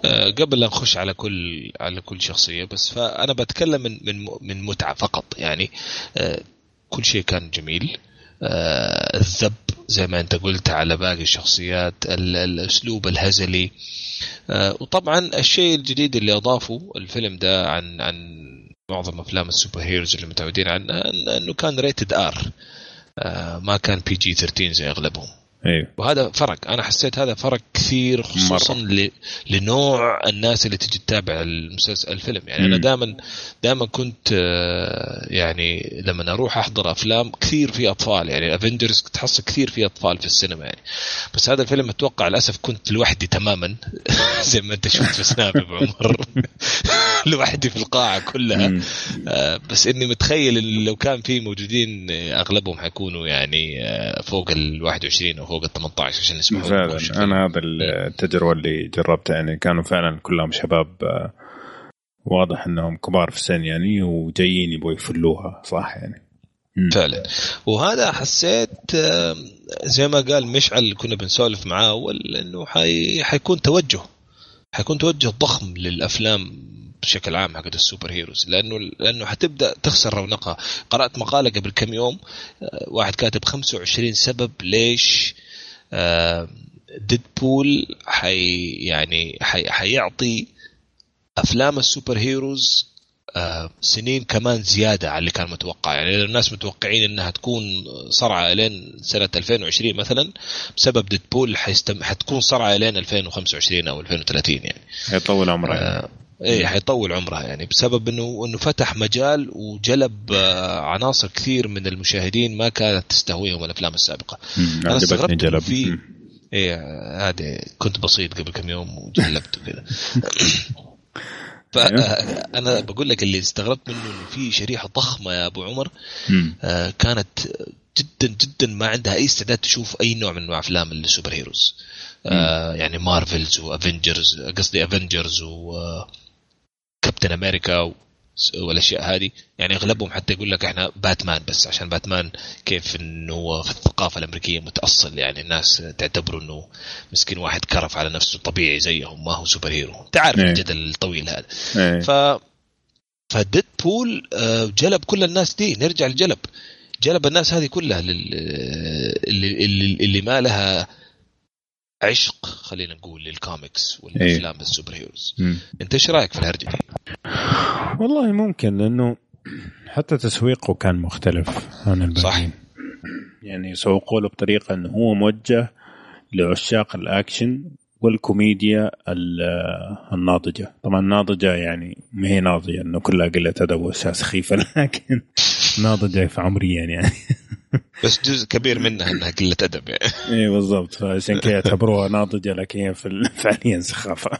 آه، قبل لا نخش على كل على كل شخصية بس فأنا بتكلم من من من متعة فقط يعني. آه، كل شيء كان جميل. آه، الذب زي ما أنت قلت على باقي الشخصيات ال- الأسلوب الهزلي. وطبعا الشيء الجديد اللي أضافه الفيلم ده عن عن معظم أفلام ال superheroes اللي متعودين عنها إنه كان rated R ما كان PG 13 زي أغلبهم. أيوه وهذا فرق. أنا حسيت هذا فرق كثير خصوصا ل... لنوع الناس اللي تجي تتابع المسلسل الفيلم. يعني أنا مم. دائما دائما كنت آه، يعني لما أروح أحضر أفلام كثير في أطفال. يعني افنجرز تحصل كثير في أطفال في السينما يعني. بس هذا الفيلم أتوقع للأسف كنت لوحدي تماما. <laughs> زي ما أنت شفت في سناب عمر. <laughs> لوحدي في القاعة كلها. مم. آه، بس إني متخيل لو كان في موجودين آه، أغلبهم حيكونوا يعني فوق ال 21 أو فوق ال 18 عشان يسمحوا فعلا. أنا هذا التجربة اللي جربتها يعني كانوا فعلا كلهم شباب آه، واضح إنهم كبار في السن يعني وجايين يبغوا يفلوها صح يعني. فعلا. وهذا حسيت آه، زي ما قال مشعل كنا بنسولف معاه أول إنه حي... حيكون توجه حيكون توجه ضخم للأفلام بشكل عام حقت السوبر هيروز. لأنه لأنه حتبدأ تخسر رونقها. قرأت مقالة قبل كم يوم آه، واحد كاتب 25 سبب ليش ديدبول حي يعني حي حيعطي أفلام السوبر هيروز آه، سنين كمان زيادة على اللي كان متوقع. يعني الناس متوقعين إنها تكون صرعة لين سنة 2020 مثلا بسبب ديدبول حيستم... حتكون صرعة لين 2025 أو 2030 يعني. حيطول عمرها. آه إيه حيطول عمرها يعني بسبب إنه إنه فتح مجال وجلب آه عناصر كثير من المشاهدين ما كانت تستهويهم الأفلام السابقة. أنا استغربت جلب. في إيه هذه كنت بسيط قبل كم يوم وجلبت وكذا. <laughs> فأنا بقول لك اللي استغربت منه إنه في شريحة ضخمة يا أبو عمر. آه كانت جدا جدا ما عندها أي استعداد تشوف أي نوع من أفلام ال superheroes. آه يعني مارفلز و Avengers قصدي Avengers و Captain America والأشياء هذه. يعني أغلبهم حتى يقول لك إحنا باتمان بس عشان باتمان كيف إنه في الثقافة الأمريكية متأصل. يعني الناس تعتبره إنه مسكين واحد كرف على نفسه طبيعي زيهم ما هو superhero. أنت عارف إيه. الجدل الطويل هذا. إيه. ف فديدبول جلب كل الناس دي. نرجع لجلب جلب الناس هذه كلها لل... اللي, اللي, اللي ما لها عشق خلينا نقول للكوميكس والأفلام ال superheroes أنت إيش رأيك في الهرجة دي؟ والله ممكن لأنه حتى تسويقه كان مختلف عن الباقيين. صح يعني سوقوا له بطريقة إنه هو موجه لعشاق الأكشن والكوميديا الناضجة. طبعا ناضجة يعني ما هي ناضجة إنه كلها قلة أدب واشياء سخيفه <laughs> لكن ناضجه في عمريا يعني. <laughs> بس جزء كبير منها إنها قلة أدب يعني. اي بالضبط. فعشان كذا <laughs> يعتبروها ناضجة لكن هي <laughs> فعليا سخافة.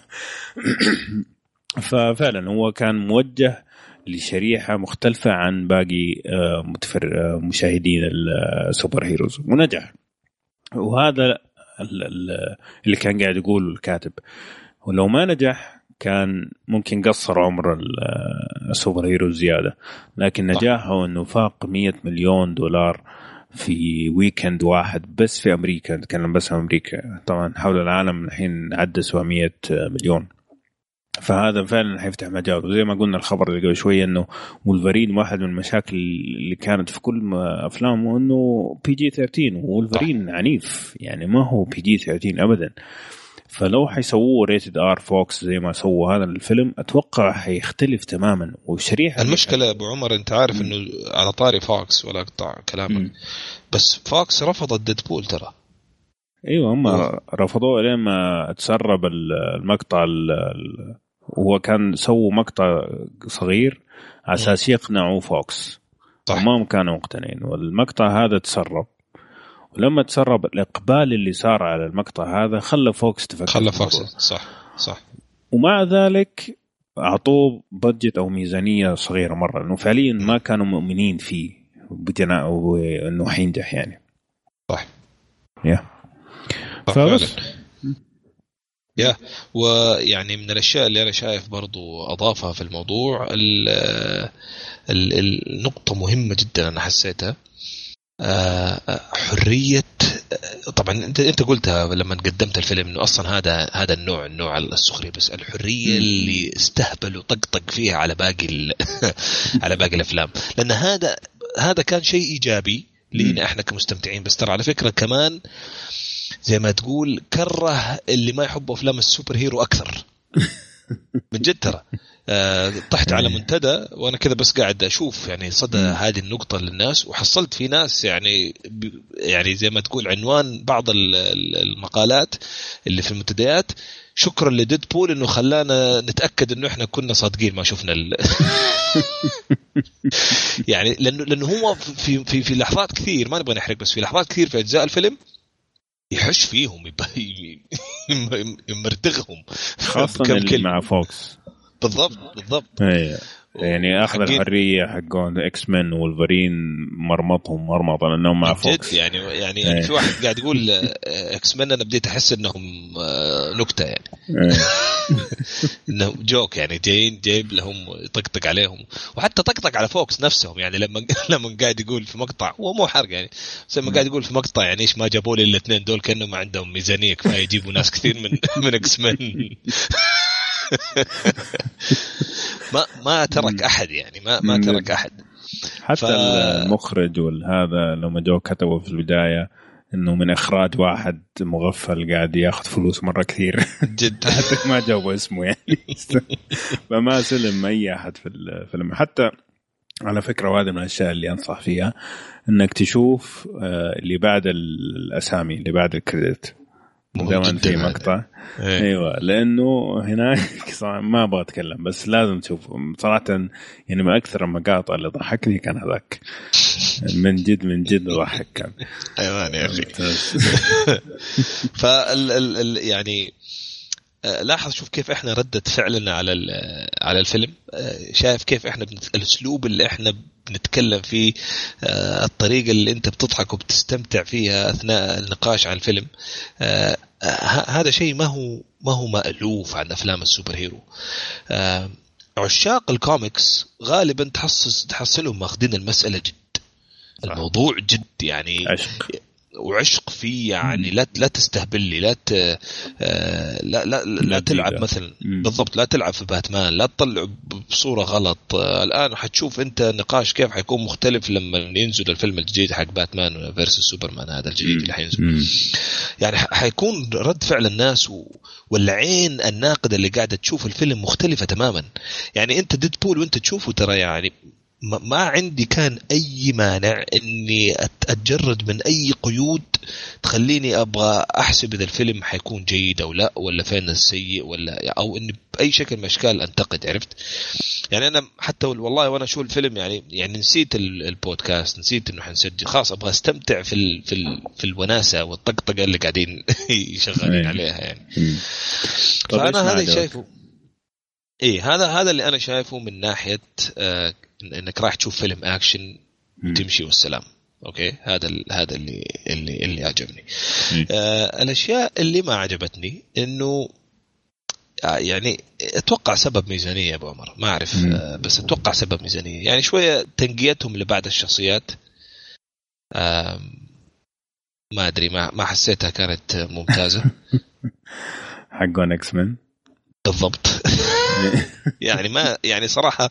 <clears throat> ففعلا هو كان موجه لشريحة مختلفة عن باقي متفر مشاهدين ال superheroes. ونجح. وهذا اللي كان قاعد يقوله الكاتب. ولو ما نجح كان ممكن قصر عمر ال superhero زياده لكن نجاحه إنه فاق 100 مليون دولار في weekend واحد بس في أمريكا. نتكلم بس عن أمريكا. طبعا حول العالم الحين عدى 700 مليون. فهذا فعلا حيفتح مجال وزي ما قلنا الخبر اللي قبل شوية إنه ولفرين واحد من المشاكل اللي كانت في كل أفلامه إنه PG 13 وولفرين عنيف. يعني ما هو PG 13 ابدا. فلو حيسووه rated R فوكس زي ما سووا هذا الفيلم أتوقع حيختلف تماما والشريحه المشكلة أبو عمر أنت عارف إنه على طاري فوكس ولا اقطع كلامك. بس فوكس رفضت ديدبول ترى. أيوه هم رفضوه لين ما تسرب المقطع وهو كان سووا مقطع صغير على أساس يقنعوا فوكس صح. وما كانوا مقتنعين. والمقطع هذا تسرب. ولما تسرب الإقبال اللي صار على المقطع هذا خلى فوكس تفكر خلى فوكس صح صح. ومع ذلك أعطوه budget أو ميزانية صغيرة مرة إنه فعليا ما كانوا مؤمنين فيه بتنا انه حينجح يعني. صح. يا فبس. يا ويعني من الأشياء اللي أنا شايف برضو أضافها في الموضوع ال ال النقطة مهمة جدا أنا حسيتها. حرية طبعا أنت أنت قلتها لما قدمت الفيلم إنه أصلا هذا هذا النوع النوع السخري بس الحرية اللي استهبل وطقطق فيها على باقي <laughs> على باقي الأفلام. لأن هذا هذا كان شيء إيجابي لينا إحنا كمستمتعين. بس ترى على فكرة كمان زي ما تقول كره اللي ما يحبوا أفلام السوبر هيرو أكثر. <laughs> من جد ترى. آه طحت على منتدى وأنا كذا بس قاعد أشوف يعني صدى هذه النقطة للناس وحصلت في ناس يعني يعني زي ما تقول عنوان بعض المقالات اللي في المنتديات شكرا لديدبول إنه خلانا نتأكد إنه إحنا كنا صادقين ما شفنا ال... <laughs> يعني لأنه لأنه هو في في في لحظات كثير ما نبغى نحرق بس في لحظات كثير في أجزاء الفيلم يحش فيهم <laughs> يمرمطهم خاصة <laughs> اللي مع فوكس. بالضبط بالضبط. إيه يعني اخذ الحرية حقون إكس مان وولفرين مرمطهم مرمطه لانهم مع فوكس. يعني يعني, يعني في واحد قاعد يقول إكس مان أنا بديت أحس إنهم نكتة يعني. <laughs> إنه joke يعني جايين جايب لهم يطقطق عليهم. وحتى طقطق على فوكس نفسهم يعني لما <laughs> لما قاعد يقول في مقطع هو مو حرق يعني بس لما قاعد يقول في مقطع يعني إيش ما جابوا لي الاثنين دول كأنهم عندهم ميزانية كفاية يجيبوا ناس كثير من <laughs> من إكس مان ما ما ترك أحد يعني ما ما ترك أحد. حتى ف... المخرج والهذا لما جو كتبوا في البداية إنه من إخراج واحد مغفل قاعد ياخذ فلوس مرة كثير. <laughs> جد حتى ما جابوا اسمه يعني. <laughs> فما سلم أي أحد في الفيلم حتى على فكرة وهذا من الأشياء اللي أنصح فيها إنك تشوف آه، اللي بعد الأسامي اللي بعد الكريدت دائما في مقطع. إيه. أيوه لأنه هناك <laughs> ما أبغى أتكلم بس لازم تشوف. صراحة يعني من أكثر المقاطع اللي ضحكني كان هذاك. من جد من جد ضحك كان. أيوه يا أخي. <laughs> فال يعني آه، لاحظ شوف كيف إحنا ردة فعلنا على على الفيلم. آه، شايف كيف إحنا الأسلوب اللي إحنا بنتكلم فيه آه، الطريقة اللي انت بتضحك وبتستمتع فيها اثناء النقاش عن الفيلم. هذا شيء ما هو ما هو مألوف عن أفلام السوبر هيرو. عشاق الكوميكس غالبا تحصل تحصلهم ماخذين المسألة جد. الموضوع جد يعني. عشق. وعشق فيه يعني لا لا تستهبل لي لا ت... آه، لا لا لا, لا تلعب. مثلا. بالضبط لا تلعب في باتمان لا تطلع بصورة غلط. آه، الآن حتشوف أنت نقاش كيف حيكون مختلف لما ينزل الفيلم الجديد حق باتمان versus سوبرمان هذا الجديد اللي حينزل. يعني حيكون رد فعل الناس و... والعين الناقدة اللي قاعدة تشوف الفيلم مختلفة تماما. يعني أنت ديدبول وأنت تشوفه ترى يعني ما عندي كان أي مانع إني أتجرد من أي قيود تخليني أبغى أحسب إذا الفيلم حيكون جيد أو لا ولا فين السيء ولا أو إني بأي شكل من الأشكال أنتقد عرفت؟ يعني أنا حتى والله وأنا أشوف الفيلم يعني يعني نسيت البودكاست نسيت إنه حنسجل خلاص أبغى أستمتع في ال في ال في الوناسة والطقطقة اللي قاعدين <laughs> شغالين إيه. عليها يعني فأنا هذا شايفه إيه هذا هذا اللي أنا شايفه من ناحية آه إنك رايح تشوف فيلم اكشن وتمشي والسلام. okay؟ هذا هذا اللي اللي اللي عجبني آه الأشياء اللي ما عجبتني إنه آه يعني أتوقع سبب ميزانية يا أبو عمر. ما أعرف آه بس أتوقع سبب ميزانية. يعني شوية تنقيتهم لبعض الشخصيات آه ما أدري ما ما حسيتها كانت ممتازة. <laughs> حقون إكس مان بالضبط. <laughs> يعني ما يعني صراحة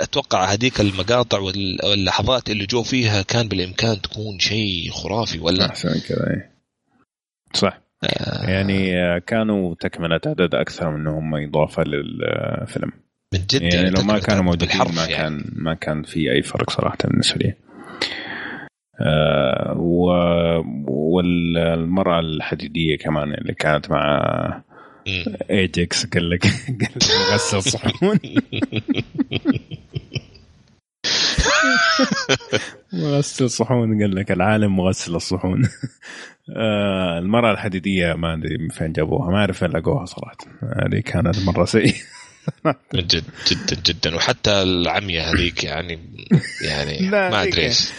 أتوقع هذيك المقاطع واللحظات اللي جو فيها كان بالإمكان تكون شيء خرافي ولا؟ أحسن كذا إيه. صح. آه. يعني كانوا تكملة عدد أكثر من إنهم إضافة للفيلم. من جد يعني, يعني لو ما كانوا موجودين ما يعني. كان ما كان في أي فرق صراحة بالنسبة لي. آه والمرأة الحديدية كمان اللي كانت مع ايجكس قال لك قال لك غسل صحون. مغسل صحون قال لك العالم مغسل الصحون. آه المرأة الحديدية ما أدري فين جابوها ما أعرف فين لقوها صراحة. هذه كانت مرة سيئة. من جد جدا. جدا وحتى العمية هذيك يعني يعني ما أدري إيش.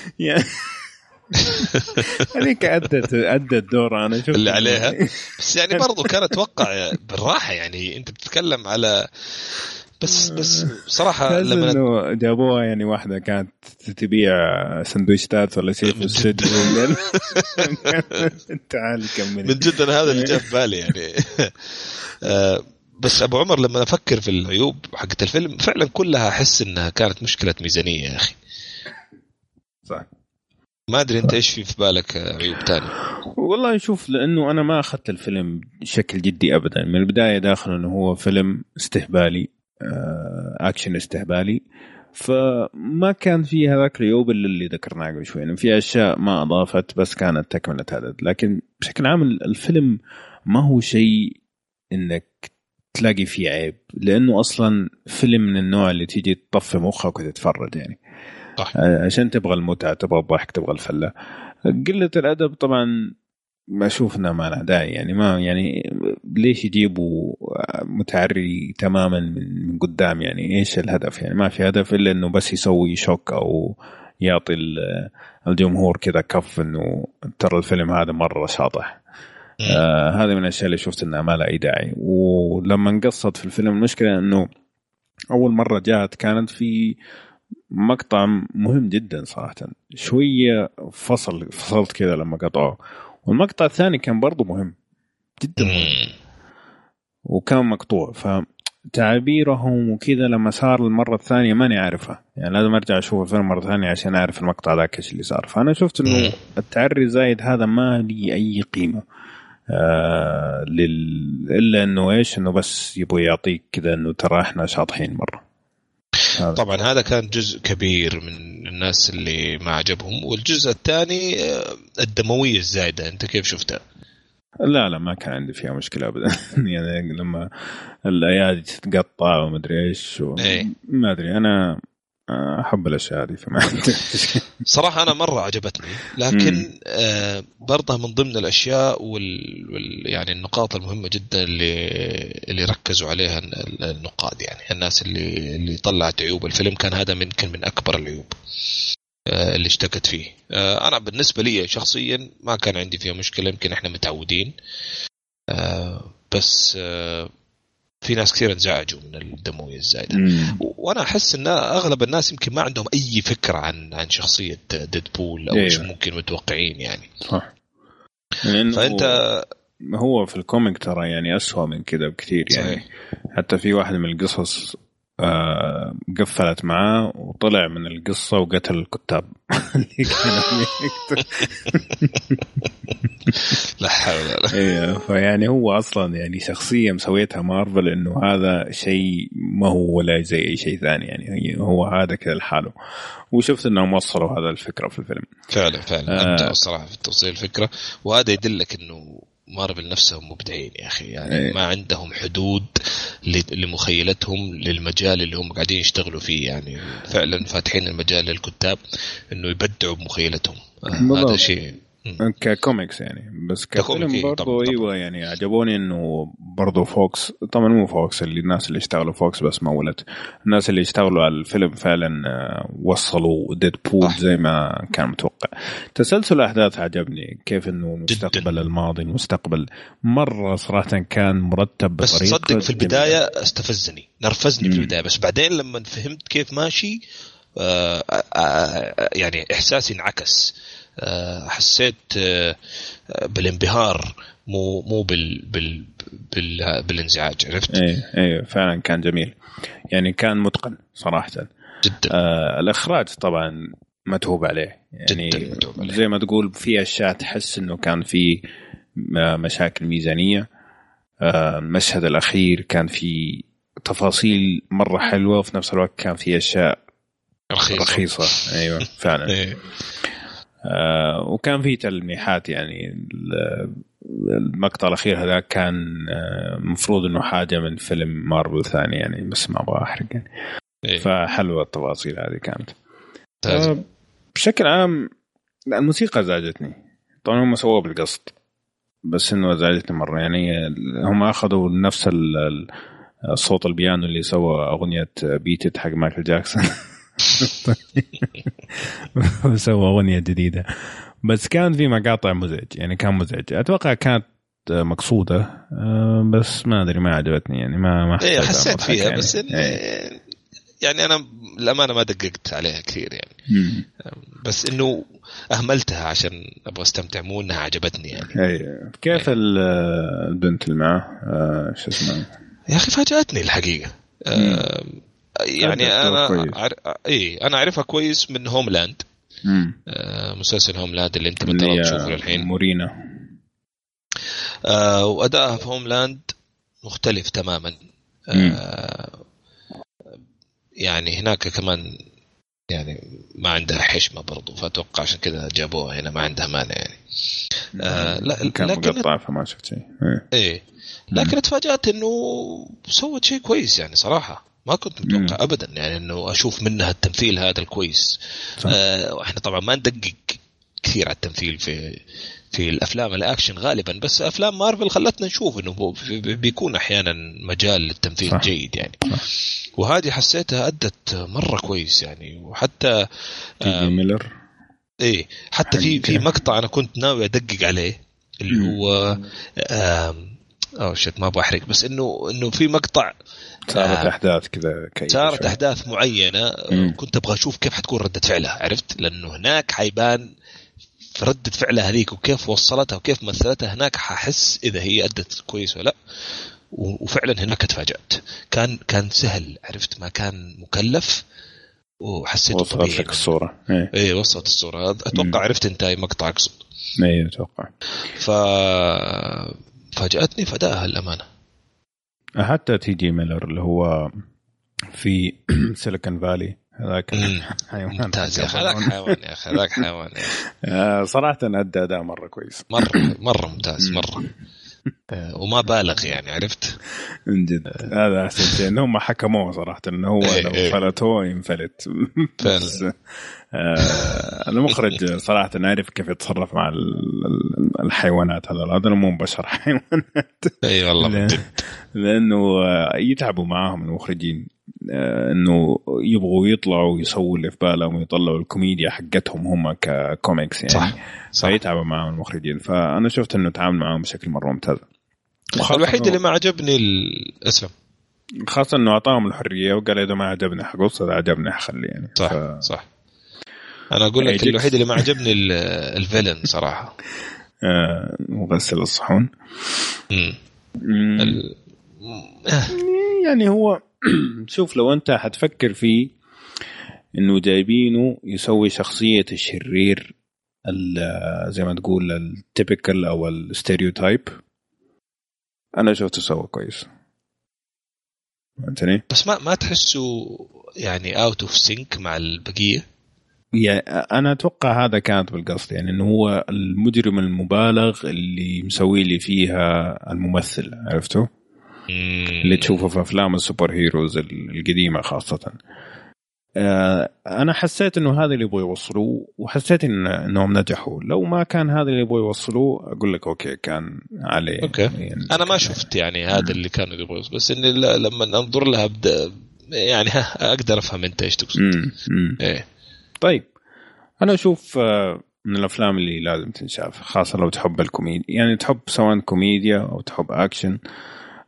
<laughs> هذيك ادت أدت دور أنا شفت اللي عليها. <laughs> بس يعني برضو كان أتوقع بالراحة يعني أنت بتتكلم على بس بس صراحة لما إنه جابوها يعني واحدة كانت تبيع سندويشتات ولا شيء في السجن. <laughs> تعال كمل. من جد أنا هذا اللي جاء في بالي يعني. آه، بس أبو عمر لما أفكر في العيوب حقت الفيلم فعلا كلها أحس إنها كانت مشكلة ميزانية يا أخي. صح. ما أدري أنت إيش في في بالك عيوب ثانية والله شوف لأنه أنا ما أخذت الفيلم بشكل جدي ابدا. من البداية داخل إنه هو فيلم استهبالي آه، أكشن استهبالي. فما كان في هذاك العيوب اللي ذكرناه قبل شوي يعني في أشياء ما أضافت بس كانت تكملة هذا لكن بشكل عام الفيلم ما هو شيء إنك تلاقي فيه عيب لأنه أصلا فيلم من النوع اللي تيجي تطفي مخك وتتفرج يعني. صح آه، عشان تبغى المتعة تبغى الضحك تبغى الفلة. قلة الأدب طبعا ما شوفنا ما لها داعي يعني ما يعني ليش يجيبوا متعري تماما من قدام؟ يعني إيش الهدف؟ يعني ما في هدف إلا إنه بس يسوي شوك أو يعطي الجمهور كذا كف إنه ترى الفيلم هذا مرة شاطح. آه هذه من الأشياء اللي شفت إنها ما لها أي داعي. ولما انقصت في الفيلم المشكلة إنه أول مرة جات كانت في مقطع مهم جدا صراحة. شوية فصل فصلت كذا لما قطعوه. والمقطع الثاني كان برضه مهم. جدا مهم. وكان مقطوع. ف تعابيرهم وكذا لما صار المرة الثانية ماني عارفها يعني لازم أرجع أشوف الفيلم مرة ثانية عشان أعرف المقطع ذاك إيش اللي صار. فأنا شفت إنه التعري الزايد هذا ما لي أي قيمة. آه لل... إلا إنه إيش؟ إنه بس يبغى يعطيك كذا إنه ترى إحنا شاطحين مرة. هذا. طبعا هذا كان جزء كبير من الناس اللي ما عجبهم والجزء الثاني آه، الدموية الزايدة أنت كيف شفتها؟ لا لا ما كان عندي فيها مشكلة ابدا <laughs> يعني لما الأيادي تتقطع ومدري إيش و... إيه. ما أدري أنا أحب الأشياء هذه فما <laughs> صراحة أنا مرة عجبتني لكن آه برضه من ضمن الأشياء وال... وال... يعني النقاط المهمة جدا اللي اللي ركزوا عليها النقاد يعني الناس اللي اللي طلعت عيوب الفيلم كان هذا يمكن من أكبر العيوب آه اللي اشتكت فيه. آه أنا بالنسبة لي شخصيا ما كان عندي فيها مشكلة يمكن إحنا متعودين آه بس آه في ناس كثير انزعجوا من الدمويه الزايده وأنا أحس إن أغلب الناس يمكن ما عندهم أي فكرة عن عن شخصية ديدبول أو إيش. ممكن متوقعين يعني. صح. فأنت هو في الكوميك ترى يعني أسوأ من كذا بكثير يعني. صحيح. حتى في واحد من القصص قفلت معاه وطلع من القصة وقتل الكتاب. <laughs> اللي كانوا <laughs> لا حول ولا أيوه فيعني هو أصلا يعني شخصيه مسويتها مارفل إنه هذا شيء ما هو ولا زي أي شيء ثاني. يعني هو هذا كذا لحاله. وشفت إنهم وصلوا هذا الفكرة في الفيلم. فعلا فعلا. آه. الصراحه في توصيل الفكرة. وهذا يدلك إنه مارفل نفسهم مبدعين يا أخي. يعني أيه. ما عندهم حدود لمخيلتهم للمجال اللي هم قاعدين يشتغلوا فيه. يعني فعلا فاتحين المجال للكتاب إنه يبدعوا بمخيلتهم. هذا شيء ككوميكس يعني. بس كفيلم برضه أيوه يعني عجبوني إنه برضه فوكس طبعا مو فوكس اللي الناس اللي اشتغلوا فوكس بس ما ولد الناس اللي اشتغلوا على الفيلم فعلا آه، وصلوا ديد بول زي ما كان متوقع. تسلسل الاحداث عجبني. كيف إنه مستقبل الماضي المستقبل مرة صراحة كان مرتب بس صدق في البداية استفزني نرفزني في البداية بس بعدين لما فهمت كيف ماشي آه آه يعني احساسي انعكس حسيت آه، بالانبهار مو مو بال بال بال بالانزعاج عرفت؟ إيه إيه فعلا كان جميل. يعني كان متقن صراحة. جدا. آه الإخراج طبعا متعوب عليه. يعني جدا متعوب عليه. زي ما تقول في أشياء تحس إنه كان في مشاكل ميزانية. آه المشهد الأخير كان في تفاصيل مرة حلوة وفي نفس الوقت كان في أشياء رخيصة. رخيصة. أيوه فعلا. إيه. آه وكان في تلميحات يعني المقطع الأخير هذا كان المفروض آه إنه حاجة من فيلم مارفل ثاني يعني بس ما أبغى أحرق يعني. إيه. فحلوة التفاصيل هذه كانت. آه بشكل عام الموسيقى زعجتني. طبعا هم سووها بالقصد بس إنه زعجتني مرة. يعني هم أخذوا نفس صوت البيانو اللي سوى أغنية بيتت حق مايكل جاكسون. <laughs> <laughs> سوى أغنية جديدة. بس كان في مقاطع مزعج يعني كان مزعج. أتوقع كانت مقصودة آه، بس ما أدري ما عجبتني يعني ما ما إيه حسيت فيها يعني. بس إيه. يعني أنا الامانه ما دققت عليها كثير يعني. مم. بس إنه أهملتها عشان أبغى أستمتع مو إنها عجبتني يعني. اي كيف أي. البنت اللي معه؟ آه شو اسمها؟ يا أخي فاجأتني الحقيقة. آه يعني أنا عر... اي أنا أعرفها كويس من هوملاند آه مسلسل هوملاند اللي أنت مثلا تشوفه الحين مورينا. آه وأدائها في هوملاند مختلف تماما. آه يعني هناك كمان يعني ما عندها حشمة برضو فأتوقع عشان كذا جابوها هنا ما عندها مانع يعني. آه لا كان لكن مقطع فما شفت شيء. إيه, إيه. لكن تفاجات إنه سوت شيء كويس يعني صراحة. ما كنت متوقع ابدا يعني إنه أشوف منها التمثيل هذا الكويس. آه وإحنا طبعا ما ندقق كثير على التمثيل في في الأفلام الأكشن غالبا بس أفلام مارفل خلتنا نشوف إنه بيكون أحيانا مجال للتمثيل صح. جيد يعني. صح. وهذه حسيتها أدت مرة كويس يعني. وحتى ميلر إيه حتى في في مقطع أنا كنت ناوي أدقق عليه اللي هو أو شت ما أبغى أحرق بس إنه إنه في مقطع صارت آه أحداث كذا صارت أحداث معينة مم. كنت أبغى أشوف كيف حتكون ردة فعلها عرفت؟ لأنه هناك حيبان في ردة فعلها هذيك وكيف وصلتها وكيف مثلتها هناك ححس إذا هي أدت كويس ولا لا. وفعلا هناك تفاجأت. كان كان سهل عرفت؟ ما كان مكلف وحسيته وصلت طبيعي. لك الصورة. إيه. إيه وصلت الصورة. أتوقع مم. عرفت أنت اي مقطع اقصد إيه أتوقع. ف فاجأتني بأداها الأمانة. حتى تي جي ميلر اللي هو في <clears throat> Silicon Valley هذاك. <laughs> حيوان. ممتاز يا أخي هذاك حيوان يا أخي هذاك <laughs> حيوان. آه، صراحة أدى أداء مرة كويس. مرة مرة ممتاز مرة. وما بالغ يعني عرفت؟ من جد. هذا أحسن شيء إنهم حكموه صراحة إنه هو إيه، لو إيه. فلتوه ينفلت. بس المخرج صراحة عارف كيف يتصرف مع ال- ال- الحيوانات هذول. هذول مو بشر <laughs> حيوانات. إي والله لأنه آه، يتعبوا معاهم المخرجين. آه، إنه يبغوا يطلعوا ويسووا اللي في بالهم ويطلعوا الكوميديا حقتهم هم ككوميكس يعني. صح صح. فيتعبوا معاهم المخرجين. فأنا شفت إنه تعامل معاهم بشكل مرة ممتاز. الوحيد اللي ما عجبني ال- اسلم خاصة إنه أعطاهم الحرية وقال إذا ما عجبني حقص إذا عجبني حخلي يعني. صح ف... صح. أنا أقول لك الوحيد اللي ما عجبني ال- ال villain صراحة. آه مغسل الصحون. ال... يعني هو <clears throat> شوف لو أنت حتفكر فيه إنه جايبينه يسوي شخصية الشرير ال- زي ما تقول ال typical أو ال stereotype أنا شفته سوى كويس. فهمتني؟ بس ما ما تحسه يعني out of sync مع البقية؟ يعني أنا أتوقع هذا كانت بالقصد يعني إنه هو المجرم المبالغ اللي مسوي لي فيها الممثل عرفته؟ اللي تشوفه في أفلام ال super heroes القديمة خاصة. آه، أنا حسيت إنه هذا اللي يبغوا يوصلوه وحسيت إن إنهم نجحوا، لو ما كان هذا اللي يبغوا يوصلوه أقول لك okay كان عليه. okay. يعني أنا ما شفت يعني هذا اللي كانوا يبغوا يوصلوا، بس إني لما أنظر لها ابدا يعني <laughs> أقدر أفهم أنت إيش تقصد. مم، مم. إيه. طيب أنا أشوف آه، من الأفلام اللي لازم تنشاف خاصة لو تحب الكوميديا يعني تحب سواء كوميديا أو تحب أكشن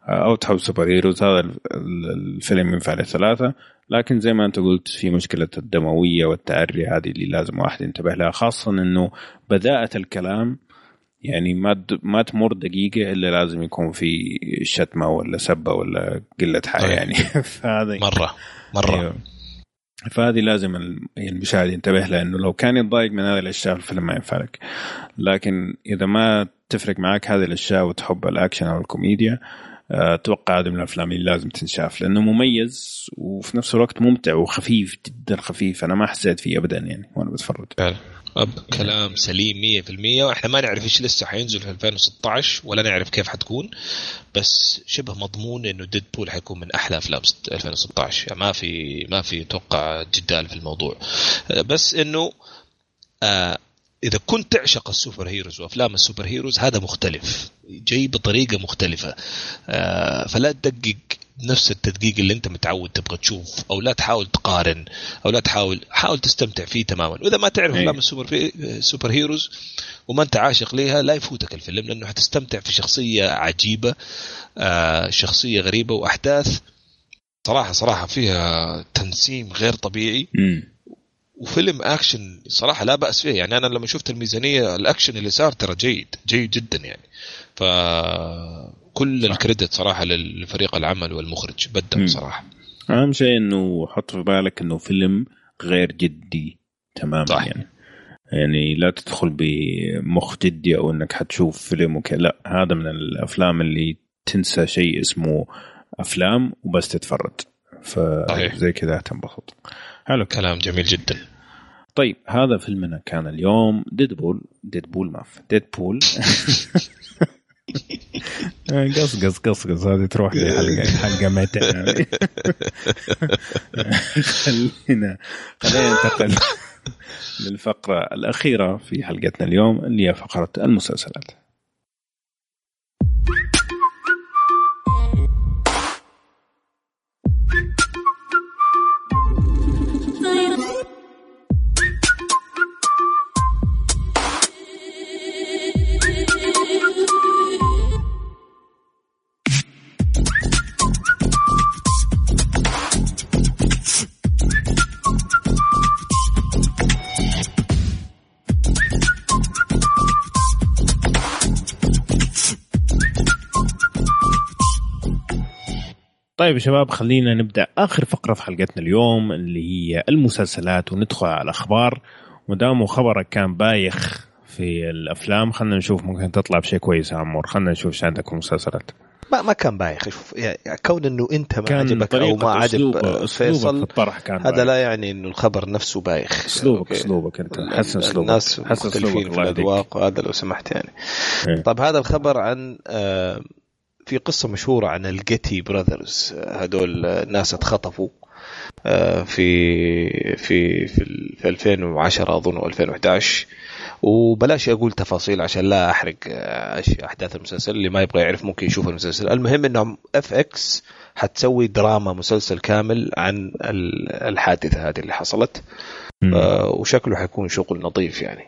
آه، أو تحب super heroes هذا ال- ال- الفيلم ينفع للثلاثه لكن زي ما أنت قلت في مشكلة الدموية والتعري هذه اللي لازم واحد ينتبه لها خاصة إنه بداءة الكلام يعني ما ما تمر دقيقة إلا لازم يكون في شتمة ولا سبة ولا قلة حياة أي. يعني <laughs> فهذا مرة مرة. فهذه لازم ال- المشاهد ينتبه لها إنه لو كان يتضايق من هذه الأشياء الفيلم ما ينفع لك لكن إذا ما تفرق معك هذه الأشياء وتحب الأكشن أو الكوميديا آه، أتوقع هذه من الأفلام اللي لازم تنشاف لأنه مميز وفي نفس الوقت ممتع وخفيف جدا خفيف. أنا ما حسيت فيه ابدا يعني وأنا بتفرج. كلام سليم 100% وإحنا ما نعرف إيش لسه حينزل في 2016 ولا نعرف كيف حتكون بس شبه مضمون إنه Deadpool حيكون من أحلى أفلام ست- 2016 يعني ما في ما في أتوقع جدال في الموضوع. بس إنه آه إذا كنت تعشق ال super heroes وأفلام ال super heroes هذا مختلف. جاي بطريقة مختلفة. آه فلا تدقق نفس التدقيق اللي انت متعود تبغى تشوف أو لا تحاول تقارن أو لا تحاول حاول تستمتع فيه تماما وإذا ما تعرف أي. أفلام السوبر في super heroes وما أنت عاشق ليها لا يفوتك الفيلم لأنه حتستمتع في شخصية عجيبة آه شخصية غريبة وأحداث صراحة صراحة فيها تنسيم غير طبيعي مم. وفيلم أكشن صراحة لا بأس فيه يعني أنا لما شفت الميزانية الأكشن اللي صار ترى جيد جيد جدا يعني ف كل. ال credit صراحة لفريق العمل والمخرج. بدع صراحة. أهم شيء إنه حط في بالك إنه فيلم غير جدي تماما صح. يعني. يعني لا تدخل بمخ جدي أو إنك حتشوف فيلم وكذا لا هذا من الأفلام اللي تنسى شيء اسمه أفلام وبس تتفرج. فزي كذا تنبسط حلو. كلام جميل جدا. طيب هذا فيلمنا كان اليوم. ديدبول ديدبول ما في. ديدبول <laughs> قص قص قص قص هذه تروح لي حلقه <laughs> حلقة متى. خلينا خلينا ننتقل للفقرة الأخيرة في حلقتنا اليوم اللي هي فقرة المسلسلات طيب يا شباب خلينا نبدأ آخر فقرة في حلقتنا اليوم اللي هي المسلسلات وندخل على الأخبار. ودامو خبرك كان بايخ في الأفلام خلينا نشوف ممكن تطلع بشيء كويس يا عمور. خلينا نشوف إيش عندك مسلسلات ما ما كان بايخ. شوف يعني كون إنه أنت ما عجبك أو ما عجب فيصل الطرح كان هذا بايخ. لا يعني إنه الخبر نفسه بايخ. اسلوبك أسلوبك أنت. حسن أسلوبك. الناس مختلفين في الأذواق وهذا لو سمحت يعني. إيه. طيب هذا الخبر عن آه في قصة مشهورة عن ال Getty brothers هذول ناس اتخطفوا آه في في في, في 2010 أظن 2011 وبلاش أقول تفاصيل عشان لا أحرق آه، أحداث المسلسل اللي ما يبغى يعرف ممكن يشوف المسلسل. المهم إنهم FX حتسوي دراما مسلسل كامل عن الحادثة هذه اللي حصلت. آه وشكله حيكون شغل نظيف يعني.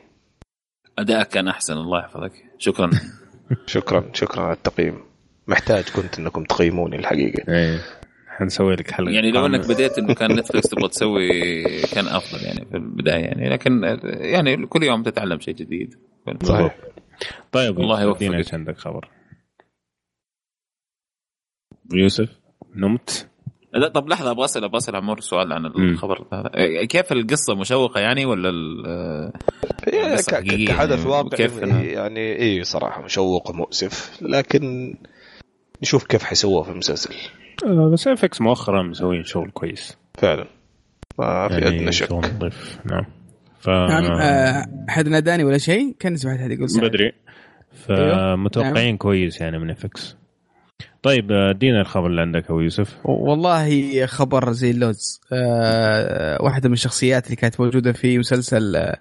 ادائك كان أحسن الله يحفظك. شكرا. <laughs> شكرا شكرا على التقييم. محتاج كنت إنكم تقيموني الحقيقة. إيه. حنسوي لك حلقة. يعني لو إنك بديت إنه كان نتفلكس تبغى تسوي كان أفضل يعني في البداية يعني. لكن يعني كل يوم تتعلم شيء جديد. صحيح. طيب الله يوفقك. إيش عندك خبر. يوسف نمت؟ لا طب لحظة أبغى أسأل أبغى أسأل عمور سؤال عن الخبر هذا. كيف القصة مشوقة يعني ولا كحدث واقعي كيف يعني اي صراحة مشوق ومؤسف. لكن نشوف كيف حيسووه في المسلسل. آه، بس FX مؤخرا مسوين شغل كويس. فعلا. ما في يعني ادنى شك. نضيف. نعم. ف نعم آه، احد ناداني ولا شيء؟ كان سمعت هذه يقول بدري فمتوقعين. نعم. كويس يعني من FX طيب آه، ادينا الخبر اللي عندك أبو يوسف. والله خبر زي اللوز أه واحدة من الشخصيات اللي كانت موجودة في مسلسل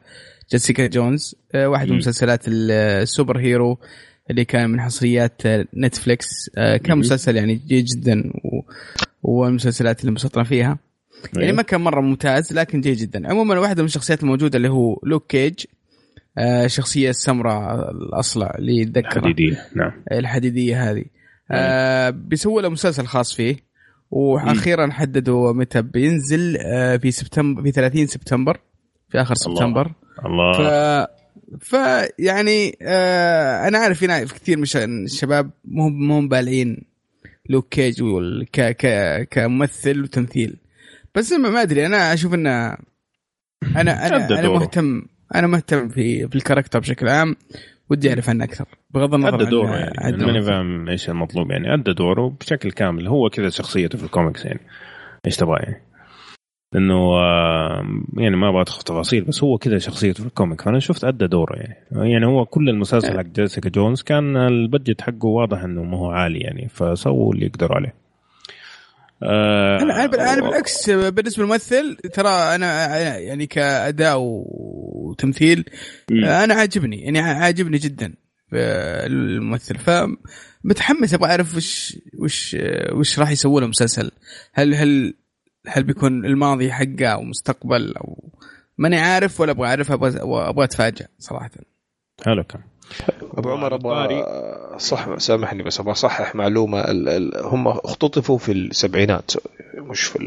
Jessica Jones. أه واحدة من مسلسلات ال super hero. اللي كان من حصريات Netflix. آه، كان مسلسل يعني جيد جدا والمسلسلات اللي انبسطنا فيها. يعني أيوه. ما كان مرة ممتاز لكن جيد جدا. عموما واحدة من الشخصيات الموجودة اللي هو Luke Cage الشخصيه السمراء الأصلع اللي يتذكر الحديديه نعم. الحديدية هذه. آه بيسووا له مسلسل خاص فيه وأخيرا حددوا متى بينزل آه في سبتمبر في 30 سبتمبر في آخر سبتمبر. الله, الله. فيعني آه أنا عارف في كثير من الشباب مو مو بالعين Luke Cage ك ك كممثل وتمثيل. بس ما أدري أنا أشوف انه أنا أنا أنا مهتم أنا مهتم في في ال character بشكل عام ودي أعرف عنه أكثر. بغض النظر أدى دوره يعني ماني فاهم إيش المطلوب يعني. أدى دوره بشكل كامل. هو كذا شخصيته في الكوميكس يعني. إيش تبغى يعني؟ انه يعني ما أبغى أدخل تفاصيل بس هو كذا شخصيته في الكوميك فأنا شفت أدى دوره يعني. يعني هو كل المسلسل حق جيسيكا جونز كان البجت حقه واضح إنه ما هو عالي يعني فسووا اللي يقدروا عليه. آه أنا أنا بالعكس بالنسبة للممثل ترى أنا يعني كأداء وتمثيل. أنا عاجبني يعني عاجبني جدا الممثل. فمتحمس أبغى أعرف وش وش وش راح يسووا له مسلسل هل هل هل بيكون الماضي حقه أو مستقبل أو ماني عارف ولا أبغى اعرف أبغى أبغى اتفاجئ صراحة. حلو كان أبو عمر أبغى صح سامحني بس أبغى أصحح معلومة. ال ال هم اختطفوا في السبعينات مش في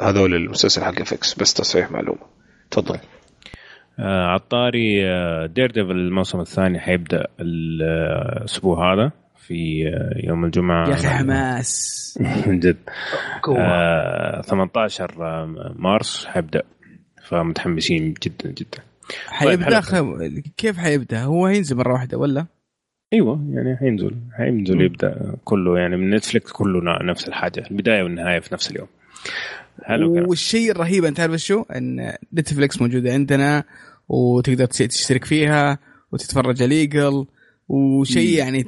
هذول المسلسل حق فيكس بس تصحيح معلومة. تفضل. آه على طاري Daredevil الموسم الثاني حيبدأ الأسبوع هذا. في آه، يوم الجمعة. يا أخي حماس. من <laughs> جد آه 18 آه، مارس حيبدأ. فمتحمسين جدا جدا. حيبدأ طيب كيف حيبدأ؟ هو هينزل مرة واحدة ولا؟ أيوه يعني حينزل. حينزل يبدأ كله يعني من نتفلكس كله نفس الحاجة. البداية والنهاية في نفس اليوم. حلو والشيء الرهيب أنت تعرف شو؟ إن نتفلكس موجودة عندنا وتقدر تشترك فيها وتتفرج legal وشيء يعني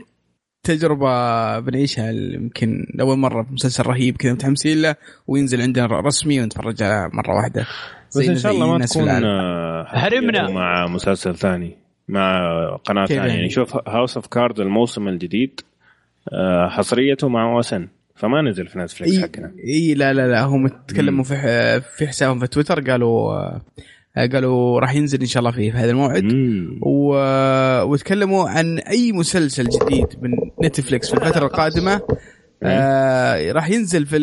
تجربة بنعيشها يمكن لأول مرة في مسلسل رهيب كذا متحمسين له وينزل عندنا رسمي ونتفرج على مرة واحدة. بس إن شاء الله ما تكون هرمنا. مع مسلسل ثاني مع قناة ثانية. يعني؟ شوف House of Cards الموسم الجديد آه، حصريته مع OSN فما نزل في Netflix حقنا. إي لا لا لا هم تكلموا في في حسابهم في تويتر قالوا آه، قالوا راح ينزل إن شاء الله في هذا الموعد. و... وتكلموا عن أي مسلسل جديد من Netflix في الفترة القادمة. آه راح ينزل في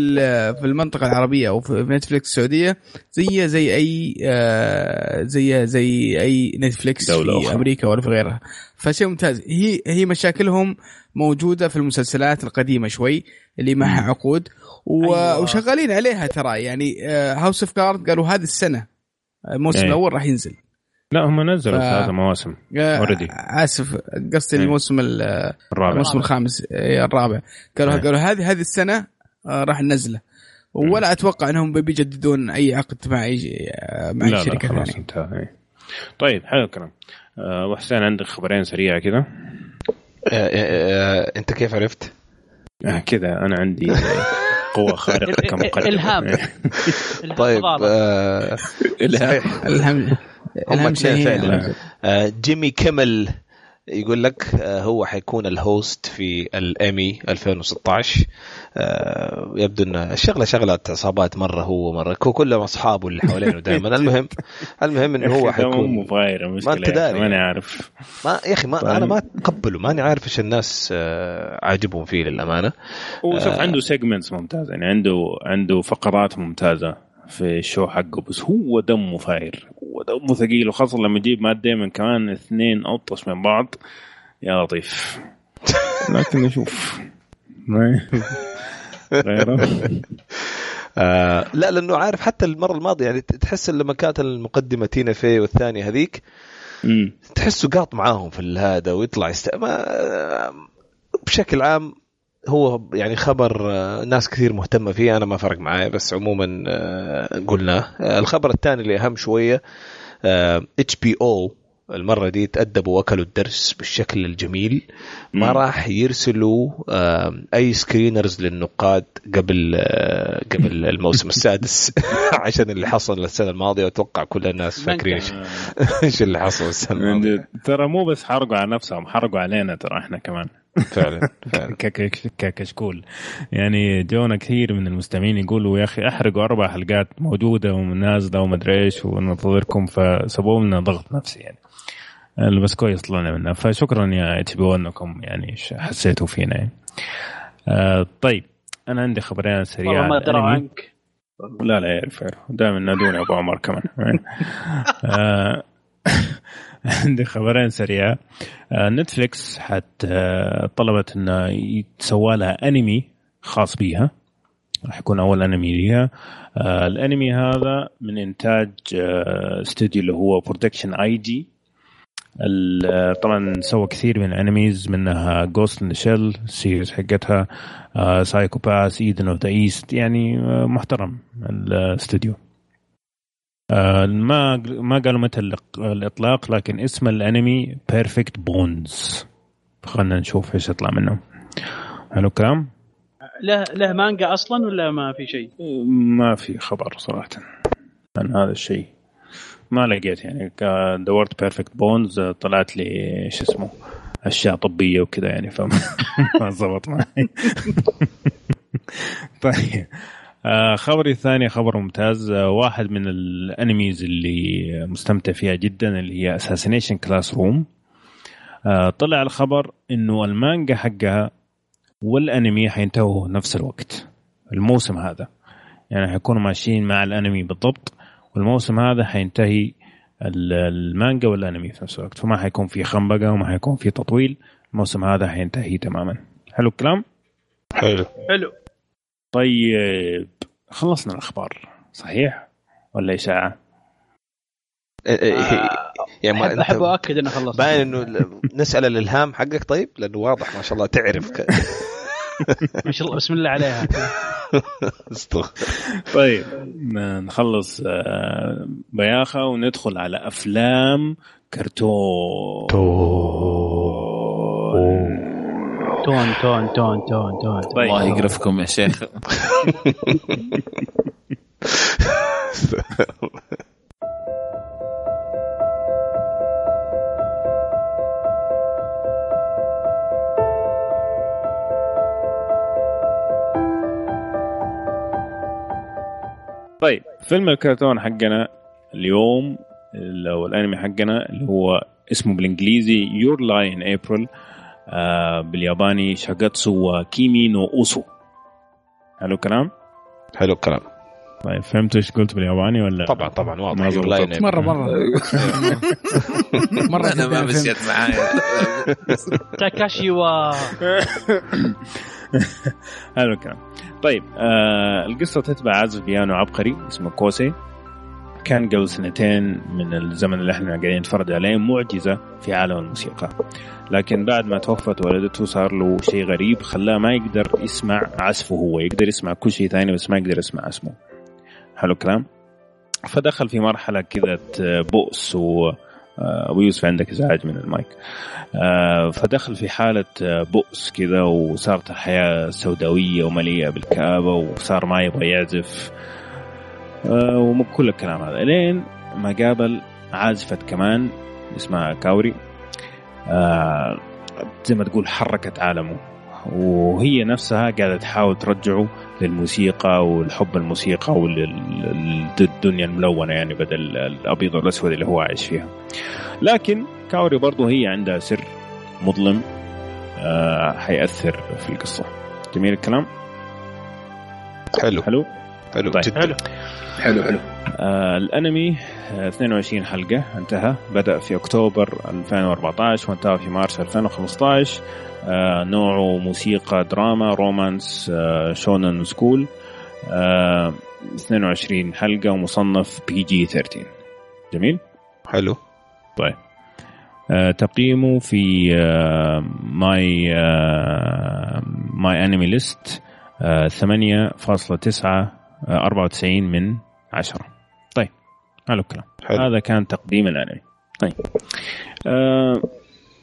في المنطقة العربية أو في Netflix السعودية. زي زي أي آه زي زي أي Netflix دولة في أخرى. أمريكا ولا في غيرها. فشيء ممتاز. هي هي مشاكلهم موجودة في المسلسلات القديمة شوي اللي معها عقود. و... أيوة. وشغالين عليها ترى. يعني House of Cards قالوا هذه السنة الموسم إيه. الأول راح ينزل لا هم نزلوا ف- ثلاثة مواسم آه، Already. آسف قصدي إيه. الموسم ال- الرابع الموسم الخامس إيه، الرابع قالوا. قالوا هذه هذه السنة آه، راح ننزله ولا أتوقع إنهم بيجددون أي عقد مع أي مع لا أي لا شركة خلاص انتهى. طيب حلو الكلام آه وحسين عندك خبرين سريعة كذا آه، آه، آه، أنت كيف عرفت؟ آه كذا أنا عندي آه، <laughs> قوة خارقة. إيه. <laughs> الهام طيب. آه، صحيح الهم هم فعلا آه، جيمي كيمل يقول لك آه، هو حيكون ال host في الأمي 2016 آه، يبدو إن الشغله شغلة عصابات مرة هو مره هو كلهم اصحابه اللي حوالينه دائما <laughs> المهم المهم انه هو حيكون أنت يا أخي، داري. ماني عارف ما يا أخي ما طيب. أنا ما أتقبله ماني عارف إيش الناس آه، عاجبهم فيه للأمانة هو شوف آه. عنده segments ممتازة يعني عنده عنده فقرات ممتازة في ال show حقه بس هو دمه فاير هو دمه ثقيل وخاصة لما يجيب مات ديمن كمان اثنين أطش من بعض يا لطيف <laughs> لكن نشوف ما- آه لا لأنه عارف حتى المرة الماضية يعني تحس لما كانت المقدمة تينا في والثانية هذيك. تحسه قاط معاهم في هذا ويطلع يست... ما... بشكل عام هو يعني خبر آه، ناس كثير مهتمة فيه أنا ما فرق معايا بس عموما آه، قلناه. آه، الخبر الثاني اللي أهم شوية HBO المرة دي تأدبوا وأكلوا الدرس بالشكل الجميل. ما. راح يرسلوا أي screeners للنقاد قبل آه، قبل <laughs> الموسم السادس. <laughs> عشان اللي حصل السنة الماضية وأتوقع كل الناس فاكرين <laughs> إيش اللي حصل السنة الماضية. ترى مو بس حرقوا على نفسهم حرقوا علينا ترى إحنا كمان. فعلا فعلا. ك- ك- ككشكول. يعني جونا كثير من المستمعين يقولوا يا أخي أحرقوا أربع حلقات موجودة ونازله ومدري إيش وننتظركم. فسبوا لنا ضغط نفسي يعني. بس كويس طلعنا منها. فشكرا يا اتش بي انكم يعني حسيتوا فينا. يعني. آه طيب أنا عندي خبرين سريعة والله ما دروا. عنك. لا لا يعرف. دائما نادوني أبو عمر كمان. <laughs> آه، <laughs> عندي خبرين سريعة. آه، Netflix حت آه، طلبت انه يتسوى لها أنمي خاص بيها. راح يكون أول أنمي ليها. آه، الأنمي هذا من إنتاج استوديو اللي هو Production I.G طبعا سوى كثير من الانميز منها Ghost in the Shell ال series حقتها Psycho-Pass Eden of the East يعني آه، محترم الاستوديو آه، ما ما قالوا متى الإطلاق لكن اسم الانمي Perfect Bones خلينا نشوف إيش يطلع منه. حلو الكلام؟ له له مانجا أصلا ولا ما في شيء؟ ما في خبر صراحة عن هذا الشيء. ما لقيت يعني. دورت Perfect Bones طلعت لي إيش اسمه أشياء طبية وكذا يعني فما <laughs> ما زبط معي. <laughs> طيب. آه خبري الثاني خبر ممتاز. آه واحد من الأنميز اللي مستمتع فيها جدا اللي هي Assassination Classroom طلع الخبر إنه المانجا حقها والأنمي حينتهوا نفس الوقت. الموسم هذا. يعني حيكونوا ماشيين مع الأنمي بالضبط. والموسم هذا حينتهي ال- المانجا والانمي في نفس الوقت. فما حيكون في خنبقة وما حيكون في تطويل. الموسم هذا حينتهي تماما. حلو الكلام؟ حلو. حلو. طيب خلصنا الأخبار. صحيح ولا اشاعه يعني ما أحب أؤكد انه خلص باين إنه ال- نسأل الإلهام حقك طيب لأنه واضح ما شاء الله تعرف ما شاء الله بسم الله عليها. <laughs> طيب نخلص آه، بياخة وندخل على أفلام كرتون تون تون تون تون تون طيب. الله يقرفكم يا شيخ <laughs> طيب فيلم الكرتون حقنا اليوم أو الانمي حقنا اللي هو اسمه بالانجليزي Your Lie in April بالياباني شاغاتسو كيمي نو اوسو. حلو الكلام؟ حلو الكلام. طيب فهمتوا إيش قلت بالياباني ولا؟ طبعا طبعا واضح. مرة مرة. <laughs> مرة أنا ما مشيت معايا. <laughs> تاكاشي و <laughs> <laughs> حلو الكلام. طيب آه القصة تتبع عازف بيانو عبقري اسمه كوسي. كان قبل سنتين من الزمن اللي إحنا قاعدين نتفرج عليه معجزة في عالم الموسيقى. لكن بعد ما توفت والدته صار له شيء غريب خلاه ما يقدر يسمع عزفه هو. يقدر يسمع كل شيء ثاني بس ما يقدر يسمع اسمه حلو الكلام. فدخل في مرحلة كذا بؤس و أبو يوسف عندك إزعاج من المايك. آه، فدخل في حالة بؤس كذا وصارت الحياة سوداوية ومليئة بالكآبة وصار ما يبغى يعزف. آه، وكل الكلام هذا. لين ما قابل عازفة كمان اسمها كاوري. آه، زي ما تقول حركت عالمه. وهي نفسها قاعدة تحاول ترجعه للموسيقى والحب الموسيقى وللدنيا الملونة يعني بدل الأبيض والأسود اللي هو عايش فيها. لكن كاوري برضو هي عندها سر مظلم آه حيأثر في القصة. جميل الكلام؟ حلو. حلو؟ حلو طيب. جدا. حلو. حلو حلو. آه الأنمي آه 22 حلقة انتهى. بدأ في أكتوبر 2014 وانتهى في مارس 2015 آه نوعه موسيقى دراما romance آه shounen school آه 22 حلقة ومصنف PG 13 جميل؟ حلو. طيب. آه تقييمه في آه My آه MyAnimeList 8.9 94 من 10 طيب. حلو الكلام. هذا كان تقديم الأنمي. طيب. آه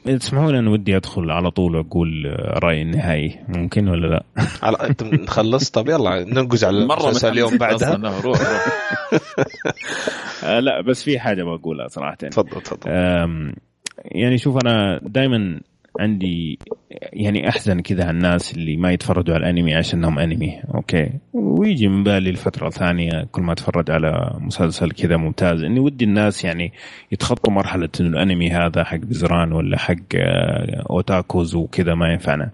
تسمحوا لي أنا ودي أدخل على طول أقول رأيي النهائي ممكن ولا لا؟ <laughs> على انت نخلص طب يلا ننقز على مرة المسلسل اليوم بعدها. روح روح <laughs> آه لا بس في حاجة بقولها صراحة تفضل تفضل يعني شوف أنا دائما عندي يعني أحزن كذا على الناس اللي ما يتفرجوا على الأنمي عشانهم أنمي. okay. ويجي من بالي الفترة الثانية كل ما أتفرج على مسلسل كذا ممتاز. إني ودي الناس يعني يتخطوا مرحلة إنه الأنمي هذا حق بزران ولا حق آه، otakus وكذا ما ينفعنا.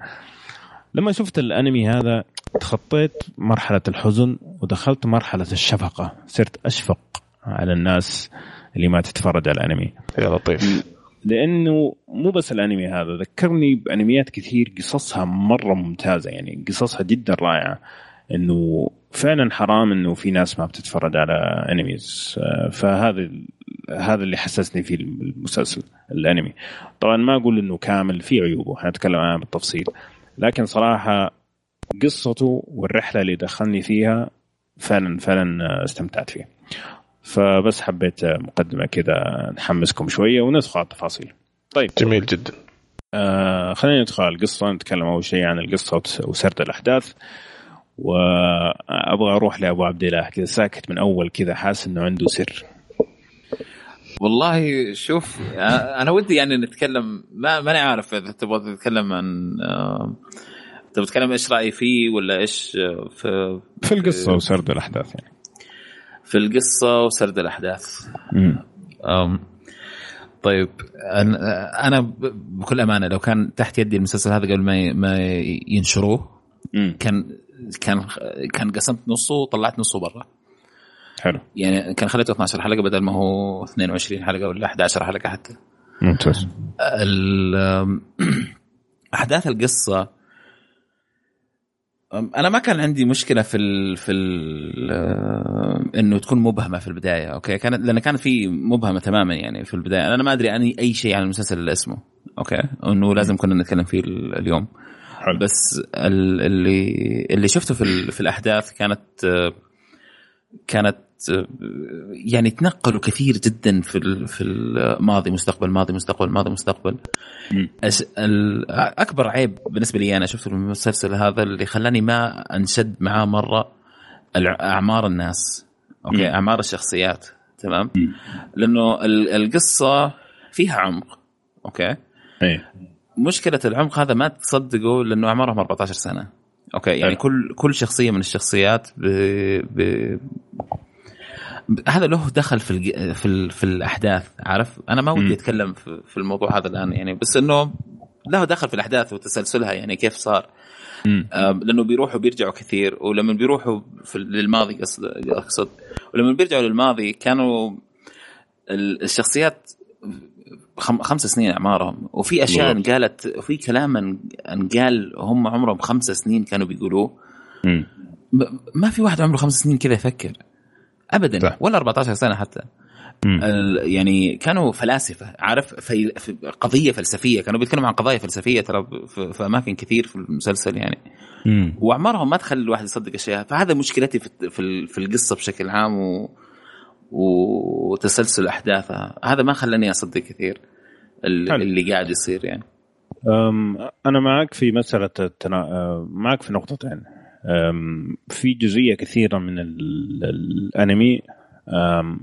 لما شفت الأنمي هذا تخطيت مرحلة الحزن ودخلت مرحلة الشفقة. صرت أشفق على الناس اللي ما تتفرج على الأنمي. يا لطيف. لأنه مو بس الأنمي هذا ذكرني بأنميات كثير قصصها مرة ممتازة يعني قصصها جدا رائعة. إنه فعلا حرام إنه في ناس ما بتتفرج على أنميز. فهذا هذا اللي حسسني فيه المسلسل الأنمي. طبعا ما أقول إنه كامل في عيوبه حنتكلم عنها بالتفصيل. لكن صراحة قصته والرحلة اللي دخلني فيها فعلا فعلا استمتعت فيها. فبس حبيت آه، مقدمة كذا نحمسكم شوية وندخل على التفاصيل. طيب. جميل جدا. آه خلينا ندخل على القصة. نتكلم أول شيء عن القصة وتس- وسرد الأحداث. وأبغى أروح لأبو عبد الله. كذا ساكت من أول كذا حاسس إنه عنده سر. والله شوف أنا ودي يعني نتكلم. ما ماني عارف إذا تبغى تتكلم عن آه، تبغى تتكلم إيش رأيي فيه ولا إيش آه، في في القصة وسرد الأحداث يعني. في القصة وسرد الأحداث. طيب أنا بكل أمانة لو كان تحت يدي المسلسل هذا قبل ما ما ينشروه. كان كان كان قسمت نصه وطلعت نصه برا. حلو. يعني كان خليته 12 حلقة بدل ما هو 22 حلقة ولا 11 حلقة حتى. ممتاز. ال- <clears throat> أحداث القصة أنا ما كان عندي مشكلة في ال في ال إنه تكون مبهمة في البداية okay؟ كانت لأن كان في مبهمة تماما يعني في البداية. أنا ما أدري عن أي شيء عن المسلسل الا اسمه okay؟ إنه لازم كنا نتكلم فيه ال- اليوم. حلو. بس ال- اللي اللي شفته في في الأحداث كانت آه، كانت آه، يعني تنقلوا كثير جدا في في الماضي مستقبل ماضي مستقبل ماضي مستقبل. أش... أكبر عيب بالنسبة لي أنا شفته في المسلسل هذا اللي خلاني ما أنشد معاه مرة أعمار الناس okay. أعمار الشخصيات تمام. لأنه ال- القصة فيها عمق okay إيه مشكلة العمق هذا ما تصدقوا لأنه أعمارهم 14 سنة okay يعني. كل كل شخصية من الشخصيات ب... ب... هذا له دخل في الج... في ال... في الأحداث عارف أنا ما. ودي أتكلم في... في الموضوع هذا الآن يعني بس إنه له دخل في الأحداث وتسلسلها يعني كيف صار. لأنه بيروحوا بيرجعوا كثير ولما بيروحوا في للماضي قصد أقصد ولما بيرجعوا للماضي كانوا ال- الشخصيات خمس سنين أعمارهم وفي أشياء انقالت وفي كلام أنقال هم عمرهم خمس سنين كانوا بيقولوه. ما في واحد عمره خمس سنين كذا يفكر. ابدا صح. ولا 14 سنة حتى. يعني كانوا فلاسفة عارف؟ في قضية فلسفية كانوا بيتكلموا عن قضايا فلسفية ترى في أماكن كثير في المسلسل يعني. مم. واعمارهم ما تخلي الواحد يصدق أشياء. فهذا مشكلتي في في القصة بشكل عام و وتسلسل أحداثها. هذا ما خلاني أصدق كثير اللي قاعد يصير يعني. أنا معك في مسألة التنا... معك في نقطتين. في جزئية كثيرة من الأنمي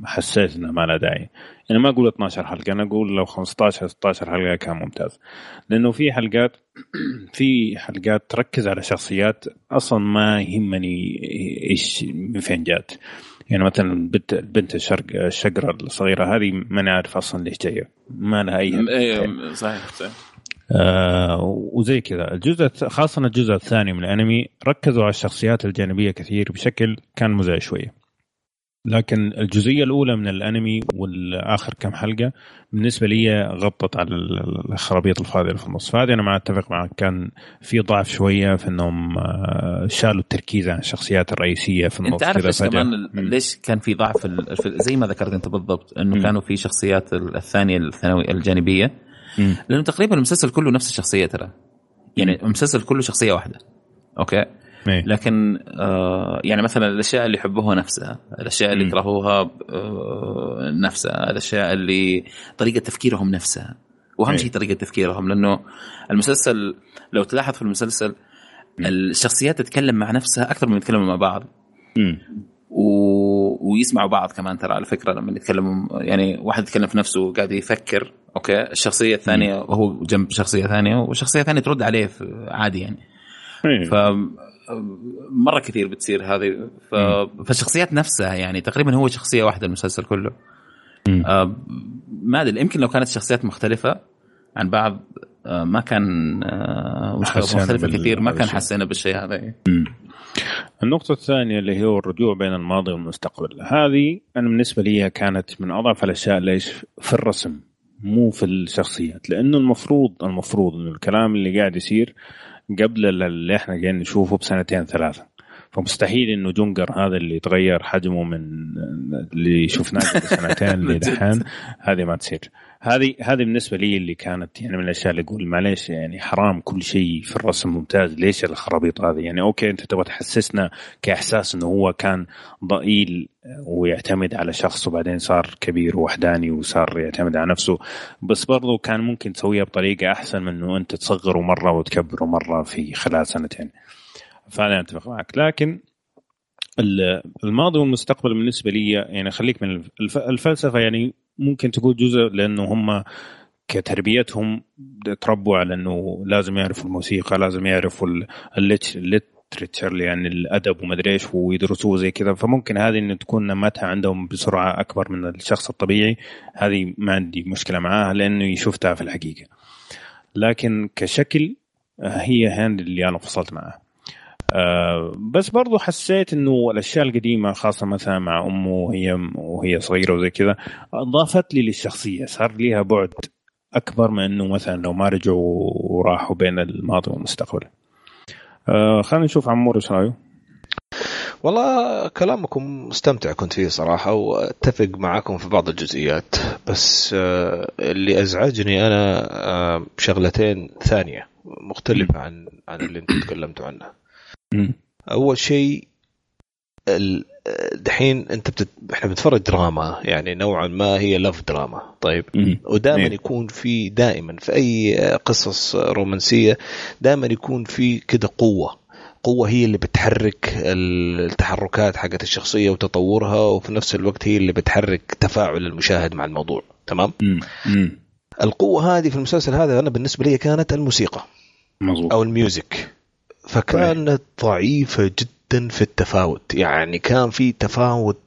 حسيت انه ما له داعي. يعني ما أقول 12 حلقة أنا أقول لو 15 16 حلقة كان ممتاز. لأنه في حلقات <clears throat> في حلقات تركز على شخصيات أصلا ما يهمني إيش من فين جات. يعني مثلا البنت البنت الشرق الشقرة الصغيرة هذه ما نعرف أصلا ليش جاية. ما لها أي أيوه صحيح صحيح. آه وزي كذا. الجزء خاصة الجزء الثاني من الأنمي ركزوا على الشخصيات الجانبية كثير بشكل كان مزعج شوية. لكن الجزئية الأولى من الأنمي والآخر كم حلقة بالنسبة لي غطت على الخرابيط الفاضية في النص. فهذه أنا ما أتفق معك. كان في ضعف شوية في إنهم آه، شالوا التركيز عن الشخصيات الرئيسية في النص أنت عارف ليش كمان ليش كان في ضعف في زي ما ذكرت أنت بالضبط إنه كانوا في شخصيات الثانية الثانوية الجانبية لأنه تقريبا المسلسل كله نفس الشخصية ترى. يعني المسلسل كله شخصية واحدة. okay؟ مي. لكن آه يعني مثلا الأشياء اللي يحبوها نفسها الأشياء اللي يكرهوها آه نفسها الأشياء اللي طريقة تفكيرهم نفسها. وأهم شيء طريقة تفكيرهم لأنه المسلسل لو تلاحظ في المسلسل. الشخصيات تتكلم مع نفسها أكثر من يتكلموا مع بعض. و... ويسمعوا بعض كمان ترى على فكرة لما يتكلموا يعني واحد يتكلم في نفسه وقاعد يفكر okay؟ الشخصية الثانية وهو جنب شخصية ثانية وشخصية ثانية ترد عليه عادي يعني. ف مرة كثير بتصير هذه. ف... فالشخصيات نفسها يعني تقريبا هو شخصية واحدة المسلسل كله. آه ما أدري يمكن لو كانت شخصيات مختلفة عن بعض ما كان آه مختلفة كثير ما كان حسينا بالشيء هذا النقطة الثانية اللي هو الرجوع بين الماضي والمستقبل. هذه أنا بالنسبة لي كانت من أضعف الأشياء ليش؟ في الرسم مو في الشخصيات. لأنه المفروض المفروض أنه الكلام اللي قاعد يصير قبل اللي إحنا قاعدين نشوفه بسنتين ثلاثة. فمستحيل إنه جونجر هذا اللي تغير حجمه من اللي شفناه قبل سنتين <laughs> لدحين هذه ما تصير. هذه هذه بالنسبة لي اللي كانت يعني من الأشياء اللي أقول معليش يعني حرام كل شيء في الرسم ممتاز. ليش الخرابيط هذه؟ يعني okay أنت تبغى تحسسنا كإحساس إنه هو كان ضئيل ويعتمد على شخص وبعدين صار كبير ووحداني وصار يعتمد على نفسه بس برضو كان ممكن تسويها بطريقة أحسن من إنه أنت تصغره مرة وتكبره مرة في خلال سنتين. فأنا أتفق معك. لكن الماضي والمستقبل بالنسبة لي يعني خليك من الفلسفة يعني ممكن تقول جزء لأنه هم كتربيتهم تربوا على إنه لازم يعرفوا الموسيقى لازم يعرفوا الليترتشر يعني الأدب ومدري إيش ويدرسوه زي كذا. فممكن هذه إنه تكون نمتها عندهم بسرعة أكبر من الشخص الطبيعي. هذه ما عندي مشكلة معاها لأنه شفتها في الحقيقة. لكن كشكل هي هاند اللي أنا فصلت معها آه بس برضو حسيت إنه الأشياء القديمة خاصة مثلا مع أمه وهي وهي صغيرة وزي كذا أضافت لي للشخصية صار ليها بعد أكبر من إنه مثلا لو ما رجعوا وراحوا بين الماضي والمستقبل. آه خلينا نشوف عمور إيش رأيه؟ والله كلامكم مستمتع كنت فيه صراحة وأتفق معاكم في بعض الجزئيات بس آه اللي أزعجني أنا شغلتين ثانية مختلفة عن عن اللي أنتم تكلمتوا عنها. أول شيء دحين أنت بتت... إحنا بنتفرج دراما يعني نوعا ما هي لاف دراما طيب. ودائما يكون في دائما في أي قصص رومانسية دائما يكون في كده قوة. قوة هي اللي بتحرك التحركات حقت الشخصية وتطورها وفي نفس الوقت هي اللي بتحرك تفاعل المشاهد مع الموضوع. تمام؟ مم. القوة هذه في المسلسل هذا أنا بالنسبة لي كانت الموسيقى. مزبوط. أو الميوزك. فكانت ضعيفة جدا في التفاوت يعني كان في تفاوت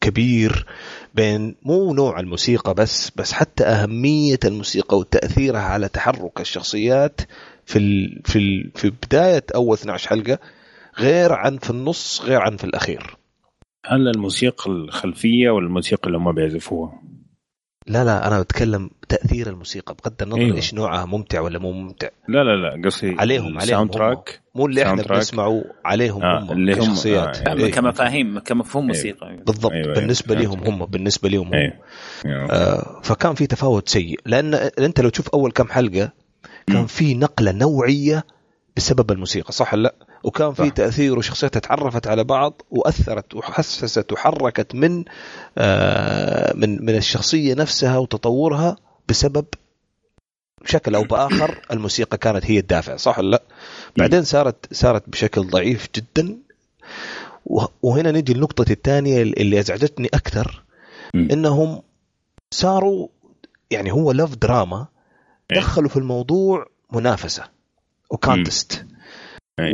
كبير بين مو نوع الموسيقى بس بس حتى أهمية الموسيقى وتأثيرها على تحرك الشخصيات في ال في ال في بداية أول 12 حلقة غير عن في النص غير عن في الأخير هل الموسيقى الخلفية ولا الموسيقى اللي هم بيعزفوها؟ لا لا أنا بتكلم تأثير الموسيقى بغض النظر أيوه. إيش نوعها ممتع ولا مو ممتع لا لا لا قصدي عليهم عليهم تراك مو اللي إحنا بنسمعه عليهم آه هم اللي هم شخصيات آه أيوه. كمفاهيم كمفهوم أيوه. موسيقى بالضبط أيوه بالنسبة أيوه. لهم هم بالنسبة لهم هم أيوه. أيوه. آه فكان في تفاوت سيء لأن أنت لو تشوف أول كم حلقة كان في نقلة نوعية بسبب الموسيقى صح ولا لا؟ وكان في تأثير وشخصيتها تعرفت على بعض وأثرت وحسست وحركت من آه من من الشخصية نفسها وتطورها بسبب بشكل أو بآخر <coughs> الموسيقى كانت هي الدافع صح ولا لا؟ بعدين صارت صارت بشكل ضعيف جدا وهنا نجي النقطة الثانية اللي أزعجتني أكثر إنهم صاروا يعني هو لف دراما إيه. دخلوا في الموضوع و contest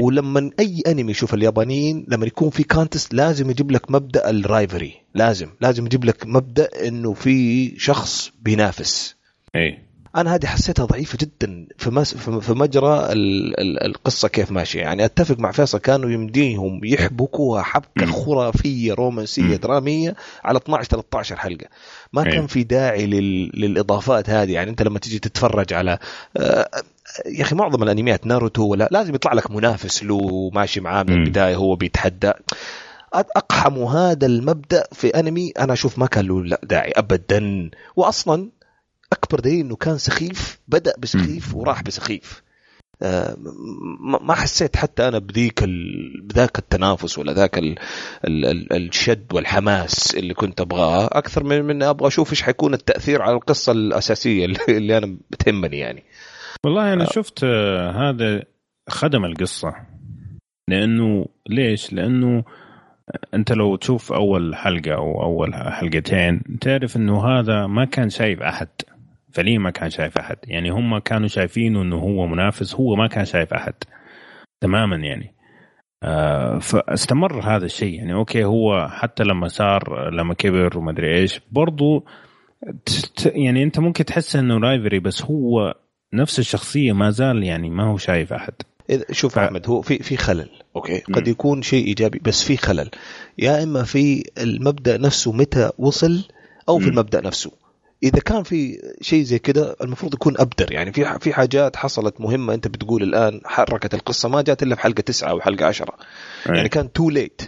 ولما أي أنمي يشوف اليابانيين لما يكون في contest لازم يجيب لك مبدأ ال rivalry. لازم لازم يجيب لك مبدأ إنه في شخص بينافس. أي. أنا هذه حسيتها ضعيفة جدا. في مس... في مجرى ال... ال... القصة كيف ماشية. يعني أتفق مع فيصل كانوا يمديهم يحبكوها حبكة خرافية رومانسية درامية على 12 13 حلقة. ما كان في داعي لل... للإضافات هذه. يعني أنت لما تيجي تتفرج على آه، يا أخي معظم الأنميات ناروتو ولا لازم يطلع لك منافس له ماشي معاه من البداية هو بيتحدى. اقحموا هذا المبدأ في أنمي أنا أشوف ما كان له داعي ابدا. واصلا أكبر دليل إنه كان سخيف بدأ بسخيف وراح بسخيف. آه، ما حسيت حتى أنا بذيك بذاك التنافس ولا ذاك ال ال ال الشد والحماس اللي كنت أبغاه. أكثر من من أبغى أشوف إيش حيكون التأثير على القصة الأساسية اللي أنا بتهمني يعني. والله أنا شفت آه، هذا خدم القصة. لأنه ليش؟ لأنه أنت لو تشوف أول حلقة أو أول حلقتين تعرف إنه هذا ما كان شايف أحد. فليه ما كان شايف أحد؟ يعني هم كانوا شايفينه إنه هو منافس هو ما كان شايف أحد. تماما يعني. آه فاستمر هذا الشيء. يعني okay هو حتى لما صار لما كبر وما أدري إيش برضو يعني أنت ممكن تحس إنه rivalry بس هو نفس الشخصية ما زال يعني ما هو شايف أحد. شوف ف... أحمد هو في في خلل okay. قد يكون شيء إيجابي بس في خلل. يا إما في المبدأ نفسه متى وصل أو في المبدأ نفسه. إذا كان في شيء زي كده المفروض يكون أبدر. يعني في في حاجات حصلت مهمة أنت بتقول الآن حركت القصة ما جات إلا في حلقه تسعة أو حلقة عشرة. يعني كان too late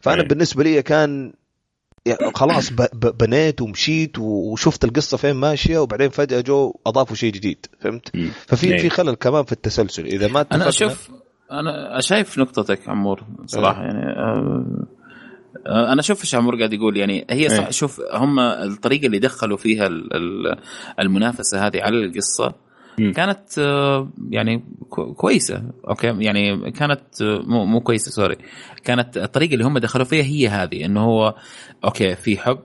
فأنا بالنسبة لي كان يعني خلاص بنيت ومشيت وشفت القصة فين ماشية وبعدين فجأة جو أضافوا شيء جديد فهمت؟ ففي في خلل كمان في التسلسل. إذا ما أنا أشوف أنا شايف نقطتك عمور صراحة يعني آه، أنا أشوف إيش عمور قاعد يقول. يعني هي صح إيه. شوف هم الطريقة اللي دخلوا فيها المنافسة هذه على القصة كانت آه، يعني كويسة. okay؟ يعني كانت آه، مو مو كويسة sorry. كانت الطريقة اللي هم دخلوا فيها هي هذه إنه هو okay في حب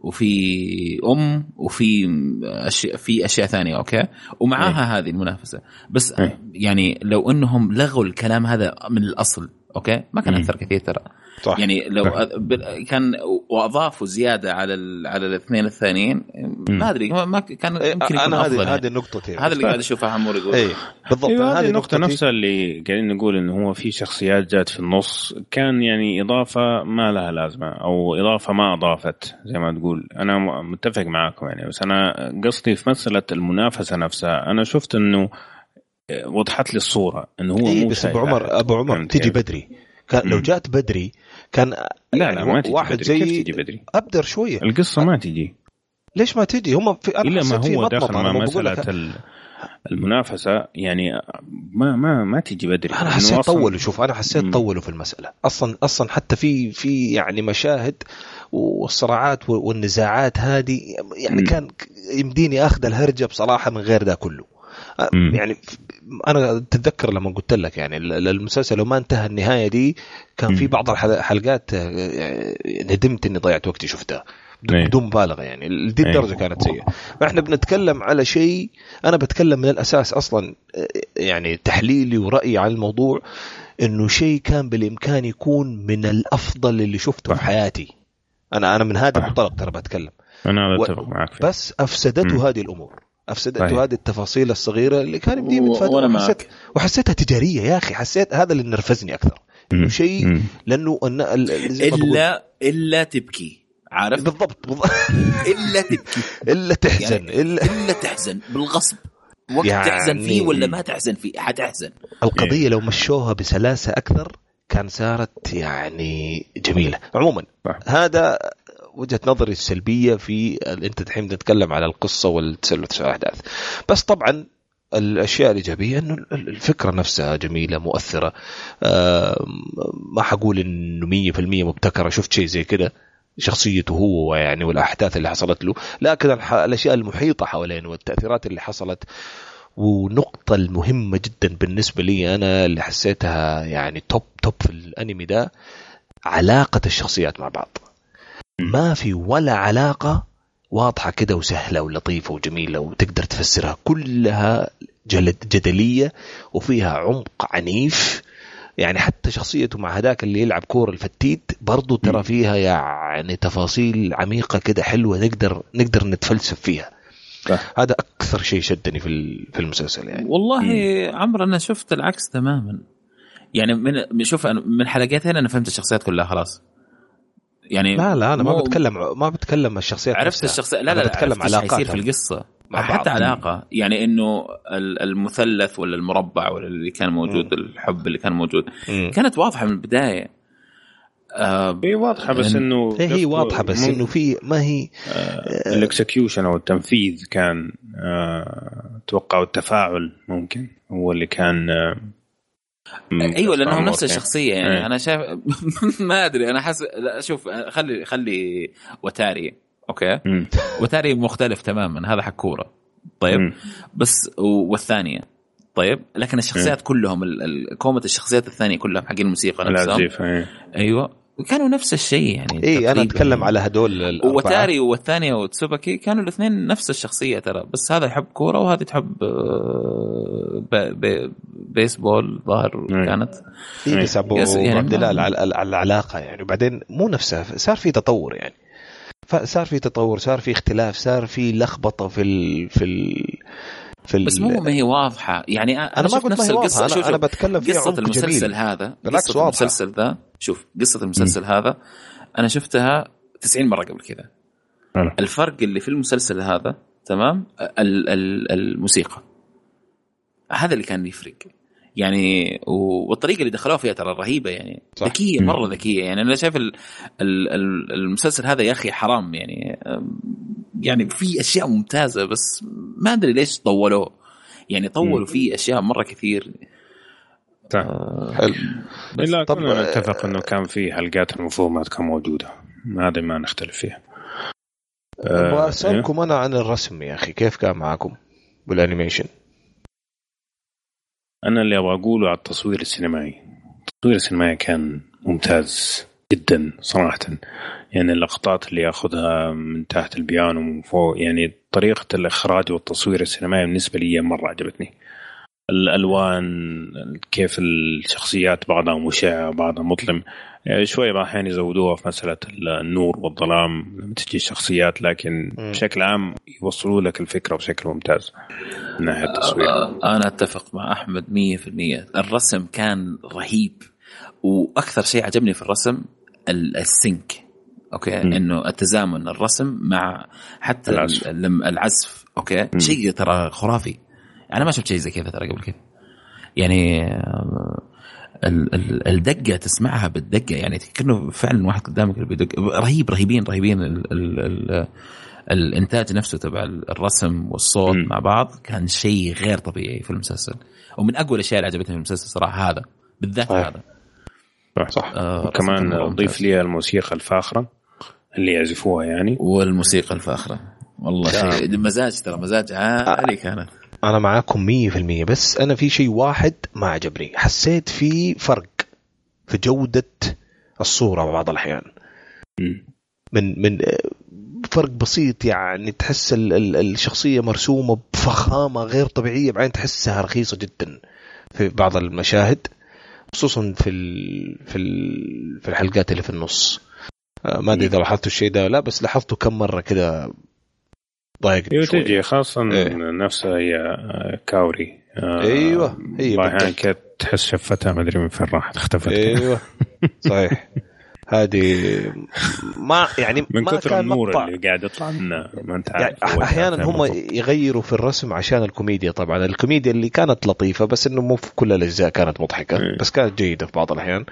وفي أم وفي أشياء في أشياء ثانية okay؟ ومعاها هذه المنافسة. بس يعني لو إنهم لغوا الكلام هذا من الأصل okay؟ ما كان أثر كثير ترى. صح. يعني لو صح. كان وأضافوا زيادة على ال... على الاثنين الثانيين ما أدري ما كان إيه، يمكن يكون أنا هذه هذه نقطتي. هذا اللي قاعد أشوفه عمور يقول. اي بالضبط إيه هذه النقطة نفسها اللي قاعدين نقول إنه هو في شخصيات جات في النص. كان يعني إضافة ما لها لازمة أو إضافة ما أضافت زي ما تقول. أنا متفق معاكم يعني بس أنا قصدي في مسألة المنافسة نفسها. أنا شفت إنه وضحت لي الصورة إنه هو إيه مو بس أبو عمر أبو عمر تجي بدري. كان لو جات بدري كان لا يعني لا ما تجي واحد بدري. زي كيف تجي بدري؟ أبدر شوية. القصة ما تجي. ليش ما تجي؟ هم في إلا ما هو داخل مع مسألة المنافسة يعني ما ما ما تجي بدري. أنا حسيت طولوا شوف أنا حسيت طولوا في المسألة. أصلا أصلا حتى في في يعني مشاهد والصراعات والنزاعات هذه يعني كان يمديني أخذ الهرجة بصراحة من غير ذا كله. يعني أنا تتذكر لما قلت لك يعني المسلسل لو ما انتهى النهاية دي كان في بعض الحلقات آه، ندمت إني ضيعت وقتي شفتها. بدون مبالغة يعني. لدي الدرجة كانت سيئة. فإحنا بنتكلم على شيء أنا بتكلم من الأساس أصلا آه، يعني تحليلي ورأيي عن الموضوع إنه شيء كان بالإمكان يكون من الأفضل اللي شفته في حياتي. أنا أنا من هذا المنطلق ترى بتكلم. أنا أتفق معك فيه. بس أفسدته هذه الأمور. افسدته طيب. هذه التفاصيل الصغيرة اللي كان يمديه يتفادى وحسيت وحسيتها تجارية يا أخي. حسيت هذا اللي نرفزني أكثر. شيء لأنه الا إلا تبكي. عارف؟ بالضبط. بالضبط <laughs> إلا تبكي. إلا تحزن. يعني الا إلا تحزن. بالغصب. وقت يعني- تحزن فيه ولا ما تحزن فيه؟ حتحزن. القضية لو مشوها بسلاسة أكثر كان صارت يعني جميلة. عموما. هذا وجهة نظري السلبية في أنت الحين تتكلم على القصة والتسلسل الأحداث. بس طبعا الأشياء الإيجابية إنه ال- الفكرة نفسها جميلة مؤثرة. ما حقول إنه 100% مبتكرة. شفت شيء زي كده؟ شخصيته هو يعني والأحداث اللي حصلت له. لكن الأشياء المحيطة حوالينه والتأثيرات اللي حصلت. ونقطة المهمة جدا بالنسبة لي أنا اللي حسيتها يعني توب توب في الأنمي ده علاقة الشخصيات مع بعض. ما في ولا علاقة واضحة كده وسهلة ولطيفة وجميلة وتقدر تفسرها. كلها جلد جدلية وفيها عمق عنيف. يعني حتى شخصيته مع هذاك اللي يلعب كورة الفتيت برضو ترى فيها يعني تفاصيل عميقة كده حلوة نقدر نقدر نتفلسف فيها. صح. هذا أكثر شيء شدني في ال- في المسلسل يعني. والله عمرو أنا شفت العكس تماما. يعني من شوف أنا من حلقتين أنا فهمت الشخصيات كلها خلاص. يعني لا لا أنا ما بتكلم ما بتكلم الشخصيات عرفت نفسها. الشخصية لا لا لا بتكلم علاقات حيصير في القصة مع حتى بعض. علاقة يعني إنه ال- المثلث ولا المربع ولا اللي كان موجود الحب اللي كان موجود مم. كانت واضحة من البداية آه هي واضحة بس إنه هي واضحة بس إنه في ما هي الاكسكيوشن أو التنفيذ كان آه، أتوقع التفاعل ممكن هو اللي كان آه، م- أيوه لأنهم نفس. الشخصية يعني إيه. أنا شايف <laughs> ما أدري أنا حاسس لا شوف خلي خلي وتاري okay مم. وتاري مختلف تماما هذا حق كورة طيب مم. بس والثانية طيب لكن الشخصيات كلهم ال- ال- كومة الشخصيات الثانية كلهم حقين الموسيقى نفسهم العزيف إيه. أيوه كانوا نفس الشيء يعني اي أنا. أتكلم على هدول الأربعة. وتاري والثانية وتسوباكي كانوا الاثنين نفس الشخصية ترى بس هذا يحب كورة وهذه تحب آه، ب- ب- بيسبول ظاهر مم. كانت اي بس أبو يعني عبد الله على العلاقة يعني وبعدين مو نفسها صار في تطور يعني صار في تطور صار في اختلاف صار في لخبطة في ال في ال في ال بس مو ما هي واضحة يعني أنا, أنا ما قلت ما نفس هي القصة واضحه شوف أنا, أنا شوف بتكلم في قصة المسلسل جميل هذا بالعكس قصة واضحة. المسلسل ذا شوف قصة المسلسل هذا أنا شفتها 90 مرة قبل كذا. الفرق اللي في المسلسل هذا تمام؟ ال- ال- الموسيقى. هذا اللي كان يفرق. يعني والطريقة اللي دخلوها فيها ترى رهيبة يعني. صح. ذكية مرة ذكية. يعني أنا شايف ال- ال- ال- المسلسل هذا يا أخي حرام يعني. يعني في أشياء ممتازة بس ما أدري ليش طولوه. يعني طولوا فيه أشياء مرة كثير. طيب. حلو. الا طب- كنا نتفق إنه كان في حلقات المفروض ما تكون موجودة. هذه ما نختلف فيها. آه، أبغى أسألكم أنا عن الرسم يا أخي. كيف كان معاكم بالأنيميشن؟ أنا اللي أبغى أقوله على التصوير السينمائي. التصوير السينمائي كان ممتاز جدا صراحة. يعني اللقطات اللي يأخذها من تحت البيانو ومن فوق يعني طريقة الإخراج والتصوير السينمائي بالنسبة لي مرة عجبتني. الألوان كيف الشخصيات بعضها مشعه بعضها مظلم يعني شوي بعض الاحيان يزودوها في مسألة النور والظلام لما تجي الشخصيات لكن مم. بشكل عام يوصلوا لك الفكرة بشكل ممتاز من ناحية التصوير أنا أتفق مع أحمد 100% الرسم كان رهيب وأكثر شيء عجبني في الرسم ال- ال sync okay مم. إنه التزامن الرسم مع حتى العزف. العزف okay. شيء ترى خرافي أنا ما شفت شيء زي كذا ترى قبل كذا يعني ال- ال- الدقة تسمعها بالدقة يعني كأنه فعلا واحد قدامك بيدق رهيب رهيبين رهيبين ال ال ال الإنتاج نفسه تبع الرسم والصوت مم. مع بعض كان شيء غير طبيعي في المسلسل ومن أقوى الأشياء اللي عجبتني في المسلسل صراحة هذا بالذات صحيح. هذا صح, صح. آه وكمان رسم مرة ضيف ممتاز. لي الموسيقى الفاخرة اللي يعزفوها يعني والموسيقى الفاخرة والله شيء مزاج ترى مزاج عالي كانت أنا معاكم 100% بس أنا في شيء واحد ما عجبني. حسيت في فرق في جودة الصورة بعض الأحيان. من من فرق بسيط يعني تحس ال ال الشخصية مرسومة بفخامة غير طبيعية بعدين تحسها رخيصة جدا في بعض المشاهد خصوصا في ال في ال في الحلقات اللي في النص. آه، ما أدري إذا لاحظتوا الشيء ده لأ بس لاحظته كم مرة كده ضايقني أيوه شوي. تجي خاصة إيه. نفسها هي آه، كاوري آه، أيوة، هي تحس شفتها ما أدري من فين راحت اختفت. أيوه صحيح <laughs> هذه ما يعني من ما كثر النور مقطع. اللي قاعد يطلع منه ما انت يعني عارف هو أحيانا هم. يغيروا في الرسم عشان الكوميديا طبعا الكوميديا اللي كانت لطيفة بس إنه مو في كل الأجزاء كانت مضحكة مم. بس كانت جيدة في بعض الأحيان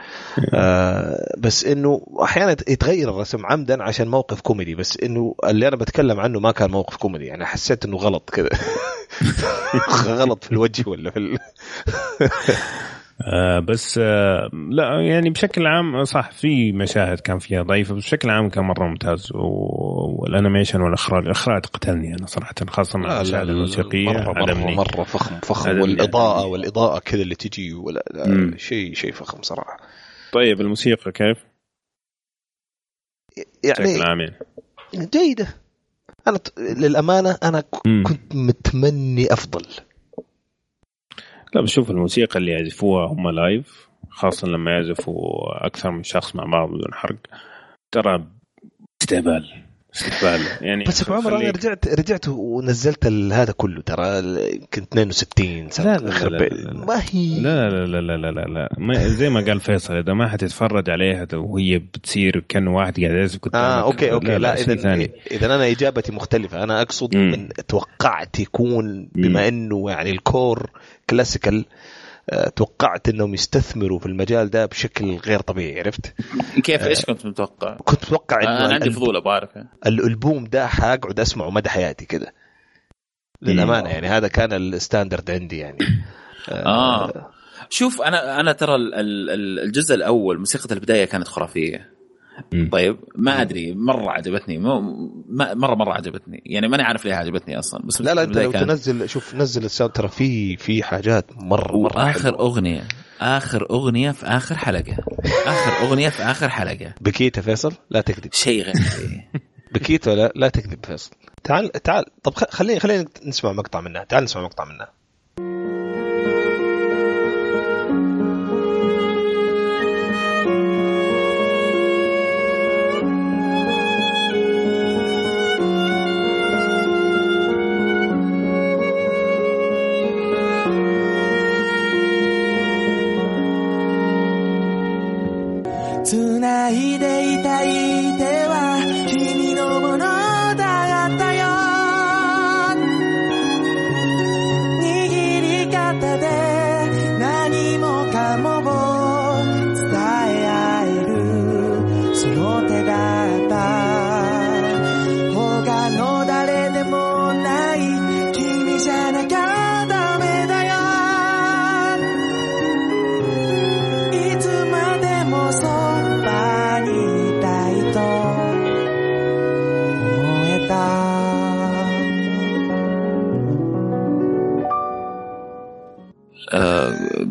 آه بس إنه أحيانا يتغير الرسم عمدا عشان موقف كوميدي بس إنه اللي أنا بتكلم عنه ما كان موقف كوميدي يعني حسيت إنه غلط كذا <laughs> غلط في الوجه ولا في ال... <laughs> آه بس آه لا يعني بشكل عام صح في مشاهد كان فيها ضعيفة بس بشكل عام كان مرة ممتاز وال animation والإخراج الإخراج قتلني أنا صراحة خاصة مع المشاهد الموسيقية مرة مرة, عجبني. مرة فخم فخم. والإضاءة والإضاءة كذا اللي تجي ولا. شيء شيء فخم صراحة طيب الموسيقى كيف؟ بشكل يعني عام يعني للأمانة أنا ك- مم. كنت متمني أفضل لا بشوف الموسيقى اللي يعزفوها هم لايف خاصة لما يعزفوا أكثر من شخص مع بعض بدون حرق ترى استهبال استهبال يعني بس ابو عمر أنا رجعت رجعت ونزلت هذا كله ترى يمكن 62 سنه لا، لا، لا، لا،. لا، لا. ما هي لا لا لا لا لا لا, لا. ما زي ما قال فيصل إذا ما حتتفرج عليها وهي بتصير كأن واحد قاعد يعزف قدامك آه أوكي أوكي لا, شيء اذا اذا أنا إجابتي مختلفة أنا أقصد مم. إن توقعت يكون بما إنه يعني الكور كلاسيكال آه، توقعت إنهم يستثمروا في المجال ده بشكل غير طبيعي عرفت؟ كيف؟ إيش كنت متوقع؟ كنت متوقع إنه أنا عندي فضول أبغى أعرف الألبوم ده حاقعد أسمعه مدى حياتي كده. للأمانة يعني هذا كان ال standard عندي يعني. آه. شوف أنا أنا ترى ال- ال- ال- الجزء الأول موسيقى البداية كانت خرافية. طيب ما أدري مرة عجبتني مو مرة مرة عجبتني. يعني ماني عارف ليه عجبتني أصلا بس لا لا انت لو تنزل شوف نزل ال sound ترى في في حاجات مرة مرة وآخر حلوة. أغنية آخر أغنية في آخر حلقة. آخر أغنية في آخر حلقة. بكيت فيصل لا تكذب. شيء غير. بكيت ولا لا تكذب فيصل. تعال تعال طب خلينا خلينا نسمع مقطع منها. تعال نسمع مقطع منها.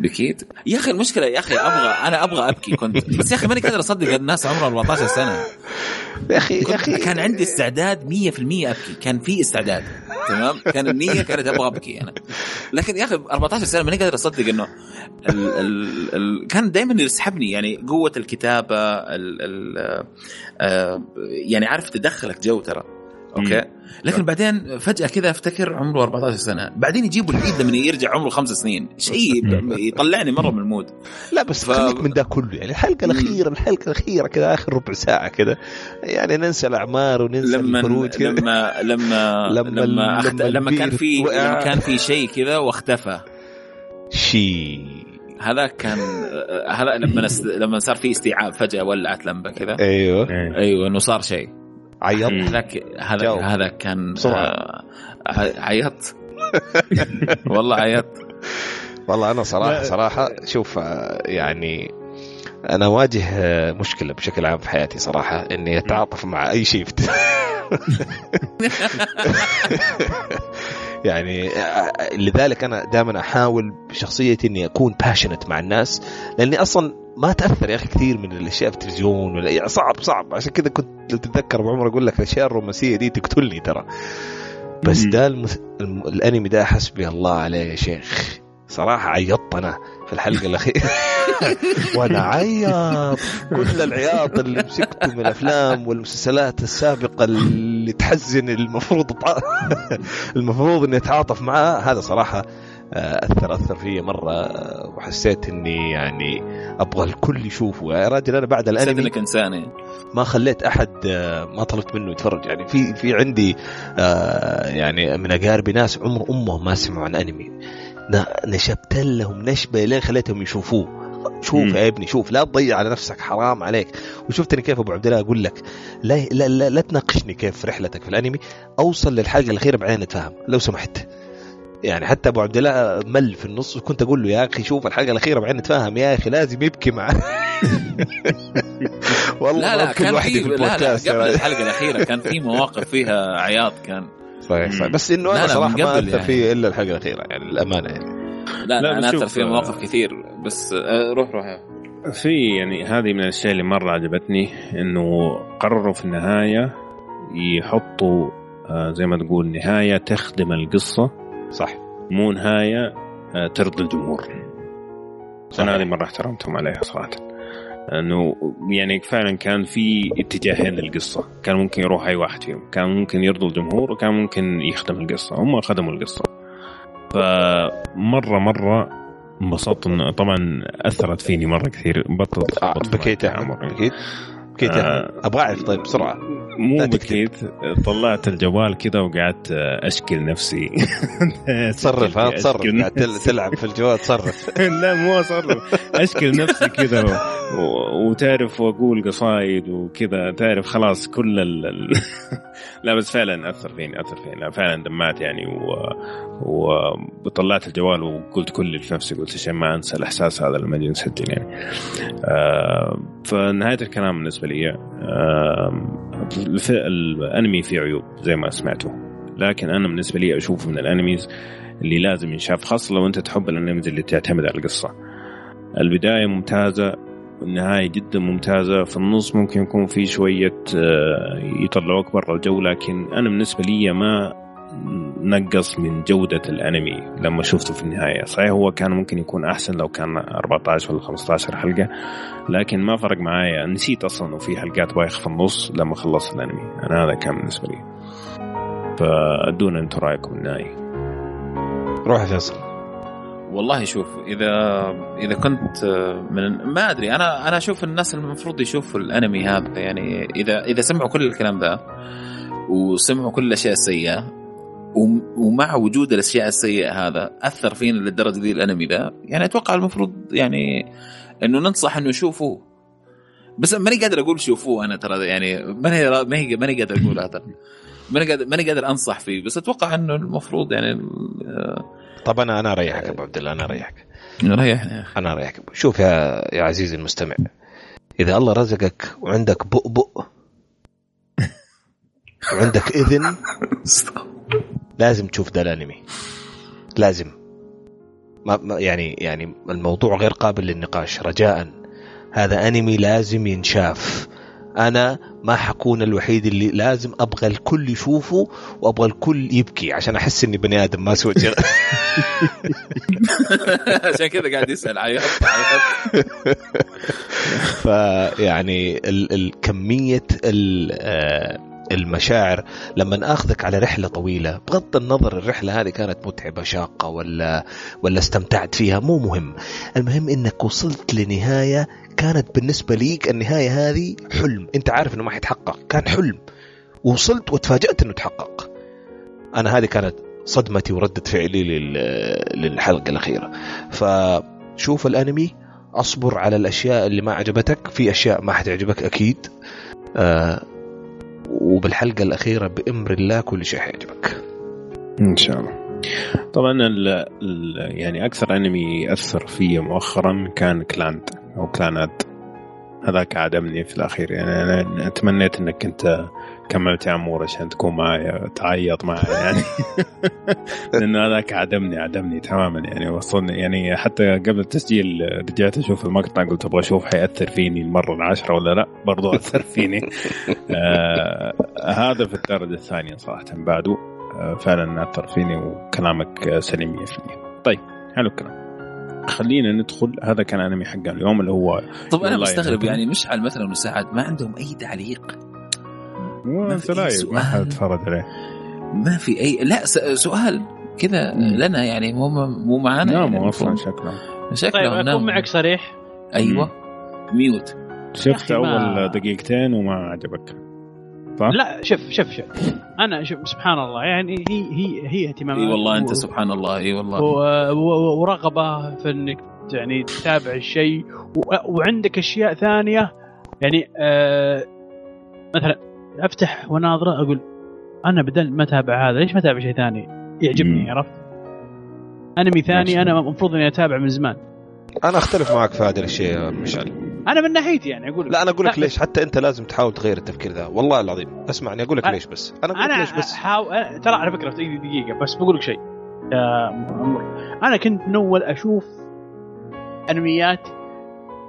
بكيت يا أخي المشكلة يا أخي أبغى أنا أبغى أبكي كنت. بس يا أخي ماني قادر أصدق الناس عمرها 14 سنة. يا أخي يا أخي. كان عندي استعداد 100% أبكي كان في استعداد تمام؟ كان النية كانت أبغى أبكي أنا. لكن يا أخي 14 سنة ماني قادر أصدق إنه ال ال ال كان دائما يسحبني يعني قوة الكتابة ال ال آه يعني عارف تدخلك جو ترى. okay. لكن بعدين فجأة كذا أفتكر عمره 14 سنة. بعدين يجيبوا العيد لما يرجع عمره خمس سنين. شيء <laughs> يطلعني مرة من ال mood. لا بس ف- خليك من ده كله. يعني الحلقة الأخيرة الحلقة الأخيرة كذا آخر ربع ساعة كذا. يعني ننسى الأعمار وننسى لما الخروج كذا. لما لما <laughs> لما لما أخت... لما لما كان في. لما كان في شيء كذا واختفى. شيء هذا كان هذا لما نس... لما صار في استيعاب فجأة ولعت لمبة كذا. أيوه. أيوه إنه صار شيء. عيطت مم. هذاك هذا. هذا كان بسرعة. آه، ع- عيطت <laughs> والله عيطت والله أنا صراحة. صراحة شوف آه، يعني أنا اواجه آه، مشكلة بشكل عام في حياتي صراحة إني أتعاطف مع أي شيء <laughs> يعني لذلك أنا دائما أحاول بشخصيتي إني أكون باشنت مع الناس لأني أصلا ما تأثر يا أخي كثير من الأشياء في التلفزيون ولا يعني صعب صعب. عشان كذا كنت لو تتذكر ابو عمر أقول لك الأشياء الرومانسية دي تقتلني ترى. بس. ده المث... الم... الأنمي ده حسبي الله عليه يا شيخ. صراحة عيطت أنا في الحلقة الأخيرة. <laughs> وأنا عيط. كل العياط اللي مسكته من الأفلام والمسلسلات السابقة اللي تحزن المفروض <laughs> المفروض إني أتعاطف معها هذا صراحة اثر أثر فيا مرة آه، وحسيت إني يعني أبغى الكل يشوفه. يا راجل أنا بعد الأنمي إنك إنسان يعني. ما خليت أحد ما طلبت منه يتفرج. يعني في في عندي يعني من أقاربي ناس عمر امهم ما سمعوا عن أنمي. نشبت لهم نشبة لين خليتهم يشوفوه؟ شوف يا ابني شوف لا تضيع على نفسك حرام عليك. وشفتني كيف أبو عبد الله أقول لك لا لا, لا, لا تناقشني كيف رحلتك في الأنمي أوصل للحلقة الأخيرة بعدين نتفاهم لو سمحت. يعني حتى أبو عبد الله مل في النص وكنت أقول له يا أخي شوف الحلقة الأخيرة بعدين نتفاهم يا أخي لازم يبكي معه. <laughs> والله لا لا كان في, في لا لا قبل الحلقة الأخيرة كان في مواقف فيها عياط كان. صحيح صحيح. بس إنه أنا صراحة ما أثر يعني. فيه إلا الحلقة الأخيرة يعني للأمانة يعني. لا, لا أنا أثر في مواقف كثير بس آه، روح روح. في يعني هذه من الأشياء اللي مرة عجبتني إنه قرروا في النهاية يحطوا آه، زي ما تقول نهاية تخدم القصة. صح. مو نهاية آه، ترضي الجمهور أنا هذه مرة احترمتهم عليها صراحة. إنه يعني فعلا كان في اتجاهين للقصة. كان ممكن يروح أي واحد فيهم. كان ممكن يرضوا الجمهور وكان ممكن يخدم القصة. هم خدموا القصة. فمرة مرة انبسطت إنه طبعا أثرت فيني مرة كثير. بطلت آه بكيت بكيت بكيت آه. أبغى أعرف طيب بسرعة. مو بكيت طلعت الجوال كذا وقعدت أشكل نفسي. <laughs> تصرف ها تصرف. تلعب في الجوال تصرف. <laughs> لا مو أصرف. أشكل نفسي كذا وتعرف وأقول قصايد وكذا. تعرف خلاص كل ال... <laughs> لا بس فعلا أثر فيني أثر فيني فعلا دمعت يعني و... وطلعت الجوال وقلت كل اللي في نفسي قلت عشان ما أنسى الإحساس هذا لما نسجل يعني. آه فنهاية الكلام بالنسبة لي آه الأنمي فيه عيوب زي ما سمعتوا لكن أنا بالنسبة لي اشوفه من الانميز اللي لازم ينشاف خاصة لو أنت تحب الأنميز اللي تعتمد على القصة. البداية ممتازة النهاية جدا ممتازة. في النص ممكن يكون في شوية آه، يطلعوك برا الجو لكن أنا بالنسبة لي ما نقص من جودة الأنمي لما شفته في النهاية. صحيح هو كان ممكن يكون أحسن لو كان 14 ولا 15 حلقة لكن ما فرق معايا. نسيت أصلا إنه في حلقات بايخ في النص لما خلصت الأنمي. أنا هذا كان بالنسبة لي. فأدونا أنتم رأيكم النهائي. روح فيصل. والله شوف إذا إذا كنت من ما أدري أنا أنا أشوف الناس المفروض يشوفوا الأنمي هذا يعني إذا إذا سمعوا كل الكلام ذا وسمعوا كل الأشياء السيئة ومع وجود الأشياء السيئة هذا أثر فينا للدرجه دي الأنمي ذا يعني أتوقع المفروض يعني إنه ننصح إنه يشوفوه. بس ماني قادر أقول شوفوه أنا ترى يعني ماني ماني قادر أقول هذا. ماني قادر ماني قادر أنصح فيه بس أتوقع إنه المفروض يعني طب أنا أنا أريحك أبو عبد الله أنا أريحك. ريحني أنا أريحك. شوف يا يا عزيزي المستمع إذا الله رزقك وعندك بؤبؤ وعندك إذن لازم تشوف ذا الانمي لازم ما يعني يعني الموضوع غير قابل للنقاش. رجاء. هذا أنمي لازم ينشاف. أنا ما حكون الوحيد اللي لازم أبغى الكل يشوفه وأبغى الكل يبكي عشان أحس إني بني آدم ما سويت <laughs> عشان كذا قاعد يسأل عيط عيط. <laughs> فيعني الكمية آه، المشاعر لما آخذك على رحلة طويلة بغض النظر الرحلة هذه كانت متعبة شاقة ولا ولا استمتعت فيها مو مهم. المهم إنك وصلت لنهاية كانت بالنسبة ليك النهاية هذه حلم. أنت عارف إنه ما حيتحقق كان حلم. وصلت وتفاجأت إنه تحقق. أنا هذه كانت صدمتي وردة فعلي للحلقة الأخيرة. فشوف الأنمي أصبر على الأشياء اللي ما عجبتك. في أشياء ما حتعجبك أكيد. آه وبالحلقة الأخيرة بأمر الله كل شيء حيعجبك. إن شاء الله. طبعا ال ال يعني أكثر أنمي أثر في مؤخرا كان كلاند أو كلانات. هذاك عدمني في الأخير. يعني أنا تمنيت إنك أنت كملت يا عمور عشان تكون معي تعيط معي يعني. <laughs> لأنه هذاك عدمني عدمني تماما يعني وصلني يعني حتى قبل التسجيل رجعت أشوف المقطع قلت أبغى أشوف حيأثر فيني المرة العاشرة ولا لأ برضو <laughs> أثر فيني. آه هذا في الدرجة الثانية صراحة بعده آه فعلا أثر فيني وكلامك سليم 100% طيب حلو الكلام. خلينا ندخل هذا كان أنمي حق اليوم اللي هو طب أنا مستغرب يعني مشعل مثلا وسعد ما عندهم أي تعليق؟ ما في أي ما حد اتفرج عليه. ما في أي لا سؤال كذا لنا يعني مو مو معانا ناموا يعني أصلا شكلهم. شكلهم طيب أكون. معك صريح. أيوه. ميوت. شفت ما- أول دقيقتين وما عجبك. صح؟ لا شوف شوف شوف. أنا شوف سبحان الله يعني هي هي هي اهتمامات إي والله أنت سبحان الله إي والله. ورغبة في إنك يعني تتابع الشيء. وعندك أشياء ثانية يعني آه مثلا أفتح وناظرة أقول أنا بدل ما أتابع هذا ليش ما أتابع شيء ثاني؟ يعجبني. عرفت؟ انمي ثاني أنا المفروض إني أتابع من زمان. أنا أختلف معك في هذا الشيء يا مشعل. أنا من ناحيتي يعني أقول لا أنا أقول لك ليش. حتى أنت لازم تحاول تغير التفكير ذا. والله العظيم. اسمعني أقول لك ليش بس. أنا أقول لك ليش بس. حاول أنا- ترى على فكرة دقيقه دقيقة بس بقول لك شيء. يا عمر. أنا كنت من أول أشوف أنميات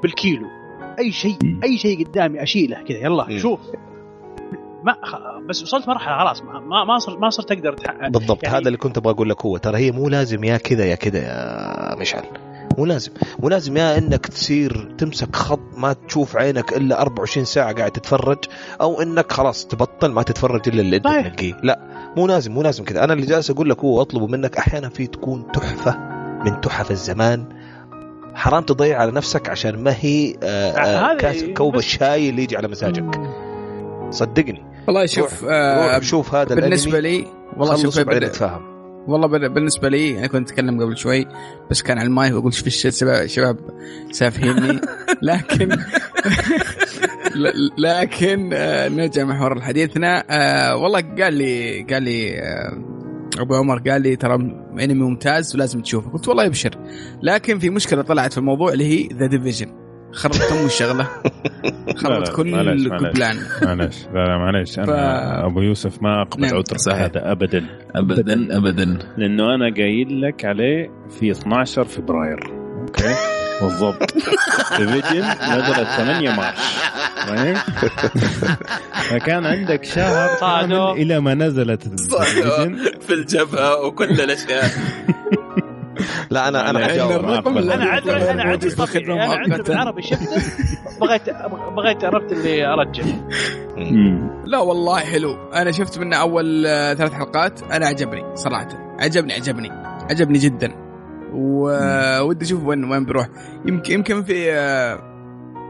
بالكيلو. أي شيء أي شيء قدامي أشيله كذا يلا. شوف. ما خ- بس وصلت مرحلة خلاص ما ما صرت ما صرت أقدر تح... بالضبط. يعني- هذا اللي كنت أبغى أقول لك هو ترى هي مو لازم يا كذا يا كذا يا مشعل مو لازم. مو لازم يا إنك تصير تمسك خط ما تشوف عينك إلا 24 ساعة قاعد تتفرج أو إنك خلاص تبطل ما تتفرج إلا اللي أنت صحيح. تنقيه لا مو لازم مو لازم كذا. أنا اللي جالس أقول لك هو واطلبه منك أحيانا في تكون تحفة من تحف الزمان. حرام تضيع على نفسك عشان ما هي آه، آه، كاس كوب الشاي اللي يجي على مزاجك صدقني. والله شوف روح آه شوف هذا بالنسبة لي والله شوف وبعدين بد- نتفاهم والله بالنسبة لي أنا كنت أتكلم قبل شوي بس كان على الماي وأقول شوف الش- الشباب شباب سافهيني. <laughs> لكن لكن آه، نرجع محور حديثنا آه، والله قال لي قال لي آه، أبو عمر قال لي ترى أنمي ممتاز ولازم تشوفه. قلت والله ابشر لكن في مشكلة طلعت في الموضوع اللي هي The Division خربت ام الشغلة. <laughs> خربت كل معلش، معلش. لا لا معلش. أنا ف- أبو يوسف ما أقبل نعم، عذر صحيح. هذا ابدا. ابدا ابدا. لأنه أنا قايل لك عليه في 12 فبراير. okay؟ بالضبط. <laughs> Division نزلت 8 مارس. فاهم؟ فكان عندك شهر كامل. إلى ما نزلت في الجبهة وكل الأشياء. <laughs> لا أنا أنا معلش. حجاوب. أنا عندي أنا عندي. أنا عندي. بالعربي شفته. بغيت بغيت عرفت اللي ارجع. لا والله حلو. أنا شفت منه أول آه، ثلاث حلقات. أنا عجبني صراحة. عجبني عجبني. عجبني جدا. وودي أشوف وين وين بيروح. يمكن يمكن في آه،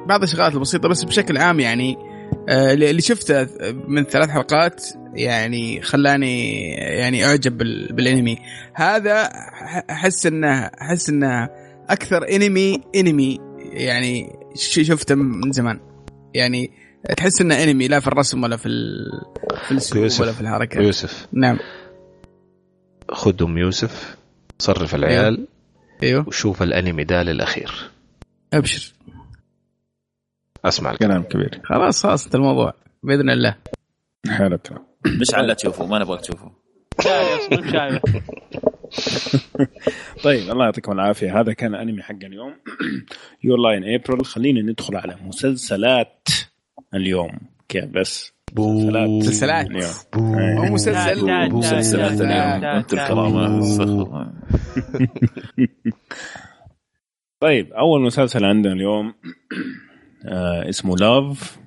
بعض الشغلات البسيطة بس بشكل عام يعني آه، اللي شفته من ثلاث حلقات يعني خلاني يعني أعجب بال- بالانمي. هذا ح- أحس إنه أحس إنه أكثر انمي انمي يعني ش- شفته من زمان. يعني تحس إنه انمي لا في الرسم ولا في ال- في الأسلوب يوسف. ولا في الحركة. يوسف. نعم. خذ أم يوسف صرف العيال أيوه. وشوف الانمي ده للأخير. أبشر. أسمع الكلام. كلام كبير. خلاص خلاص الموضوع. بإذن الله. حلو الكلام مش على تشوفه ما نبغاك تشوفه. شايف أصلا شايف طيب الله يعطيكم العافية. هذا كان أنمي حق اليوم. Your Lie in April خلينا ندخل على مسلسلات اليوم. كيف بس؟ مسلسلات مو. مسلسل. لا، لا، لا، مسلسلات لا، لا، اليوم. لا، لا. الكرامة. <laughs> طيب أول مسلسل عندنا اليوم <clears throat> آه اسمه لاف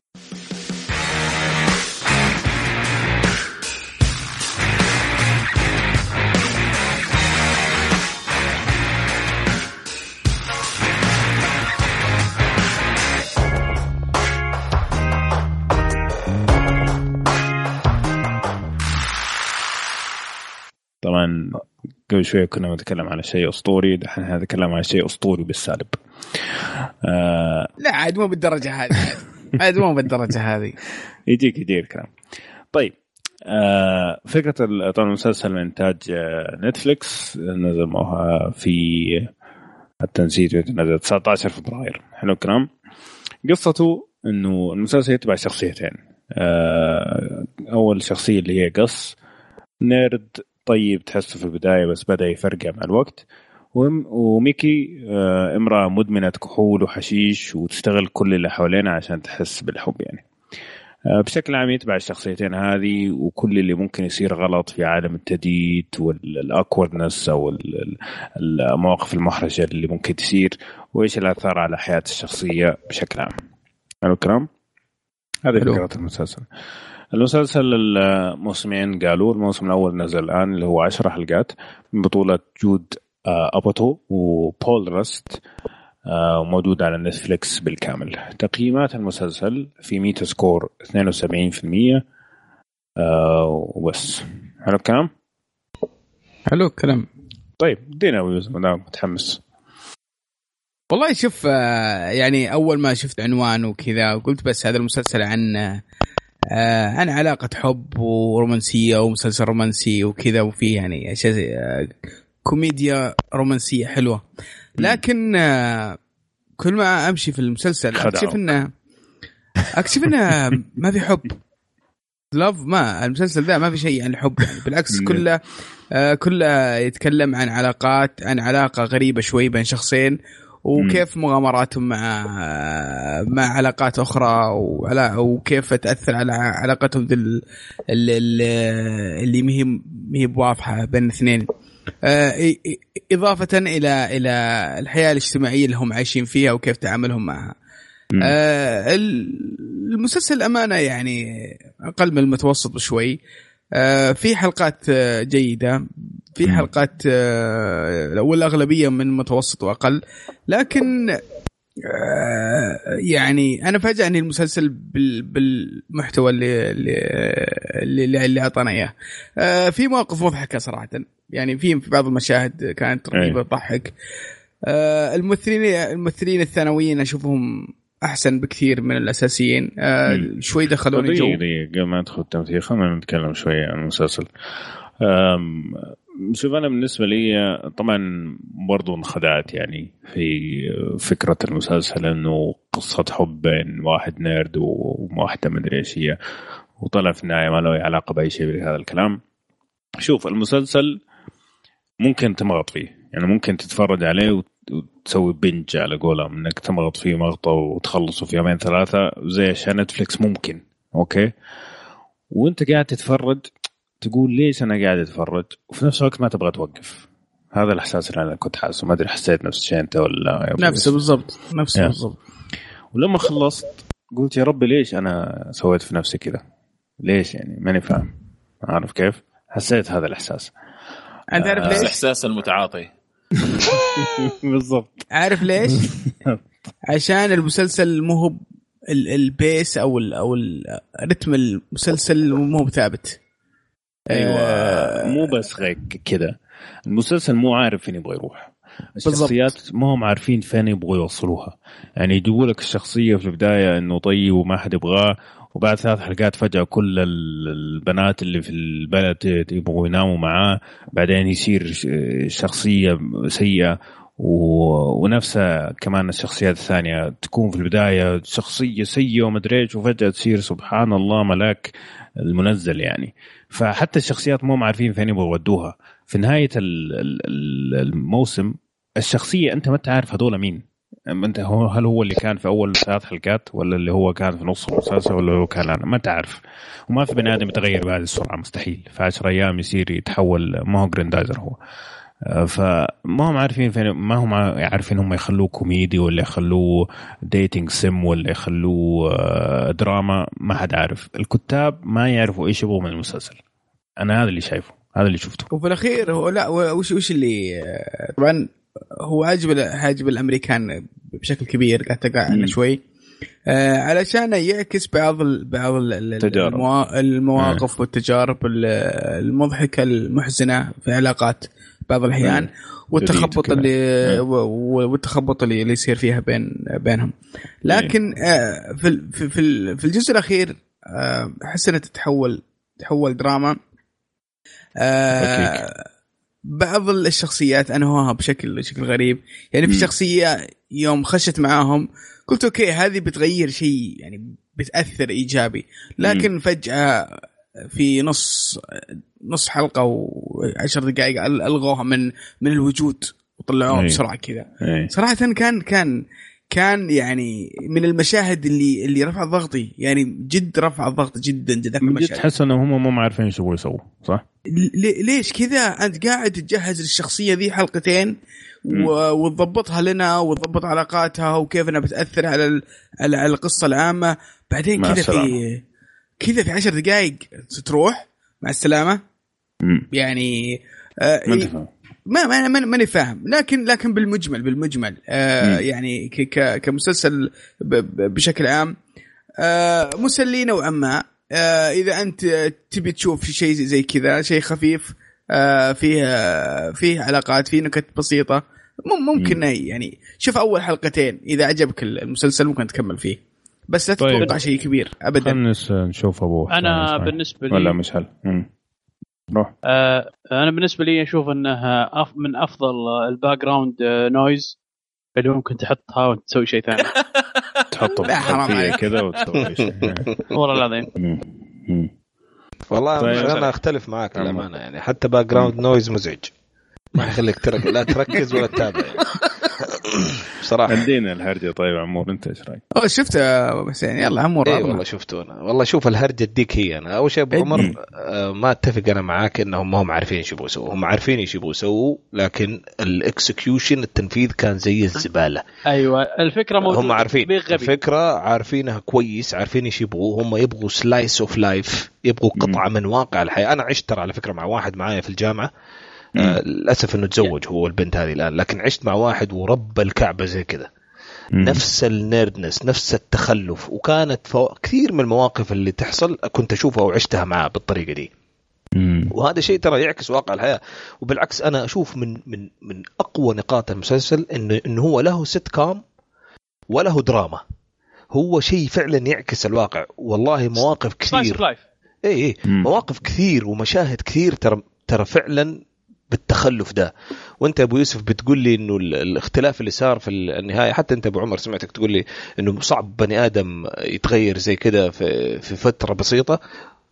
طبعا قبل شوية كنا نتكلم على شيء أسطوري دحين نتكلم على شيء أسطوري بالسالب. آه لا عاد مو بالدرجة هذه. عاد مو بالدرجة هذه. <laughs> يجيك يجيك الكلام. طيب آه فكرة طبعا المسلسل من إنتاج آه نتفليكس نزل موها في حتى نسيت نزل 19 فبراير. حلو الكلام. قصته إنه المسلسل يتبع شخصيتين. آه أول شخصية اللي هي قص نيرد طيب تحسه في البداية بس بدأ يفرقع مع الوقت وم- وميكي آه امرأة مدمنة كحول وحشيش وتستغل كل اللي حوالينا عشان تحس بالحب يعني آه، بشكل عام يتبع الشخصيتين هذه وكل اللي ممكن يصير غلط في عالم التديت والاكوردنس أو ال- ال- المواقف المحرجة اللي ممكن تصير وإيش الآثار على حياة الشخصية بشكل عام. حلو الكلام؟ هذه. فكرة المسلسل. المسلسل الموسمين قالوا الموسم الأول نزل الآن اللي هو 10 حلقات من بطولة جود آه، أباتاو وبول رست آه، موجود على نتفليكس بالكامل. تقييمات المسلسل في Metascore 72% وبس. حلو الكلام؟ حلو الكلام. طيب دينا ويوز ما دام متحمس. والله شوف آه، يعني أول ما شفت عنوان وكذا قلت بس هذا المسلسل عن آه، عن علاقة حب ورومانسية ومسلسل رومانسي وكذا وفيه يعني أشياء آه، كوميديا رومانسية حلوة. لكن كل ما أمشي في المسلسل أكتشف إنه أكتشف إنه ما في حب. Love ما المسلسل ذا ما في شيء عن الحب يعني. بالعكس كله كله يتكلم عن علاقات عن علاقة غريبة شوي بين شخصين وكيف مغامراتهم مع مع علاقات أخرى وعلى وكيف تأثر على علاقتهم اللي اللي ما هي بواضحة بين الاثنين. آه، إضافة إلى إلى الحياة الاجتماعية اللي هم عايشين فيها وكيف تعاملهم معها. آه المسلسل أمانة يعني أقل من المتوسط بشوي. في حلقات آه، جيدة. في حلقات آه، والأغلبية من متوسط وأقل. لكن آه، يعني أنا فاجأني المسلسل بالمحتوى اللي اللي اللي أعطانا إياه. آه، في مواقف مضحكة صراحة. يعني في بعض المشاهد كانت رهيبة إيه. تضحك. الممثلين الممثلين الثانويين أشوفهم أحسن بكثير من الأساسيين. شوي دخلوني جو. قبل ما ندخل التمثيل خلينا نتكلم شوي عن المسلسل. شوف أنا بالنسبة لي طبعا برضو انخدعت يعني في فكرة المسلسل إنه قصة حب بين واحد nerd وواحدة مدري إيش هي وطلع في النهاية ما له علاقة بأي شيء بهذا الكلام. شوف المسلسل ممكن تمغط فيه يعني ممكن تتفرج عليه وتسوي binge على قولهم إنك تمغط فيه مغطه وتخلصه في يومين ثلاثة زي عشان نتفلكس ممكن okay؟ وأنت قاعد تتفرج تقول ليش أنا قاعد أتفرج؟ وفي نفس الوقت ما تبغى توقف. هذا الإحساس اللي أنا كنت حاسه ما أدري حسيت نفس الشيء أنت ولا نفسه بالضبط نفسه بالضبط. ولما خلصت قلت يا ربي ليش أنا سويت في نفسي كذا؟ ليش يعني؟ ماني فاهم. عارف كيف؟ حسيت هذا الإحساس. أنت عارف ليش؟ الإحساس المتعاطي. <laughs> <laughs> بالضبط. عارف ليش؟ <laughs> عشان المسلسل مو هو ال pace أو ال أو الرتم المسلسل مو ثابت أيوه آه مو بس غيك كذا. المسلسل مو عارف فين يبغى يروح. الشخصيات ما هم عارفين فين يبغوا يوصلوها. يعني يجيبوا لك الشخصية في البداية إنه طيب وما حد يبغاه وبعد ثلاث حلقات فجأة كل البنات اللي في البلد يبغوا يناموا معاه بعدين يصير شخصية سيئة ونفسها كمان الشخصيات الثانية تكون في البداية شخصية سيئة ومدري إيش وفجأة تصير سبحان الله ملاك المنزل يعني. فحتى الشخصيات مو عارفين فين يبغوا يودوها. في نهاية الموسم الشخصية أنت ما انت عارف هذول مين. أنت هو هل هو اللي كان في أول ثلاث حلقات ولا اللي هو كان في نص المسلسل ولا هو كان أنا؟ ما تعرف. وما في بني آدم يتغير بهذه السرعة مستحيل. في 10 أيام يصير يتحول ما هو جريندايزر هو. فما هم عارفين فين ما هم عارفين هم يخلوه كوميدي ولا يخلوه ديتنج سم ولا يخلوه آه، دراما ما حد عارف. الكتاب ما يعرفوا إيش يبغوا من المسلسل. أنا هذا اللي شايفه هذا اللي شفته. وفي الأخير هو لا وش وش اللي آه، طبعا هو عاجب عاجب الأمريكان بشكل كبير قاعد تقع شوي. آه علشان يعكس بعض ال بعض التجارب. المواقف والتجارب المضحكة المحزنة في علاقات بعض الأحيان والتخبط اللي والتخبط اللي يصير فيها بين بينهم. لكن آه، في في في الجزء الأخير آه، احس انها تتحول تحول دراما. آه، بعض الشخصيات انهوها بشكل بشكل غريب. يعني في شخصية يوم خشت معاهم قلت أوكي هذه بتغير شيء يعني بتأثر إيجابي. لكن فجأة في نص نص حلقة وعشر دقائق ألغوها من من الوجود وطلعوها أيه. بسرعة كذا. أيه. صراحة كان كان كان يعني من المشاهد اللي اللي رفع ضغطي. يعني جد رفع الضغط جدا جدا من جد تحس إنهم هم مو عارفين إيش يبغوا يسووا صح؟ ليش كذا؟ أنت قاعد تجهز للشخصية ذي حلقتين وتضبطها لنا وتضبط علاقاتها وكيف إنها بتأثر على على القصة العامة. بعدين كذا في كذا في عشر دقائق تروح مع السلامة. مم. يعني آه ما ما ما ما- ماني فاهم لكن لكن بالمجمل بالمجمل آه مم. يعني ك- ك- كمسلسل ب- ب- بشكل عام آه مسلي نوعا ما آه إذا أنت تبي تشوف شيء زي كذا شيء خفيف آه فيه آه فيه علاقات فيه نكت بسيطة مم- ممكن مم. يعني شوف أول حلقتين إذا عجبك المسلسل ممكن تكمل فيه بس لا طيب. تتوقع شيء كبير ابدا خلينا نشوف ابو حسام أنا؟ بالنسبة لي ولا مش هل مم. روح آه أنا بالنسبة لي أشوف إنها أف من أفضل ال background noise اللي ممكن تحطها وانت تسوي شيء ثاني <laughs> تحطه عليك. كذا وتسوي شيء <laughs> والله العظيم. <laughs> والله طيب. أنا أختلف معاك تمام. للأمانة يعني حتى background noise مزعج ما يخليك ترك لا تركز ولا تتابع يعني. <coughs> بصراحه ادينا الهرجة طيب عمور انت إيش رأيك؟ شفته بس يعني يلا عمور اي عظمة. والله شفته. أنا والله شوف الهرجة تديك هي أنا. أول شيء أبو إيه. عمر آه، ما أتفق أنا معاك إنهم ما هم عارفين إيش يبغوا يسووا. هم عارفين إيش يبغوا يسووا لكن ال execution التنفيذ كان زي الزبالة. أيوه الفكرة موجودة. هم عارفين. الفكرة عارفينها كويس عارفين إيش يبغوا. هم يبغوا slice of life يبغوا قطعة من واقع الحياة. أنا عشت ترى على فكرة مع واحد معايا في الجامعة. آه للأسف إنه تزوج هو البنت هذه الآن لكن عشت مع واحد ورب الكعبة زي كذا. نفس ال nerdness نفس التخلف وكانت فو... كثير من المواقف اللي تحصل كنت أشوفها وعشتها معاه بالطريقة دي. مم. وهذا شيء ترى يعكس واقع الحياة. وبالعكس أنا أشوف من من من أقوى نقاط المسلسل انه انه هو له سيت كوم وله دراما هو شيء فعلا يعكس الواقع. والله مواقف كثير. اي اي مم. مواقف كثير ومشاهد كثير ترى ترى فعلا بالتخلف ده. وانت أبو يوسف بتقول لي إنه ال- الاختلاف اللي صار في النهاية حتى أنت أبو عمر سمعتك تقول لي إنه صعب بني آدم يتغير زي كده في في فترة بسيطة.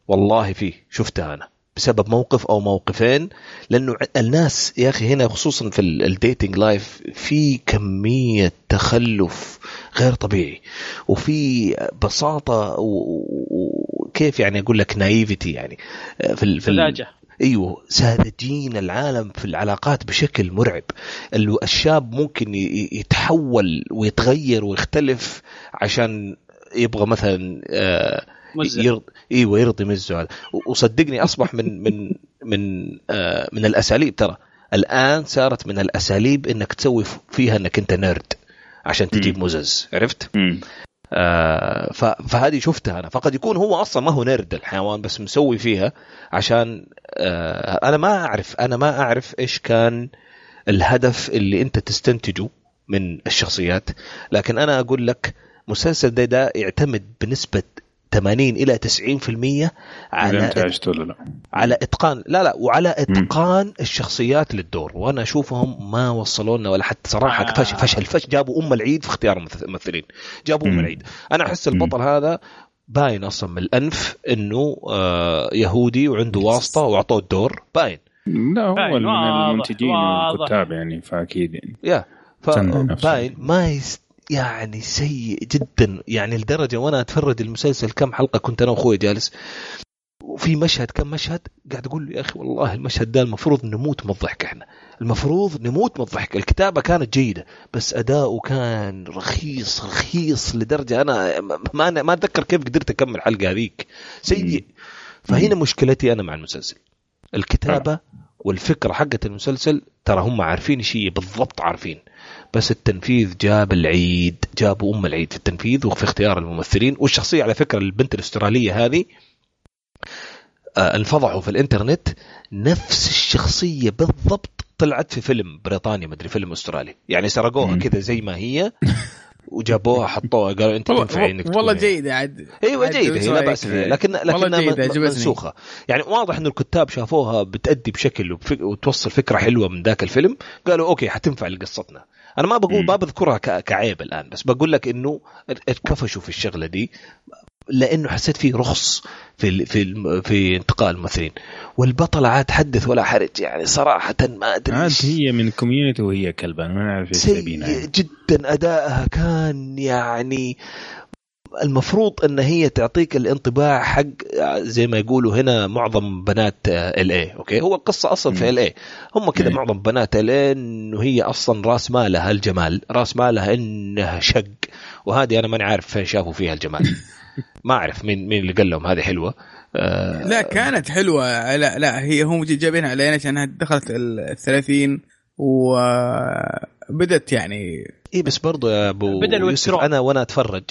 والله فيه شفتها أنا بسبب موقف أو موقفين. لأنه الناس يا أخي هنا خصوصا في ال dating life في كمية تخلف غير طبيعي. وفي بساطة وكيف يعني أقول لك نايفتي يعني في ال- في سذاجة. أيوه ساذجين العالم في العلاقات بشكل مرعب ال- الشاب ممكن يتحول ويتغير ويختلف عشان يبغى مثلا آه، مزة. يرض... أيوه يرضي مزه هذا وصدقني أصبح من <laughs> من من آه، من الأساليب ترى الآن صارت من الأساليب إنك تسوي فيها إنك أنت نيرد عشان تجيب. مزز عرفت؟ مم. آه فهذه شفتها أنا. فقد يكون هو أصلا ما هو نرد الحيوان بس مسوي فيها عشان آه أنا ما أعرف أنا ما أعرف إيش كان الهدف اللي أنت تستنتجه من الشخصيات. لكن أنا أقول لك مسلسل ده, ده يعتمد بنسبة 80 إلى 90% إذا على عشت ولا لا؟ على إتقان لا لا وعلى إتقان الشخصيات للدور. وأنا أشوفهم ما وصلوا لنا ولا حتى صراحة آه. فشل فشل فشل جابوا أم العيد في اختيار الممث- الممثلين. جابوا أم. العيد. أنا أحس البطل هذا باين أصلا من الأنف إنه آه يهودي وعنده واسطة وأعطوه الدور. باين. لا هو من المنتجين. والكتاب يعني فأكيد يعني. يا. فباين ما يست يعني سيء جدا. يعني لدرجة وأنا أتفرج المسلسل كم حلقة كنت أنا وأخوي جالس وفي مشهد كم مشهد؟ قاعد أقول له يا أخي والله المشهد ده المفروض نموت من الضحك إحنا. المفروض نموت من الضحك. الكتابة كانت جيدة بس أداؤه كان رخيص رخيص لدرجة أنا ما ما أتذكر كيف قدرت أكمل الحلقة هذيك. سيء. فهنا مشكلتي أنا مع المسلسل. الكتابة والفكرة حقت المسلسل ترى هم عارفين شيء بالضبط عارفين. بس التنفيذ جاب العيد جابوا أم العيد في التنفيذ وفي اختيار الممثلين. والشخصية على فكرة البنت الأسترالية هذه آه، انفضحوا في الإنترنت. نفس الشخصية بالضبط طلعت في فيلم بريطاني مدري فيلم أسترالي. يعني سرقوها. كذا زي ما هي <laughs> وجابوها حطوها قالوا أنت تنفعي أنك والله, جيدة عاد. أيوه جيدة هي لا؟ بأس فيها. لكن لكنها جيدة من- عجبتني. منسوخة. يعني واضح انه الكتاب شافوها بتأدي بشكل وتوصل فكرة حلوة من ذاك الفيلم. قالوا okay حتنفع لقصتنا. أنا ما بقول. ما بذكرها كعيب الآن بس بقول لك إنه اتكفشوا في الشغلة دي لأنه حسيت فيه رخص في ال- في في انتقاء الممثلين والبطلة عاد حدث ولا حرج يعني صراحة ما أدري عاد. هي من Community وهي كلبة ما نعرف إيش. جدا ادائها كان يعني المفروض إن هي تعطيك الانطباع حق زي ما يقولوا هنا معظم بنات ال LA okay؟ هو القصة أصلا في LA هم كذا. معظم بنات LA إنه هي أصلا راس مالها الجمال راس مالها إنها شق وهذه أنا ماني عارف فين شافوا فيها الجمال. <laughs> ما أعرف مين مين اللي قال لهم هذه حلوة. آه لا كانت حلوة. لا لا هي هم جايبينها علينا عشانها دخلت ال 30 وبدت يعني اي بس برضو يا أبو يوسف. أنا وأنا أتفرج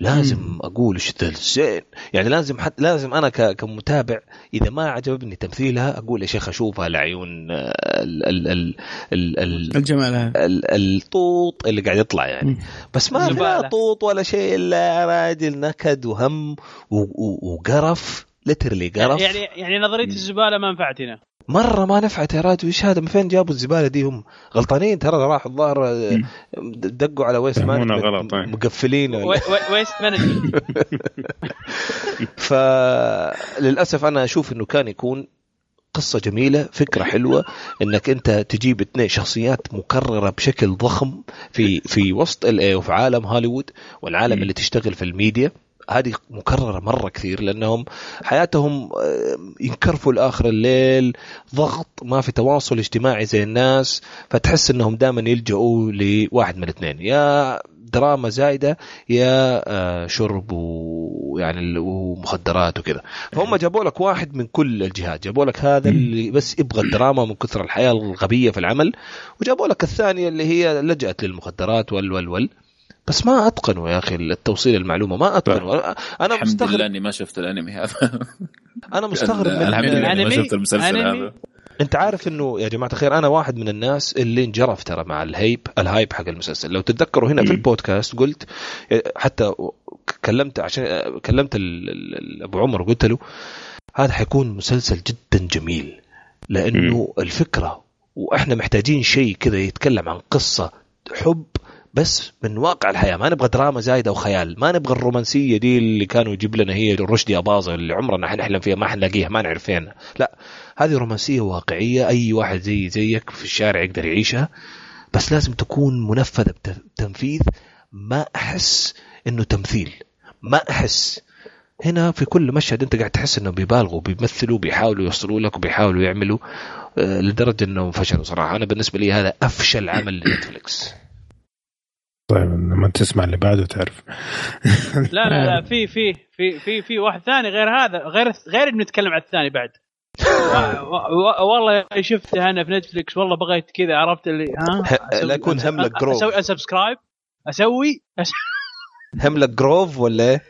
لازم أقول إيش ذا الزين؟ يعني لازم حت لازم أنا ك- كمتابع إذا ما عجبني تمثيلها أقول يا شيخ أشوفها لعيون آه، ال ال ال ال ال الجمال هذا. ال- الطوط اللي قاعد يطلع يعني. بس ما. لا طوط ولا شيء إلا راجل نكد وهم وقرف لترلي قرف. يعني يعني نظرية الزبالة ما نفعتنا. مرة ما نفعت يا راجل إيش هذا؟ من فين جابوا الزبالة دي؟ هم غلطانين ترى راحوا الظاهر دقوا على waste management غلط، أي. مقفلين waste management فللاسف أنا أشوف إنه كان يكون قصة جميلة فكرة حلوة إنك أنت تجيب اثنين شخصيات مكررة بشكل ضخم في في وسط ال وفي عالم هوليوود والعالم. اللي تشتغل في الميديا. هذه مكررة مرة كثير لأنهم حياتهم آه، ينكرفوا لآخر الليل ضغط ما في تواصل اجتماعي زي الناس فتحس أنهم دائما يلجأوا لواحد من الاثنين. يا دراما زايدة يا آه، شرب ويعني ومخدرات وكذا. فهم جابوا لك واحد من كل الجهات. جابوا لك هذا اللي بس يبغى الدراما من كثر الحياة الغبية في العمل وجابوا لك الثانية اللي هي لجأت للمخدرات وال وال وال. بس ما اتقنوا يا أخي التوصيل المعلومه ما اتقنوا أنا الحمد لله مستغرب إني ما شفت الأنمي هذا. <laughs> أنا مستغرب من الحمد لله إني ما؟ شفت المسلسل؟ هذا. أنت عارف إنه يا جماعة الخير أنا واحد من الناس اللي انجرف ترى مع الهيب الهايب حق المسلسل. لو تتذكروا هنا في البودكاست قلت حتى كلمت عشان كلمت ال- ال- ال- أبو عمر وقلت له هذا حيكون مسلسل جدا جميل لأنه الفكرة وإحنا محتاجين شيء كذا يتكلم عن قصة حب بس من واقع الحياة ما نبغى دراما زايده وخيال ما نبغى الرومانسية دي اللي كانوا يجيب لنا هي رشدي أباظة اللي عمرنا حنحلم فيها ما حنلاقيها ما نعرف فين. لا هذه رومانسية واقعية أي واحد زي زيك في الشارع يقدر يعيشها بس لازم تكون منفذة بتنفيذ. ما أحس إنه تمثيل ما أحس. هنا في كل مشهد أنت قاعد تحس انهم بيبالغوا بيمثلوا بيحاولوا يوصلوا لك وبيحاولوا يعملوا آه، لدرجة إنهم فشلوا صراحة. أنا بالنسبة لي هذا أفشل عمل لنتفلكس طيب لما تسمع اللي بعده تعرف <laughs> لا لا لا في في في في في واحد ثاني غير هذا غير غير انه نتكلم عن الثاني بعد <laughs> والله شفته أنا في نتفلكس والله بغيت كذا عرفت اللي ها لا يكون هملك جروف. أسوي أسبسكرايب أسوي. هملك جروف ولا إيه؟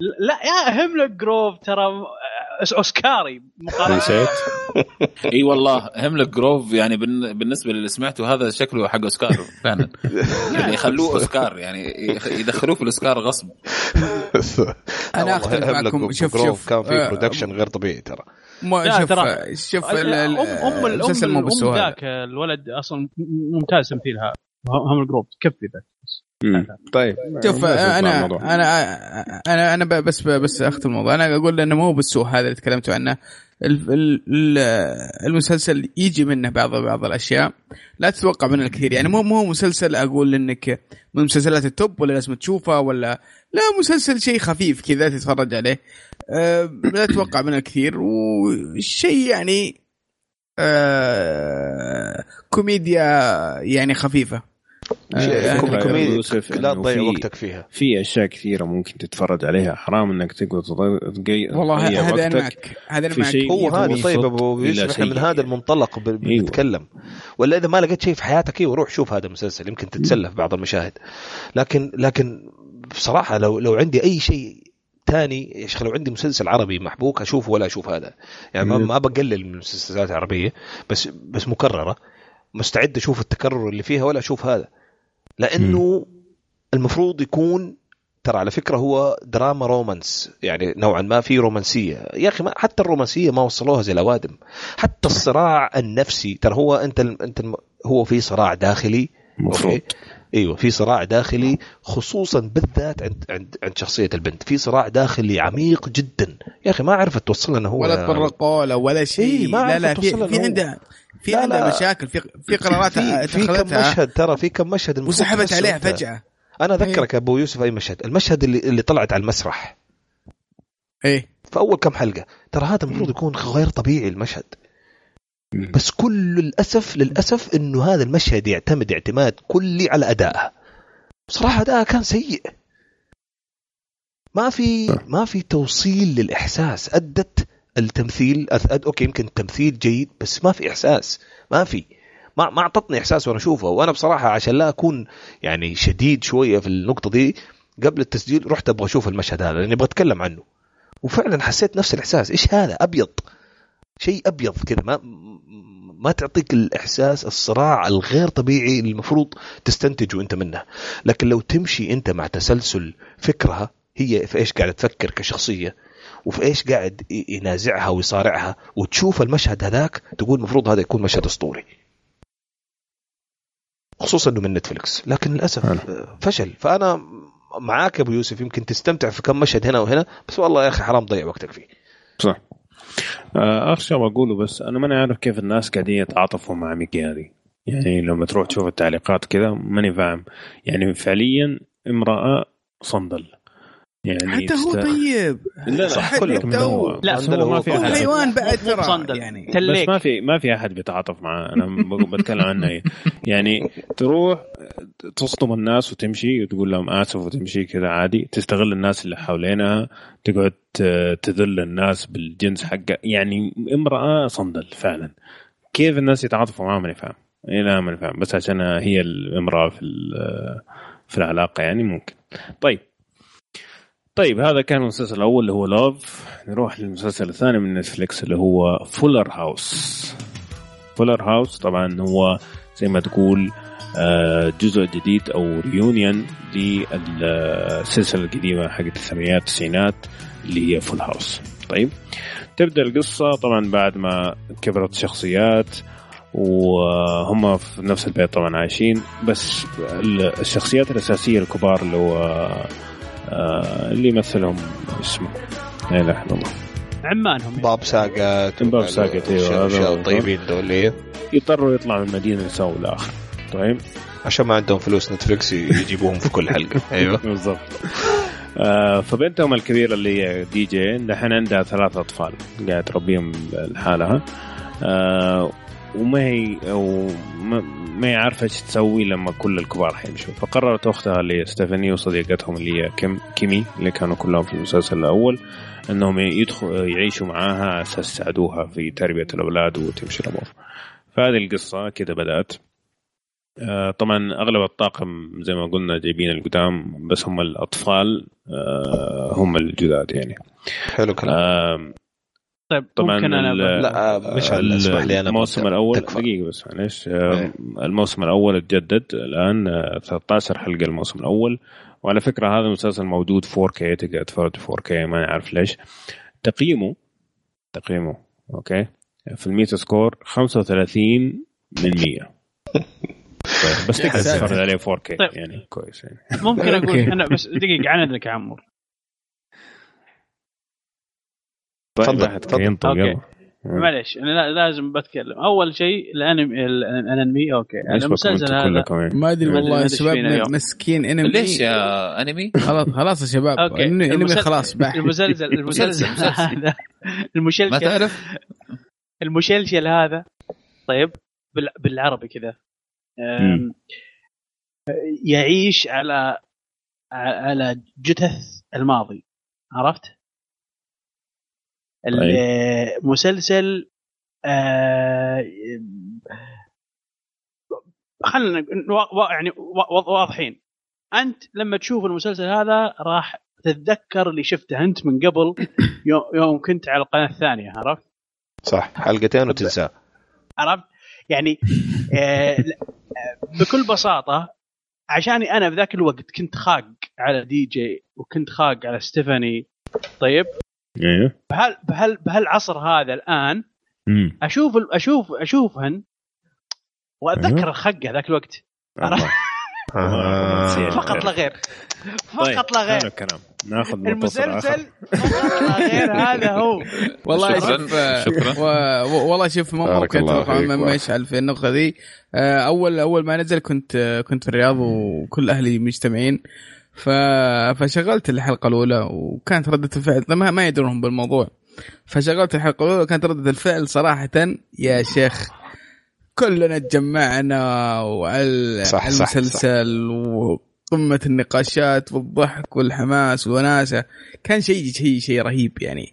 لا يا هملك جروف ترى أوسكاري. مقارنة. نسيت. <laughs> إي والله هيملك جروف يعني بالن- بالنسبة للي سمعته هذا شكله حق أوسكار فعلا. <laughs> يعني يخلوه أوسكار يعني يدخلوه في الأوسكار غصب <laughs> أنا أختلف معكم. شوف شوف. كان في آه، برودكشن غير طبيعي ترى. مو لا، شوف ترى- شوف ام ال- ال- أم الام المسلسل مو. ذاك الولد أصلا ممتاز تمثيلها هم الجروب. كفي ذاك طيب. شوف أنا. أنا أنا أنا ب- بس بس اختم الموضوع. أنا أقول انه مو بالسوء هذا اللي تكلمتوا عنه. ال- ال- ال- المسلسل يجي منه بعض بعض الأشياء. لا تتوقع منه الكثير يعني مو مو مسلسل أقول إنك من مسلسلات التوب ولا لازم تشوفه ولا لا مسلسل شيء خفيف كذا تتفرج عليه. أه لا تتوقع منه الكثير وشيء يعني أه كوميديا يعني خفيفة. شيء يعني يوسف لا إنه تضيع في- وقتك فيها. في أشياء كثيرة ممكن تتفرج عليها. حرام إنك تقعد تضي- تقي- والله تضيع هذا أنا. معك. هذا أنا معك. هو هذا طيب أبو يوسف إحنا من. هذا المنطلق أيوة. بنتكلم. ولا إذا ما لقيت شيء في حياتك أيوه روح شوف هذا المسلسل يمكن تتسلى في بعض المشاهد. لكن لكن بصراحة لو لو عندي أي شيء ثاني يا شيخ لو عندي مسلسل عربي محبوك اشوفه ولا أشوف هذا. يعني ما, مم. ما بقلل من المسلسلات العربية بس بس مكررة. مستعد أشوف التكرر اللي فيها ولا أشوف هذا. لأنه المفروض يكون ترى على فكرة هو دراما romance يعني نوعا ما في رومانسية. يا أخي ما حتى الرومانسية ما وصلوها زي الأوادم. حتى الصراع النفسي ترى هو أنت أنت هو في صراع داخلي المفروض okay؟ أيوه في صراع داخلي خصوصا بالذات عند عند عند شخصية البنت. في صراع داخلي عميق جدا. يا أخي ما عرفت توصل لنا هو ولا تطرقوا له ولا شيء. إيه، ما لا لا في في له. في لا، عنده لا. مشاكل في في قرارات في, في كم مشهد ترى في كم مشهد وسحبت عليها. فجأة. أنا أذكرك يا أبو يوسف أي مشهد. المشهد اللي اللي طلعت على المسرح. إيه. في أول كم حلقة. ترى هذا المفروض يكون غير طبيعي المشهد. بس كل الاسف للأسف إنه هذا المشهد يعتمد اعتماد كلي على أدائها. بصراحة ادائها كان سيء. ما في ما في توصيل للإحساس. أدت التمثيل. أوكي يمكن التمثيل جيد بس ما في إحساس ما في. ما ما أعطتني إحساس وأنا أشوفه. وأنا بصراحة عشان لا أكون يعني شديد شوية في النقطة دي قبل التسجيل رحت أبغى أشوف المشهد هذا لأني أبغى أتكلم عنه. وفعلا حسيت نفس الإحساس. إيش هذا؟ أبيض. شيء أبيض كذا. ما ما تعطيك الإحساس الصراع الغير طبيعي اللي المفروض تستنتجه أنت منه. لكن لو تمشي أنت مع تسلسل فكرها هي في إيش قاعدة تفكر كشخصية وفي إيش قاعد ينازعها ويصارعها وتشوف المشهد هذاك تقول المفروض هذا يكون مشهد أسطوري. خصوصا إنه من نتفلكس لكن للأسف فشل. فأنا معاك يا أبو يوسف يمكن تستمتع في كم مشهد هنا وهنا بس والله يا أخي حرام تضيع وقتك فيه. صح. آه، اخر شيء بقوله بس أنا ماني عارف كيف الناس قاعدين يتعاطفوا مع ميكي هذه يعني لما تروح تشوف التعليقات كذا ماني فاهم. يعني فعليا امرأة صندل. يعني حتى هو طيب. لا لا صح كلك من هو. لا، بس هو ما في أحد. حيوان بعد ترى. يعني بس تليك. ما في ما في أحد بيتعاطف معاه أنا بقول- بتكلم عنها هي. يعني تروح تصدم الناس وتمشي وتقول لهم آسف وتمشي كذا عادي. تستغل الناس اللي حوالينها تقعد ت- تذل الناس بالجنس حقها يعني امرأة صندل فعلا. كيف الناس يتعاطفوا معاها ماني فاهم. إيه لا ماني فاهم. بس عشان هي الامرأة في ال- في العلاقة يعني ممكن. طيب. طيب هذا كان المسلسل الأول اللي هو Love نروح للمسلسل الثاني من نتفليكس اللي هو Fuller House Fuller House طبعا هو زي ما تقول آه، جزء جديد أو reunion للسلسلة القديمة حقت الثمانينات التسعينات اللي هي Full House طيب تبدأ القصة طبعا بعد ما كبرت الشخصيات وهم في نفس البيت طبعا عايشين بس الشخصيات الأساسية الكبار اللي هو اللي يمثلهم اسمه. لا إله إلا الله. عمانهم يعني. باب ساقت باب ساقت، هو. الطيبين دول إيه. يضطروا يطلعوا من المدينة يسووا الآخر طيب؟ عشان ما عندهم فلوس نتفلكس يجيبوهم في كل حلقة. <laughs> أيوه. بالضبط. آه فبنتهم الكبيرة اللي هي دي جي دحين عندها ثلاث أطفال. قاعد تربيهم لحالها آه وما هي أو ما ما هي عارفه إيش تسوي لما كل الكبار حيمشوا فقررت أختها اللي هي ستيفاني وصديقتهم اللي هي كيم كيمي اللي كانوا كلهم في المسلسل الأول إنهم يدخلوا يعيشوا معاها على أساس يساعدوها في تربية الأولاد وتمشي الأمور. فهذه القصة كده بدأت. آه، طبعا أغلب الطاقم زي ما قلنا جايبين القدام بس هم الأطفال آه، هم الجداد يعني. حلو كلام. طيب طبعا ممكن أنا لا آه، مش اسمح لي أنا الموسم الأول تكفى. دقيقة بس معلش آه، إيه. الموسم الأول اتجدد الآن آه، 13 حلقة الموسم الأول وعلى فكرة هذا المسلسل موجود 4K تقدر تتفرج 4K ما نعرف ليش تقييمه تقييمه okay في ال Metascore 35 من 100 طيب بس تقدر. <laughs> تتفرج عليه 4K طيب. يعني كويس يعني ممكن أقول. أنا بس دقيقة عندك يا عمور طيب تفضل، تفضل. ينطق أوكي. يلا معليش أنا لا- لازم بتكلم أول شيء الانمي ال- الأنمي أوكي المسلسل هذا؟ ما أدري ما أدري- ما والله أدري إيش شباب فينا اليوم. مسكين إنمي ليش يا أنمي؟ خلاص خلاص يا شباب أوكي إنمي خلاص باح المسلسل المسلسل مسلسل. هذا ما المشلشل تعرف؟ المشلشل هذا طيب بال- بالعربي كذا يعيش على على جثث الماضي عرفت؟ المسلسل آه، خلينا يعني وا- واضحين أنت لما تشوف المسلسل هذا راح تتذكر اللي شفته أنت من قبل <coughs> يوم, كنت على القناة الثانية عرفت؟ صح حلقتين وتنساه عرفت؟ يعني آه، بكل بساطة عشاني أنا في ذاك الوقت كنت خاق على دي جي وكنت خاق على ستيفاني طيب أيوه بهال بهال بهالعصر هذا الآن أمم. أشوف أشوف أشوفهن وأتذكر أيوه. الخقه ذاك الوقت. آه. فقط لا غير طيب فقط لا هذا غير الكلام ناخذ المسلسل فقط لا غير هذا هو والله. شوف شكراً. والله شوف ما ممكن أتوقع. ما يشعل في النقطة ذي آه، أول أول ما نزل كنت كنت في الرياض وكل أهلي مجتمعين ف... فشغلت الحلقة الأولى وكانت ردة الفعل ما, ما يدرون بالموضوع. فشغلت الحلقة الأولى وكانت ردة الفعل صراحة يا شيخ كلنا تجمعنا وعلى صح، المسلسل وقمة النقاشات والضحك والحماس والوناسة. كان شيء شيء شيء رهيب يعني.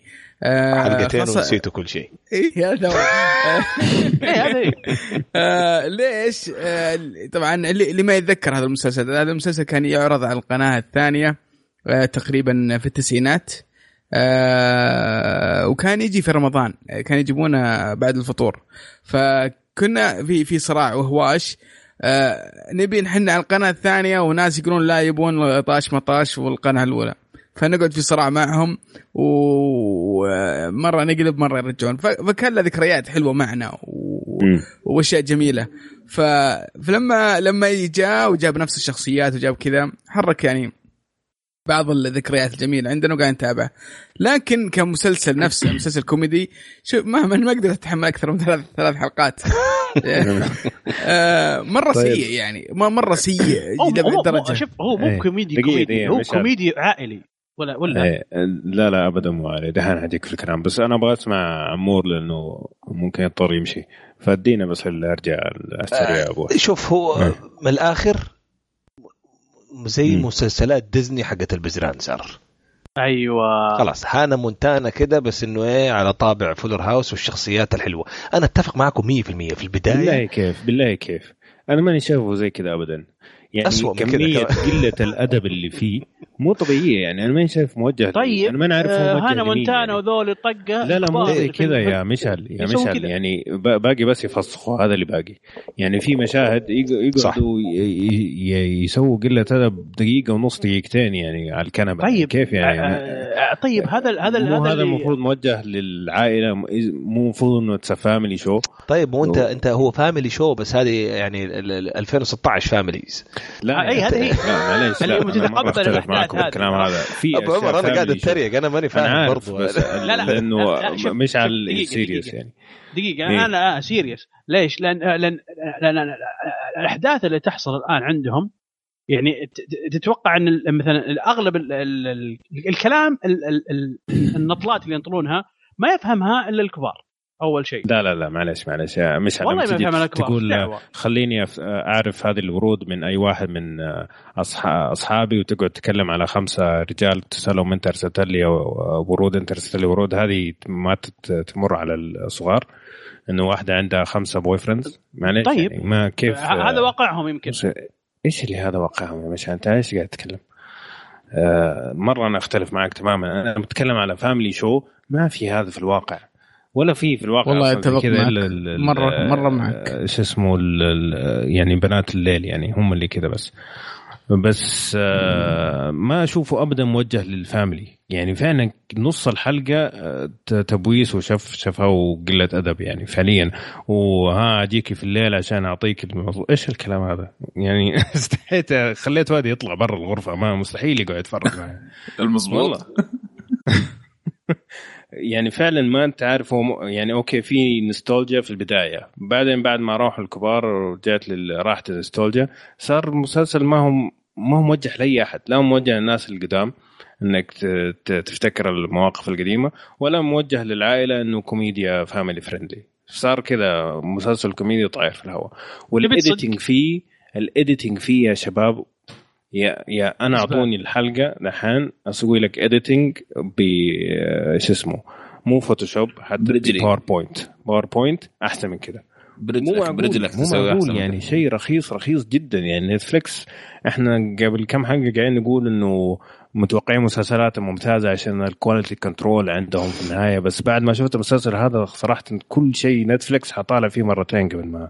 حلقتين خاصة- ونسيتوا كل شيء إيه هذا هو. هذا هي. آه، ليش؟ آه، طبعا اللي اللي ما يتذكر هذا المسلسل هذا المسلسل كان يعرض على القناة الثانية آه، تقريبا في التسعينات آه، وكان يجي في رمضان آه، كان يجيبونه بعد الفطور فكنا في في صراع وهواش آه، نبي نحن على القناة الثانية وناس يقولون لا يبون طاش مطاش والقناة الأولى فنقعد في صراع معهم ومرة نقلب مرة يرجعون. فكان له ذكريات حلوة معنا و... وأشياء جميلة. ف... فلما لما جاء وجاب نفس الشخصيات وجاب كذا حرك يعني بعض الذكريات الجميلة عندنا وقاعد نتابعه لكن كمسلسل نفسه <coughs> مسلسل كوميدي شوف مهما ما أقدر أتحمل أكثر من ثلاث ثلاث حلقات. <laughs> <laughs> آه، مرة طيب. سيء يعني مرة سيء هو مو- مو- لدرجه شوف هو مو إيه. كوميدي كوميدي هو. كوميدي عائلي. ولا ولا؟ إيه، لا لا ابدا مو علي دحين حجيك في الكلام. بس أنا أبغى أسمع عمور لأنه ممكن يضطر يمشي. فادينا بس أرجع السريع أبو. شوف هو نعم. من الآخر زي مم. مسلسلات ديزني حقت البزران صار. أيوه. خلاص هانا مونتانا كده بس إنه إيه على طابع فولر هاوس والشخصيات الحلوة. أنا أتفق معكم 100% في البداية بالله كيف بالله كيف. أنا ماني شايفه زي كذا ابدا. يعني أسوأ من كمية. <laughs> قلة الأدب اللي فيه مو طبيعية يعني أنا ماني شايف موجه طيب أنا ماني عارف هو آه، موجه هانا مونتانا يعني. وذول طقه لا لا مو زي كذا يا مشعل يا مشعل. يعني با- باقي بس يفسخوا هذا اللي باقي يعني في مشاهد. يقعدوا يسووا قلة أدب دقيقة ونص دقيقتين يعني على الكنبة طيب كيف يعني آه، طيب هذا هذا مو هذا المفروض موجه للعائلة مو المفروض إنه family show طيب مو انت هو- أنت هو فاميلي شو بس هذه يعني ال- ال- 2016 فاميليز لا أي هذا هي. لا معليش اللي اختلف الأحداث معكم هذه. الكلام هذا في أبو عمر أنا قاعد. أتريق أنا ماني أنا فاهم برضو بس لا، لا. لأنه مش على دقيقة. يعني دقيقة إيه. أنا آه سيريس ليش؟ لأن لأن, لأن, لأن الأحداث اللي تحصل الآن عندهم يعني ت- ت- تتوقع أن ال- مثلا أغلب ال ال ال الكلام ال ال ال النطلات اللي ينطلونها ما يفهمها إلا الكبار أول شيء. لا لا لا معلش معلش مش والله تقول. خليني أعرف هذه الورود من أي واحد من أصح- أصحابي وتقعد تتكلم على خمسة رجال تسألهم انت ارسلت لي ورود انت ارسلت لي ورود هذه ما تمر على الصغار إنه واحدة عندها خمسة boyfriends معلش طيب. يعني ما كيف ه- هذا واقعهم يمكن. إيش اللي هذا واقعهم يا مشان أنت إيش قاعد تتكلم؟ آه مرة أنا أختلف معك تماما. أنا بتكلم على family show ما في هذا في الواقع. ولا في في الواقع والله أتفق كذا ال- مرة- مرة معك. آه، شو اسمه ال- ال- يعني بنات الليل يعني هم اللي كذا بس. بس آه ما أشوفه ابدا موجه لل family. يعني فعلا نص الحلقة آه، ت- تبويس وشفشفة وقلة أدب يعني فعليا. وها أجيكي في الليل عشان أعطيك الموضوع. إيش الكلام هذا؟ يعني <laughs> استحيت خليت وادي يطلع برا الغرفة. ما مستحيل يقعد يتفرج معي. <laughs> المضبوط والله. <laughs> يعني فعلا ما أنت عارف هو يعني okay في نستولجيا في البداية. بعدين بعد ما راحوا الكبار ورجعت راحت النستولجيا صار المسلسل ما هو ما هو موجه لأي أحد. لا موجه للناس القدام إنك تفتكر المواقف القديمة ولا موجه للعائلة إنه كوميديا family friendly صار كذا مسلسل كوميدي طاير في الهواء. وال editing فيه ال editing فيه يا شباب يا يا أنا أعطوني الحلقة دحين أسوي لك editing ب شو اسمه مو فوتوشوب حتى. باوربوينت باوربوينت أحسن من كذا مو برجلك برجلك مو معقول يعني. شيء رخيص رخيص جدا. يعني نتفلكس إحنا قبل كم حلقة قاعدين نقول إنه متوقعين مسلسلات ممتازة عشان ال quality control عندهم في النهاية. بس بعد ما شفت المسلسل هذا صراحة كل شيء نتفلكس حطالع فيه مرتين قبل ما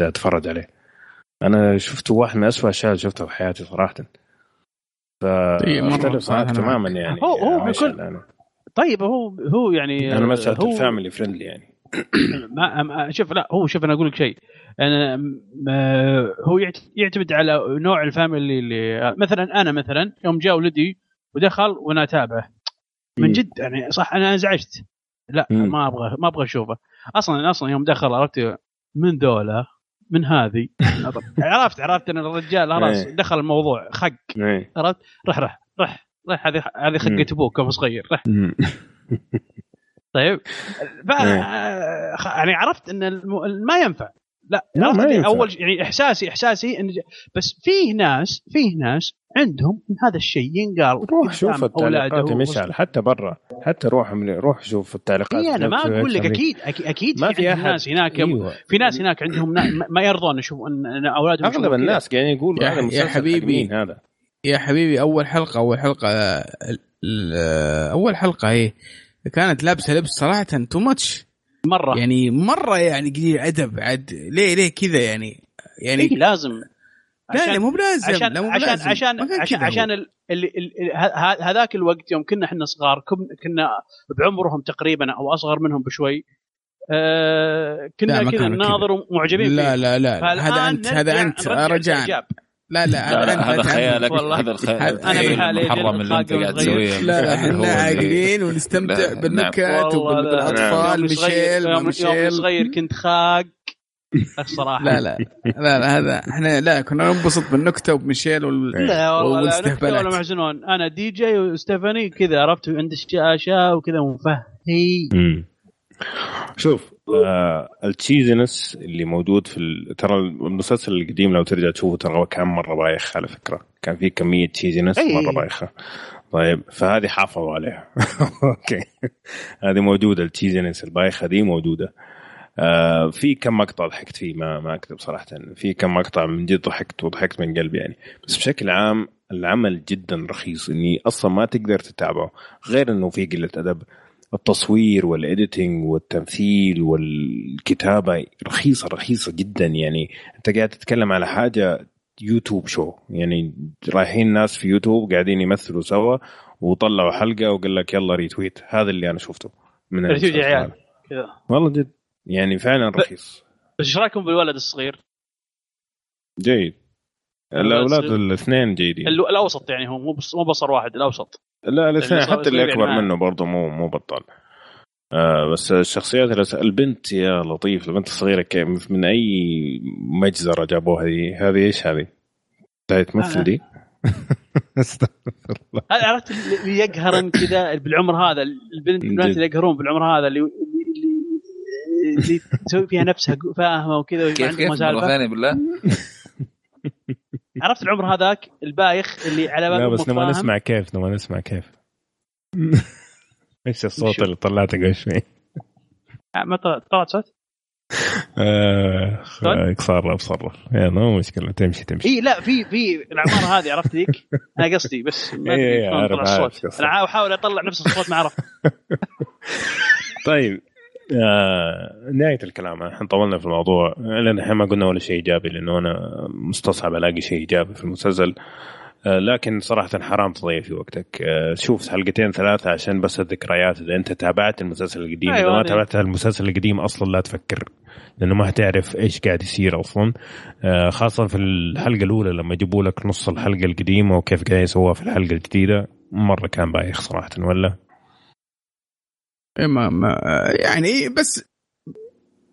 أتفرج عليه. أنا شفته واحد من أسوأ الاشياء اللي شفتها في حياتي صراحة. معك أنا تماما. يعني هو- هو بكل- أنا. طيب هو هو يعني أنا مساله هو ال family friendly يعني. <clears throat> ما ما- شوف لا هو شوف أنا أقول لك شيء. م- هو يعت- يعتمد على نوع ال family اللي مثلا أنا مثلا يوم جاء ولدي ودخل وأنا أتابعه. من. جد يعني صح أنا انزعجت. لا. ما أبغى ما أبغى أشوفه. أصلا أصلا يوم دخل عرفت؟ من ذولا من هذه <laughs> عرفت عرفت إن الرجال خلاص إيه. دخل الموضوع خق إيه. عرفت رح رح رح رح هذه هذه خقة. أبوك وهو صغير رح. طيب إيه. خ- يعني عرفت إن. ما ينفع لا لا، ما ينفع. أول شيء يعني إحساسي إحساسي إن بس فيه ناس فيه ناس عندهم هذا الشيء ينقال روح شوف التعليقات مشعل حتى برا حتى روح روح شوف التعليقات اي أنا ما أقول لك أكيد أكيد, أكيد ما في أحد ناس هناك أيوة. في ناس هناك عندهم. ما- ما يرضون يشوفوا إن أولادهم أغلب. الناس قاعدين يقولوا يا- هذا يا حبيبي. هذا يا حبيبي أول حلقة أول حلقة أول حلقة هي كانت لابسة لبس صراحة تو ماتش مرة. يعني مرة يعني قليل ادب عاد. ليه ليه كذا يعني؟ يعني إيه لازم. لا لا مو بلازم. عشان لا مو عشان بلازم. عشان عشان. عشان ال- اللي اللي- هذاك الوقت يوم كنا إحنا صغار كن- كنا بعمرهم تقريبا أو أصغر منهم بشوي آه كنا كذا. ناظر ومعجبين لا لا لا هذا أنت هذا أنت. الإعجاب. لا لا لا هذا لا هذا. خيالك. هذا الخيال الخيال بحالي المحرم اللي أنت قاعد. تسويه لا إحنا عاقلين ونستمتع لا، بالنكت. وبالأطفال ميشيل ميشيل صغير كنت خاق <laughs> الصراحة لا لا لا لا هذا إحنا لا كنا ننبسط بالنكتة وبميشيل وال... لا والله لا والاستهبالات. ولا محزنون أنا دي جي وستيفاني كذا عرفت عند الشاشه وكذا مفهي. شوف آه ال cheesiness اللي موجود في ال... ترى المسلسل القديم لو ترجع تشوفه ترى كان مرة بايخ على فكرة. كان في كمية cheesiness أي. مرة بايخة. طيب فهذه حافظوا عليها. <laughs> okay. هذه موجودة ال cheesiness البايخة دي موجودة. آه في كم مقطع ضحكت فيه؟ ما ما أكذب صراحة. في كم مقطع من جد ضحكت وضحكت من قلبي يعني. بس بشكل عام العمل جدا رخيص إني أصلا ما تقدر تتابعه. غير إنه في قلة أدب. التصوير وال editing والتمثيل والكتابة رخيصة رخيصة جدا. يعني أنت قاعد تتكلم على حاجة يوتيوب show. يعني رايحين ناس في يوتيوب قاعدين يمثلوا سوا وطلعوا حلقة وقال لك يلا retweet هذا اللي أنا شفته من عيال. والله جد. يعني فعلا رخيص. بس إيش رأيكم بالولد الصغير؟ جيد. الأولاد الاثنين جيدين ال- الأوسط يعني هو مو مو بصر واحد الأوسط لا الاثنين حتى اللي أكبر يعني. منه برضه مو مو بطال آه بس الشخصيات البنت يا لطيف البنت الصغيرة كيف من أي مجزرة جابوها دي هذه إيش هذه؟ تمثل. دي؟ <laughs> استغفر الله عرفت اللي يقهرن كذا بالعمر هذا البنت البنات. اللي يقهرون بالعمر هذا اللي اللي, تسوي فيها نفسها فاهمة وكذا كيف كيف مرة ثانية بالله <laughs> عرفت العمر هذاك البايخ اللي على لا بس نبغى. نسمع كيف نبغى نسمع كيف <laughs> إيش الصوت اللي طلعته قبل شوي؟ آه، ما طلعت طلعت صوت؟ آه طيب. صرف صرف يلا مو مشكلة تمشي تمشي إي لا في في العمارة هذه عرفت ذيك <laughs> أنا قصدي بس ما ادري طلع الصوت. أنا أحاول أطلع نفس الصوت ما اعرف <laughs> طيب آه نهاية الكلام. إحنا طولنا في الموضوع. لأن إحنا ما قلنا ولا شيء إيجابي لأنه أنا مستصعب ألاقي شيء إيجابي في المسلسل. آه لكن صراحة حرام تضيع في وقتك. آه شوف حلقتين ثلاثة عشان بس الذكريات. إذا أنت تابعت المسلسل القديم إذا أيوة، ما أيوة. تابعت المسلسل القديم أصلا لا تفكر لأنه ما هتعرف إيش قاعد يصير أصلا. آه خاصة في الحلقة الأولى لما يجيبوا لك نص الحلقة القديمة وكيف قاعد يسووها في الحلقة الجديدة مرة كان بايخ صراحة ولا؟ ما ما يعني بس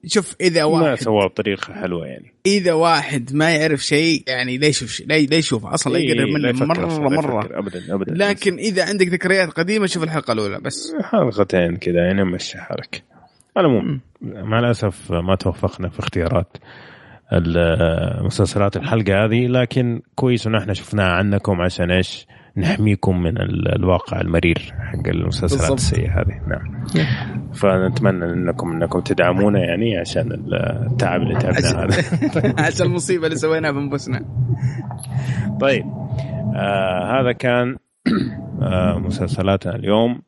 شوف إذا ما واحد سووها بطريقة حلوة يعني. إذا واحد ما يعرف شيء يعني لا يشوف شيء لا يشوف أصلا لا إيه، يقرب منه مرة مرة. ابدا ابدا لكن إذا عندك ذكريات قديمة شوف الحلقة الأولى بس. حلقتين كذا يعني مشي حالك. على العموم. مع الأسف ما توفقنا في اختيارات المسلسلات الحلقة هذه لكن كويس ان إحنا شفناها عنكم عشان إيش؟ نحميكم من ال- الواقع المرير حق المسلسلات. السيئة هذه. نعم. فنتمنى انكم إنكم تدعمونا يعني عشان التعب اللي تعبناه هذا. <laughs> عشان المصيبة اللي سويناها بانفسنا طيب. آه هذا كان آه مسلسلاتنا اليوم.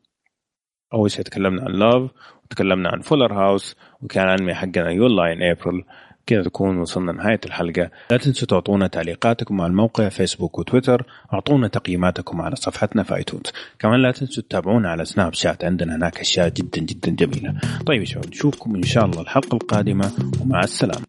أول شيء تكلمنا عن Love وتكلمنا عن Fuller House وكان انمي حقنا Your Lie in April كذا تكون وصلنا نهاية الحلقة. لا تنسوا تعطونا تعليقاتكم على الموقع فيسبوك وتويتر. أعطونا تقييماتكم على صفحتنا في آيتونز. كمان لا تنسوا تتابعونا على سناب شات. عندنا هناك أشياء جدا جدا جميلة. طيب يا شباب نشوفكم إن شاء الله الحلقة القادمة ومع السلامة.